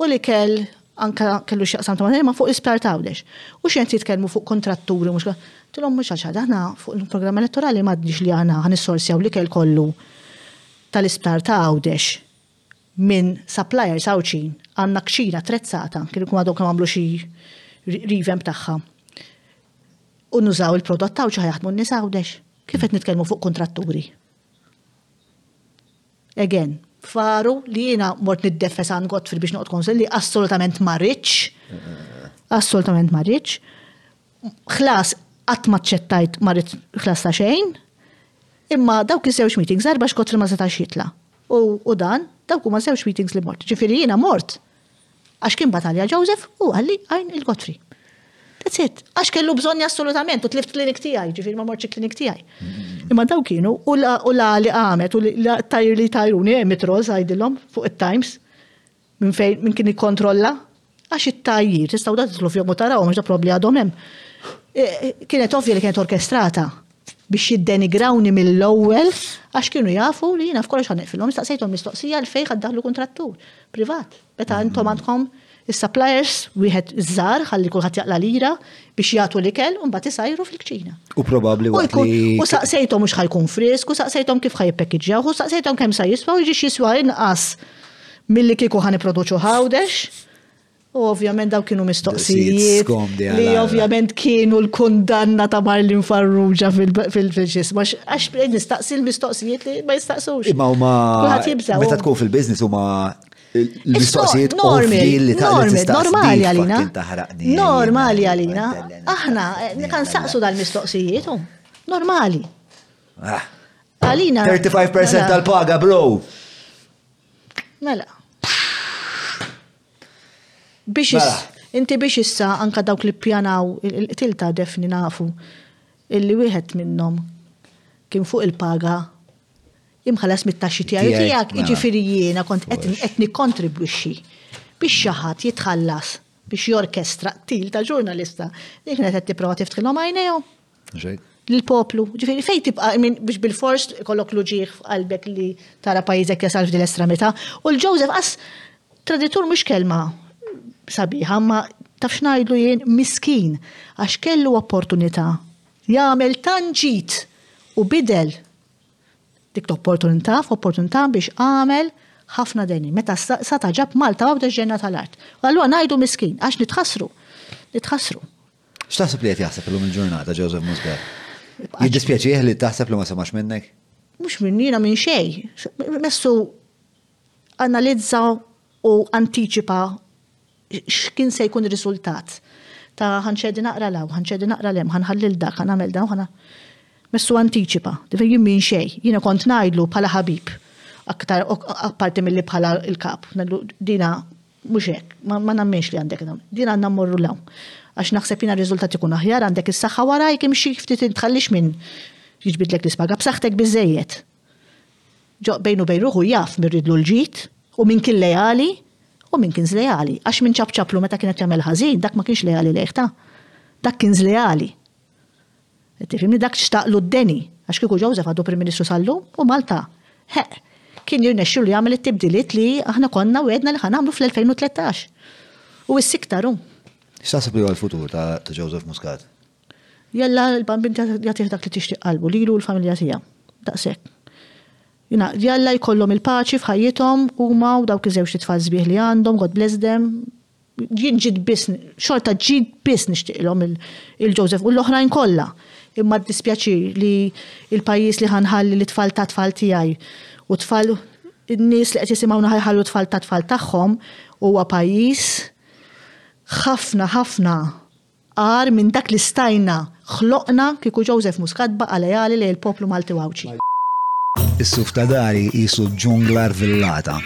u l-ikel anka kellu x'jaqsam ta' Mater ma fuq l-Isptar ta' Għawdex. U xi qed jitkellmu fuq kuntratturi mhux Tilhom mhux għal xaħda, aħna fuq il-programm elettorali m'għadniex li aħna ħanissorsjaw l-ikel kollu tal-Isptar ta' Għawdex. minn suppliers Għawdxin għandna kċina attrezzata, kienu jkunu għadhom kemm għamlu xi revamp tagħha, u nużaw il-prodott Għawdxi ħa jaħdmu n-nies Għawdex? Kif qed nitkellmu fuq kuntratturi? Again, faru li jiena mort niddefes għan Godfrey biex noqgħod konsil li assolutament ma rridx. Assolutament ma rridx. Ħlas qatt ma ċċettajt ma rrid ħlas ta' xejn. Imma dawk iż-żewġ meetings darba x'Godfrey ma setax jitla'. U, u dan, dawk huma żewġ meetings li mort. Ġifieri jiena mort għax kien bagħatalja Joseph u qalli għin il-Godfrey. That's it. Għax kellu bżonni assolutament u tlift klinik tijaj, ġifir ma morċi klinik tijaj. Imma daw kienu u la li għamet u la tajr li tajruni, eh, mitrol zajdilom fuq il-Times. Minn fejn minn kien ikkontrolla? Għax it-tajjir, tistgħu da titlu fihom u tarawhom għax da probbli għadhom hemm. E, kienet ovvja li kienet orkestrata biex jiddenigrawni mill-ewwel għax kienu jafu li jiena f'kollox ħaneqfilhom staqsejthom mistoqsija l fejn ħaddaħlu kontrattur privat. Meta mm. intom għandkom is-suppliers wieħed iż-żar ħalli kulħadd jaqla lira biex jagħtu l-ikel u mbagħad isajru fil-kċina. U probabbli waqt li u saqsejthom mhux ħajkun frisk, u saqsejthom kif ħajpekkiġġjaw, u saqsejthom kemm sa jiswa u jiġix jiswa inqas Milli kieku ħa nipproduċu Għawdex, u ovvjament daw kienu mistoqsijiet li ovvjament kienu l-kundanna ta' Marlin Farrugia fil-ġisma, għax nistaqsi l-mistoqsijiet li ma jistaqsux. Imma huma meta tkun fil-biznis huma l-mistoqsijiet li ta' normali għalina. Normali għalina. Aħna, kan saqsu dal-mistoqsijiet, oh, normali. Ah. Għalina. 35% tal-paga, bro. Mela. Biex mela. inti biex issa anka dawk li pjanaw il-qtil ta' defni nafu illi wieħed minnhom kien fuq il-paga imħalas mit-taxxi tiegħi tiegħek, mela. jiġifieri jiena kont qed nikkontribwixxi biex xi ħadd jitħallas biex jorkestra qtil ta' ġurnalista li kienet qed tipprova tiftħilhom għajnejhom. l-poplu. Ġifiri, fej tibqa' minn biex bil-fors kollok luġieħ f'qalbek li tara pajjiżek jasal f'dil estramita. U l-Joseph qas traditur mhux kelma sabiħa, ma tafx ngħidlu jien miskin għax kellu opportunità jagħmel tanġit u bidel dik l-opportunità f'opportunità biex għamel ħafna deni. Meta sa ta' ġab Malta għawdex ġenna tal-art. U allura ngħidu miskin għax nitħassru. Nitħassru. X'taħseb li qed jaħseb illum il-ġurnata Joseph Muscat? Jiddispjaċih li taħseb li ma semax minnek? Mhux minn jiena minn xejn. Messu analizza u antiċipa x'kien se jkun riżultat ta' ħanċedi naqra law, ħanċedi naqra lem, ħanħallil dak, ħanagħmel dan, ħana. Messu antiċipa, difen jien minn xejn, jiena kont ngħidlu bħala ħabib aktar apparti mill-li bħala il-kap. Dina Mhux hekk, ma nemminx li għandek tagħmel. Din għandna mmorru 'l hawn. Għax naħseb jiena r-riżultat ikun aħjar, għandek is-saħħa warajk imxi ftit int tħallix min jiġbidlek l-ispaga, b'saħħtek biżżejjed. Ġo bejnu u bejn ruħu jaf min riedlu l-ġid u min kien leali u min kien żleali. Għax min ċapċaplu meta kien qed jagħmel ħażin, dak ma kienx leali lejh ta. Dak kien żleali. Tifhimni dak xtaqlu d-deni, għax kieku Joseph għadu Prim Ministru sal-lum u Malta, heq, kien jirnexxilu jagħmel it-tibdiliet li aħna konna wegħdna li ħa nagħmlu fl-2013. U wisq iktar hu. X'taħseb li huwa l-futur ta' Joseph Muscat? Jalla l-Bambin jagħtih dak li tixtieq qalbu lilu u l-familja tiegħu. Daqshekk. Jina, jalla jkollhom il-paċi f'ħajjithom huma u dawk iż-żewġt itfal sbieħ li għandhom, God bless them, Jien ġid biss, xorta ġid biss nixtieqilhom il-Joseph u l-oħrajn kollha. Imma dispjaċir li il-pajjiż li ħanħalli li tfal ta' tfal tiegħi u tfal in-nies li qed jisimgħuna ħajħallu tfal ta' tfal tagħhom huwa pajjiż ħafna ħafna Agħar minn dak li stajna ħloqna kieku Joseph Muscat baqa' leali lejn il-poplu Malti u Għawdxi. Is-suf ta' dari qisu ġungla rvillata.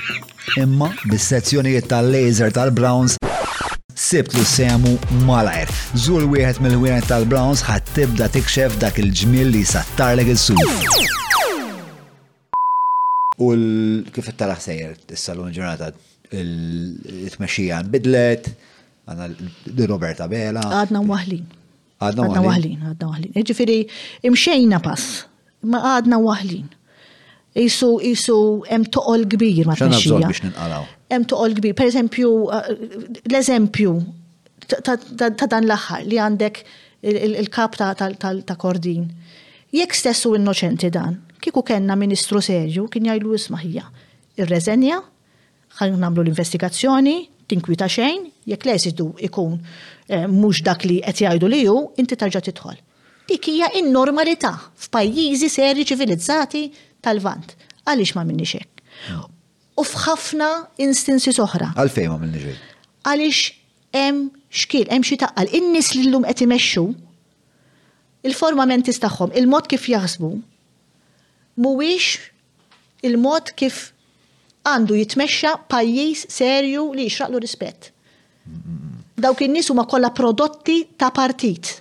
Imma, bis-sezzjonijiet tal-laser tal-Browns, sibtlu sehmu malajr. Żur wieħed mill-ħwienet tal-Browns ħa tibda tikxef dak il-ġmiel li jsattarlek is-suf. U kif it-talaħ sejjer issa l ġurnata il-tmexxija nbidlet, għandna Roberta Bela. Għadna waħlin. Għadna waħlin, għadna waħlin. Ġifieri imxejna pass, ma għadna waħlin. Isu, isu, hemm toqol kbir ma tmexxija. biex ninqalaw. Hemm toqol kbir. Per eżempju, eh, l-eżempju ta' dan l-aħħar li għandek il-kap ta' Kordin. Jekk stess u innoċenti dan, kieku kellna ministru serju kien jgħidlu isma' ħija, irreżenja, ħalli nagħmlu l-investigazzjoni, tinkwita xejn, jekk l-eżitu ikun eh, mhux dak li qed jgħidu li hu, inti terġa' tidħol. Dik hija in-normalità f'pajjiżi serji ċivilizzati tal-Vant. Għaliex ma minni xek? U f'ħafna instinsi soħra. Għalfejn ma minni xejn? Għaliex Hemm xkiel, hemm xi taqal. In-nies li llum qed imexxu, il-forma mentis tagħhom, il-mod kif jaħsbu, mhuwiex il-mod kif għandu jitmexxa pajjiż serju li jixraqlu rispett. Dawk in-nies huma kollha prodotti ta' partit.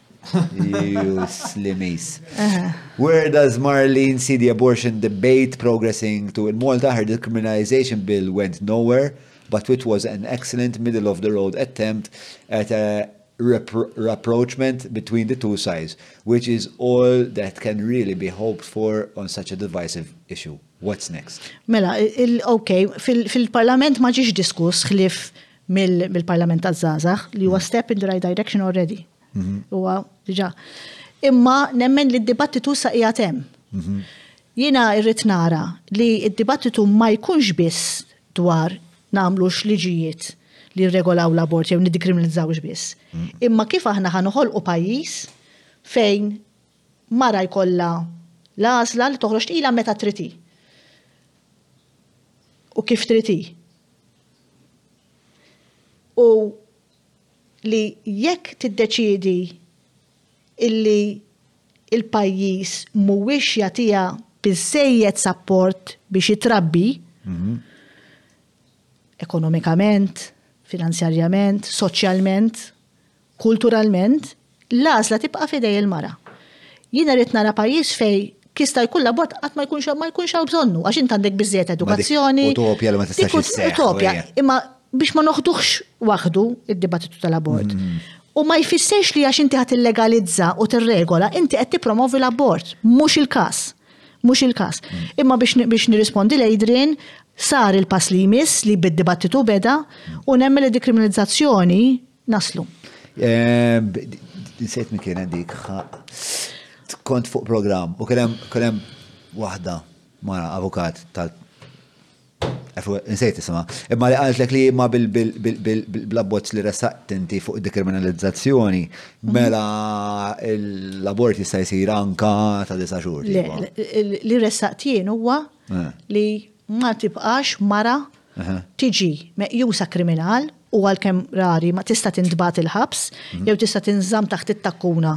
You slimmies. Where does Marlene see the abortion debate progressing to? In Malta, her decriminalization bill went nowhere, but it was an excellent middle of the road attempt at a rapprochement between the two sides, which is all that can really be hoped for on such a divisive issue. What's next? Mela, okay, fil-parlament fil ma ġiex diskuss ħlif mill-Parlament taż-Żgħażagħ li huwa step in the right direction already. Mhm. Huwa diġà. Imma nemmen li d-dibattitu sa qiegħed hemm. Mhm. Jiena irrid nara li d-dibattitu ma jkunx biss dwar nagħmlu x'liġijiet li regolaw l-abort jew niddikriminizzaw biss. Mhm. Imma kif aħna ħanuħol u pajjiż fejn mara jkollha l-għażla li toħroġ tqila meta triti. U kif triti. u li jekk tiddeċiedi illi il-pajjiż mhuwiex jagħtiha biżżejjed sapport biex itrabbi mhm. ekonomikament, finanzjarjament, soċjalment, Kulturalment, l-għażla tibqa' f'idej il-mara. Jien irrid nara pajjiż fejn kista jkun l-abort qatt ma jkunx ma jkunx hawn bżonnu għax int għandek biżżejjed edukazzjoni. Utopja li ma tistax isseħħ. Utopja, imma biex ma noħduhx waħdu id-dibattitu tal-abort. U ma jfissirx li għax inti ħadd illegalizza u tirregola, inti qed tippromovi l-abort. Mhux il-każ. Mhux il-każ. Imma biex nirrispondi lil Adrian, sar il-pass li jmiss li bid-dibattitu beda u nemmen li d-dekriminalizzazzjoni naslu. Nsejt minn kienet dik, kont fuq program, u kienem wahda mara avukat tal Nsejt isma. Imma li għaltlek li imma bil-blabbozz li ressaq tinti fuq dekriminalizzazzjoni, mela l-abort jista' jsir anka ta' disa' xhur. Li ressaq tien huwa eh. li ma tibqax mara tiġi meqjusa kriminal u għalkemm rari ma tista' tintbagħat il-ħabs jew tista' tinżamm taħt it-takkuna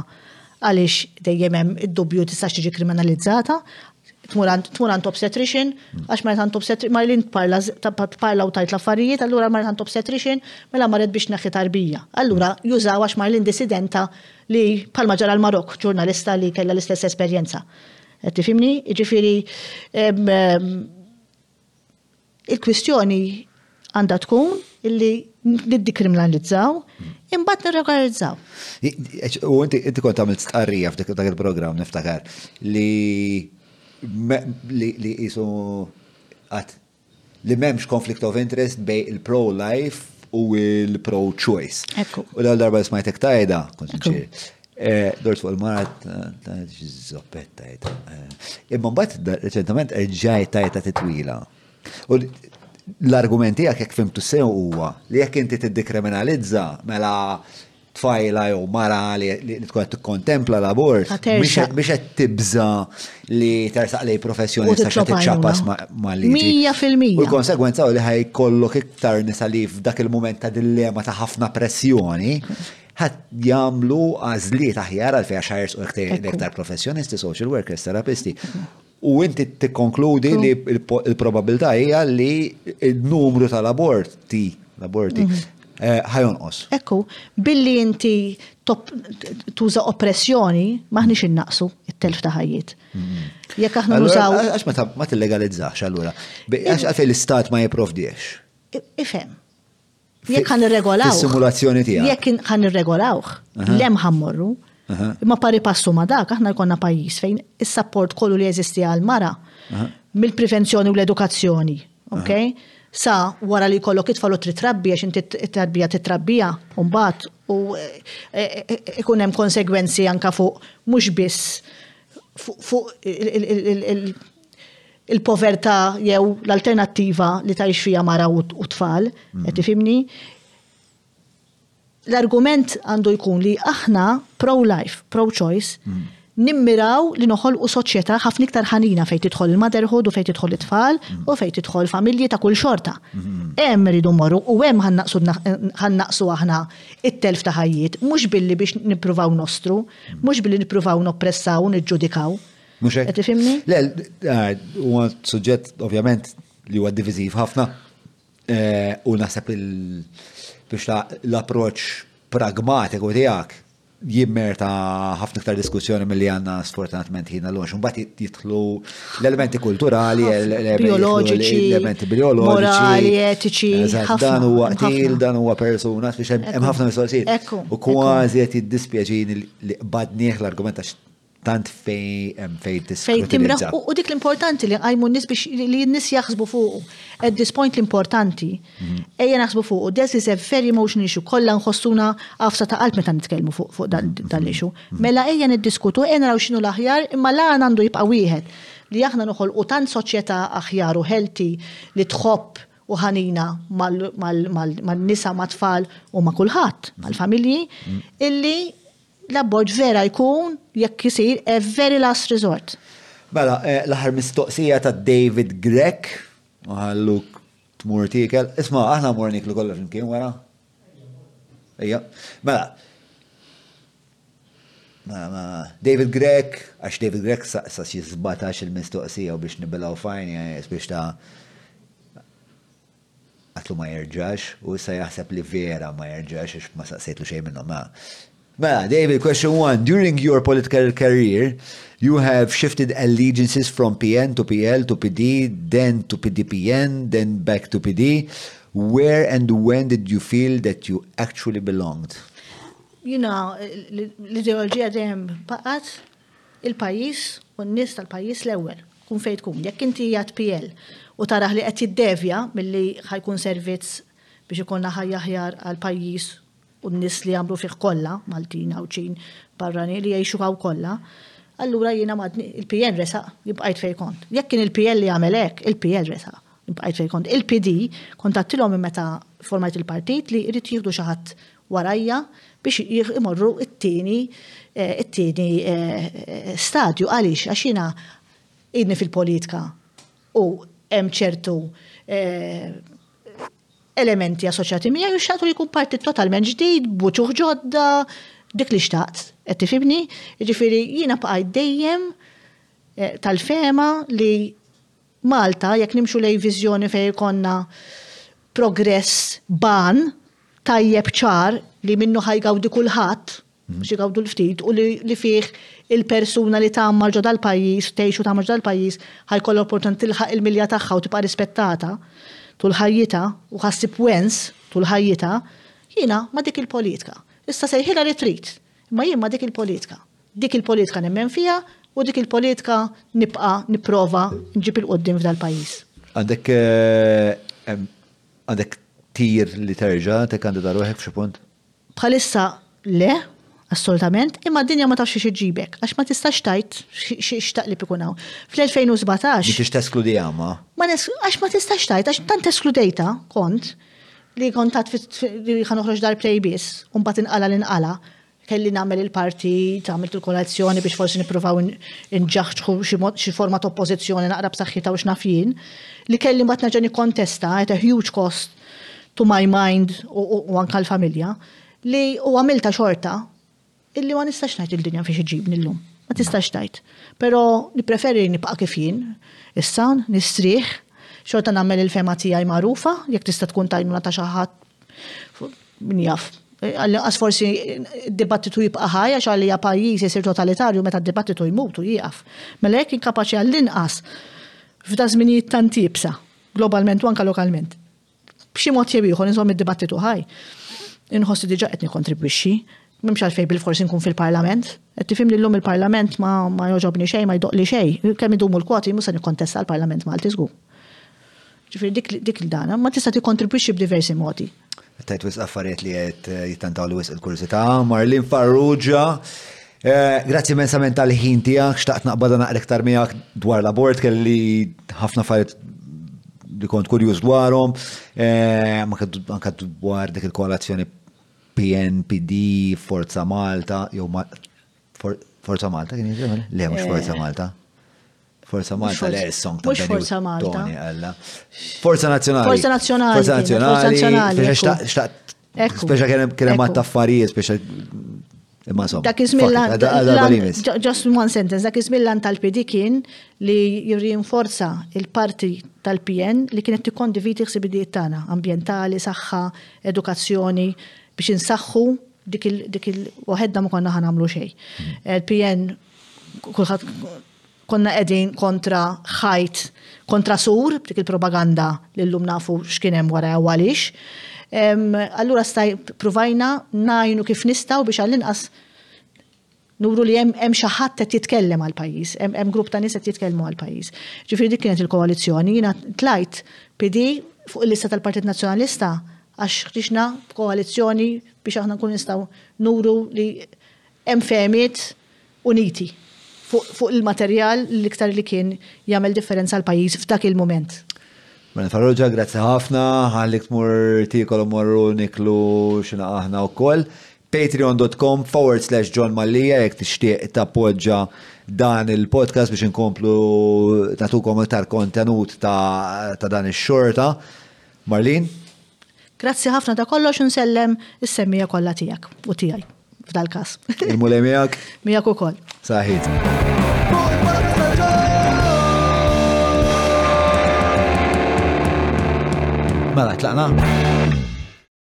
għaliex dejjem hemm id-dubju tistax tiġi kriminalizzata, tmur għand tmur għand obstetrician għax marret għand obstetrician mar li tparla tparla u tgħid l-affarijiet allura marret għand obstetrician mela marret biex tneħħi tarbija. Allura jużaw għax Marlene dissidenta li bħalma ġara l-Marokk ġurnalista li kellha l-istess esperjenza. Qed tifhimni? Jiġifieri il-kwistjoni għandha tkun illi niddikriminalizzaw imbagħad nirregolarizzaw. U inti inti kont għamilt stqarrija f'dik dak il-programm niftakar li li jisu għat li memx conflict of interest bej il-pro-life u il-pro-choice. U l darba smajtek tajda, kont Eh, dort fuq il-mara ta' zoppetta jta. Eh. Imma bat reċentament erġaj ta' jta' titwila. U l-argumenti għak jek fimtu sew huwa li jek inti t-dikriminalizza mela tfajla jew mara li tkun tikkontempla l-abort biex qed tibża li tersaq lej professjoni sa qed tixxapas ma' li. Mija fil-mija. U l-konsegwenza li ħaj kollok iktar nisa li f'dak il-moment ta' dillema ta' ħafna pressjoni ħadd jagħmlu għażliet aħjar għal fejn xajers u iktar professjonisti, social workers, terapisti. U inti tikkonkludi li l-probabilità hija li n-numru tal-aborti, l-aborti, mhm. eh, ħajonqos. Ekku, billi inti tuża oppressjoni, maħniex innaqsu it-telf ta' ħajjiet. Mhm. Jekk aħna nużaw. Għax ma tillegalizzax allura. Għax għalfejn l-istat ma jipprovdiex. Ifhem. Jekk ħan irregolaw. Is-simulazzjoni tiegħek. Jekk ħan irregolawh, lem ħammorru. Imma pari passu ma dak, aħna jkollna pajjiż fejn is-sapport kollu li jeżisti għal mara mill-prevenzjoni u l-edukazzjoni, ok? Sa wara li kollok itfal u tritrabbi għax inti t-tarbija titrabbija u mbagħad u e, e, e, ikun hemm konsegwenzi anka fuq mhux biss fuq il-povertà jew l-alternattiva li tgħix fija mara u tfal, mm. qed tifhimni. L-argument għandu jkun li aħna pro-life, pro-choice, mm. nimmiraw li noħolqu soċjetà ħafna iktar ħanina fejn tidħol il-motherhood u fejn tidħol it-tfal mm. u fejn tidħol familji ta' kull xorta. Hemm rridu morru u hemm ħannaqsu aħna it-telf ta' ħajjiet, mhux billi biex nippruvaw nostru, mhux billi nippruvaw noppressaw u niġġudikaw. Mhux hekk? Qed tifhimni? Le, eh, huwa suġġett ovvjament li huwa diviżiv ħafna eh, u naħseb il biex ta' l-approċċ pragmatiku tiegħek jimmerta ħafna iktar diskussjoni mill-li għanna sfortunatament ħina l-għox. Mbagħad jitħlu l-elementi kulturali, bioloġiċi, elementi bioloġiċi, morali, etiċi. Dan huwa qtil, dan huwa persuna, biex hemm ħafna mistoqsijiet. U kważi qed jiddispjaċini li qbadnieh l-argument għax tant fej fej Fej timraħ u dik l-importanti li għajmu n-nis biex li n-nis jaħsbu fuq. At this point l-importanti. Mhm. Ejja naħsbu fuq. This is a very emotional issue. Kolla nħossuna għafsa ta' qalb meta nitkellmu fuq dan mhm. l-issue. Mhm. Mela ejja niddiskutu, ejja naraw xinu l-aħjar, imma la għandu jibqa' wieħed li aħna noħol u tant soċjetà aħjar u healthy li tħobb u ħanina mal-nisa, mat-tfal u ma' kulħadd, mal-familji, illi L-abort vera jkun, jekk isir, a very last resort. Mela, l-aħħar mistoqsija ta' David Grech, u ħalluk tmur tiekel. Isma', aħna mmur niklu kollha flimkien wara. Ejja. Mela. Mela, mela. David Grech, għax David Grech sa xi żbatax il-mistoqsija u biex nibilgħu fajn, biex ta' Għatlu ma jerġax u issa jaħseb li vera ma jerġax għax ma saqsejtlu xejn minnhom. Mela, mela David, question one, during your political career you have shifted allegiances from PN to PL to PD, then to PDPN, then back to PD. Where and when did you feel that you actually belonged? Jina, l-ideologija dejjem baqgħet il-pajjiż u n-nies tal-pajjiż l-ewwel, tkun fejn tkun. Jekk inti qiegħed PL u tarah li qed jiddevja milli ħa jkun servizz biex ikollna ħajja aħjar għall-pajjiż u n-nies li jagħmlu fih kollha, Maltin, Għawdxin, barranin li jgħixu hawn kollha, allura jiena m'għadni, il-PN resaq, jien bqajt fejn kont. Jekk kien il-PL li għamel hekk, il-PL resaq, jien bqajt fejn kont. Il-PD kont għedtilhom minn meta formajt il-partit li jrid jieħdu xi ħadd warajja biex imorru t-tieni t-tieni stadju. Għaliex? Għax jiena ilni fil-politika u hemm ċertu elementi assoċjati miegħi u xtaqt li jkun partit totalment ġdid, b'wuċuh ġodda, dik li xtaqt, qed tifhimni? Jiġifieri jiena bqajt dejjem tal-fehma li Malta, jekk nimxu lejn viżjoni fejn ikollna progress ban, tajjeb ċar li minnu ħa jgawdi kulħadd, mhux igawdu l-ftit, u li fih il-persuna li tgħammar ġo dal-pajjiż, tgħix u tgħammar ġo dal-pajjiż, ħa jkollha l-opportunità tilħaq il-milja tagħha u tibqa' rispettata tul ħajjitha u ħa ssib wens tul ħajjitha, jiena ma' dik il-politka. Issa sejħilha li trid, imma jien ma' dik il-politka. Dik il-politika nemmen fiha u dik il-politika nibqa' nipprova nġib 'il quddiem f'dal-pajjiż. Għandek għandek tir li terġa' tikkandida ruħek f'xi punt? Bħalissa le, assolutament, imma d-dinja ma tafx xiex iġġibek, għax ma tistax tgħid x'taqlib ikun hawn. Fl-2017. M'intix teskludiha imma. Għax ma tistax tgħid, għax tant eskludejtha kont li kont għad li ħa noħroġ darbtejn biss, u mbagħad inqala' l-inqala', kelli nagħmel il-parti, tagħmilt il-kolazzjoni biex forsi nippruvaw inġaħġħu xi forma ta' oppożizzjoni naqra b'saħħitha u x'naf jien, li kelli mbagħad nerġa' nikkontesta at a huge cost to my mind u anka l-familja, li u għamilta xorta, illi ma nistax ngħid il-dinja fiex iġibni llum. Ma tistax tajt. Però nippreferi nibqa' kif jien, issa nistrieħ, xorta nagħmel il-fema tiegħi magħrufa, jekk tista' tkun tajnuna ta' xi ħadd Min jaf. Għall-inqas forsi d-dibattitu jibqa' ħaj għax għalija pajjiż isir totalitarju meta d-dibattitu jmut u jieqaf. Mela jekk inkapaċi għall-inqas f'da żminijiet tant iebsa, globalment u anke lokalment, b'xi mod jew ieħor inżomm id-dibattitu ħaj, inħoss li diġà qed nikkontribwixxi, m'hemmx għalfejn bilfors inkun fil-Parlament. Qed tifhimni llum il-Parlament ma, ma joġobni xejn, ma jdoqli xejn. Kemm idumu l-kwoti mhux se nikkontesta l-Parlament Malti żgur. Ġifieri dik dik il-dana ma tista' tikkontribwixxi b'diversi modi. Tajt wisq affarijiet li qed eh, jittantaw li wisq il-kurżità. Marlin Farrugia, eh, grazzi immensament tal-ħin tiegħek, xtaqt naqbada naqra iktar miegħek dwar l-abort kelli ħafna affarijiet li kont kurjuż dwarhom, eh, anke dwar dik il-koalazzjoni PNPD, Forza Malta, jew Forza Malta kien jiġi? Le, mhux eh, Forza Malta. Forza Malta le s-song ta' Benny Forza Malta. Forza Nazzjonali. Forza Nazzjonali. Forza Nazzjonali. Speċa kien hemm għatta affarijiet, speċa Imma somma. Dak iżmillan. Just one sentence. Dak iżmillan tal-PD kien li jirrinforza il-parti tal-PN li kienet tikkondividi ħsibidiet tagħna ambjentali, saħħa, edukazzjoni biex insaħħu Dik il waħedna ma konna ħanamlu xej. Il-PN kulħadd konna qegħdin kontra ħajt, kontra sur, dik il-propaganda li llum nafu x'kien hemm wara jew għaliex. Allura staj provajna najnu kif nistgħu biex għall-inqas Nuru li hemm hemm xi ħadd qed jitkellem għall-pajjiż, hemm hemm grupp ta' nies qed jitkellmu għall-pajjiż. Ġifieri dik kienet il-koalizzjoni. Jiena tlajt PD fuq il-lista tal-Partit Nazzjonalista għax ħriġna b'koalizzjoni biex aħna nkunu nistgħu nuru li hemm fehmiet uniti fuq fuq il-materjal l-iktar li kien jagħmel differenza għall-pajjiż f'dak il-mument. Mela Farrugia, grazzi ħafna, ħallik tmur tiekol u morru niklu xi naqaħna wkoll. Patreon.com forward slash John Mallia jek tixtieq tappoġġa dan il-podcast biex inkomplu natukom iktar kontenut ta', ta dan ix-xorta. Marlin? Grazzi ħafna ta' kollox insellem is-semmija kollha tiegħek u tiegħi f'dal-każ. Il-mulej miegħek? Miegħek ukoll. Saħit. Mela, tlaqna?